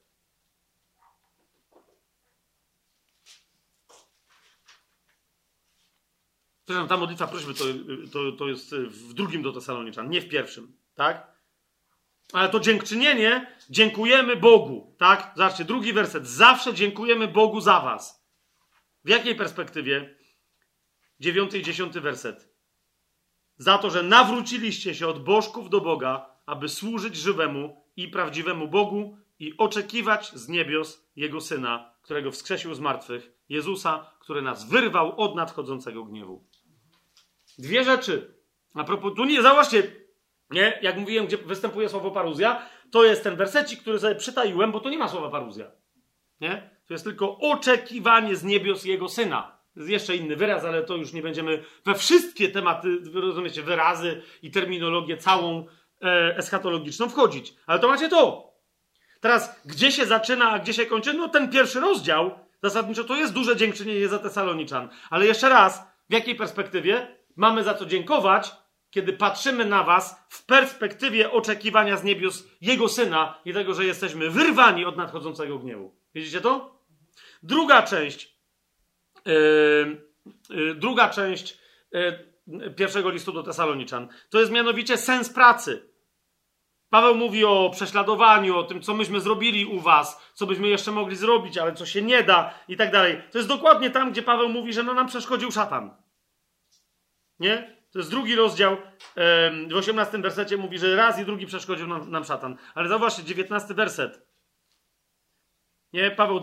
Przepraszam, ta modlitwa prośby to, to, to jest w drugim do Tesaloniczan, nie w pierwszym, tak? Ale to dziękczynienie, dziękujemy Bogu, tak? Zobaczcie, drugi werset. Zawsze dziękujemy Bogu za was. W jakiej perspektywie? Dziewiąty i dziesiąty werset. Za to, że nawróciliście się od bożków do Boga, aby służyć żywemu i prawdziwemu Bogu i oczekiwać z niebios Jego Syna, którego wskrzesił z martwych, Jezusa, który nas wyrwał od nadchodzącego gniewu. Dwie rzeczy. A propos, tu nie, zauważcie, nie? Jak mówiłem, gdzie występuje słowo paruzja, to jest ten wersecik, który sobie przytaiłem, bo tu nie ma słowa paruzja. Nie? To jest tylko oczekiwanie z niebios Jego Syna. To jest jeszcze inny wyraz, ale to już nie będziemy we wszystkie tematy, rozumiecie, wyrazy i terminologię całą e, eschatologiczną wchodzić. Ale to macie to. Teraz, gdzie się zaczyna, a gdzie się kończy? No ten pierwszy rozdział, zasadniczo to jest duże dziękczynienie za Tesaloniczan. Ale jeszcze raz, w jakiej perspektywie? Mamy za co dziękować, kiedy patrzymy na Was w perspektywie oczekiwania z niebios Jego Syna i tego, że jesteśmy wyrwani od nadchodzącego gniewu. Widzicie to? Druga część, yy, yy, druga część yy, pierwszego listu do Tesaloniczan, to jest mianowicie sens pracy. Paweł mówi o prześladowaniu, o tym, co myśmy zrobili u was, co byśmy jeszcze mogli zrobić, ale co się nie da i tak dalej. To jest dokładnie tam, gdzie Paweł mówi, że no nam przeszkodził szatan. Nie? To jest drugi rozdział. W 18 wersecie mówi, że raz i drugi przeszkodził nam, nam szatan. Ale zauważcie, 19 werset. Nie, Paweł,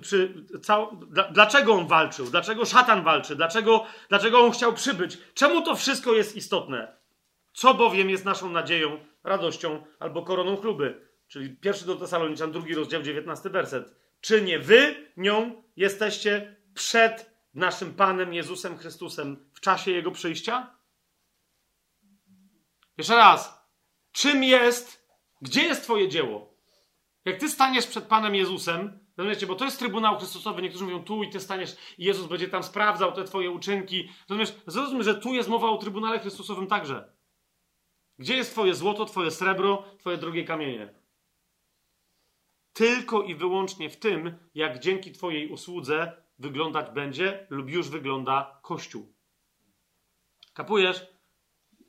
przy, cał, dla, dlaczego on walczył? Dlaczego szatan walczy? Dlaczego, dlaczego on chciał przybyć? Czemu to wszystko jest istotne? Co bowiem jest naszą nadzieją, radością albo koroną chluby? Czyli pierwszy do Tesaloniczan, drugi rozdział, 19 werset. Czy nie wy nią jesteście przed naszym Panem Jezusem Chrystusem w czasie Jego przyjścia? Jeszcze raz. Czym jest, gdzie jest Twoje dzieło? Jak Ty staniesz przed Panem Jezusem, rozumiecie, bo to jest Trybunał Chrystusowy, niektórzy mówią tu i Ty staniesz i Jezus będzie tam sprawdzał te Twoje uczynki. Rozumiesz, zrozum, że tu jest mowa o Trybunale Chrystusowym także. Gdzie jest Twoje złoto, Twoje srebro, Twoje drogie kamienie? Tylko i wyłącznie w tym, jak dzięki Twojej usłudze wyglądać będzie lub już wygląda Kościół. Kapujesz?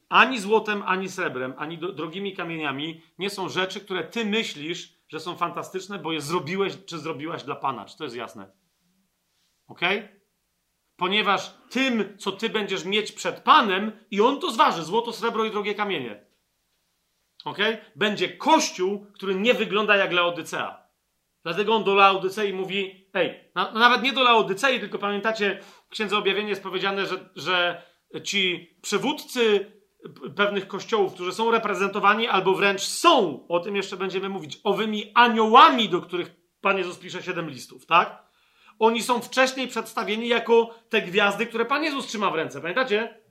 Ani złotem, ani srebrem, ani drogimi kamieniami nie są rzeczy, które ty myślisz, że są fantastyczne, bo je zrobiłeś czy zrobiłaś dla Pana. Czy to jest jasne? Ok? Ponieważ tym, co ty będziesz mieć przed Panem, i on to zważy złoto, srebro i drogie kamienie. Ok? Będzie kościół, który nie wygląda jak Laodycea. Dlatego on do Laodycei mówi: Ej, na, nawet nie do Laodycei, tylko pamiętacie, w Księdze Objawienia jest powiedziane, że, że ci przywódcy pewnych kościołów, którzy są reprezentowani albo wręcz są, o tym jeszcze będziemy mówić, owymi aniołami, do których Pan Jezus pisze siedem listów, tak? Oni są wcześniej przedstawieni jako te gwiazdy, które Pan Jezus trzyma w ręce, pamiętacie?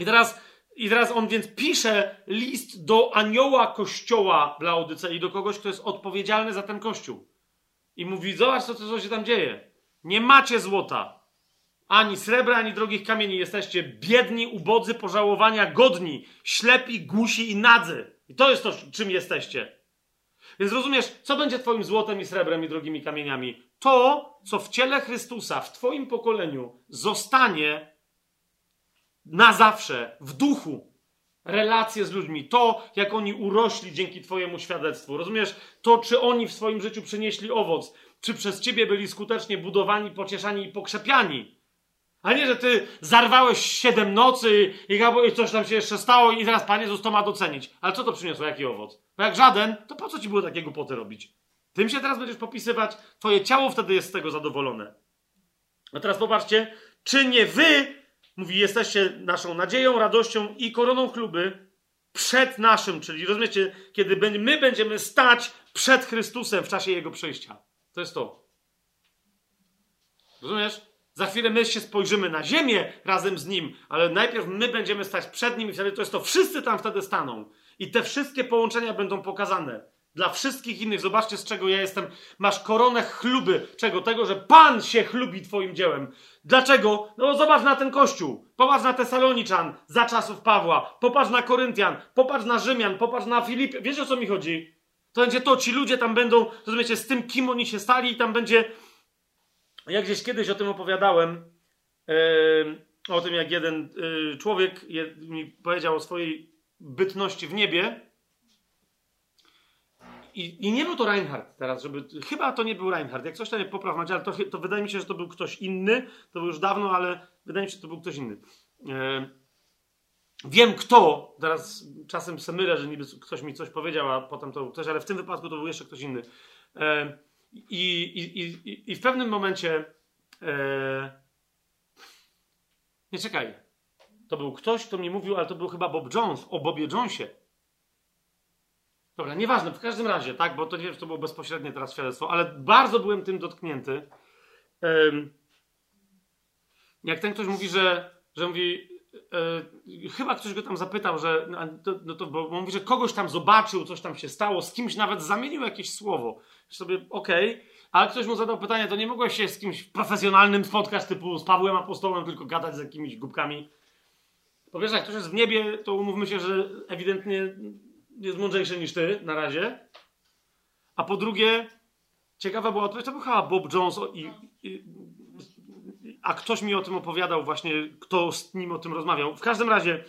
I teraz, i teraz on więc pisze list do anioła kościoła w Laodycei, do kogoś, kto jest odpowiedzialny za ten kościół. I mówi, zobacz, co, co się tam dzieje. Nie macie złota, ani srebra, ani drogich kamieni. Jesteście biedni, ubodzy, pożałowania, godni, ślepi, głusi i nadzy. I to jest to, czym jesteście. Więc rozumiesz, co będzie Twoim złotem i srebrem i drogimi kamieniami? To, co w ciele Chrystusa, w Twoim pokoleniu zostanie na zawsze, w duchu. Relacje z ludźmi, to, jak oni urośli dzięki Twojemu świadectwu. Rozumiesz, to, czy oni w swoim życiu przynieśli owoc, czy przez Ciebie byli skutecznie budowani, pocieszani i pokrzepiani. A nie, że ty zarwałeś siedem nocy i coś tam się jeszcze stało i teraz Pan Jezus to ma docenić. Ale co to przyniosło? Jaki owoc? Bo jak żaden, to po co ci było takie głupoty robić? Tym się teraz będziesz popisywać, twoje ciało wtedy jest z tego zadowolone. A teraz popatrzcie, czy nie wy, mówi, jesteście naszą nadzieją, radością i koroną chluby przed naszym, czyli rozumiecie, kiedy my będziemy stać przed Chrystusem w czasie Jego przyjścia. To jest to. Rozumiesz? Za chwilę my się spojrzymy na ziemię razem z nim, ale najpierw my będziemy stać przed nim i wtedy to jest to. Wszyscy tam wtedy staną. I te wszystkie połączenia będą pokazane. Dla wszystkich innych. Zobaczcie, z czego ja jestem. Masz koronę chluby. Czego? Tego, że Pan się chlubi Twoim dziełem. Dlaczego? No zobacz na ten kościół. Popatrz na Tesaloniczan za czasów Pawła. Popatrz na Koryntian. Popatrz na Rzymian. Popatrz na Filip. Wiesz o co mi chodzi? To będzie to. Ci ludzie tam będą, rozumiecie, z tym, kim oni się stali i tam będzie ja gdzieś kiedyś o tym opowiadałem, o tym jak jeden y, człowiek mi powiedział o swojej bytności w niebie. I, I, nie był to Reinhardt teraz, żeby. Chyba to nie był Reinhardt. Jak coś nie popraw, ale to, to wydaje mi się, że to był ktoś inny. To był już dawno, ale wydaje mi się, że to był ktoś inny. wiem kto, teraz czasem se mylę, że niby ktoś mi coś powiedział, a potem to ktoś, ale w tym wypadku to był jeszcze ktoś inny. I, i, i, i w pewnym momencie. E... Nie czekaj. To był ktoś, kto mi mówił, ale to był chyba Bob Jones, o Bobie Jonesie. Dobra, nieważne, w każdym razie, tak, bo to nie wiem, czy to było bezpośrednie teraz świadectwo, ale bardzo byłem tym dotknięty. jak ten ktoś mówi, że, że mówi, e, chyba ktoś go tam zapytał, że, no, to, no bo mówi, że kogoś tam zobaczył, coś tam się stało, z kimś nawet zamienił jakieś słowo sobie, okej, okay, ale ktoś mu zadał pytanie, to nie mogłeś się z kimś profesjonalnym spotkać, typu z Pawłem Apostołem, tylko gadać z jakimiś głupkami. Po pierwsze, jak ktoś jest w niebie, to umówmy się, że ewidentnie jest mądrzejszy niż ty na razie. A po drugie, ciekawa była odpowiedź, to był chyba Bob Jones i, i, a ktoś mi o tym opowiadał właśnie, kto z nim o tym rozmawiał. W każdym razie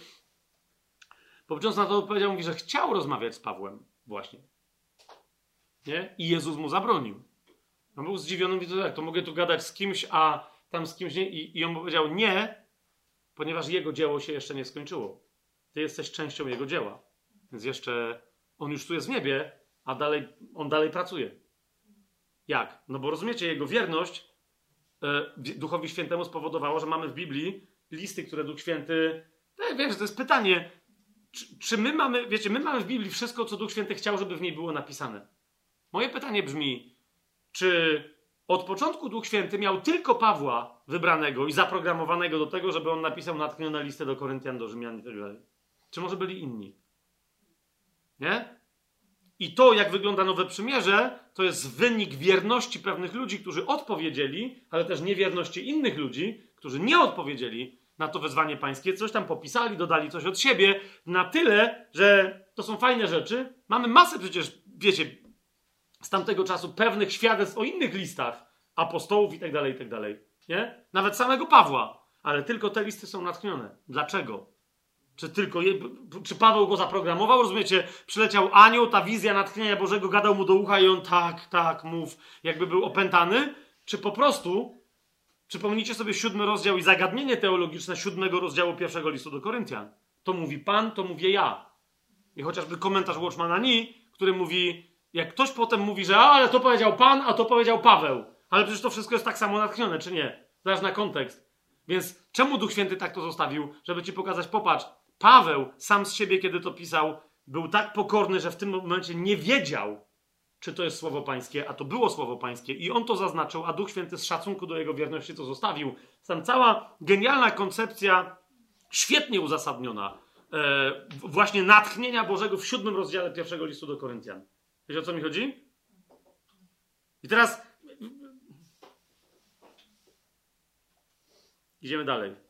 Poprząc na to odpowiedział, mówi, że chciał rozmawiać z Pawłem właśnie. Nie? I Jezus mu zabronił. On był zdziwiony, mówi, jak to mogę tu gadać z kimś, a tam z kimś nie? I, I on powiedział nie, ponieważ jego dzieło się jeszcze nie skończyło. Ty jesteś częścią jego dzieła. Więc jeszcze on już tu jest w niebie, a dalej, on dalej pracuje. Jak? No bo rozumiecie, jego wierność e, Duchowi Świętemu spowodowała, że mamy w Biblii listy, które Duch Święty. No, wiesz, to jest pytanie, czy, czy my mamy, wiecie, my mamy w Biblii wszystko, co Duch Święty chciał, żeby w niej było napisane. Moje pytanie brzmi, czy od początku Duch Święty miał tylko Pawła wybranego i zaprogramowanego do tego, żeby on napisał natchnione listę do Koryntian, do Rzymian i tak dalej? Czy może byli inni? Nie? I to, jak wygląda Nowe Przymierze, to jest wynik wierności pewnych ludzi, którzy odpowiedzieli, ale też niewierności innych ludzi, którzy nie odpowiedzieli na to wezwanie pańskie, coś tam popisali, dodali coś od siebie, na tyle, że to są fajne rzeczy. Mamy masę przecież, wiecie, z tamtego czasu pewnych świadectw o innych listach apostołów i tak dalej, i tak dalej. Nie? Nawet samego Pawła. Ale tylko te listy są natchnione. Dlaczego? Czy tylko je, czy Paweł go zaprogramował? Rozumiecie? Przyleciał anioł, ta wizja natchnienia Bożego gadał mu do ucha i on tak, tak, mów, jakby był opętany? Czy po prostu, przypomnijcie sobie siódmy rozdział i zagadnienie teologiczne siódmego rozdziału pierwszego listu do Koryntian. To mówi Pan, to mówię ja. I chociażby komentarz Watchmana Ni, który mówi, jak ktoś potem mówi, że a, ale to powiedział Pan, a to powiedział Paweł. Ale przecież to wszystko jest tak samo natchnione, czy nie? Zaraz na kontekst. Więc czemu Duch Święty tak to zostawił? Żeby ci pokazać, popatrz, Paweł sam z siebie, kiedy to pisał, był tak pokorny, że w tym momencie nie wiedział, czy to jest słowo pańskie, a to było słowo pańskie. I on to zaznaczył, a Duch Święty z szacunku do jego wierności to zostawił. Tam cała genialna koncepcja, świetnie uzasadniona, e, właśnie natchnienia Bożego w siódmym rozdziale pierwszego listu do Koryntian. Wiecie o co mi chodzi? I teraz idziemy dalej.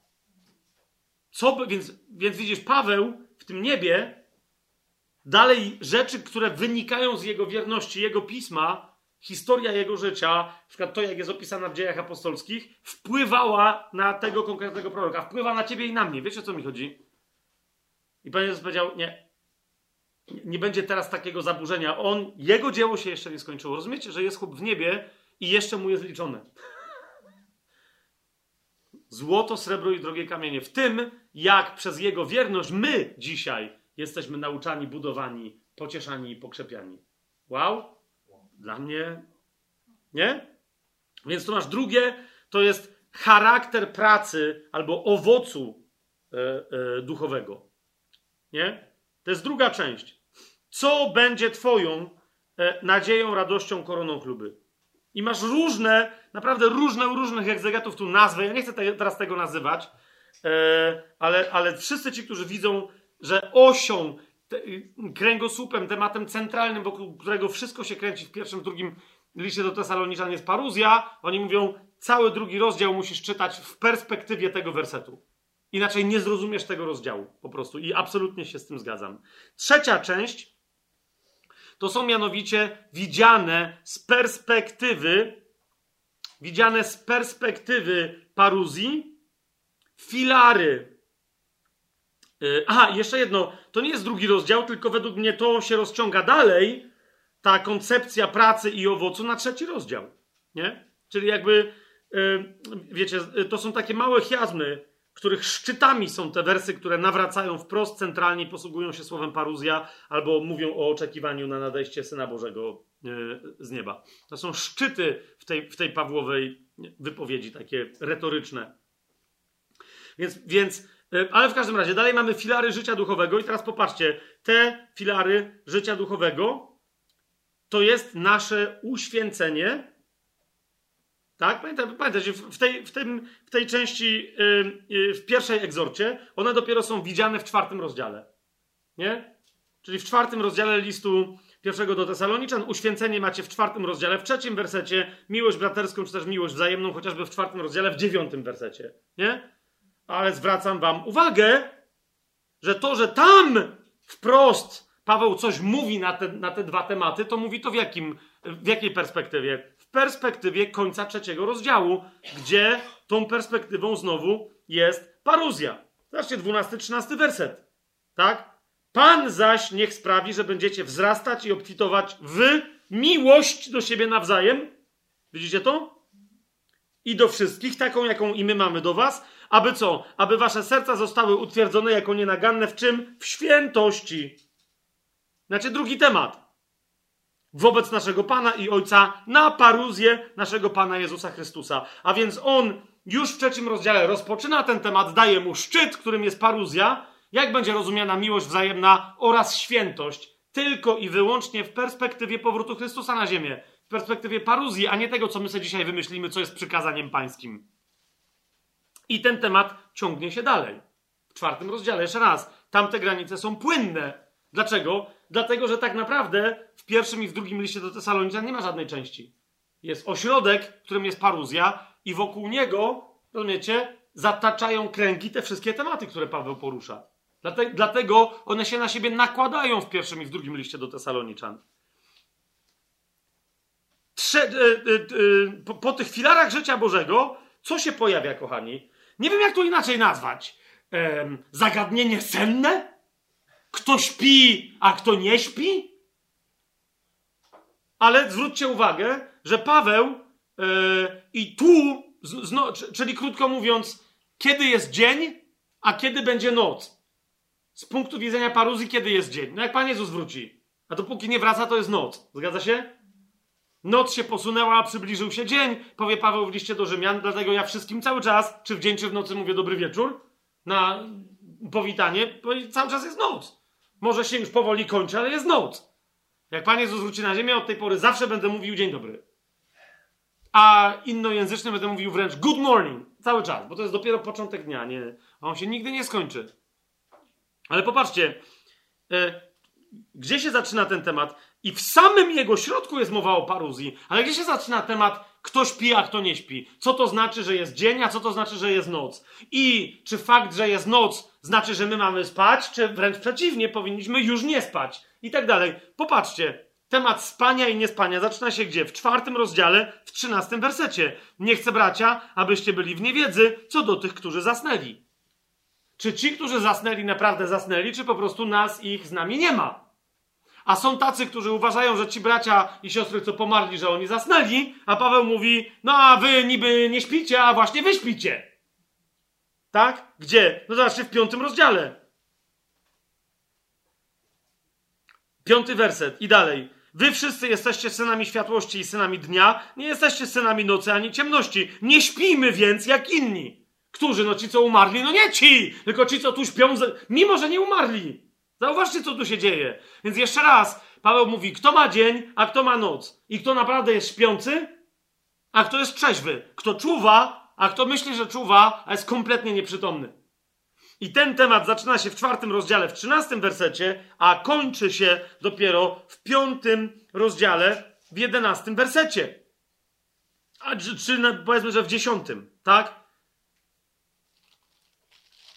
Co, więc, więc widzisz, Paweł w tym niebie dalej rzeczy, które wynikają z jego wierności, jego pisma, historia jego życia, na przykład to, jak jest opisana w dziejach apostolskich, wpływała na tego konkretnego proroka. Wpływa na ciebie i na mnie. Wiecie, o co mi chodzi? I Pan Jezus powiedział, nie, nie będzie teraz takiego zaburzenia. On, jego dzieło się jeszcze nie skończyło. Rozumiecie, że jest chłop w niebie i jeszcze mu jest liczone. Złoto, srebro i drogie kamienie. W tym, jak przez jego wierność my dzisiaj jesteśmy nauczani, budowani, pocieszani i pokrzepiani. Wow? Dla mnie nie? Więc tu masz drugie, to jest charakter pracy albo owocu e, e, duchowego. Nie? To jest druga część. Co będzie Twoją e, nadzieją, radością, koroną chluby? I masz różne, naprawdę różne u różnych egzegetów tu nazwy. Ja nie chcę te, teraz tego nazywać, e, ale, ale wszyscy ci, którzy widzą, że osią, te, kręgosłupem, tematem centralnym, wokół którego wszystko się kręci w pierwszym, drugim liście do Tesaloniczan jest paruzja, oni mówią, cały drugi rozdział musisz czytać w perspektywie tego wersetu. Inaczej nie zrozumiesz tego rozdziału po prostu. I absolutnie się z tym zgadzam. Trzecia część to są mianowicie widziane z perspektywy, widziane z perspektywy paruzji, filary. Yy, aha, jeszcze jedno. To nie jest drugi rozdział, tylko według mnie to się rozciąga dalej, ta koncepcja pracy i owocu na trzeci rozdział. Nie? Czyli jakby, yy, wiecie, to są takie małe chiazmy, których szczytami są te wersy, które nawracają wprost centralnie posługują się słowem paruzja, albo mówią o oczekiwaniu na nadejście Syna Bożego z nieba. To są szczyty w tej, w tej Pawłowej wypowiedzi, takie retoryczne. Więc, więc, e, ale w każdym razie, dalej mamy filary życia duchowego, i teraz popatrzcie, te filary życia duchowego to jest nasze uświęcenie tak? Pamiętajcie, w tej, w, tym, w tej części, yy, w pierwszej egzorcie, one dopiero są widziane w czwartym rozdziale. Nie? Czyli w czwartym rozdziale listu pierwszego do Tesaloniczan, uświęcenie macie w czwartym rozdziale, w trzecim wersecie, miłość braterską, czy też miłość wzajemną, chociażby w czwartym rozdziale, w dziewiątym wersecie. Nie? Ale zwracam wam uwagę, że to, że tam wprost Paweł coś mówi na te, na te dwa tematy, to mówi to w, jakim, w jakiej perspektywie? perspektywie końca trzeciego rozdziału, gdzie tą perspektywą znowu jest paruzja. Zobaczcie, 12-13 werset. Tak? Pan zaś niech sprawi, że będziecie wzrastać i obfitować w miłość do siebie nawzajem. Widzicie to? I do wszystkich, taką jaką i my mamy do was, aby co? Aby wasze serca zostały utwierdzone jako nienaganne w czym? W świętości. Znaczy drugi temat. Wobec naszego Pana i Ojca na paruzję naszego Pana Jezusa Chrystusa. A więc On już w trzecim rozdziale rozpoczyna ten temat, daje mu szczyt, którym jest paruzja, jak będzie rozumiana miłość wzajemna oraz świętość, tylko i wyłącznie w perspektywie powrotu Chrystusa na ziemię, w perspektywie paruzji, a nie tego, co my sobie dzisiaj wymyślimy, co jest przykazaniem pańskim. I ten temat ciągnie się dalej. W czwartym rozdziale, jeszcze raz, tamte granice są płynne. Dlaczego? Dlatego, że tak naprawdę w pierwszym i w drugim liście do Tesaloniczan nie ma żadnej części. Jest ośrodek, którym jest paruzja, i wokół niego, rozumiecie, zataczają kręgi te wszystkie tematy, które Paweł porusza. Dlatego one się na siebie nakładają w pierwszym i w drugim liście do Tesaloniczan. Trze, y, y, y, po, po, tych filarach życia Bożego, co się pojawia, kochani? Nie wiem, jak to inaczej nazwać. zagadnienie senne? Kto śpi, a kto nie śpi? Ale zwróćcie uwagę, że Paweł i tu, czyli krótko mówiąc, kiedy jest dzień, a kiedy będzie noc. Z punktu widzenia paruzji, kiedy jest dzień? No jak Pan Jezus wróci. A dopóki nie wraca, to jest noc. Zgadza się? Noc się posunęła, przybliżył się dzień, powie Paweł w liście do Rzymian, dlatego ja wszystkim cały czas, czy w dzień, czy w nocy mówię dobry wieczór, na powitanie, bo cały czas jest noc. Może się już powoli kończy, ale jest noc. Jak Pan Jezus wróci na ziemię, od tej pory zawsze będę mówił dzień dobry. A innojęzyczny będę mówił wręcz good morning, cały czas, bo to jest dopiero początek dnia, nie, a on się nigdy nie skończy. Ale popatrzcie, e, gdzie się zaczyna ten temat? I w samym jego środku jest mowa o paruzji. Ale gdzie się zaczyna temat, kto śpi, a kto nie śpi? Co to znaczy, że jest dzień, a co to znaczy, że jest noc? I czy fakt, że jest noc, znaczy, że my mamy spać, czy wręcz przeciwnie, powinniśmy już nie spać? I tak dalej. Popatrzcie, temat spania i niespania zaczyna się gdzie? W czwartym rozdziale, w trzynastym wersecie. Nie chcę, bracia, abyście byli w niewiedzy co do tych, którzy zasnęli. Czy ci, którzy zasnęli, naprawdę zasnęli, czy po prostu nas ich z nami nie ma? A są tacy, którzy uważają, że ci bracia i siostry, co pomarli, że oni zasnęli, a Paweł mówi, no a wy niby nie śpicie, a właśnie wy śpicie. Tak? Gdzie? No zobaczcie w piątym rozdziale. Piąty werset i dalej. Wy wszyscy jesteście synami światłości i synami dnia, nie jesteście synami nocy ani ciemności. Nie śpimy więc jak inni. Którzy? No ci, co umarli? No nie ci, tylko ci, co tu śpią, mimo że nie umarli. Zauważcie, co tu się dzieje. Więc jeszcze raz, Paweł mówi, kto ma dzień, a kto ma noc. I kto naprawdę jest śpiący, a kto jest trzeźwy. Kto czuwa, a kto myśli, że czuwa, a jest kompletnie nieprzytomny. I ten temat zaczyna się w czwartym rozdziale, w trzynastym wersecie, a kończy się dopiero w piątym rozdziale, w jedenastym wersecie. A, czy, czy powiedzmy, że w dziesiątym, tak?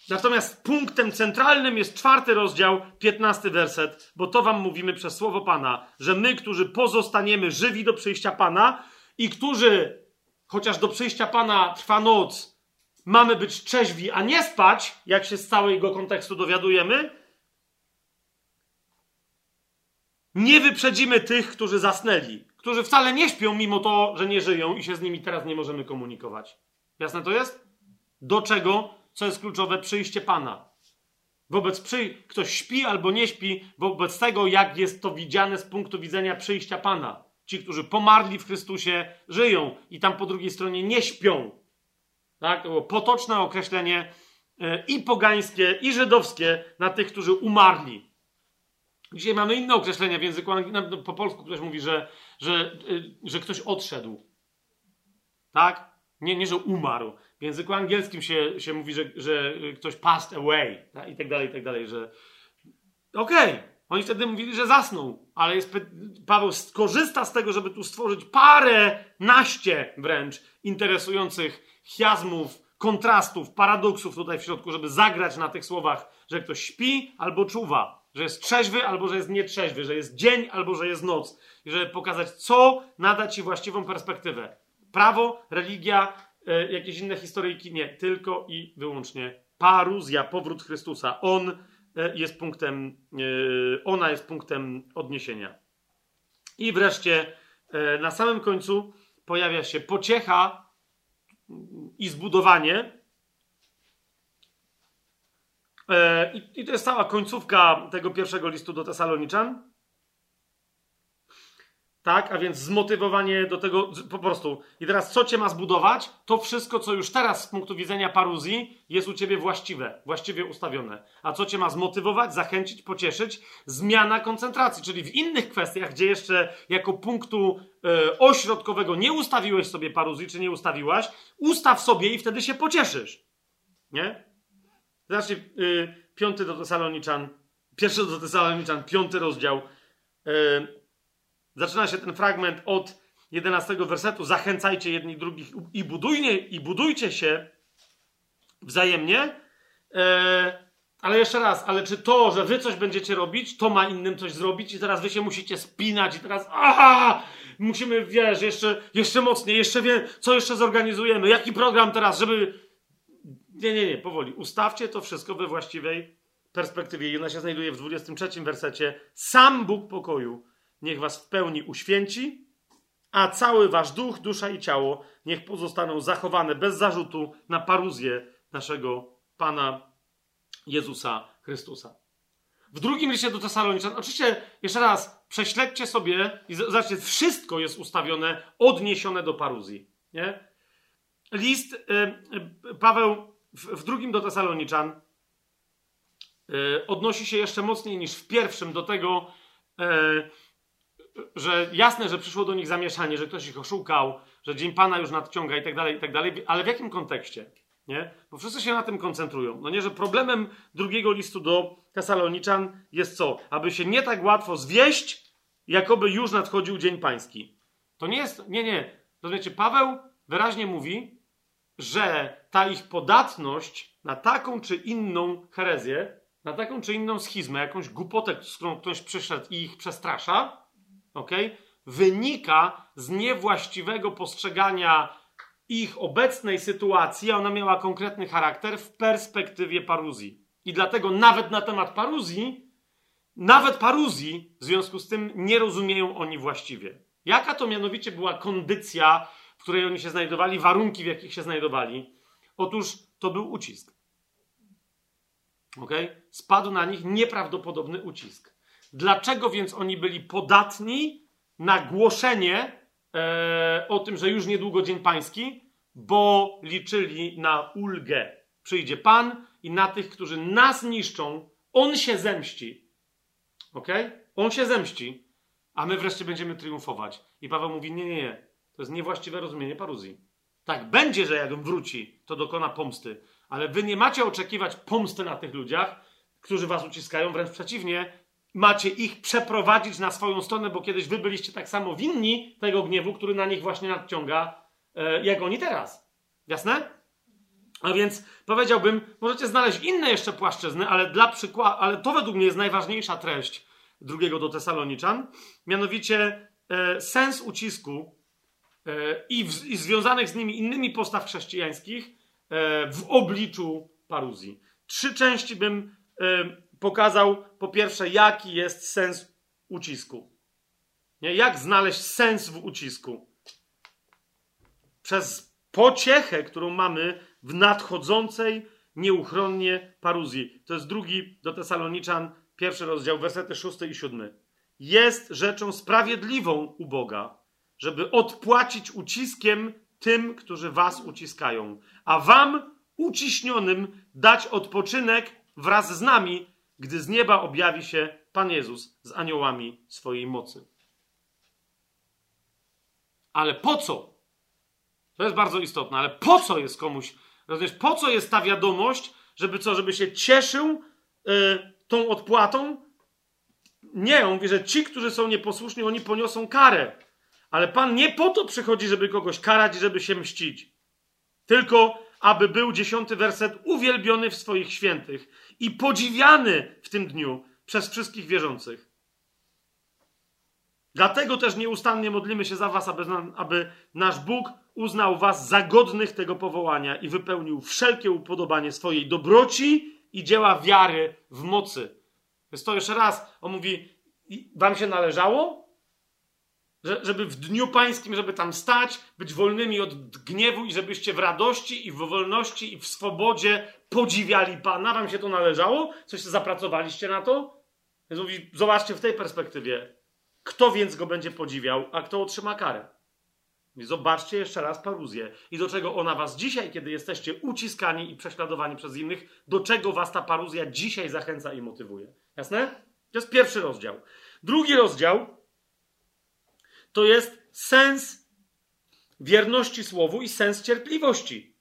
Natomiast punktem centralnym jest czwarty rozdział, piętnasty werset, bo to wam mówimy przez słowo Pana, że my, którzy pozostaniemy żywi do przyjścia Pana i którzy, chociaż do przyjścia Pana trwa noc, mamy być trzeźwi, a nie spać, jak się z całego kontekstu dowiadujemy, nie wyprzedzimy tych, którzy zasnęli, którzy wcale nie śpią, mimo to, że nie żyją i się z nimi teraz nie możemy komunikować. Jasne to jest? Do czego? Co jest kluczowe, przyjście Pana. Wobec przy... ktoś śpi albo nie śpi, wobec tego, jak jest to widziane z punktu widzenia przyjścia Pana. Ci, którzy pomarli w Chrystusie, żyją i tam po drugiej stronie nie śpią. Tak? To było potoczne określenie e, i pogańskie, i żydowskie na tych, którzy umarli. Dzisiaj mamy inne określenia w języku no, po polsku ktoś mówi, że, że, e, że ktoś odszedł. Tak? Nie, nie, że umarł. W języku angielskim się, się mówi, że, że ktoś passed away tak? i tak dalej, i tak dalej, że okej, okay. oni wtedy mówili, że zasnął, ale jest, Paweł skorzysta z tego, żeby tu stworzyć parę naście wręcz interesujących chiasmów, kontrastów, paradoksów tutaj w środku, żeby zagrać na tych słowach, że ktoś śpi albo czuwa, że jest trzeźwy albo że jest nietrzeźwy, że jest dzień albo że jest noc. I żeby pokazać, co nada ci właściwą perspektywę. Prawo, religia, jakieś inne historyjki. Nie, tylko i wyłącznie paruzja, powrót Chrystusa. On, jest punktem, ona jest punktem odniesienia. I wreszcie na samym końcu pojawia się pociecha i zbudowanie. I to jest cała końcówka tego pierwszego listu do Tesaloniczan. Tak, a więc zmotywowanie do tego po prostu. I teraz co cię ma zbudować? To wszystko, co już teraz z punktu widzenia paruzji jest u ciebie właściwe, właściwie ustawione. A co cię ma zmotywować, zachęcić, pocieszyć? Zmiana koncentracji, czyli w innych kwestiach, gdzie jeszcze jako punktu e, ośrodkowego nie ustawiłeś sobie paruzji, czy nie ustawiłaś, ustaw sobie i wtedy się pocieszysz. Nie? Zobaczcie, y, piąty do Tesaloniczan, pierwszy do Tesaloniczan, piąty rozdział. Y, Zaczyna się ten fragment od 11 wersetu. Zachęcajcie jedni drugich i, budujnie, i budujcie się wzajemnie. E, ale jeszcze raz, ale czy to, że wy coś będziecie robić, to ma innym coś zrobić i teraz wy się musicie spinać i teraz aha, musimy, wiesz, jeszcze, jeszcze mocniej, jeszcze wie, co jeszcze zorganizujemy, jaki program teraz, żeby... Nie, nie, nie, powoli. Ustawcie to wszystko we właściwej perspektywie. I ona się znajduje w 23 wersecie. Sam Bóg pokoju niech was w pełni uświęci, a cały wasz duch, dusza i ciało niech pozostaną zachowane bez zarzutu na paruzję naszego Pana Jezusa Chrystusa. W drugim liście do Tesaloniczan, oczywiście, jeszcze raz, prześledźcie sobie i zobaczcie, wszystko jest ustawione, odniesione do paruzji. Nie? List y, y, Paweł w, w, drugim do Tesaloniczan y, odnosi się jeszcze mocniej niż w pierwszym do tego, że jasne, że przyszło do nich zamieszanie, że ktoś ich oszukał, że Dzień Pana już nadciąga i tak dalej, i tak dalej, ale w jakim kontekście? Nie? Bo wszyscy się na tym koncentrują. No nie, że problemem drugiego listu do Tesaloniczan jest co? Aby się nie tak łatwo zwieść, jakoby już nadchodził Dzień Pański. To nie jest, nie, nie. Rozumiecie, Paweł wyraźnie mówi, że ta ich podatność na taką czy inną herezję, na taką czy inną schizmę, jakąś głupotę, z którą ktoś przyszedł i ich przestrasza, ok? Wynika z niewłaściwego postrzegania ich obecnej sytuacji, a ona miała konkretny charakter w perspektywie paruzji. I dlatego nawet na temat paruzji, nawet paruzji, w związku z tym nie rozumieją oni właściwie. Jaka to mianowicie była kondycja, w której oni się znajdowali, warunki, w jakich się znajdowali? Otóż to był ucisk. Ok? Spadł na nich nieprawdopodobny ucisk. Dlaczego więc oni byli podatni na głoszenie e, o tym, że już niedługo Dzień Pański? Bo liczyli na ulgę. Przyjdzie Pan i na tych, którzy nas niszczą, On się zemści. Ok? On się zemści, a my wreszcie będziemy triumfować. I Paweł mówi: Nie, nie, nie. To jest niewłaściwe rozumienie paruzji. Tak, będzie, że jak wróci, to dokona pomsty. Ale wy nie macie oczekiwać pomsty na tych ludziach, którzy was uciskają, wręcz przeciwnie, macie ich przeprowadzić na swoją stronę, bo kiedyś wy byliście tak samo winni tego gniewu, który na nich właśnie nadciąga, e, jak oni teraz. Jasne? A więc powiedziałbym, możecie znaleźć inne jeszcze płaszczyzny, ale dla przykładu, ale to według mnie jest najważniejsza treść drugiego do Tesaloniczan, mianowicie e, sens ucisku e, i, w, i, związanych z nimi innymi postaw chrześcijańskich e, w obliczu paruzji. Trzy części bym e, pokazał po pierwsze, jaki jest sens ucisku. Nie? Jak znaleźć sens w ucisku? Przez pociechę, którą mamy w nadchodzącej nieuchronnie paruzji. To jest drugi do Tesaloniczan, pierwszy rozdział, wersety szósty i siódmy. Jest rzeczą sprawiedliwą u Boga, żeby odpłacić uciskiem tym, którzy was uciskają, a wam, uciśnionym, dać odpoczynek wraz z nami, gdy z nieba objawi się Pan Jezus z aniołami swojej mocy. Ale po co? To jest bardzo istotne, ale po co jest komuś, rozumiesz, po co jest ta wiadomość, żeby co, żeby się cieszył yy, tą odpłatą? Nie, on mówi, że ci, którzy są nieposłuszni, oni poniosą karę. Ale Pan nie po to przychodzi, żeby kogoś karać, żeby się mścić. Tylko, aby był dziesiąty werset uwielbiony w swoich świętych i podziwiany w tym dniu przez wszystkich wierzących. Dlatego też nieustannie modlimy się za Was, aby, aby nasz Bóg uznał Was za godnych tego powołania i wypełnił wszelkie upodobanie swojej dobroci i dzieła wiary w mocy. Więc to jeszcze raz, on mówi, wam się należało? Że, żeby w dniu pańskim, żeby tam stać, być wolnymi od gniewu i żebyście w radości i w wolności i w swobodzie podziwiali Pana. Wam się to należało? Coś zapracowaliście na to? Więc mówi, zobaczcie w tej perspektywie. Kto więc go będzie podziwiał, a kto otrzyma karę? Zobaczcie jeszcze raz paruzję. I do czego ona was dzisiaj, kiedy jesteście uciskani i prześladowani przez innych, do czego was ta paruzja dzisiaj zachęca i motywuje. Jasne? To jest pierwszy rozdział. Drugi rozdział to jest sens wierności słowu i sens cierpliwości,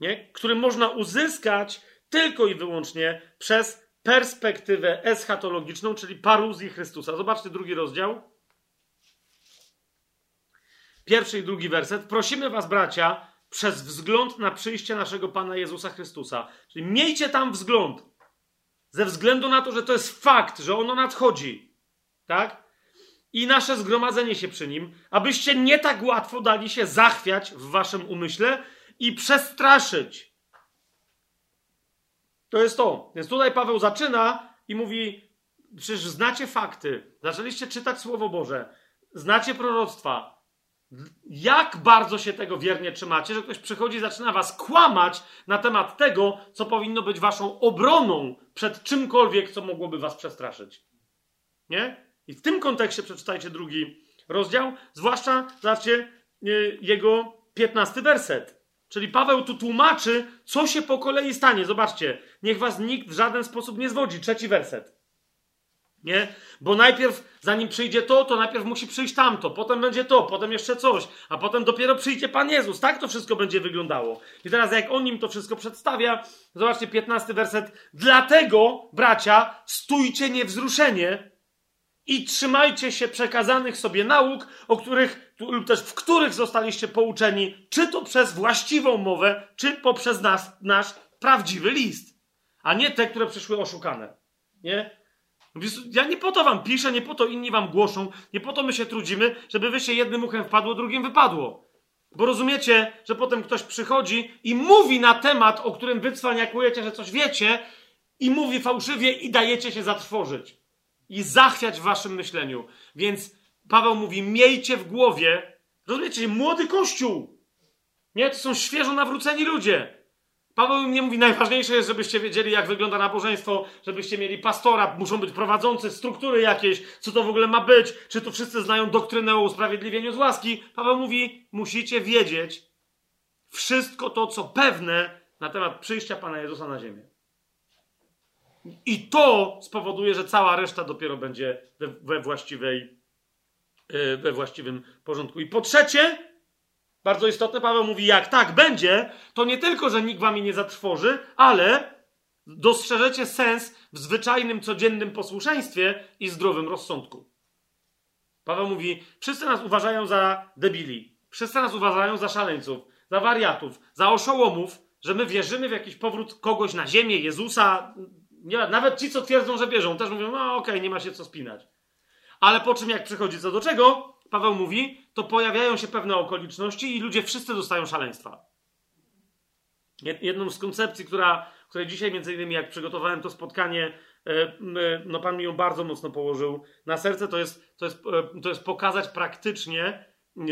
nie? który można uzyskać tylko i wyłącznie przez perspektywę eschatologiczną, czyli paruzji Chrystusa. Zobaczcie drugi rozdział. Pierwszy i drugi werset. Prosimy was, bracia, przez wzgląd na przyjście naszego Pana Jezusa Chrystusa. Czyli miejcie tam wzgląd. Ze względu na to, że to jest fakt, że ono nadchodzi. Tak? I nasze zgromadzenie się przy nim, abyście nie tak łatwo dali się zachwiać w waszym umyśle i przestraszyć. To jest to. Więc tutaj Paweł zaczyna i mówi: Przecież znacie fakty, zaczęliście czytać Słowo Boże, znacie proroctwa, jak bardzo się tego wiernie trzymacie, że ktoś przychodzi i zaczyna was kłamać na temat tego, co powinno być waszą obroną przed czymkolwiek, co mogłoby was przestraszyć. Nie? I w tym kontekście przeczytajcie drugi rozdział, zwłaszcza, zobaczcie, jego piętnasty werset. Czyli Paweł tu tłumaczy, co się po kolei stanie. Zobaczcie, niech was nikt w żaden sposób nie zwodzi. Trzeci werset. Nie? Bo najpierw, zanim przyjdzie to, to najpierw musi przyjść tamto, potem będzie to, potem jeszcze coś, a potem dopiero przyjdzie Pan Jezus. Tak to wszystko będzie wyglądało. I teraz, jak on im to wszystko przedstawia, zobaczcie, 15 werset. Dlatego, bracia, stójcie niewzruszenie i trzymajcie się przekazanych sobie nauk, o których, lub też w których zostaliście pouczeni, czy to przez właściwą mowę, czy poprzez nas, nasz prawdziwy list, a nie te, które przyszły oszukane. Nie? Ja nie po to wam piszę, nie po to inni wam głoszą, nie po to my się trudzimy, żeby wy się jednym uchem wpadło, drugim wypadło. Bo rozumiecie, że potem ktoś przychodzi i mówi na temat, o którym wy cwaniakujecie, że coś wiecie, i mówi fałszywie i dajecie się zatrwożyć. I zachwiać w waszym myśleniu. Więc Paweł mówi, miejcie w głowie, rozumiecie, młody kościół. Nie, to są świeżo nawróceni ludzie. Paweł nie mówi, najważniejsze jest, żebyście wiedzieli, jak wygląda nabożeństwo, żebyście mieli pastora, muszą być prowadzący, struktury jakieś, co to w ogóle ma być, czy tu wszyscy znają doktrynę o usprawiedliwieniu z łaski. Paweł mówi, musicie wiedzieć wszystko to, co pewne na temat przyjścia Pana Jezusa na ziemię. I to spowoduje, że cała reszta dopiero będzie we, we właściwej, e, we właściwym porządku. I po trzecie, bardzo istotne, Paweł mówi, jak tak będzie, to nie tylko, że nikt wami nie zatrwoży, ale dostrzeżecie sens w zwyczajnym, codziennym posłuszeństwie i zdrowym rozsądku. Paweł mówi, wszyscy nas uważają za debili, wszyscy nas uważają za szaleńców, za wariatów, za oszołomów, że my wierzymy w jakiś powrót kogoś na ziemię, Jezusa. Nie, nawet ci, co twierdzą, że wierzą, też mówią, no okej, okay, nie ma się co spinać. Ale po czym jak przychodzi co do czego, Paweł mówi, to pojawiają się pewne okoliczności i ludzie wszyscy dostają szaleństwa. Jedną z koncepcji, która, której dzisiaj między innymi jak przygotowałem to spotkanie, e, no Pan mi ją bardzo mocno położył na serce, to jest, to jest, e, to jest pokazać praktycznie, e,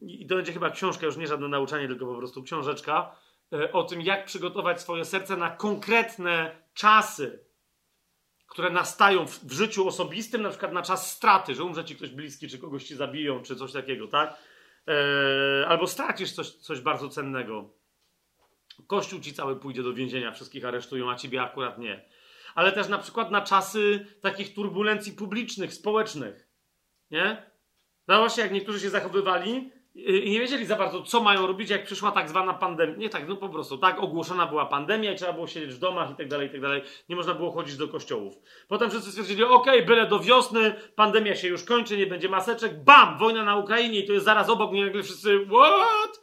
i to będzie chyba książka, już nie żadne nauczanie, tylko po prostu książeczka, o tym, jak przygotować swoje serce na konkretne czasy, które nastają w, w, życiu osobistym, na przykład na czas straty, że umrze ci ktoś bliski, czy kogoś ci zabiją, czy coś takiego, tak? E, albo stracisz coś, coś bardzo cennego. Kościół ci cały pójdzie do więzienia, wszystkich aresztują, a ciebie akurat nie. Ale też na przykład na czasy takich turbulencji publicznych, społecznych. Nie? No właśnie, jak niektórzy się zachowywali, i nie wiedzieli za bardzo, co mają robić, jak przyszła tak zwana pandemia. Nie tak, no po prostu, tak, ogłoszona była pandemia i trzeba było siedzieć w domach i tak dalej, i tak dalej. Nie można było chodzić do kościołów. Potem wszyscy stwierdzili, ok, byle do wiosny, pandemia się już kończy, nie będzie maseczek, bam, wojna na Ukrainie i to jest zaraz obok, nie nagle wszyscy, what?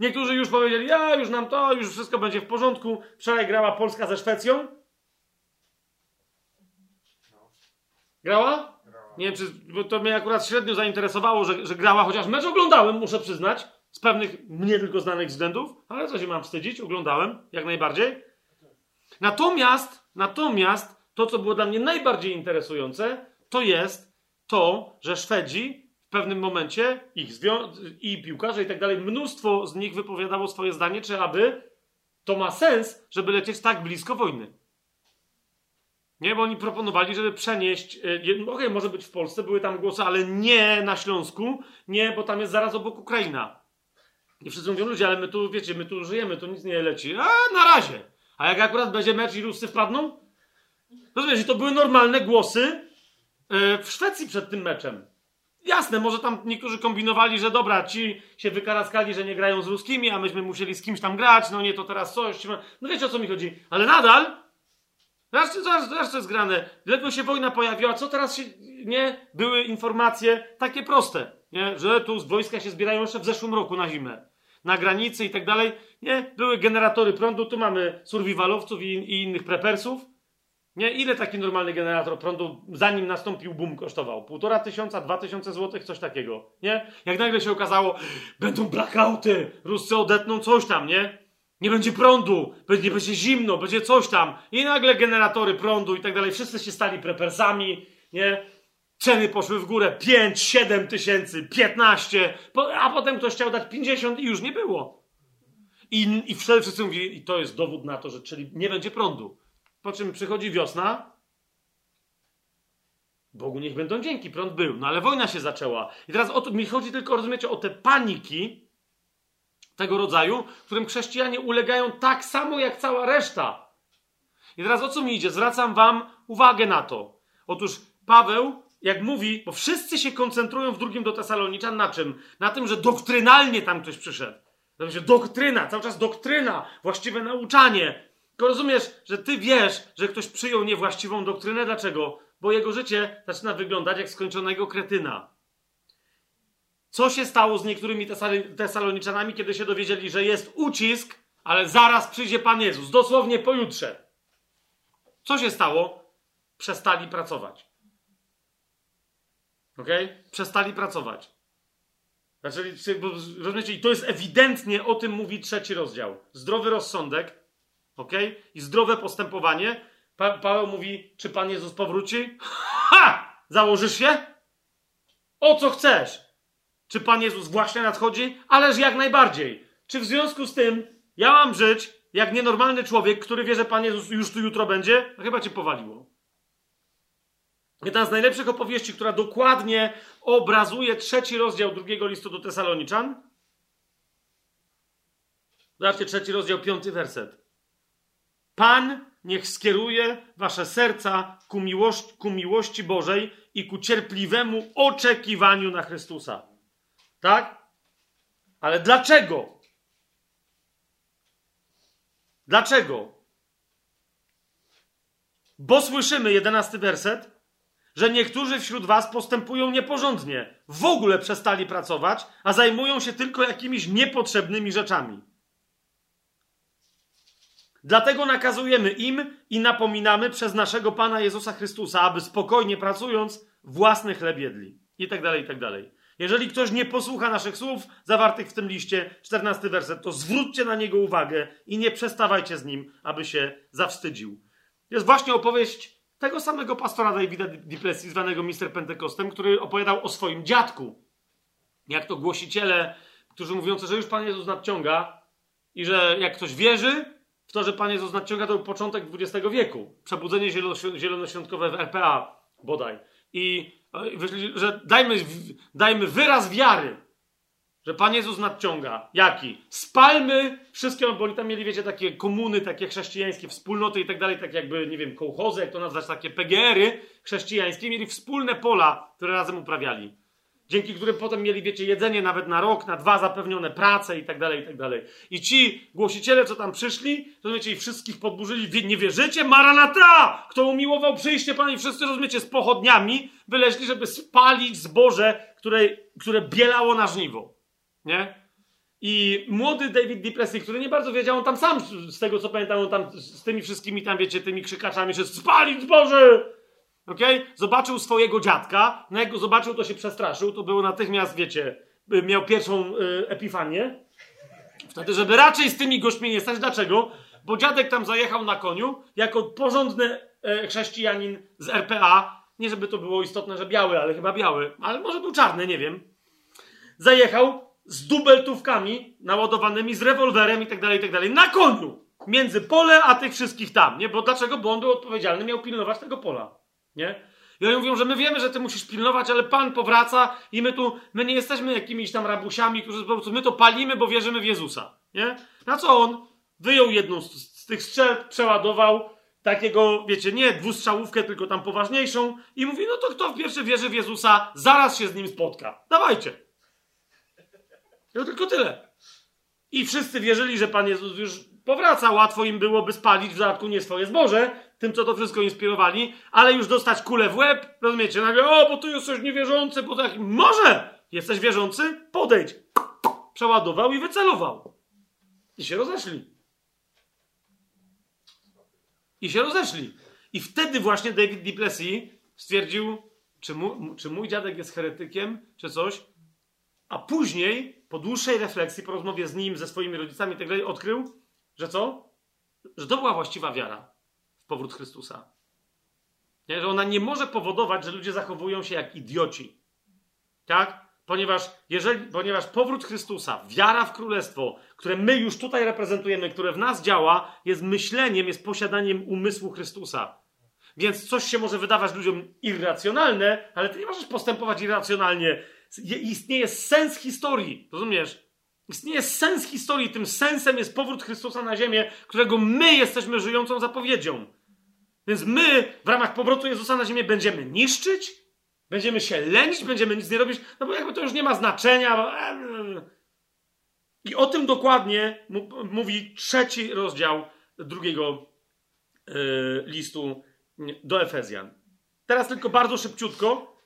Niektórzy już powiedzieli, ja, już nam to, już wszystko będzie w porządku. Wczoraj grała Polska ze Szwecją. Grała? Nie wiem, czy, bo to mnie akurat średnio zainteresowało, że, że grała, chociaż mecz oglądałem, muszę przyznać, z pewnych mnie tylko znanych względów, ale co się mam wstydzić, oglądałem, jak najbardziej. Natomiast, natomiast to, co było dla mnie najbardziej interesujące, to jest to, że Szwedzi w pewnym momencie, ich i piłkarze i tak dalej, mnóstwo z nich wypowiadało swoje zdanie, czy aby to ma sens, żeby lecieć tak blisko wojny. Nie, bo oni proponowali, żeby przenieść. E, okej, okay, może być w Polsce, były tam głosy, ale nie na Śląsku, nie, bo tam jest zaraz obok Ukraina. I wszyscy mówią, ludzie, ale my tu, wiecie, my tu żyjemy, tu nic nie leci. A na razie. A jak akurat będzie mecz i Ruscy wpadną? Rozumiesz, i to były normalne głosy e, w Szwecji przed tym meczem. Jasne, może tam niektórzy kombinowali, że dobra, ci się wykaraskali, że nie grają z ruskimi, a myśmy musieli z kimś tam grać, no nie, to teraz coś. No wiecie o co mi chodzi. Ale nadal, zobaczcie, zobaczcie co jest grane. Ledwo się wojna pojawiła, co teraz się, nie? Były informacje takie proste, nie? Że tu z wojska się zbierają jeszcze w zeszłym roku na zimę. Na granicy i tak dalej. Nie? Były generatory prądu, tu mamy survivalowców i, i innych prepersów. Nie? Ile taki normalny generator prądu, zanim nastąpił boom, kosztował? Półtora tysiąca, dwa tysiące złotych, coś takiego, nie? Jak nagle się okazało, będą blackouty, Ruscy odetną coś tam, nie? Nie będzie prądu, będzie, będzie zimno, będzie coś tam. I nagle generatory prądu i tak dalej, wszyscy się stali prepersami, nie? Ceny poszły w górę 5, 7 tysięcy, 15, a potem ktoś chciał dać 50 i już nie było. I, i wtedy wszyscy mówili, i to jest dowód na to, że czyli nie będzie prądu. Po czym przychodzi wiosna. Bogu niech będą dzięki, prąd był. No ale wojna się zaczęła. I teraz o to mi chodzi tylko, rozumiecie, o te paniki tego rodzaju, którym chrześcijanie ulegają tak samo jak cała reszta. I teraz o co mi idzie? Zwracam wam uwagę na to. Otóż Paweł, jak mówi, bo wszyscy się koncentrują w drugim do Tesaloniczan na czym? Na tym, że doktrynalnie tam ktoś przyszedł. Znaczy, doktryna, cały czas doktryna, właściwe nauczanie. Tylko rozumiesz, że ty wiesz, że ktoś przyjął niewłaściwą doktrynę. Dlaczego? Bo jego życie zaczyna wyglądać jak skończonego kretyna. Co się stało z niektórymi tesaloniczanami, kiedy się dowiedzieli, że jest ucisk, ale zaraz przyjdzie Pan Jezus, dosłownie pojutrze? Co się stało? Przestali pracować. Ok? Przestali pracować. Znaczy, rozumiecie, i to jest ewidentnie, o tym mówi trzeci rozdział. Zdrowy rozsądek, ok? I zdrowe postępowanie. Pa Paweł mówi, czy Pan Jezus powróci? Ha! Założysz się? O co chcesz? Czy Pan Jezus właśnie nadchodzi? Ależ jak najbardziej. Czy w związku z tym ja mam żyć jak nienormalny człowiek, który wie, że Pan Jezus już tu jutro będzie? No chyba cię powaliło. Jedna z najlepszych opowieści, która dokładnie obrazuje trzeci rozdział drugiego listu do Tesaloniczan. Zobaczcie, trzeci rozdział, piąty werset. Pan niech skieruje wasze serca ku ku miłości Bożej i ku cierpliwemu oczekiwaniu na Chrystusa. Tak? Ale dlaczego? Dlaczego? Bo słyszymy, jedenasty werset, że niektórzy wśród was postępują nieporządnie, w ogóle przestali pracować, a zajmują się tylko jakimiś niepotrzebnymi rzeczami. Dlatego nakazujemy im i napominamy przez naszego Pana Jezusa Chrystusa, aby spokojnie pracując własny chleb jedli. I tak dalej, i tak dalej. Jeżeli ktoś nie posłucha naszych słów zawartych w tym liście, 14 werset, to zwróćcie na niego uwagę i nie przestawajcie z nim, aby się zawstydził. Jest właśnie opowieść tego samego pastora Davida Diplessis, zwanego Mister Pentekostem, który opowiadał o swoim dziadku. Jak to głosiciele, którzy mówią, że już Pan Jezus nadciąga i że jak ktoś wierzy, w to, że Pan Jezus nadciąga, to był początek XX wieku. Przebudzenie zielonoświątkowe w RPA bodaj. I że dajmy, dajmy wyraz wiary, że Pan Jezus nadciąga. Jaki? Spalmy wszystkie, bo oni tam mieli, wiecie, takie komuny, takie chrześcijańskie, wspólnoty i tak dalej, tak jakby, nie wiem, kołchozy, jak to nazwać, takie PGR-y chrześcijańskie, mieli wspólne pola, które razem uprawiali dzięki którym potem mieli, wiecie, jedzenie nawet na rok, na dwa, zapewnione pracę i tak dalej, i tak dalej. I ci głosiciele, co tam przyszli, to wiecie, i wszystkich podburzyli, nie wierzycie? Maranata! Kto umiłował przyjście Pana i wszyscy, rozumiecie, z pochodniami wyleźli, żeby spalić zboże, które, które bielało na żniwo. Nie? I młody David Depressy, który nie bardzo wiedział, on tam sam, z tego co pamiętam, on tam z tymi wszystkimi tam, wiecie, tymi krzykaczami, że spalić zboże! Okay? Zobaczył swojego dziadka, no jak go zobaczył, to się przestraszył, to było natychmiast, wiecie, y, miał pierwszą y, epifanię. Wtedy, żeby raczej z tymi gośćmi nie stać. Dlaczego? bo dziadek tam zajechał na koniu jako porządny e, chrześcijanin z RPA. Nie, żeby to było istotne, że biały, ale chyba biały, ale może był czarny, nie wiem. Zajechał z dubeltówkami naładowanymi, z rewolwerem i tak dalej, i tak dalej, na koniu. Między pole, a tych wszystkich tam, nie? Bo dlaczego? Bo on był odpowiedzialny, miał pilnować tego pola, nie? I oni mówią, że my wiemy, że ty musisz pilnować, ale Pan powraca i my tu, my nie jesteśmy jakimiś tam rabusiami, którzy po prostu, my to palimy, bo wierzymy w Jezusa, nie? Na co on wyjął jedną z, z tych strzelb, przeładował takiego, wiecie, nie dwustrzałówkę, tylko tam poważniejszą i mówi, no to kto w pierwsze wierzy w Jezusa, zaraz się z nim spotka. Dawajcie. No tylko tyle. I wszyscy wierzyli, że Pan Jezus już powraca. Łatwo im byłoby spalić w dodatku nie swoje zboże, tym, co to wszystko inspirowali, ale już dostać kulę w łeb, rozumiecie? Nagle, o, bo tu jesteś niewierzący, bo tak. Może! Jesteś wierzący? Podejdź. Przeładował i wycelował. I się rozeszli. I się rozeszli. I wtedy właśnie David Duplessis stwierdził, czy, mu, czy mój dziadek jest heretykiem, czy coś. A później, po dłuższej refleksji, po rozmowie z nim, ze swoimi rodzicami i tak odkrył, że co? Że to była właściwa wiara powrót Chrystusa. Nie? Że ona nie może powodować, że ludzie zachowują się jak idioci. Tak? Ponieważ, jeżeli, ponieważ powrót Chrystusa, wiara w Królestwo, które my już tutaj reprezentujemy, które w nas działa, jest myśleniem, jest posiadaniem umysłu Chrystusa. Więc coś się może wydawać ludziom irracjonalne, ale ty nie możesz postępować irracjonalnie. Istnieje sens historii, rozumiesz? Istnieje sens historii. Tym sensem jest powrót Chrystusa na ziemię, którego my jesteśmy żyjącą zapowiedzią. Więc my w ramach powrotu Jezusa na ziemię będziemy niszczyć, będziemy się lęć, będziemy nic nie robić, no bo jakby to już nie ma znaczenia. I o tym dokładnie mówi trzeci rozdział drugiego yy, listu do Efezjan. Teraz tylko bardzo szybciutko.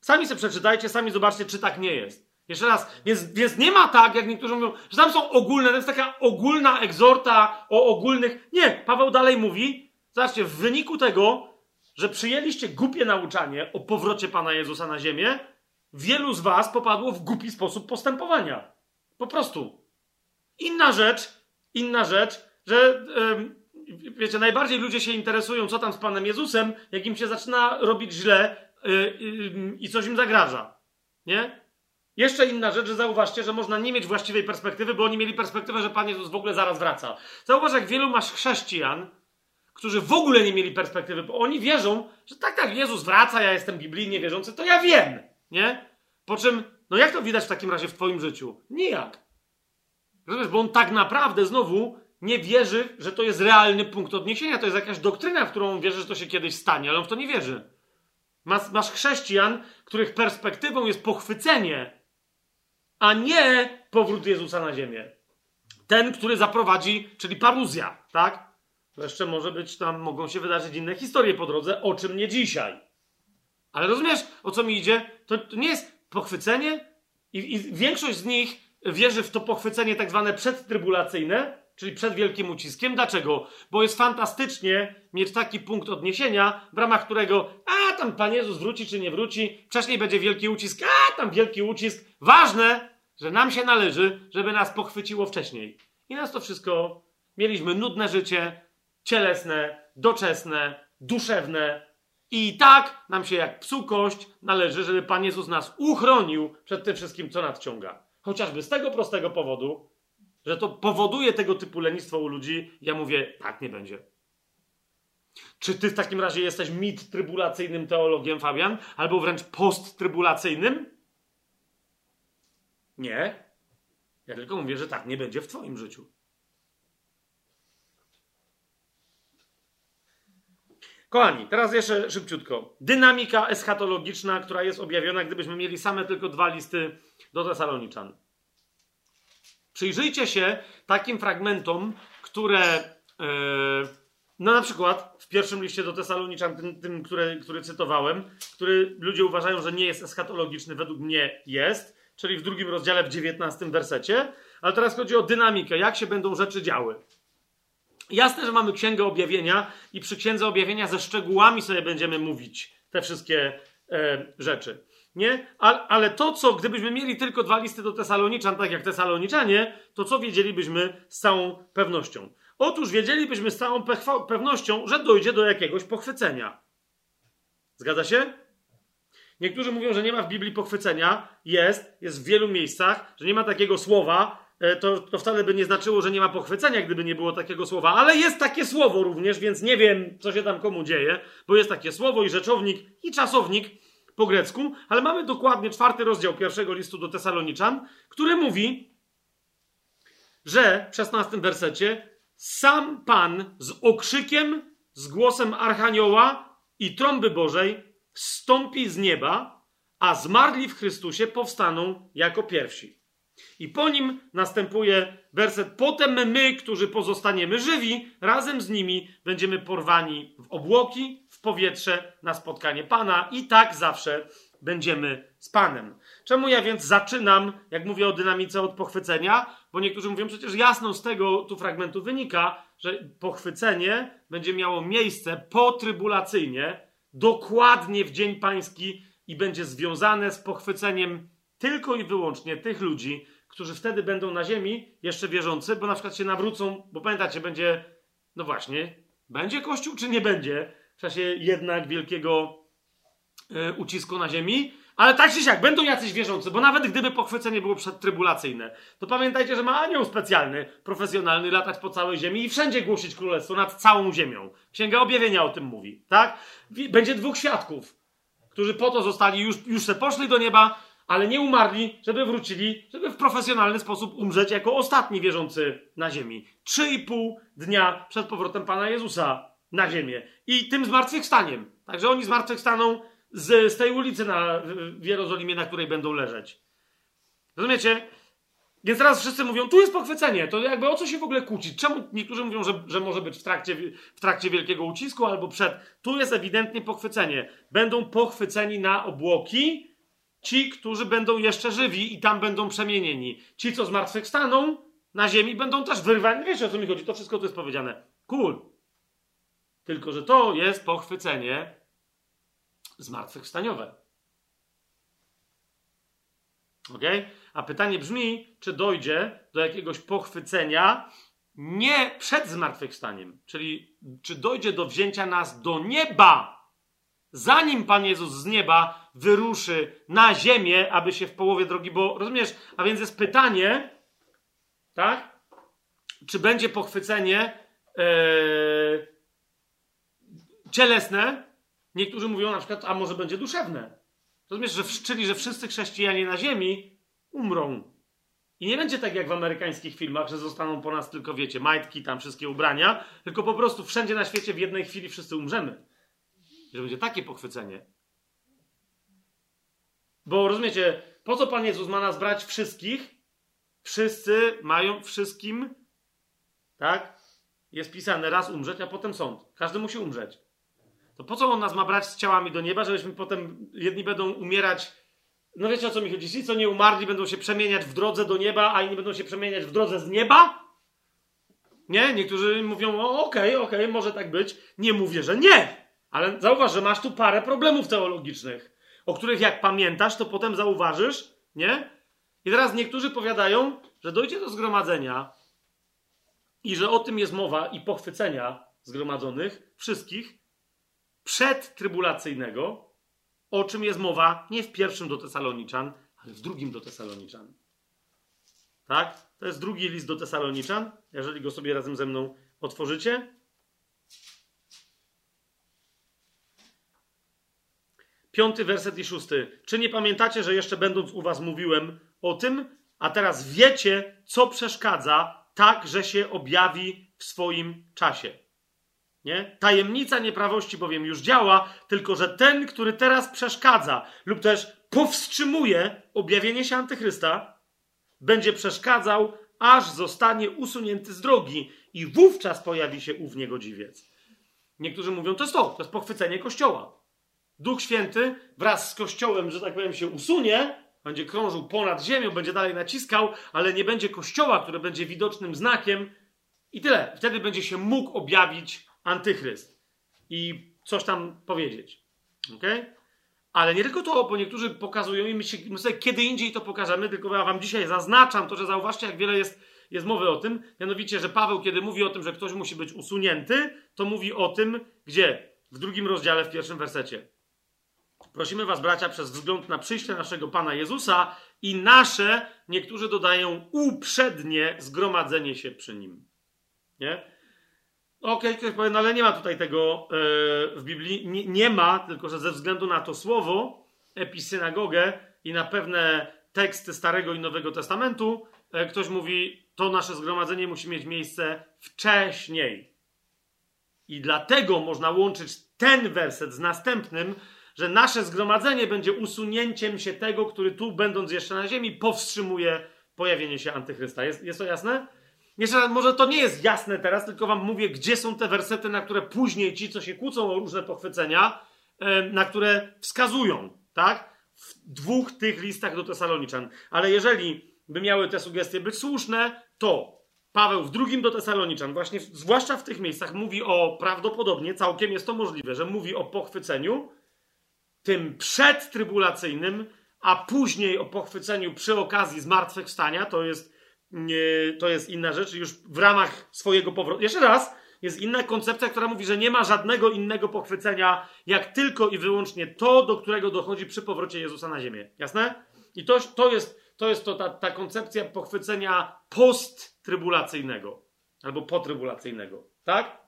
Sami sobie przeczytajcie, sami zobaczcie, czy tak nie jest. Jeszcze raz, więc, więc nie ma tak, jak niektórzy mówią, że tam są ogólne, to jest taka ogólna egzorta o ogólnych. Nie, Paweł dalej mówi, zobaczcie, w wyniku tego, że przyjęliście głupie nauczanie o powrocie Pana Jezusa na ziemię, wielu z was popadło w głupi sposób postępowania. Po prostu. Inna rzecz, inna rzecz, że yy, wiecie, najbardziej ludzie się interesują, co tam z Panem Jezusem, jak im się zaczyna robić źle yy, yy, i coś im zagraża. Nie? Jeszcze inna rzecz, że zauważcie, że można nie mieć właściwej perspektywy, bo oni mieli perspektywę, że Pan Jezus w ogóle zaraz wraca. Zauważ, jak wielu masz chrześcijan, którzy w ogóle nie mieli perspektywy, bo oni wierzą, że tak, tak, Jezus wraca, ja jestem biblijnie wierzący, to ja wiem, nie? Po czym, no jak to widać w takim razie w twoim życiu? Nijak. Rozumiesz, bo on tak naprawdę znowu nie wierzy, że to jest realny punkt odniesienia, to jest jakaś doktryna, w którą wierzy, że to się kiedyś stanie, ale on w to nie wierzy. Masz, masz chrześcijan, których perspektywą jest pochwycenie a nie powrót Jezusa na ziemię. Ten, który zaprowadzi, czyli paruzja, tak? Jeszcze może być tam, mogą się wydarzyć inne historie po drodze, o czym nie dzisiaj. Ale rozumiesz, o co mi idzie? To, to nie jest pochwycenie i, i większość z nich wierzy w to pochwycenie tak zwane przedtrybulacyjne, czyli przed wielkim uciskiem. Dlaczego? Bo jest fantastycznie mieć taki punkt odniesienia, w ramach którego, a tam Pan Jezus wróci czy nie wróci, wcześniej będzie wielki ucisk, a tam wielki ucisk. Ważne, że nam się należy, żeby nas pochwyciło wcześniej. I nas to wszystko, mieliśmy nudne życie, cielesne, doczesne, duszewne. I tak nam się jak psu kość należy, żeby Pan Jezus nas uchronił przed tym wszystkim, co nadciąga. Chociażby z tego prostego powodu, że to powoduje tego typu lenistwo u ludzi, ja mówię, tak nie będzie. Czy ty w takim razie jesteś mid-trybulacyjnym teologiem, Fabian? Albo wręcz post-trybulacyjnym? Nie. Ja tylko mówię, że tak nie będzie w twoim życiu. Kochani, teraz jeszcze szybciutko. Dynamika eschatologiczna, która jest objawiona, gdybyśmy mieli same tylko dwa listy do Tesaloniczan. Przyjrzyjcie się takim fragmentom, które. Yy, no na przykład w pierwszym liście do Tesaloniczan, tym, tym który, który cytowałem, który ludzie uważają, że nie jest eschatologiczny, według mnie jest, czyli w drugim rozdziale, w dziewiętnastym wersecie. Ale teraz chodzi o dynamikę, jak się będą rzeczy działy. Jasne, że mamy Księgę Objawienia i przy Księdze Objawienia ze szczegółami sobie będziemy mówić te wszystkie e, rzeczy. Nie? Ale to, co gdybyśmy mieli tylko dwa listy do Tesaloniczan, tak jak Tesaloniczanie, to co wiedzielibyśmy z całą pewnością? Otóż wiedzielibyśmy z całą pewnością, że dojdzie do jakiegoś pochwycenia. Zgadza się? Niektórzy mówią, że nie ma w Biblii pochwycenia. Jest, jest w wielu miejscach, że nie ma takiego słowa. E, to, to wcale by nie znaczyło, że nie ma pochwycenia, gdyby nie było takiego słowa, ale jest takie słowo również, więc nie wiem, co się tam komu dzieje, bo jest takie słowo i rzeczownik i czasownik po grecku, ale mamy dokładnie czwarty rozdział pierwszego listu do Tesaloniczan, który mówi, że w szesnastym wersecie sam Pan z okrzykiem, z głosem Archanioła i trąby Bożej stąpi z nieba, a zmarli w Chrystusie powstaną jako pierwsi. I po nim następuje werset: Potem my, którzy pozostaniemy żywi, razem z nimi będziemy porwani w obłoki, w powietrze na spotkanie Pana, i tak zawsze będziemy z Panem. Czemu ja więc zaczynam, jak mówię o dynamice od pochwycenia? Bo niektórzy mówią, przecież jasno z tego tu fragmentu wynika, że pochwycenie będzie miało miejsce potrybulacyjnie, dokładnie w Dzień Pański i będzie związane z pochwyceniem tylko i wyłącznie tych ludzi, którzy wtedy będą na ziemi jeszcze wierzący, bo na przykład się nawrócą, bo pamiętacie, będzie, no właśnie, będzie Kościół czy nie będzie w czasie jednak wielkiego e, ucisku na ziemi, ale tak czy siak, będą jacyś wierzący, bo nawet gdyby pochwycenie było przedtrybulacyjne, to pamiętajcie, że ma anioł specjalny, profesjonalny, latać po całej ziemi i wszędzie głosić królestwo nad całą ziemią. Księga Objawienia o tym mówi, tak? Będzie dwóch świadków, którzy po to zostali, już, już se poszli do nieba, ale nie umarli, żeby wrócili, żeby w profesjonalny sposób umrzeć jako ostatni wierzący na ziemi. Trzy i pół dnia przed powrotem Pana Jezusa na ziemię. I tym zmartwychwstaniem. Także oni zmartwychwstaną z, z tej ulicy na, w Jerozolimie, na której będą leżeć. Rozumiecie? Więc teraz wszyscy mówią, tu jest pochwycenie, to jakby o co się w ogóle kłócić? Czemu niektórzy mówią, że, że może być w trakcie, w trakcie wielkiego ucisku albo przed? Tu jest ewidentnie pochwycenie. Będą pochwyceni na obłoki ci, którzy będą jeszcze żywi i tam będą przemienieni. Ci, co zmartwychwstaną na ziemi, będą też wyrwani. Wiecie o co mi chodzi? To wszystko tu jest powiedziane. Cool. Tylko, że to jest pochwycenie zmartwychwstaniowe. Ok? A pytanie brzmi, czy dojdzie do jakiegoś pochwycenia nie przed zmartwychwstaniem, czyli czy dojdzie do wzięcia nas do nieba, zanim Pan Jezus z nieba wyruszy na ziemię, aby się w połowie drogi, bo rozumiesz, a więc jest pytanie, tak? Czy będzie pochwycenie yy, cielesne, Niektórzy mówią na przykład, a może będzie duszewne. Rozumiesz, że, czyli że wszyscy chrześcijanie na ziemi umrą. I nie będzie tak jak w amerykańskich filmach, że zostaną po nas tylko, wiecie, majtki, tam wszystkie ubrania, tylko po prostu wszędzie na świecie w jednej chwili wszyscy umrzemy. Że będzie takie pochwycenie. Bo rozumiecie, po co Pan Jezus ma nas brać wszystkich? Wszyscy mają wszystkim, tak? Jest pisane raz umrzeć, a potem sąd. Każdy musi umrzeć. To po co on nas ma brać z ciałami do nieba, żebyśmy potem jedni będą umierać. No wiecie o co mi chodzi? Ci, co nie umarli, będą się przemieniać w drodze do nieba, a inni będą się przemieniać w drodze z nieba? Nie? Niektórzy mówią, okej, okej, okay, może tak być. Nie mówię, że nie. Ale zauważ, że masz tu parę problemów teologicznych, o których jak pamiętasz, to potem zauważysz, nie? I teraz niektórzy powiadają, że dojdzie do zgromadzenia i że o tym jest mowa i pochwycenia zgromadzonych, wszystkich, przedtrybulacyjnego, o czym jest mowa nie w pierwszym do Tesaloniczan, ale w drugim do Tesaloniczan. Tak? To jest drugi list do Tesaloniczan, jeżeli go sobie razem ze mną otworzycie. Piąty werset i szósty. Czy nie pamiętacie, że jeszcze będąc u was mówiłem o tym, a teraz wiecie, co przeszkadza, tak, że się objawi w swoim czasie? Nie? Tajemnica nieprawości bowiem już działa, tylko że ten, który teraz przeszkadza lub też powstrzymuje objawienie się antychrysta, będzie przeszkadzał, aż zostanie usunięty z drogi i wówczas pojawi się ów niegodziwiec. Niektórzy mówią, to jest to, to jest pochwycenie Kościoła. Duch Święty wraz z Kościołem, że tak powiem, się usunie, będzie krążył ponad ziemią, będzie dalej naciskał, ale nie będzie Kościoła, który będzie widocznym znakiem i tyle. Wtedy będzie się mógł objawić antychryst i coś tam powiedzieć. ok? Ale nie tylko to, bo niektórzy pokazują i my, się, my sobie kiedy indziej to pokażemy, tylko ja wam dzisiaj zaznaczam to, że zauważcie, jak wiele jest, jest mowy o tym. Mianowicie, że Paweł, kiedy mówi o tym, że ktoś musi być usunięty, to mówi o tym, gdzie? W drugim rozdziale, w pierwszym wersecie. Prosimy was, bracia, przez wzgląd na przyjście naszego Pana Jezusa i nasze, niektórzy dodają, uprzednie zgromadzenie się przy Nim. Nie? Okej, okay, ktoś powie, no ale nie ma tutaj tego yy, w Biblii. Nie, nie, ma, tylko że ze względu na to słowo, episynagogę i na pewne teksty Starego i Nowego Testamentu, yy, ktoś mówi, to nasze zgromadzenie musi mieć miejsce wcześniej. I dlatego można łączyć ten werset z następnym, że nasze zgromadzenie będzie usunięciem się tego, który tu, będąc jeszcze na ziemi, powstrzymuje pojawienie się antychrysta. Jest, jest to jasne? Jeszcze może to nie jest jasne teraz, tylko wam mówię, gdzie są te wersety, na które później ci, co się kłócą o różne pochwycenia, na które wskazują, tak? W dwóch tych listach do Tesaloniczan. Ale jeżeli by miały te sugestie być słuszne, to Paweł w drugim do Tesaloniczan, właśnie, zwłaszcza w tych miejscach, mówi o prawdopodobnie, całkiem jest to możliwe, że mówi o pochwyceniu, tym przedtrybulacyjnym, a później o pochwyceniu przy okazji zmartwychwstania, to jest, nie, to jest inna rzecz, już w ramach swojego powrotu. Jeszcze raz, jest inna koncepcja, która mówi, że nie ma żadnego innego pochwycenia, jak tylko i wyłącznie to, do którego dochodzi przy powrocie Jezusa na ziemię. Jasne? I to, to jest, to jest to ta, ta koncepcja pochwycenia posttrybulacyjnego albo potrybulacyjnego. Tak?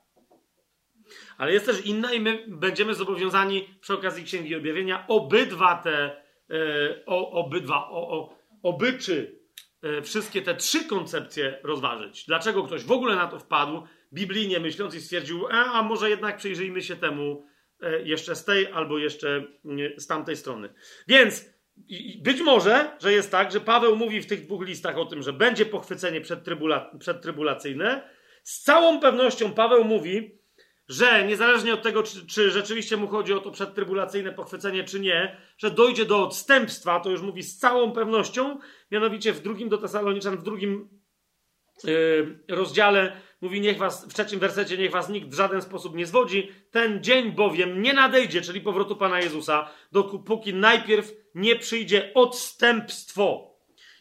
Ale jest też inna i my będziemy zobowiązani przy okazji Księgi Objawienia obydwa te, e, o, obydwa, o, o, obyczy, e, wszystkie te trzy koncepcje rozważyć. Dlaczego ktoś w ogóle na to wpadł, biblijnie myśląc i stwierdził, e, a może jednak przyjrzyjmy się temu e, jeszcze z tej albo jeszcze z tamtej strony. Więc być może, że jest tak, że Paweł mówi w tych dwóch listach o tym, że będzie pochwycenie przedtrybula przedtrybulacyjne. Z całą pewnością Paweł mówi, że niezależnie od tego, czy, czy, rzeczywiście mu chodzi o to przedtrybulacyjne pochwycenie, czy nie, że dojdzie do odstępstwa, to już mówi z całą pewnością, mianowicie w drugim do Tesaloniczan, w drugim yy, rozdziale mówi, niech was, w trzecim wersecie, niech was nikt w żaden sposób nie zwodzi. Ten dzień bowiem nie nadejdzie, czyli powrotu Pana Jezusa, dopóki najpierw nie przyjdzie odstępstwo.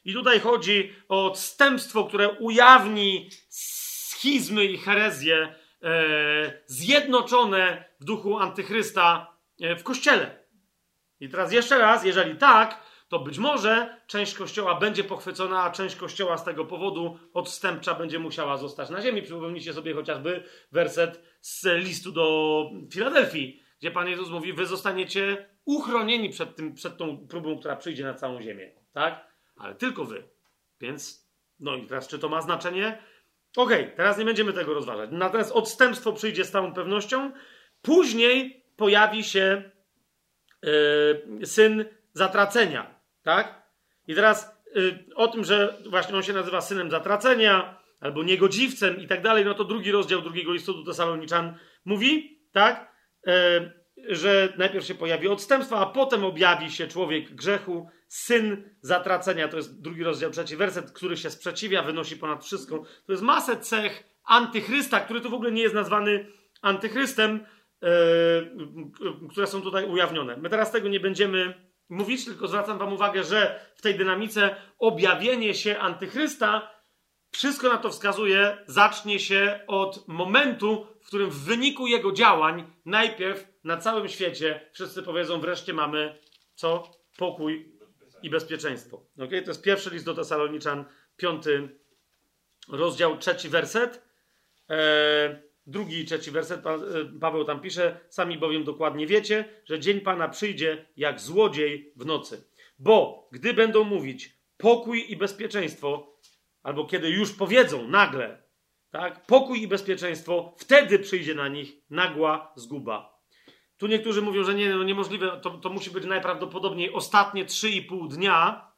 I tutaj chodzi o odstępstwo, które ujawni schizmy i herezję e, zjednoczone w duchu antychrysta e, w kościele. I teraz jeszcze raz, jeżeli tak, to być może część kościoła będzie pochwycona, a część kościoła z tego powodu odstępcza będzie musiała zostać na ziemi. Przypomnijcie sobie chociażby werset z listu do Filadelfii, gdzie Pan Jezus mówi: Wy zostaniecie uchronieni przed, tym, przed tą próbą, która przyjdzie na całą ziemię. Tak? Ale tylko wy. Więc, no i teraz, czy to ma znaczenie? Okej, okay, teraz nie będziemy tego rozważać. Natomiast odstępstwo przyjdzie z całą pewnością. Później pojawi się yy, syn zatracenia, tak? I teraz yy, o tym, że właśnie on się nazywa synem zatracenia albo niegodziwcem i tak dalej, no to drugi rozdział drugiego listu do Tesaloniczan mówi, tak? Yy, że najpierw się pojawi odstępstwo, a potem objawi się człowiek grzechu, syn zatracenia. To jest drugi rozdział, trzeci werset, który się sprzeciwia, wynosi ponad wszystko. To jest masę cech antychrysta, który tu w ogóle nie jest nazwany antychrystem, yy, które są tutaj ujawnione. My teraz tego nie będziemy mówić, tylko zwracam Wam uwagę, że w tej dynamice objawienie się antychrysta, wszystko na to wskazuje, zacznie się od momentu, w którym w wyniku jego działań najpierw na całym świecie wszyscy powiedzą, wreszcie mamy co? Pokój i bezpieczeństwo. Okay? To jest pierwszy list do Tesaloniczan, piąty rozdział, trzeci werset. Eee, drugi i trzeci werset, pa, e, Paweł tam pisze, sami bowiem dokładnie wiecie, że dzień Pana przyjdzie jak złodziej w nocy. Bo gdy będą mówić pokój i bezpieczeństwo, albo kiedy już powiedzą nagle, tak, pokój i bezpieczeństwo, wtedy przyjdzie na nich nagła zguba. Tu niektórzy mówią, że nie, no niemożliwe, to, to musi być najprawdopodobniej ostatnie 3,5 dnia,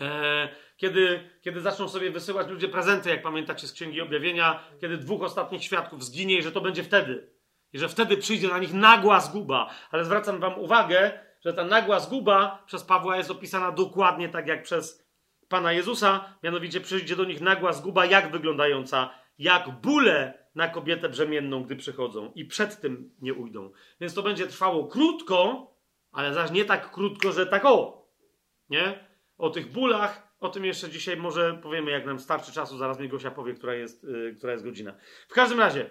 e, kiedy, kiedy zaczną sobie wysyłać ludzie prezenty, jak pamiętacie z Księgi Objawienia, kiedy dwóch ostatnich świadków zginie i że to będzie wtedy. I że wtedy przyjdzie na nich nagła zguba. Ale zwracam wam uwagę, że ta nagła zguba przez Pawła jest opisana dokładnie tak jak przez Pana Jezusa, mianowicie przyjdzie do nich nagła zguba, jak wyglądająca, jak bóle na kobietę brzemienną, gdy przychodzą i przed tym nie ujdą. Więc to będzie trwało krótko, Ale zaś nie tak krótko, że tak o. Nie? O tych bólach, o tym jeszcze dzisiaj może powiemy, jak nam starczy czasu. Zaraz mi Gosia powie, która jest, yy, która jest godzina. W każdym razie,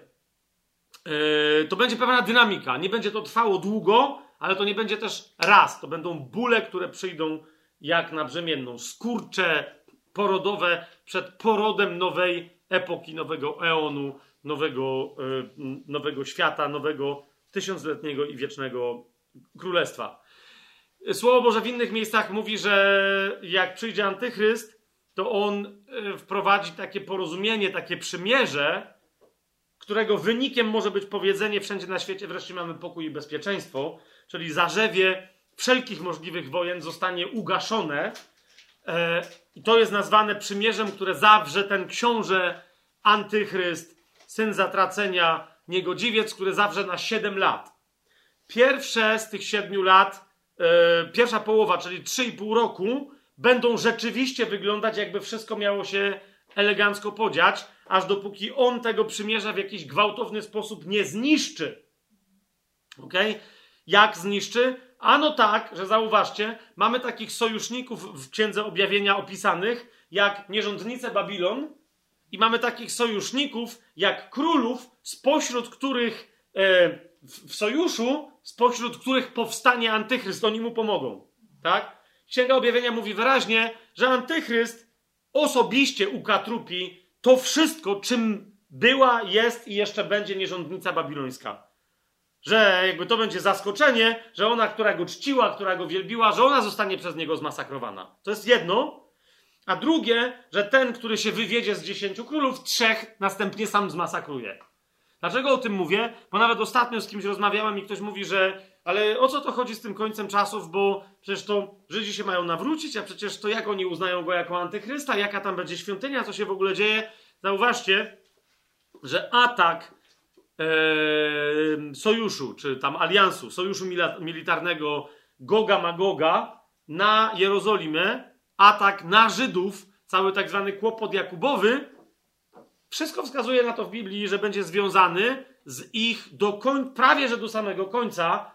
yy, to będzie pewna dynamika. Nie będzie to trwało długo, ale to nie będzie też raz. To będą bóle, które przyjdą jak na brzemienną. Skurcze porodowe przed porodem nowej epoki, nowego eonu, nowego, yy, nowego świata, nowego tysiącletniego i wiecznego królestwa. Słowo Boże w innych miejscach mówi, że jak przyjdzie antychryst, to on e, wprowadzi takie porozumienie, takie przymierze, którego wynikiem może być powiedzenie wszędzie na świecie wreszcie mamy pokój i bezpieczeństwo, czyli zarzewie wszelkich możliwych wojen zostanie ugaszone. E, I to jest nazwane przymierzem, które zawrze ten książę antychryst, syn zatracenia, niegodziwiec, który zawrze na 7 lat. Pierwsze z tych 7 lat, e, pierwsza połowa, czyli 3,5 roku, będą rzeczywiście wyglądać, jakby wszystko miało się elegancko podziać, aż dopóki on tego przymierza w jakiś gwałtowny sposób nie zniszczy. Ok? Jak zniszczy? Ano tak, że zauważcie, mamy takich sojuszników w Księdze Objawienia opisanych, jak nierządnice Babilon, i mamy takich sojuszników, jak królów, spośród których e, w, sojuszu, spośród których powstanie antychryst, oni mu pomogą. Tak? Księga Objawienia mówi wyraźnie, że antychryst osobiście ukatrupi to wszystko, czym była, jest i jeszcze będzie nierządnica babilońska. Że jakby to będzie zaskoczenie, że ona, która go czciła, która go wielbiła, że ona zostanie przez niego zmasakrowana. To jest jedno. A drugie, że ten, który się wywiedzie z dziesięciu królów, trzech następnie sam zmasakruje. Dlaczego o tym mówię? Bo nawet ostatnio z kimś rozmawiałem i ktoś mówi, że ale o co to chodzi z tym końcem czasów, bo przecież to Żydzi się mają nawrócić, a przecież to jak oni uznają go jako antychrysta, jaka tam będzie świątynia, co się w ogóle dzieje. Zauważcie, że atak sojuszu, czy tam aliansu, sojuszu militarnego Goga Magoga na Jerozolimę, atak na Żydów, cały tak zwany kłopot Jakubowy, wszystko wskazuje na to w Biblii, że będzie związany z ich do koń, prawie że do samego końca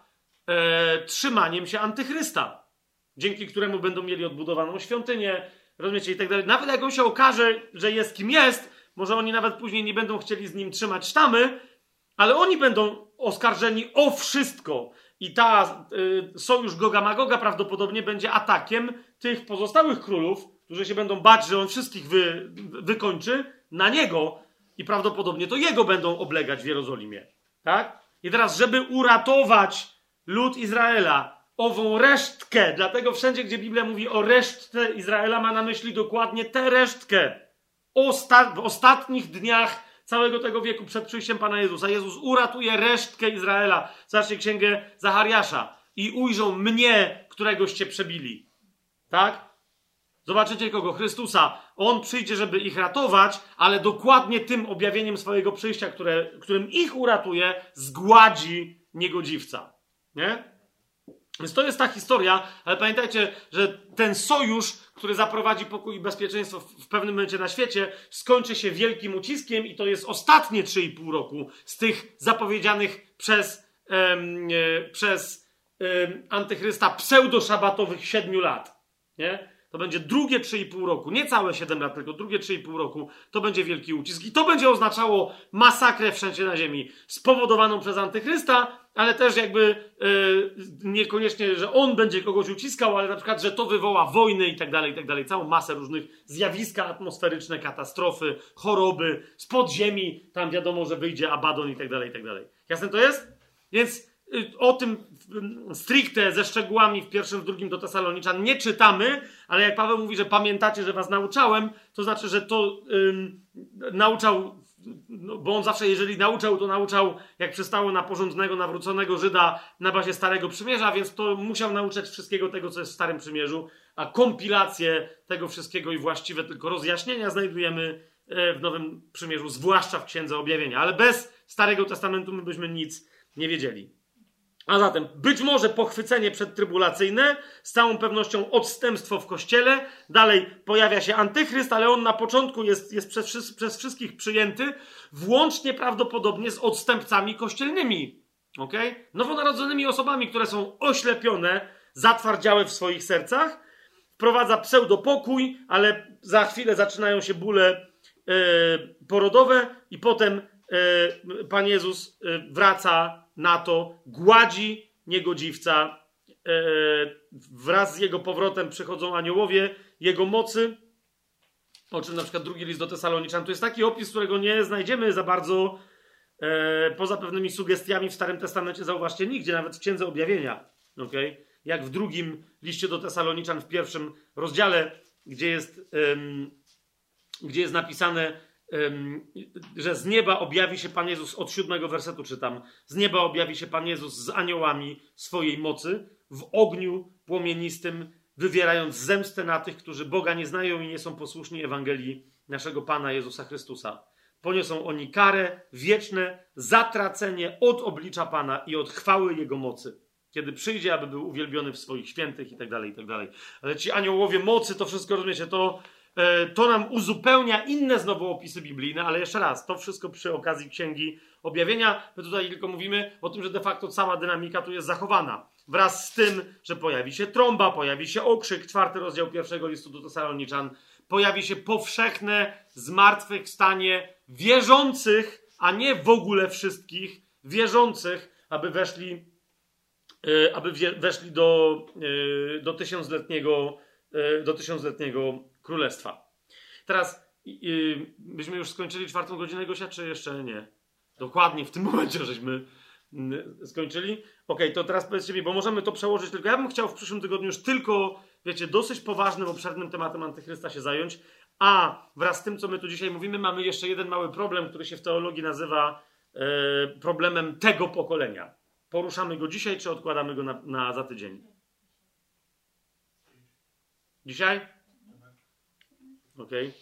e, trzymaniem się antychrysta, dzięki któremu będą mieli odbudowaną świątynię, rozumiecie, i tak dalej. Nawet jak on się okaże, że jest kim jest, może oni nawet później nie będą chcieli z nim trzymać sztamy, ale oni będą oskarżeni o wszystko. I ta y, sojusz Goga Magoga prawdopodobnie będzie atakiem tych pozostałych królów, którzy się będą bać, że on wszystkich wy, wykończy, na niego i prawdopodobnie to jego będą oblegać w Jerozolimie. Tak? I teraz, żeby uratować lud Izraela, ową resztkę, dlatego wszędzie, gdzie Biblia mówi o resztce Izraela, ma na myśli dokładnie tę resztkę. Osta w ostatnich dniach całego tego wieku przed przyjściem Pana Jezusa. Jezus uratuje resztkę Izraela. Zobaczcie księgę Zachariasza. I ujrzą mnie, któregoście przebili. Tak? Zobaczycie kogo? Chrystusa. On przyjdzie, żeby ich ratować, ale dokładnie tym objawieniem swojego przyjścia, które, którym ich uratuje, zgładzi niegodziwca. Nie? Więc to jest ta historia, ale pamiętajcie, że ten sojusz, który zaprowadzi pokój i bezpieczeństwo w pewnym momencie na świecie, skończy się wielkim uciskiem i to jest ostatnie 3,5 roku z tych zapowiedzianych przez, em, przez em, antychrysta pseudosabatowych 7 lat. Nie? To będzie drugie 3,5 roku, nie całe 7 lat, tylko drugie 3,5 roku. To będzie wielki ucisk i to będzie oznaczało masakrę wszędzie na ziemi spowodowaną przez antychrysta, ale też jakby yy, niekoniecznie, że on będzie kogoś uciskał, ale na przykład, że to wywoła wojny i tak dalej, i tak dalej. Całą masę różnych zjawiska atmosferyczne, katastrofy, choroby, z podziemi, tam wiadomo, że wyjdzie Abaddon i tak dalej, i tak dalej. Jasne to jest? Więc Y, o tym stricte ze szczegółami w pierwszym, w drugim do Tesaloniczan nie czytamy, ale jak Paweł mówi, że pamiętacie, że was nauczałem, to znaczy, że to ym, nauczał, no, bo on zawsze, jeżeli nauczał, to nauczał, jak przystało na porządnego, nawróconego Żyda na bazie Starego Przymierza, więc to musiał nauczać wszystkiego tego, co jest w Starym Przymierzu, a kompilację tego wszystkiego i właściwe tylko rozjaśnienia znajdujemy e, w Nowym Przymierzu, zwłaszcza w Księdze Objawienia. Ale bez Starego Testamentu my byśmy nic nie wiedzieli. A zatem być może pochwycenie przedtrybulacyjne, z całą pewnością odstępstwo w kościele, dalej pojawia się antychryst, ale on na początku jest, jest przez, przez wszystkich przyjęty, włącznie prawdopodobnie z odstępcami kościelnymi. ok? Nowonarodzonymi osobami, które są oślepione, zatwardziałe w swoich sercach, wprowadza pseudopokój, ale za chwilę zaczynają się bóle e, porodowe i potem e, Pan Jezus e, wraca na to, gładzi niegodziwca. E, wraz z jego powrotem przychodzą aniołowie jego mocy, o czym na przykład drugi list do Tesaloniczan. To jest taki opis, którego nie znajdziemy za bardzo e, poza pewnymi sugestiami w Starym Testamencie, zauważcie, nigdzie, nawet w Księdze Objawienia. Okay? Jak w drugim liście do Tesaloniczan, w pierwszym rozdziale, gdzie jest, gdzie jest napisane, że z nieba objawi się Pan Jezus, od siódmego wersetu czytam, z nieba objawi się Pan Jezus z aniołami swojej mocy, w ogniu płomienistym, wywierając zemstę na tych, którzy Boga nie znają i nie są posłuszni Ewangelii naszego Pana Jezusa Chrystusa. Poniosą oni karę, wieczne zatracenie od oblicza Pana i od chwały Jego mocy. Kiedy przyjdzie, aby był uwielbiony w swoich świętych i tak dalej, i tak dalej. Ale ci aniołowie mocy, to wszystko, rozumiecie, to, to nam uzupełnia inne znowu opisy biblijne, ale jeszcze raz, to wszystko przy okazji Księgi Objawienia. My tutaj tylko mówimy o tym, że de facto cała dynamika tu jest zachowana. Wraz z tym, że pojawi się trąba, pojawi się okrzyk, czwarty rozdział pierwszego listu do Tesaloniczan, pojawi się powszechne zmartwychwstanie wierzących, a nie w ogóle wszystkich wierzących, aby weszli, e, aby weszli do, e, do, tysiącletniego, e, do tysiącletniego królestwa. Teraz byśmy już skończyli czwartą godzinę Gosia, czy jeszcze nie? Dokładnie w tym momencie żeśmy mm, skończyli. Ok, to teraz powiedzcie mi, bo możemy to przełożyć tylko. Ja bym chciał w przyszłym tygodniu już tylko, wiecie, dosyć poważnym, obszernym tematem antychrysta się zająć. A wraz z tym, co my tu dzisiaj mówimy, mamy jeszcze jeden mały problem, który się w teologii nazywa e, problemem tego pokolenia. Poruszamy go dzisiaj, czy odkładamy go na, na za tydzień? Dzisiaj? Okej,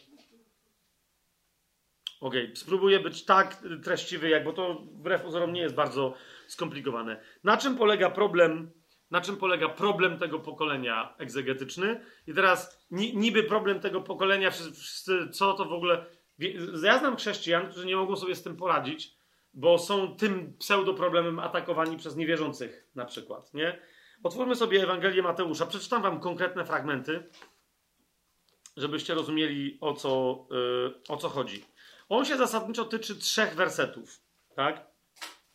okay. spróbuję być tak treściwy, jak, bo to wbrew pozorom nie jest bardzo skomplikowane. Na czym polega problem, na czym polega problem tego pokolenia egzegetyczny? I teraz niby problem tego pokolenia, wszyscy, co to w ogóle... Ja znam chrześcijan, którzy nie mogą sobie z tym poradzić, bo są tym pseudoproblemem atakowani przez niewierzących na przykład, nie? Otwórzmy sobie Ewangelię Mateusza. Przeczytam wam konkretne fragmenty, żebyście rozumieli o co, yy, o co chodzi. On się zasadniczo tyczy trzech wersetów, tak?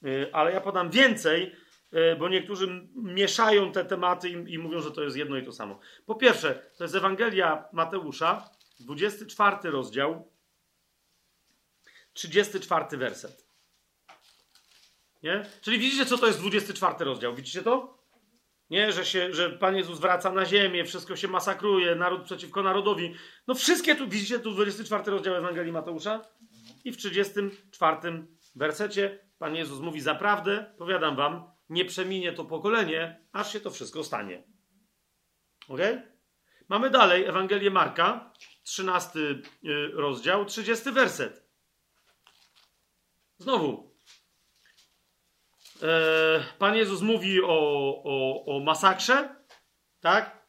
Y, ale ja podam więcej, y, bo niektórzy mieszają te tematy i, i mówią, że to jest jedno i to samo. Po pierwsze, to jest Ewangelia Mateusza, 24 rozdział, 34 werset. Nie? Czyli widzicie, co to jest 24 rozdział? Widzicie to? Nie, że, się, że Pan Jezus wraca na ziemię, wszystko się masakruje, naród przeciwko narodowi. No wszystkie tu, widzicie tu 24 rozdział Ewangelii Mateusza? I w 34 wersecie Pan Jezus mówi: Zaprawdę, powiadam wam, nie przeminie to pokolenie, aż się to wszystko stanie. Ok? Mamy dalej Ewangelię Marka, 13 y, rozdział, 30 werset. Znowu. E, Pan Jezus mówi o, o, o masakrze, tak?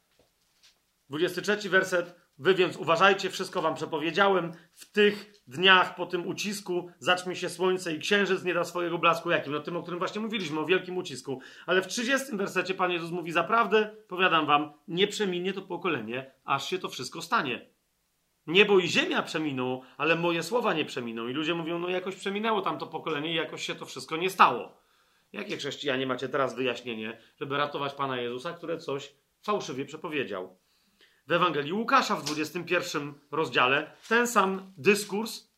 23 werset. Wy więc uważajcie, wszystko wam przepowiedziałem. W tych dniach po tym ucisku zacznie się słońce i księżyc nie da swojego blasku. Jakim? No tym, o którym właśnie mówiliśmy, o wielkim ucisku. Ale w 30 wersecie Pan Jezus mówi, zaprawdę, powiadam wam, nie przeminie to pokolenie, aż się to wszystko stanie. Niebo i ziemia przeminą, ale moje słowa nie przeminą. I ludzie mówią, no jakoś przeminęło tamto pokolenie i jakoś się to wszystko nie stało. Jakie chrześcijanie macie teraz wyjaśnienie, żeby ratować Pana Jezusa, które coś fałszywie przepowiedział? w Ewangelii Łukasza w 21 rozdziale ten sam dyskurs,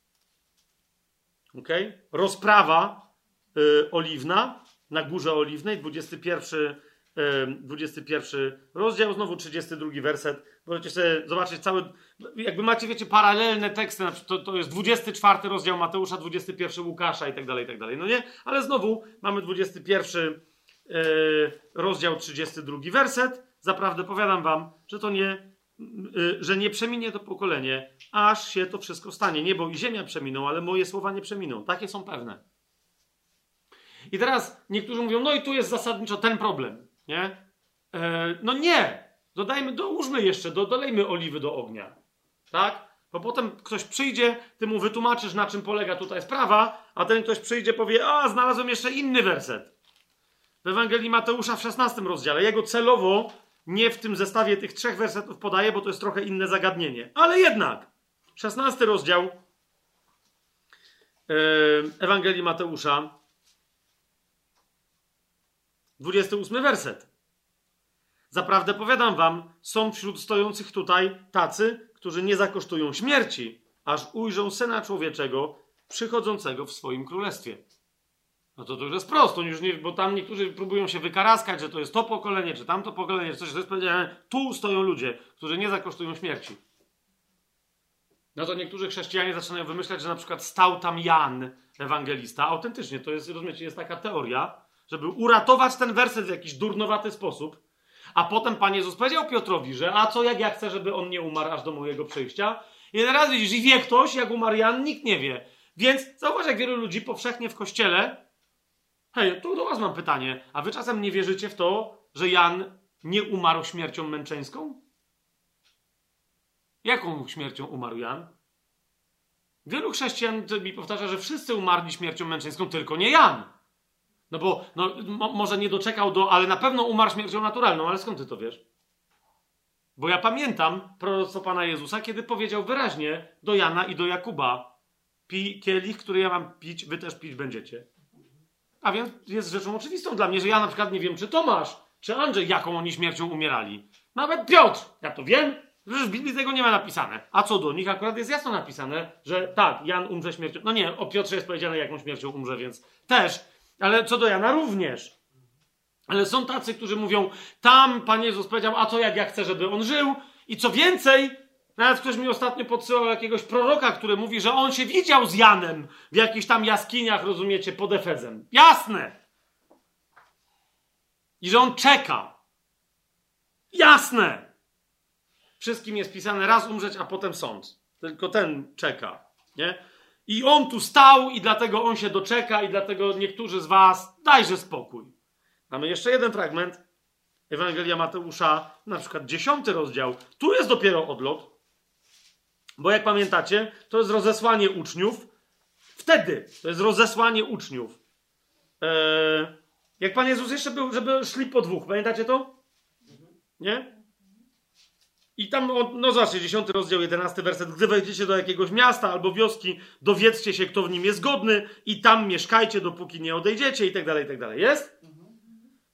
okay? rozprawa y, oliwna na górze oliwnej, 21, y, 21 rozdział, znowu 32 werset. Możecie sobie zobaczyć cały, jakby macie, wiecie, paralelne teksty, to, to jest 24 rozdział Mateusza, 21 Łukasza i tak dalej, i tak dalej. No nie? Ale znowu mamy 21 y, rozdział, 32 werset. Zaprawdę powiadam wam, że to nie Y, że nie przeminie to pokolenie, aż się to wszystko stanie. Niebo i ziemia przeminą, ale moje słowa nie przeminą. Takie są pewne. I teraz niektórzy mówią, no i tu jest zasadniczo ten problem, nie? E, no nie! Dodajmy, dołóżmy jeszcze, do, dolejmy oliwy do ognia. Tak? Bo potem ktoś przyjdzie, ty mu wytłumaczysz, na czym polega tutaj sprawa, a ten ktoś przyjdzie, powie, a znalazłem jeszcze inny werset. w Ewangelii Mateusza w 16 rozdziale. Jego celowo nie w tym zestawie tych trzech wersetów podaję, bo to jest trochę inne zagadnienie. Ale jednak, 16 rozdział e, Ewangelii Mateusza, 28 werset. Zaprawdę powiadam wam, są wśród stojących tutaj tacy, którzy nie zakosztują śmierci, aż ujrzą Syna Człowieczego przychodzącego w swoim królestwie. No to to już jest prosto, już nie, bo tam niektórzy próbują się wykaraskać, że to jest to pokolenie, czy tamto pokolenie, czy coś, to jest powiedziane, tu stoją ludzie, którzy nie zakosztują śmierci. No to niektórzy chrześcijanie zaczynają wymyślać, że na przykład stał tam Jan, ewangelista. Autentycznie, to jest, rozumiecie, jest taka teoria, żeby uratować ten werset w jakiś durnowaty sposób, a potem Pan Jezus powiedział Piotrowi, że a co jak ja chcę, żeby on nie umarł aż do mojego przyjścia? I teraz widzisz, i wie ktoś, jak umarł Jan, nikt nie wie. Więc zauważ, jak wielu ludzi powszechnie w kościele. Hej, tu do Was mam pytanie. A Wy czasem nie wierzycie w to, że Jan nie umarł śmiercią męczeńską? Jaką śmiercią umarł Jan? Wielu chrześcijan mi powtarza, że wszyscy umarli śmiercią męczeńską, tylko nie Jan. No bo no, mo, może nie doczekał do, ale na pewno umarł śmiercią naturalną, ale skąd ty to wiesz? Bo ja pamiętam proroctwo Pana Jezusa, kiedy powiedział wyraźnie do Jana i do Jakuba: Pij kielich, który ja mam pić, wy też pić będziecie. A więc jest rzeczą oczywistą dla mnie, że ja na przykład nie wiem, czy Tomasz, czy Andrzej, jaką oni śmiercią umierali. Nawet Piotr, ja to wiem, Przecież w Biblii tego nie ma napisane. A co do nich akurat jest jasno napisane, że tak, Jan umrze śmiercią. No nie, o Piotrze jest powiedziane, jaką śmiercią umrze, więc też. Ale co do Jana również. Ale są tacy, którzy mówią, tam Pan Jezus powiedział, a co jak ja chcę, żeby on żył. I co więcej, nawet ktoś mi ostatnio podsyłał jakiegoś proroka, który mówi, że on się widział z Janem w jakichś tam jaskiniach, rozumiecie, pod Efezem. Jasne! I że on czeka. Jasne! Wszystkim jest pisane raz umrzeć, a potem sąd. Tylko ten czeka, nie? I on tu stał i dlatego on się doczeka i dlatego niektórzy z was dajże spokój. Mamy jeszcze jeden fragment. Ewangelia Mateusza, na przykład dziesiąty rozdział. Tu jest dopiero odlot. Bo jak pamiętacie, to jest rozesłanie uczniów. Wtedy to jest rozesłanie uczniów. Eee, jak Pan Jezus jeszcze był, żeby szli po dwóch. Pamiętacie to? Nie? I tam, no zobaczcie, 10 rozdział, 11 werset. Gdy wejdziecie do jakiegoś miasta albo wioski, dowiedzcie się, kto w nim jest godny i tam mieszkajcie, dopóki nie odejdziecie i tak dalej, i tak dalej. Jest?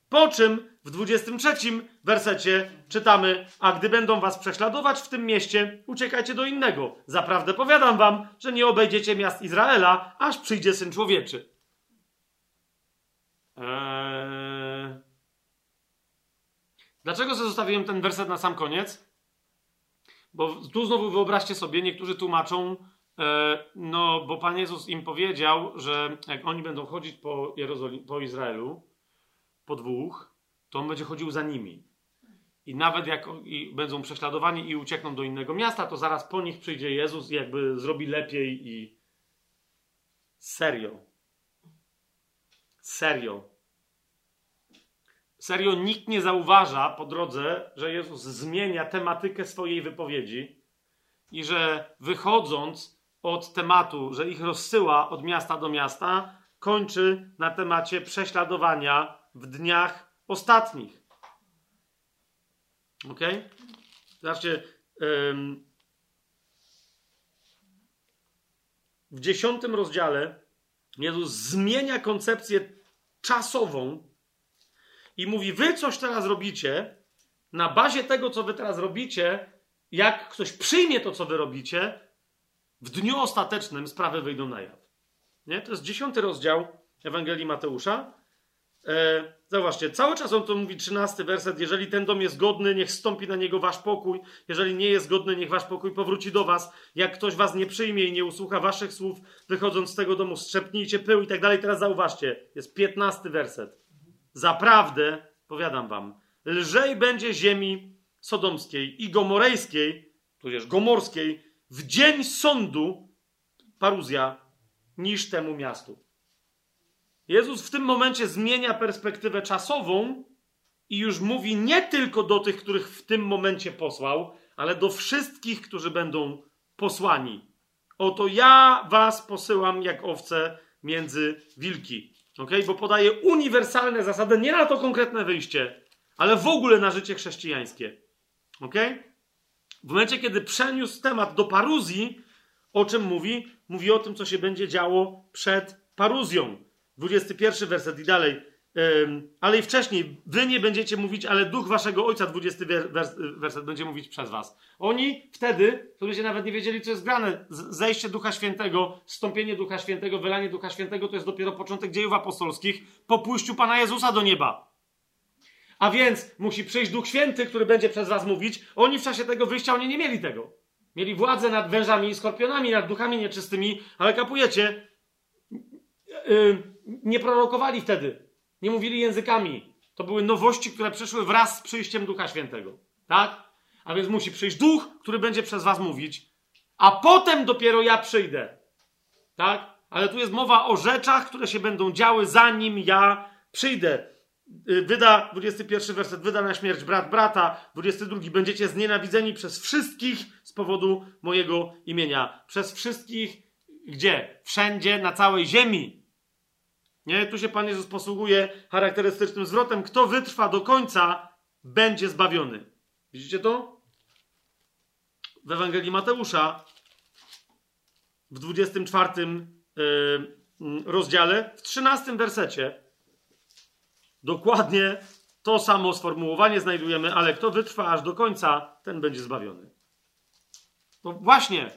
Po czym w 23 wersecie czytamy, a gdy będą was prześladować w tym mieście, uciekajcie do innego. Zaprawdę powiadam wam, że nie obejdziecie miast Izraela, aż przyjdzie Syn Człowieczy. Eee... Dlaczego zostawiłem ten werset na sam koniec? Bo tu znowu wyobraźcie sobie, niektórzy tłumaczą, e, no bo Pan Jezus im powiedział, że jak oni będą chodzić po, po Izraelu, po dwóch, to on będzie chodził za nimi. I nawet jak i będą prześladowani i uciekną do innego miasta, to zaraz po nich przyjdzie Jezus i jakby zrobi lepiej i. Serio. Serio. Serio, nikt nie zauważa po drodze, że Jezus zmienia tematykę swojej wypowiedzi i że wychodząc od tematu, że ich rozsyła od miasta do miasta, kończy na temacie prześladowania w dniach ostatnich. Ok? Zobaczcie. w dziesiątym rozdziale Jezus zmienia koncepcję czasową i mówi: Wy coś teraz robicie, na bazie tego, co wy teraz robicie, jak ktoś przyjmie to, co wy robicie, w dniu ostatecznym sprawy wyjdą na jaw. Nie? To jest dziesiąty rozdział Ewangelii Mateusza. E, zauważcie, cały czas on to mówi, trzynasty werset. Jeżeli ten dom jest godny, niech stąpi na niego wasz pokój. Jeżeli nie jest godny, niech wasz pokój powróci do was. Jak ktoś was nie przyjmie i nie usłucha waszych słów, wychodząc z tego domu, strzepnijcie pył i tak dalej. Teraz zauważcie, jest piętnasty werset. Zaprawdę, powiadam wam, lżej będzie ziemi sodomskiej i gomorejskiej, tudzież gomorskiej, w dzień sądu, paruzja, niż temu miastu. Jezus w tym momencie zmienia perspektywę czasową i już mówi nie tylko do tych, których w tym momencie posłał, ale do wszystkich, którzy będą posłani. Oto ja was posyłam jak owce między wilki. Okay? Bo podaje uniwersalne zasady, nie na to konkretne wyjście, ale w ogóle na życie chrześcijańskie. Okay? W momencie, kiedy przeniósł temat do paruzji, o czym mówi? Mówi o tym, co się będzie działo przed paruzją. 21 werset i dalej. Ale i wcześniej, wy nie będziecie mówić, ale duch waszego ojca, 20 werset, będzie mówić przez was. Oni wtedy, to ludzie nawet nie wiedzieli, co jest grane. Zejście Ducha Świętego, stąpienie Ducha Świętego, wylanie Ducha Świętego to jest dopiero początek dziejów apostolskich po pójściu Pana Jezusa do nieba. A więc musi przyjść Duch Święty, który będzie przez was mówić. Oni w czasie tego wyjścia, oni nie mieli tego. Mieli władzę nad wężami i skorpionami, nad duchami nieczystymi, ale kapujecie, yy, nie prorokowali wtedy. Nie mówili językami. To były nowości, które przyszły wraz z przyjściem Ducha Świętego. Tak? A więc musi przyjść duch, który będzie przez was mówić, a potem dopiero ja przyjdę. Tak? Ale tu jest mowa o rzeczach, które się będą działy, zanim ja przyjdę. Y, wyda, 21 werset, wyda na śmierć brat brata, 22, będziecie znienawidzeni przez wszystkich z powodu mojego imienia. Przez wszystkich, gdzie? Wszędzie, na całej ziemi. Nie? Tu się Pan Jezus posługuje charakterystycznym zwrotem. Kto wytrwa do końca, będzie zbawiony. Widzicie to? W Ewangelii Mateusza w 24 y, mm, rozdziale, w 13 wersecie, dokładnie to samo sformułowanie znajdujemy, ale kto wytrwa aż do końca, ten będzie zbawiony. No właśnie,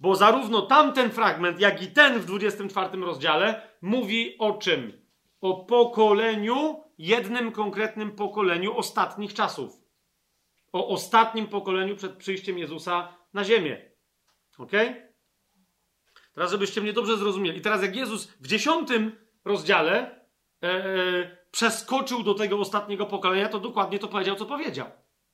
bo zarówno tamten fragment, jak i ten w 24 rozdziale mówi o czym? O pokoleniu, jednym konkretnym pokoleniu ostatnich czasów. O ostatnim pokoleniu przed przyjściem Jezusa na ziemię. Ok? Teraz, żebyście mnie dobrze zrozumieli. I teraz, jak Jezus w dziesiątym rozdziale e, e, przeskoczył do tego ostatniego pokolenia, to dokładnie to powiedział, co powiedział.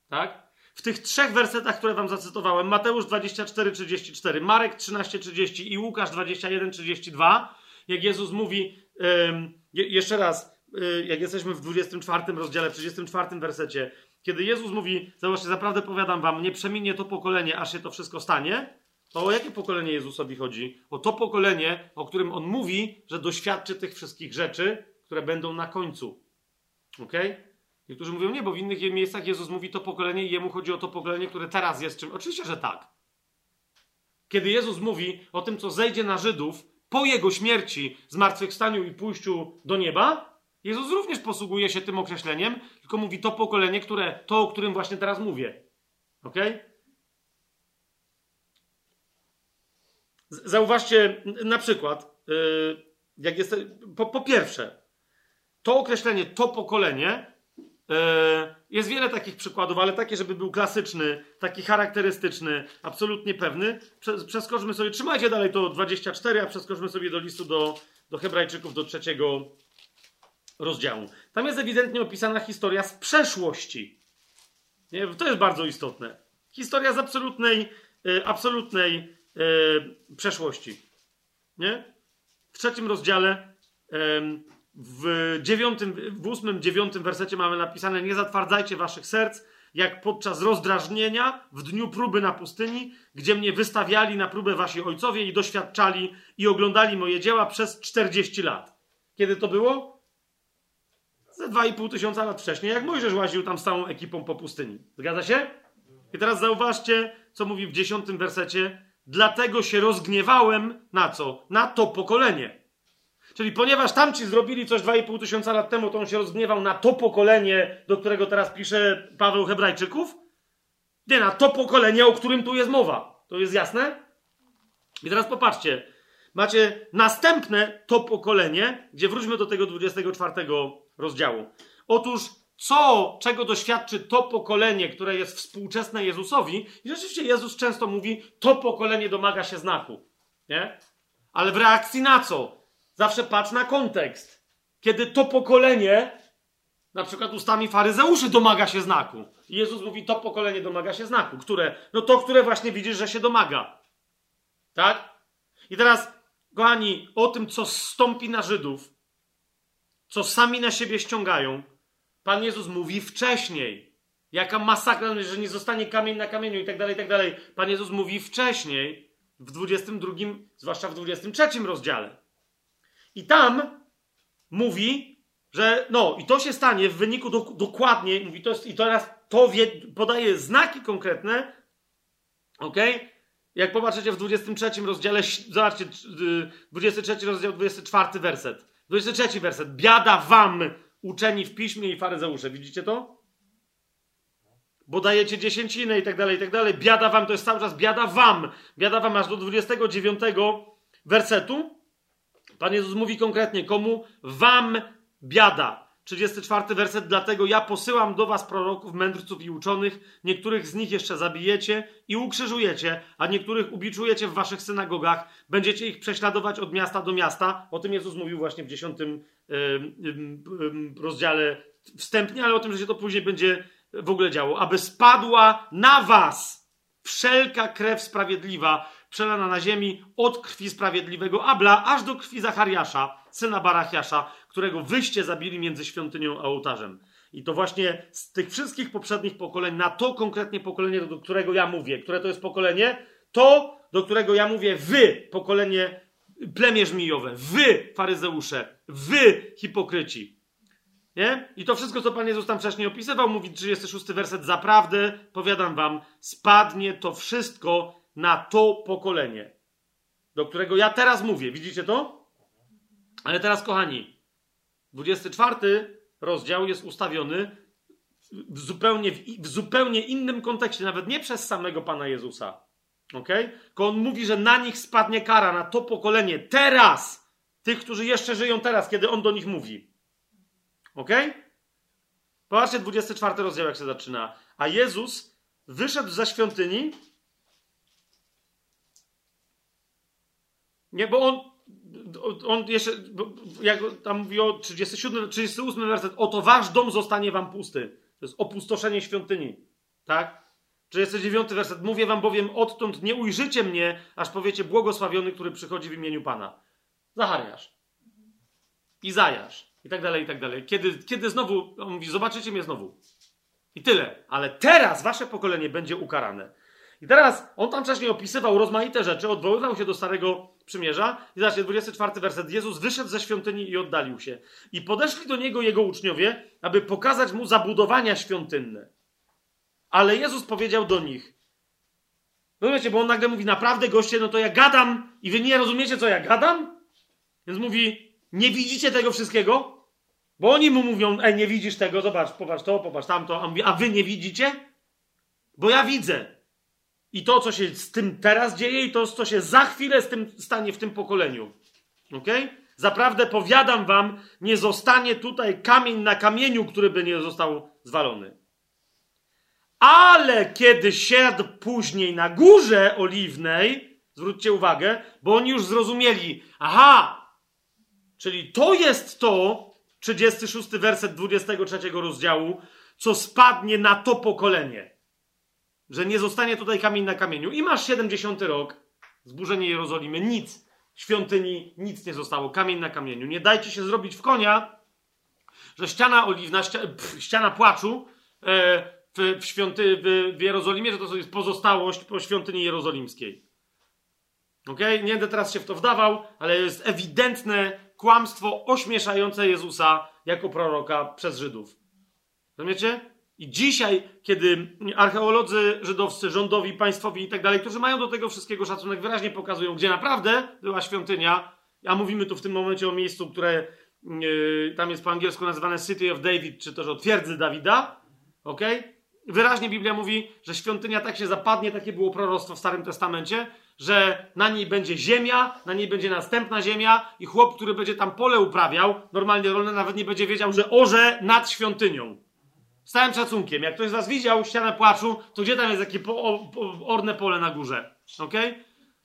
Tak? W tych trzech wersetach, które wam zacytowałem, Mateusz 24, 34, Marek 13, 30 i Łukasz 21, 32, jak Jezus mówi, jeszcze raz, y, jak jesteśmy w 24 rozdziale, 34 wersecie, kiedy Jezus mówi, zobaczcie, naprawdę powiadam wam, nie przeminie to pokolenie, aż się to wszystko stanie, to o jakie pokolenie Jezusowi chodzi? O to pokolenie, o którym On mówi, że doświadczy tych wszystkich rzeczy, które będą na końcu. Ok? Niektórzy mówią nie, bo w innych miejscach Jezus mówi to pokolenie i jemu chodzi o to pokolenie, które teraz jest czym. Oczywiście, że tak. Kiedy Jezus mówi o tym, co zejdzie na Żydów po jego śmierci, zmartwychwstaniu i pójściu do nieba, Jezus również posługuje się tym określeniem, tylko mówi to pokolenie, które, to, o którym właśnie teraz mówię. Ok? Zauważcie na przykład, y, jak jest, po, po pierwsze, to określenie, to pokolenie, e, jest wiele takich przykładów, ale takie, żeby był klasyczny, taki charakterystyczny, absolutnie pewny. Przeskoczmy sobie, trzymajcie dalej to 24, a przeskoczmy sobie do listu do, do Hebrajczyków, do trzeciego rozdziału. Tam jest ewidentnie opisana historia z przeszłości. Nie? To jest bardzo istotne. Historia z absolutnej, e, absolutnej e, przeszłości. Nie? W trzecim rozdziale w dziewiątym, w ósmym, dziewiątym wersecie mamy napisane: Nie zatwardzajcie waszych serc, jak podczas rozdrażnienia w dniu próby na pustyni, gdzie mnie wystawiali na próbę wasi ojcowie i doświadczali i oglądali moje dzieła przez 40 lat. Kiedy to było? Ze 2,5 tysiąca lat wcześniej, jak Mojżesz łaził tam z całą ekipą po pustyni. Zgadza się? I teraz zauważcie, co mówi w dziesiątym wersecie. Dlatego się rozgniewałem na co? Na to pokolenie. Czyli ponieważ tamci zrobili coś 2,5 tysiąca lat temu, to on się rozgniewał na to pokolenie, do którego teraz pisze Paweł Hebrajczyków? Nie, na to pokolenie, o którym tu jest mowa. To jest jasne? I teraz popatrzcie. Macie następne to pokolenie, gdzie wróćmy do tego 24 rozdziału. Otóż co, czego doświadczy to pokolenie, które jest współczesne Jezusowi? I rzeczywiście Jezus często mówi, to pokolenie domaga się znaku. Nie? Ale w reakcji na co? Zawsze patrz na kontekst. Kiedy to pokolenie, na przykład ustami faryzeuszy, domaga się znaku. Jezus mówi, to pokolenie domaga się znaku. Które? No to, które właśnie widzisz, że się domaga. Tak? I teraz, kochani, o tym, co stąpi na Żydów, co sami na siebie ściągają, Pan Jezus mówi wcześniej. Jaka masakra, że nie zostanie kamień na kamieniu i tak dalej, i tak dalej. Pan Jezus mówi wcześniej, w 22, zwłaszcza w 23 rozdziale. I tam mówi, że no i to się stanie w wyniku do, dokładnie, mówi to jest, i teraz to wie, podaje znaki konkretne, ok? Jak popatrzycie w 23 rozdziale, zobaczcie, 23 rozdział, 24 werset. 23 werset. Biada wam, uczeni w piśmie i faryzeusze. Widzicie to? Bo dajecie dziesięcinę i tak dalej, i tak dalej. Biada wam, to jest cały czas biada wam. Biada wam aż do 29 wersetu. Pan Jezus mówi konkretnie, komu? Wam biada. 34 werset, dlatego ja posyłam do was proroków, mędrców i uczonych, niektórych z nich jeszcze zabijecie i ukrzyżujecie, a niektórych ubiczujecie w waszych synagogach, będziecie ich prześladować od miasta do miasta. O tym Jezus mówił właśnie w 10 rozdziale wstępnie, ale o tym, że się to później będzie w ogóle działo. Aby spadła na was wszelka krew sprawiedliwa, przelana na ziemi od krwi sprawiedliwego Abla, aż do krwi Zachariasza, syna Barachiasza, którego wyście zabili między świątynią a ołtarzem. I to właśnie z tych wszystkich poprzednich pokoleń, na to konkretnie pokolenie, do którego ja mówię, które to jest pokolenie, to, do którego ja mówię, wy, pokolenie plemię żmijowe, wy, faryzeusze, wy, hipokryci. Nie? I to wszystko, co Pan Jezus tam wcześniej opisywał, mówi 36 werset, zaprawdę, powiadam wam, spadnie to wszystko na to pokolenie, do którego ja teraz mówię. Widzicie to? Ale teraz, kochani, 24 rozdział jest ustawiony w zupełnie, w zupełnie innym kontekście, nawet nie przez samego Pana Jezusa. Ok? Tylko on mówi, że na nich spadnie kara, na to pokolenie, teraz, tych, którzy jeszcze żyją teraz, kiedy on do nich mówi. Ok? Popatrzcie, 24 rozdział, jak się zaczyna. A Jezus wyszedł ze świątyni Nie, bo on, on jeszcze, jak tam mówi o 37, 38 werset, oto wasz dom zostanie wam pusty. To jest opustoszenie świątyni. Tak? 39 werset, mówię wam bowiem, odtąd nie ujrzycie mnie, aż powiecie błogosławiony, który przychodzi w imieniu Pana. Zachariasz. Izajasz. I tak dalej, i tak dalej. Kiedy, kiedy znowu, on mówi, zobaczycie mnie znowu. I tyle. Ale teraz wasze pokolenie będzie ukarane. I teraz on tam wcześniej opisywał rozmaite rzeczy, odwoływał się do Starego Przymierza. I zobaczcie, 24 werset. Jezus wyszedł ze świątyni i oddalił się. I podeszli do niego jego uczniowie, aby pokazać mu zabudowania świątynne. Ale Jezus powiedział do nich. Rozumiecie, bo on nagle mówi, naprawdę goście, no to ja gadam i wy nie rozumiecie, co ja gadam? Więc mówi, nie widzicie tego wszystkiego? Bo oni mu mówią, ej, nie widzisz tego, zobacz, popatrz to, popatrz tamto. A, mówi, a wy nie widzicie? Bo ja widzę. I to, co się z tym teraz dzieje, i to, co się za chwilę z tym stanie w tym pokoleniu. Ok? Zaprawdę powiadam wam, nie zostanie tutaj kamień na kamieniu, który by nie został zwalony. Ale kiedy siadł później na górze oliwnej, zwróćcie uwagę, bo oni już zrozumieli, aha, czyli to jest to, 36 werset 23 rozdziału, co spadnie na to pokolenie że nie zostanie tutaj kamień na kamieniu. I masz 70 rok, zburzenie Jerozolimy, nic. Świątyni nic nie zostało, kamień na kamieniu. Nie dajcie się zrobić w konia, że ściana oliwna, pff, ściana płaczu e, w, w, świąty, w, w Jerozolimie, że to jest pozostałość po świątyni jerozolimskiej. Ok? Nie będę teraz się w to wdawał, ale jest ewidentne kłamstwo ośmieszające Jezusa jako proroka przez Żydów. Rozumiecie? I dzisiaj, kiedy archeolodzy żydowscy, rządowi, państwowi i tak dalej, którzy mają do tego wszystkiego szacunek, wyraźnie pokazują, gdzie naprawdę była świątynia, a mówimy tu w tym momencie o miejscu, które yy, tam jest po angielsku nazywane City of David, czy też o twierdzy Dawida, ok? Wyraźnie Biblia mówi, że świątynia tak się zapadnie, takie było proroctwo w Starym Testamencie, że na niej będzie ziemia, na niej będzie następna ziemia i chłop, który będzie tam pole uprawiał, normalnie rolne, nawet nie będzie wiedział, że orze nad świątynią. Z całym szacunkiem, jak ktoś z was widział ścianę płaczu, to gdzie tam jest takie po, o, orne pole na górze? ok?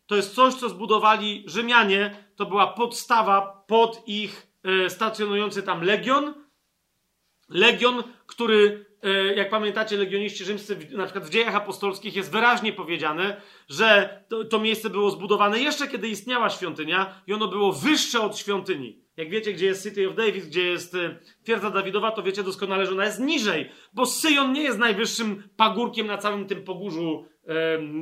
To jest coś, co zbudowali Rzymianie. To była podstawa pod ich e, stacjonujący tam legion. Legion, który, e, jak pamiętacie, legioniści rzymscy, na przykład w dziejach apostolskich jest wyraźnie powiedziane, że to, to miejsce było zbudowane jeszcze kiedy istniała świątynia i ono było wyższe od świątyni. Jak wiecie, gdzie jest City of David, gdzie jest e, twierdza Dawidowa, to wiecie doskonale, że ona jest niżej, bo Syjon nie jest najwyższym pagórkiem na całym tym pogórzu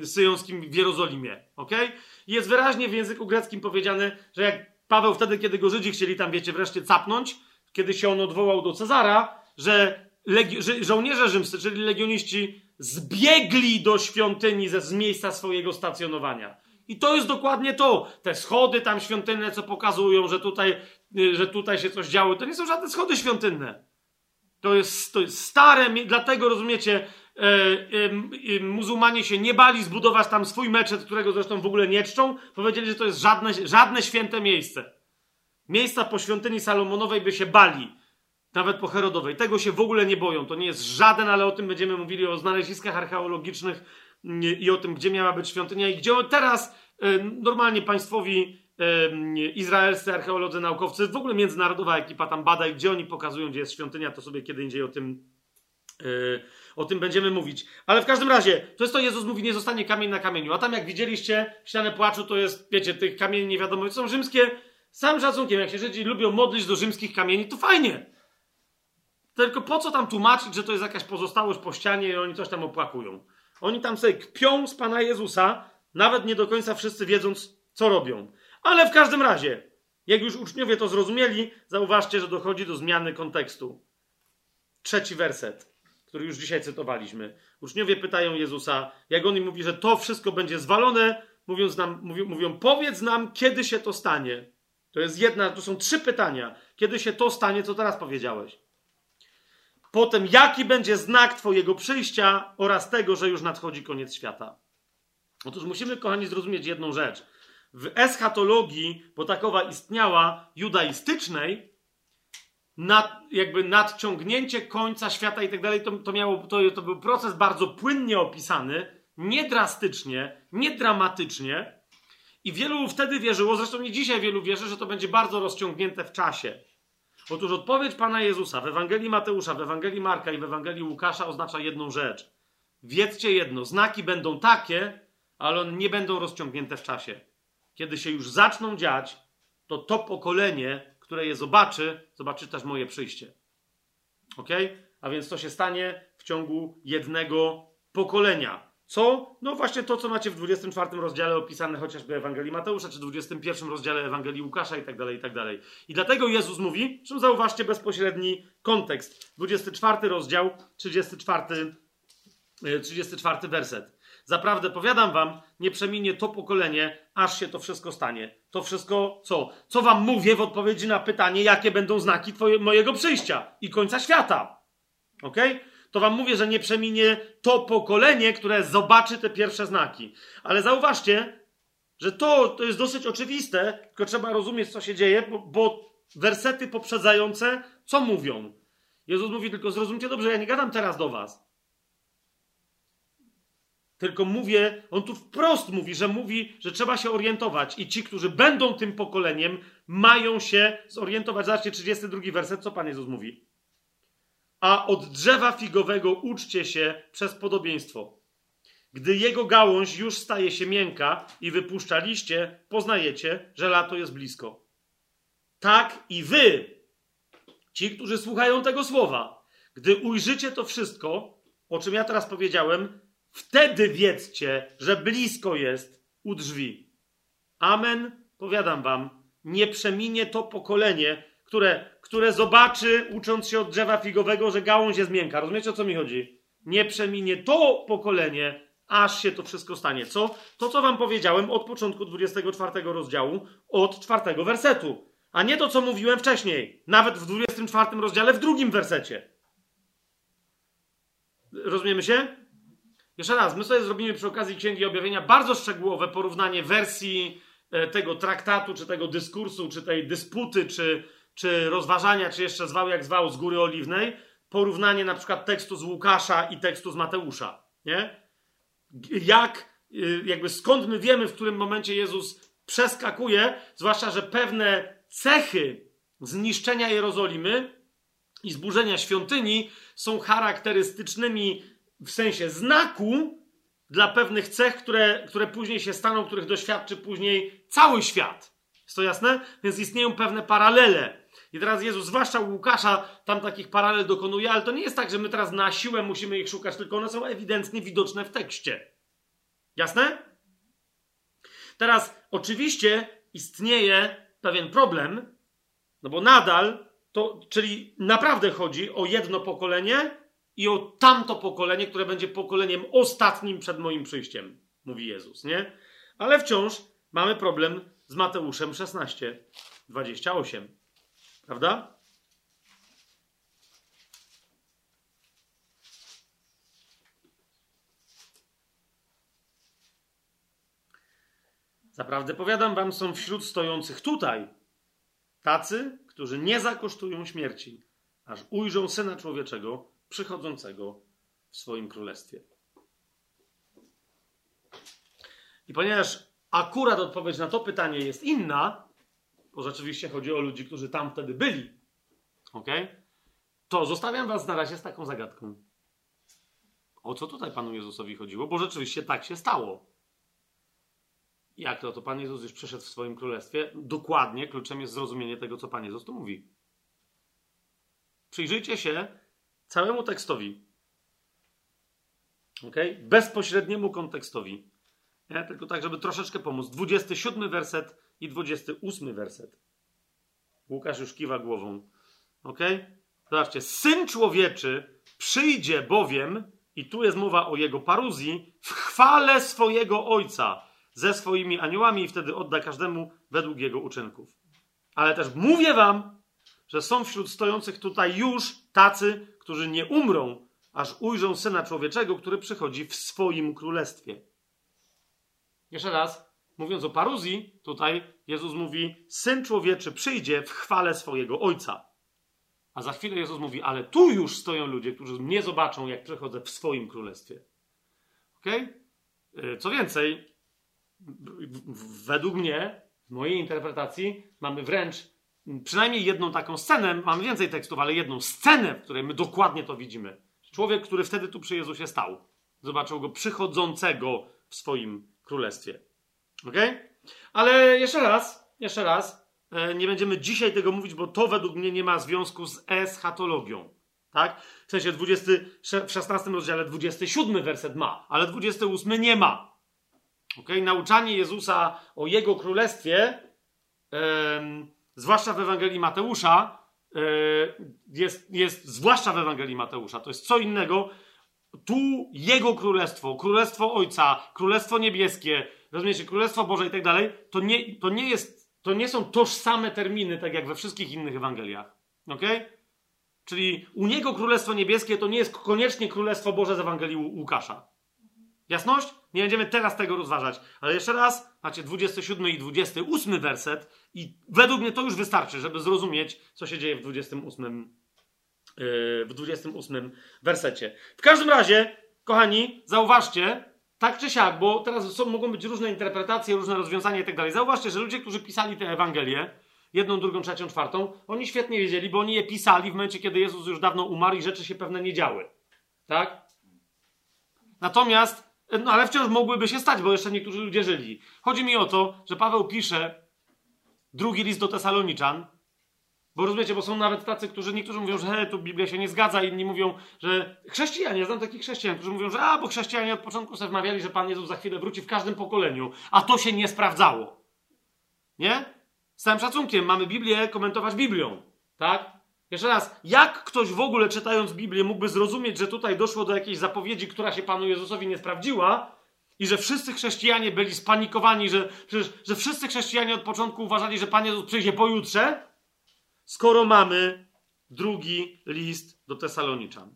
e, syjońskim w Jerozolimie. Okay? Jest wyraźnie w języku greckim powiedziane, że jak Paweł wtedy, kiedy go Żydzi chcieli tam, wiecie, wreszcie capnąć, kiedy się on odwołał do Cezara, że, legi- żołnierze rzymscy, czyli legioniści, zbiegli do świątyni ze z miejsca swojego stacjonowania. I to jest dokładnie to. Te schody tam świątynne, co pokazują, że tutaj, że tutaj się coś działo, to nie są żadne schody świątynne. To jest, to jest stare, dlatego rozumiecie, e, e, muzułmanie się nie bali zbudować tam swój meczet, którego zresztą w ogóle nie czczą. Powiedzieli, że to jest żadne, żadne święte miejsce. Miejsca po świątyni Salomonowej by się bali. Nawet po Herodowej. Tego się w ogóle nie boją. To nie jest żaden, ale o tym będziemy mówili, o znaleziskach archeologicznych mm, i o tym, gdzie miała być świątynia i gdzie teraz normalnie państwowi izraelscy archeolodzy, naukowcy, w ogóle międzynarodowa ekipa tam bada i gdzie oni pokazują, gdzie jest świątynia, to sobie kiedy indziej o tym e, o tym będziemy mówić. Ale w każdym razie, to jest to, Jezus mówi, nie zostanie kamień na kamieniu. A tam, jak widzieliście, ścianę płaczu to jest, wiecie, tych kamieni nie wiadomo, są rzymskie. Z całym szacunkiem, jak się Żydzi lubią modlić do rzymskich kamieni, to fajnie. Tylko po co tam tłumaczyć, że to jest jakaś pozostałość po ścianie i oni coś tam opłakują? Oni tam sobie kpią z Pana Jezusa, nawet nie do końca wszyscy wiedząc, co robią. Ale w każdym razie, jak już uczniowie to zrozumieli, zauważcie, że dochodzi do zmiany kontekstu. Trzeci werset, który już dzisiaj cytowaliśmy. Uczniowie pytają Jezusa, jak on im mówi, że to wszystko będzie zwalone, mówiąc nam, mówią, mówią, powiedz nam, kiedy się to stanie. To jest jedna, to są trzy pytania. Kiedy się to stanie, co teraz powiedziałeś? Potem, jaki będzie znak Twojego przyjścia oraz tego, że już nadchodzi koniec świata? Otóż musimy, kochani, zrozumieć jedną rzecz. W eschatologii, bo takowa istniała, judaistycznej, nad, jakby nadciągnięcie końca świata i tak dalej, to, miało, to, to był proces bardzo płynnie opisany, nie drastycznie, nie dramatycznie. I wielu wtedy wierzyło, zresztą i dzisiaj wielu wierzy, że to będzie bardzo rozciągnięte w czasie. Otóż odpowiedź Pana Jezusa w Ewangelii Mateusza, w Ewangelii Marka i w Ewangelii Łukasza oznacza jedną rzecz. Wiedzcie jedno, znaki będą takie, ale one nie będą rozciągnięte w czasie. Kiedy się już zaczną dziać, to to pokolenie, które je zobaczy, zobaczy też moje przyjście. Ok? A więc to się stanie w ciągu jednego pokolenia. Co? No właśnie to, co macie w 24 rozdziale opisane chociażby Ewangelii Mateusza, czy 21 rozdziale Ewangelii Łukasza i tak dalej, i tak dalej. I dlatego Jezus mówi, czym zauważcie bezpośredni kontekst. 24 rozdział, 34, e, 34 werset. Zaprawdę powiadam wam, nie przeminie to pokolenie, aż się to wszystko stanie. To wszystko co? Co wam mówię w odpowiedzi na pytanie, jakie będą znaki twoje, mojego przyjścia i końca świata. Okay? to wam mówię, że nie przeminie to pokolenie, które zobaczy te pierwsze znaki. Ale zauważcie, że to, to jest dosyć oczywiste, tylko trzeba rozumieć, co się dzieje, bo, bo wersety poprzedzające co mówią? Jezus mówi tylko, zrozumcie dobrze, ja nie gadam teraz do was. Tylko mówię, on tu wprost mówi, że mówi, że trzeba się orientować i ci, którzy będą tym pokoleniem, mają się zorientować. Zobaczcie, 32 werset, co Pan Jezus mówi a od drzewa figowego uczcie się przez podobieństwo. Gdy jego gałąź już staje się miękka i wypuszcza liście, poznajecie, że lato jest blisko. Tak i wy, ci, którzy słuchają tego słowa, gdy ujrzycie to wszystko, o czym ja teraz powiedziałem, wtedy wiedzcie, że blisko jest u drzwi. Amen, powiadam wam, nie przeminie to pokolenie, które, które zobaczy, ucząc się od drzewa figowego, że gałąź jest miękka. Rozumiecie, o co mi chodzi? Nie przeminie to pokolenie, aż się to wszystko stanie. Co? To, co wam powiedziałem od początku 24 rozdziału, od czwartego wersetu. A nie to, co mówiłem wcześniej. Nawet w 24 rozdziale, w drugim wersecie. Rozumiemy się? Jeszcze raz, my sobie zrobimy przy okazji Księgi Objawienia bardzo szczegółowe porównanie wersji e, tego traktatu, czy tego dyskursu, czy tej dysputy, czy, czy rozważania, czy jeszcze zwał jak zwał z Góry Oliwnej, porównanie na przykład tekstu z Łukasza i tekstu z Mateusza. Nie? Jak, y, jakby skąd my wiemy, w którym momencie Jezus przeskakuje, zwłaszcza, że pewne cechy zniszczenia Jerozolimy i zburzenia świątyni są charakterystycznymi w sensie znaku dla pewnych cech, które, które później się staną, których doświadczy później cały świat. Jest to jasne? Więc istnieją pewne paralele. I teraz Jezus, zwłaszcza Łukasza, tam takich paralel dokonuje, ale to nie jest tak, że my teraz na siłę musimy ich szukać, tylko one są ewidentnie widoczne w tekście. Jasne? Teraz oczywiście istnieje pewien problem, no bo nadal to, czyli naprawdę chodzi o jedno pokolenie i o tamto pokolenie, które będzie pokoleniem ostatnim przed moim przyjściem, mówi Jezus, nie? Ale wciąż mamy problem z Mateuszem 16, 28. Prawda? Zaprawdę powiadam wam, są wśród stojących tutaj tacy, którzy nie zakosztują śmierci, aż ujrzą Syna Człowieczego przychodzącego w swoim królestwie. I ponieważ akurat odpowiedź na to pytanie jest inna, bo rzeczywiście chodzi o ludzi, którzy tam wtedy byli, ok? To zostawiam was na razie z taką zagadką. O co tutaj Panu Jezusowi chodziło? Bo rzeczywiście tak się stało. Jak to? To Pan Jezus już przyszedł w swoim królestwie? Dokładnie, kluczem jest zrozumienie tego, co Pan Jezus tu mówi. Przyjrzyjcie się całemu tekstowi. ok? Bezpośredniemu kontekstowi. Nie? Tylko tak, żeby troszeczkę pomóc. 27 werset i 28 werset. Łukasz już kiwa głową. Ok? Zobaczcie. Syn człowieczy przyjdzie bowiem, i tu jest mowa o jego paruzji, w chwale swojego ojca ze swoimi aniołami i wtedy odda każdemu według jego uczynków. Ale też mówię wam, że są wśród stojących tutaj już tacy, którzy nie umrą, aż ujrzą Syna Człowieczego, który przychodzi w swoim królestwie. Jeszcze raz, mówiąc o paruzji, tutaj Jezus mówi: Syn człowieczy przyjdzie w chwale swojego Ojca. A za chwilę Jezus mówi: Ale tu już stoją ludzie, którzy mnie zobaczą, jak przychodzę w swoim królestwie. Ok? Co więcej, według mnie, w mojej interpretacji, mamy wręcz przynajmniej jedną taką scenę, mamy więcej tekstów, ale jedną scenę, w której my dokładnie to widzimy. Człowiek, który wtedy tu przy Jezusie stał, zobaczył go przychodzącego w swoim królestwie. Ok? Ale jeszcze raz, jeszcze raz, e, nie będziemy dzisiaj tego mówić, bo to według mnie nie ma związku z eschatologią. Tak? W sensie 20, w 16 rozdziale 27 werset ma, ale 28 nie ma. Ok? Nauczanie Jezusa o Jego królestwie, zwłaszcza w Ewangelii Mateusza, e, jest, jest zwłaszcza w Ewangelii Mateusza. To jest co innego tu Jego królestwo, królestwo Ojca, królestwo niebieskie, rozumiecie, królestwo Boże i tak dalej, to nie, to nie jest, to nie są tożsame terminy, tak jak we wszystkich innych Ewangeliach. Ok? Czyli u Niego królestwo niebieskie to nie jest koniecznie królestwo Boże z Ewangelii Łukasza. Jasność? Nie będziemy teraz tego rozważać. Ale jeszcze raz, macie 27 i 28 werset i według mnie to już wystarczy, żeby zrozumieć, co się dzieje w 28 w 28 wersecie. W każdym razie, kochani, zauważcie, tak czy siak, bo teraz są, mogą być różne interpretacje, różne rozwiązania i tak dalej. Zauważcie, że ludzie, którzy pisali te Ewangelie, jedną, drugą, trzecią, czwartą, oni świetnie wiedzieli, bo oni je pisali w momencie, kiedy Jezus już dawno umarł i rzeczy się pewne nie działy. Tak? Natomiast, no ale wciąż mogłyby się stać, bo jeszcze niektórzy ludzie żyli. Chodzi mi o to, że Paweł pisze drugi list do Tesaloniczan, bo rozumiecie, bo są nawet tacy, którzy niektórzy mówią, że he, tu Biblia się nie zgadza, inni mówią, że chrześcijanie, znam takich chrześcijan, którzy mówią, że a, bo chrześcijanie od początku sobie wmawiali, że Pan Jezus za chwilę wróci w każdym pokoleniu, a to się nie sprawdzało. Nie? Z całym szacunkiem mamy Biblię komentować Biblią, tak? Jeszcze raz, jak ktoś w ogóle czytając Biblię mógłby zrozumieć, że tutaj doszło do jakiejś zapowiedzi, która się Panu Jezusowi nie sprawdziła i że wszyscy chrześcijanie byli spanikowani, że, że, że wszyscy chrześcijanie od początku uważali, że Pan Jezus przyjdzie pojutrze, skoro mamy drugi list do Tesaloniczan.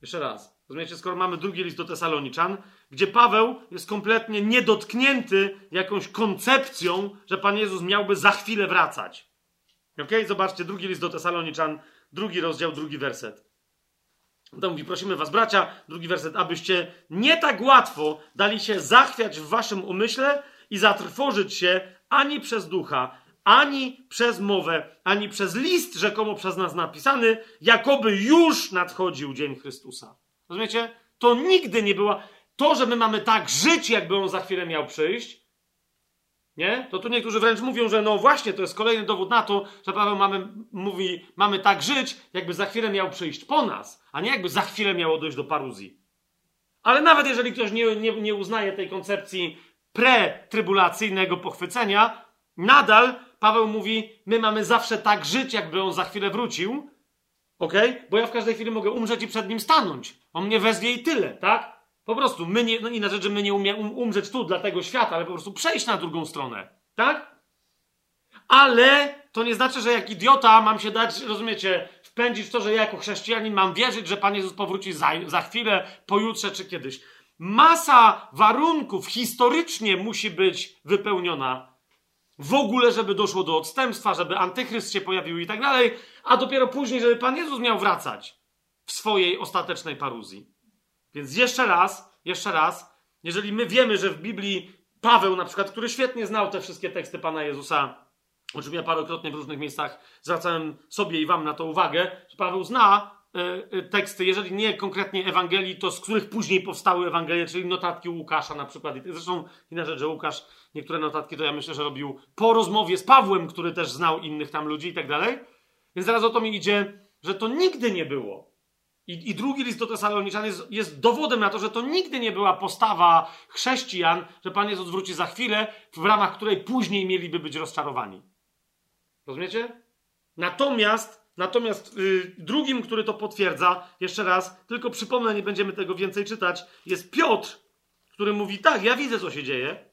Jeszcze raz. Rozumiecie, skoro mamy drugi list do Tesaloniczan, gdzie Paweł jest kompletnie niedotknięty jakąś koncepcją, że Pan Jezus miałby za chwilę wracać. Ok? Zobaczcie, drugi list do Tesaloniczan, drugi rozdział, drugi werset. To mówi, prosimy was, bracia, drugi werset, abyście nie tak łatwo dali się zachwiać w waszym umyśle i zatrwożyć się ani przez ducha, ani przez mowę, ani przez list rzekomo przez nas napisany, jakoby już nadchodził dzień Chrystusa. Rozumiecie? To nigdy nie była. To, że my mamy tak żyć, jakby on za chwilę miał przyjść, nie? To tu niektórzy wręcz mówią, że no właśnie, to jest kolejny dowód na to, że Paweł mamy, mówi, mamy tak żyć, jakby za chwilę miał przyjść po nas, a nie jakby za chwilę miało dojść do paruzji. Ale nawet jeżeli ktoś nie, nie, nie uznaje tej koncepcji pretrybulacyjnego pochwycenia, nadal Paweł mówi, my mamy zawsze tak żyć, jakby on za chwilę wrócił, ok? Bo ja w każdej chwili mogę umrzeć i przed nim stanąć. On mnie wezwie i tyle, tak? Po prostu, my nie, no inna rzecz, że my nie umie um, umrzeć tu dla tego świata, ale po prostu przejść na drugą stronę, tak? Ale to nie znaczy, że jak idiota mam się dać, rozumiecie, wpędzić w to, że ja jako chrześcijanin mam wierzyć, że Pan Jezus powróci za, za chwilę, pojutrze czy kiedyś. Masa warunków historycznie musi być wypełniona w ogóle, żeby doszło do odstępstwa, żeby antychryst się pojawił i tak dalej, a dopiero później, żeby Pan Jezus miał wracać w swojej ostatecznej paruzji. Więc jeszcze raz, jeszcze raz, jeżeli my wiemy, że w Biblii Paweł na przykład, który świetnie znał te wszystkie teksty Pana Jezusa, o czym ja parokrotnie w różnych miejscach zwracałem sobie i wam na to uwagę, że Paweł zna y, y, teksty, jeżeli nie konkretnie Ewangelii, to z których później powstały Ewangelie, czyli notatki Łukasza na przykład. Zresztą inna rzecz, że Łukasz niektóre notatki to ja myślę, że robił po rozmowie z Pawłem, który też znał innych tam ludzi i tak dalej. Więc zaraz o to mi idzie, że to nigdy nie było. I, I, drugi list do Tesaloniczan jest, jest, dowodem na to, że to nigdy nie była postawa chrześcijan, że Pan Jezus wróci za chwilę, w ramach której później mieliby być rozczarowani. Rozumiecie? Natomiast, natomiast yy, drugim, który to potwierdza, jeszcze raz, tylko przypomnę, nie będziemy tego więcej czytać, jest Piotr, który mówi: Tak, ja widzę, co się dzieje.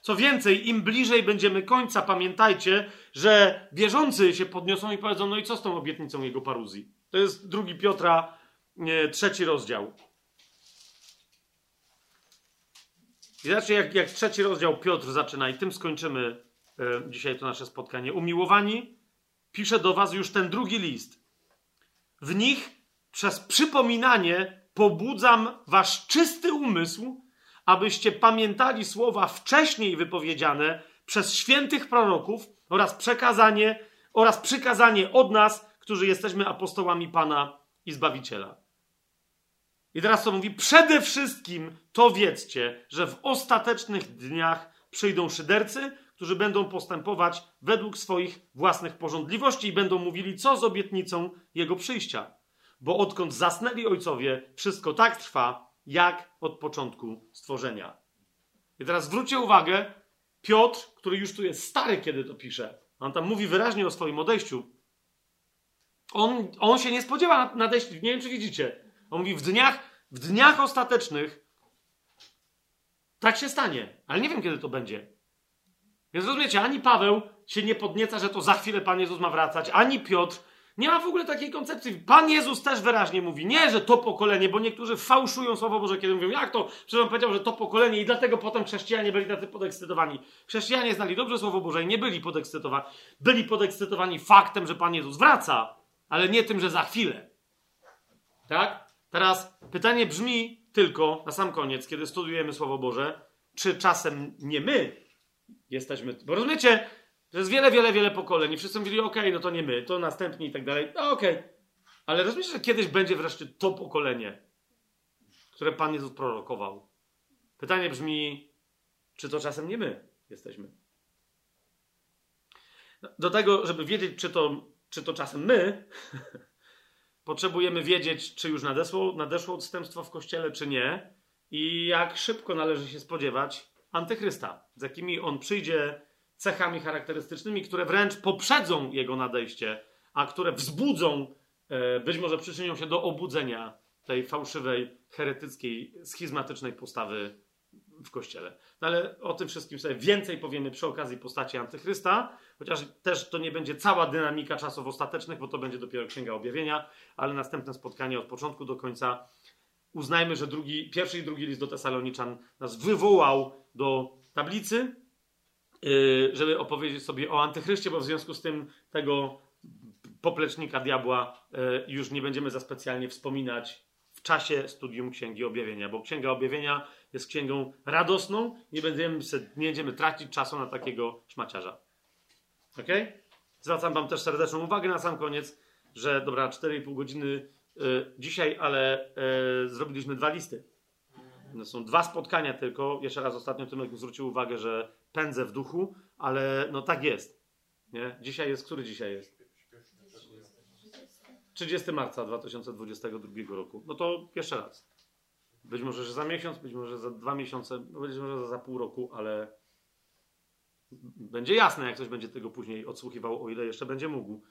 Co więcej, im bliżej będziemy końca, pamiętajcie, że wierzący się podniosą i powiedzą: No i co z tą obietnicą jego paruzji? To jest drugi Piotra, nie, trzeci rozdział. I zobaczcie, jak, jak trzeci rozdział Piotr zaczyna, i tym skończymy E, dzisiaj to nasze spotkanie. Umiłowani, piszę do Was już ten drugi list. W nich przez przypominanie pobudzam Wasz czysty umysł, abyście pamiętali słowa wcześniej wypowiedziane przez świętych proroków oraz przekazanie oraz przykazanie od nas, którzy jesteśmy apostołami Pana i Zbawiciela. I teraz co mówi? Przede wszystkim to wiedzcie, że w ostatecznych dniach przyjdą szydercy, którzy będą postępować według swoich własnych porządliwości i będą mówili, co z obietnicą jego przyjścia. Bo odkąd zasnęli ojcowie, wszystko tak trwa, jak od początku stworzenia. I teraz zwróćcie uwagę, Piotr, który już tu jest stary, kiedy to pisze, on tam mówi wyraźnie o swoim odejściu. On, on się nie spodziewa nadejścia, nie wiem czy widzicie. On mówi w dniach, w dniach ostatecznych tak się stanie, ale nie wiem kiedy to będzie. Więc rozumiecie, ani Paweł się nie podnieca, że to za chwilę Pan Jezus ma wracać, ani Piotr. Nie ma w ogóle takiej koncepcji. Pan Jezus też wyraźnie mówi, nie, że to pokolenie, bo niektórzy fałszują Słowo Boże, kiedy mówią, jak to? Przecież on powiedział, że to pokolenie i dlatego potem chrześcijanie byli tacy podekscytowani. Chrześcijanie znali dobrze Słowo Boże i nie byli podekscytowani. Byli podekscytowani faktem, że Pan Jezus wraca, ale nie tym, że za chwilę. Tak? Teraz pytanie brzmi tylko na sam koniec, kiedy studujemy Słowo Boże, czy czasem nie my jesteśmy. Bo rozumiecie, że jest wiele, wiele, wiele pokoleń wszyscy mówili, okej, okay, no to nie my, to następni i tak dalej. No okej. Okay. Ale rozumiecie, że kiedyś będzie wreszcie to pokolenie, które Pan Jezus prorokował. Pytanie brzmi, czy to czasem nie my jesteśmy? Do tego, żeby wiedzieć, czy to, czy to czasem my, potrzebujemy wiedzieć, czy już nadeszło, nadeszło odstępstwo w kościele, czy nie, i jak szybko należy się spodziewać antychrysta, z jakimi on przyjdzie cechami charakterystycznymi, które wręcz poprzedzą jego nadejście, a które wzbudzą, e, być może przyczynią się do obudzenia tej fałszywej, heretyckiej, schizmatycznej postawy w kościele. No ale o tym wszystkim sobie więcej powiemy przy okazji postaci antychrysta, chociaż też to nie będzie cała dynamika czasów ostatecznych, bo to będzie dopiero Księga Objawienia, ale następne spotkanie od początku do końca uznajmy, że drugi, pierwszy i drugi list do Tesaloniczan nas wywołał do tablicy, yy, żeby opowiedzieć sobie o antychryście, bo w związku z tym tego poplecznika diabła yy, już nie będziemy za specjalnie wspominać w czasie studium Księgi Objawienia, bo Księga Objawienia jest księgą radosną, nie będziemy, nie będziemy tracić czasu na takiego szmaciarza. Ok? Zwracam Wam też serdeczną uwagę na sam koniec, że dobra, 4,5 godziny Y, dzisiaj, ale y, zrobiliśmy dwa listy. To są dwa spotkania tylko. Jeszcze raz ostatnio Tymek zwrócił uwagę, że pędzę w duchu, ale no tak jest. Nie? Dzisiaj jest, który dzisiaj jest? 30 marca 2022 roku. No to jeszcze raz. Być może, że za miesiąc, być może za dwa miesiące, być może za pół roku, ale będzie jasne, jak ktoś będzie tego później odsłuchiwał, o ile jeszcze będzie mógł.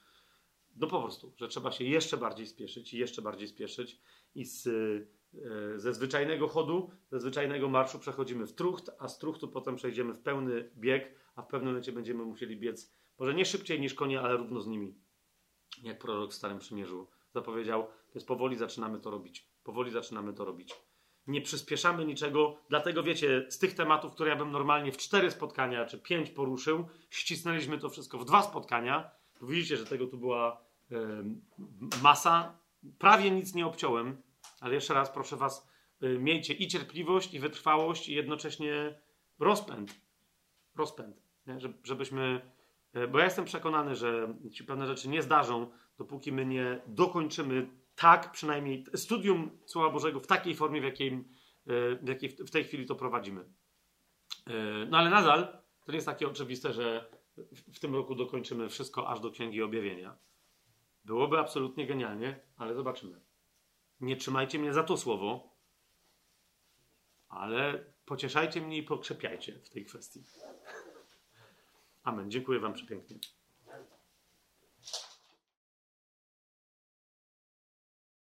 No po prostu, że trzeba się jeszcze bardziej spieszyć i jeszcze bardziej spieszyć i z, e, ze zwyczajnego chodu, ze zwyczajnego marszu przechodzimy w trucht, a z truchtu potem przejdziemy w pełny bieg, a w pewnym momencie będziemy musieli biec, może nie szybciej niż konie, ale równo z nimi. Jak prorok w Starym Przymierzu zapowiedział, więc powoli zaczynamy to robić. Powoli zaczynamy to robić. Nie przyspieszamy niczego, dlatego wiecie, z tych tematów, które ja bym normalnie w cztery spotkania czy pięć poruszył, ścisnęliśmy to wszystko w dwa spotkania. Widzicie, że tego tu była y, masa. Prawie nic nie obciąłem, ale jeszcze raz proszę Was, y, miejcie i cierpliwość, i wytrwałość, i jednocześnie rozpęd. Rozpęd. Nie? Żebyśmy. Y, bo ja jestem przekonany, że ci pewne rzeczy nie zdarzą, dopóki my nie dokończymy tak przynajmniej studium Słowa Bożego w takiej formie, w jakiej, w jakiej w tej chwili to prowadzimy. No ale nadal to nie jest takie oczywiste, że w tym roku dokończymy wszystko aż do Księgi Objawienia. Byłoby absolutnie genialnie, ale zobaczymy. Nie trzymajcie mnie za to słowo, ale pocieszajcie mnie i pokrzepiajcie w tej kwestii. Amen. Dziękuję Wam przepięknie.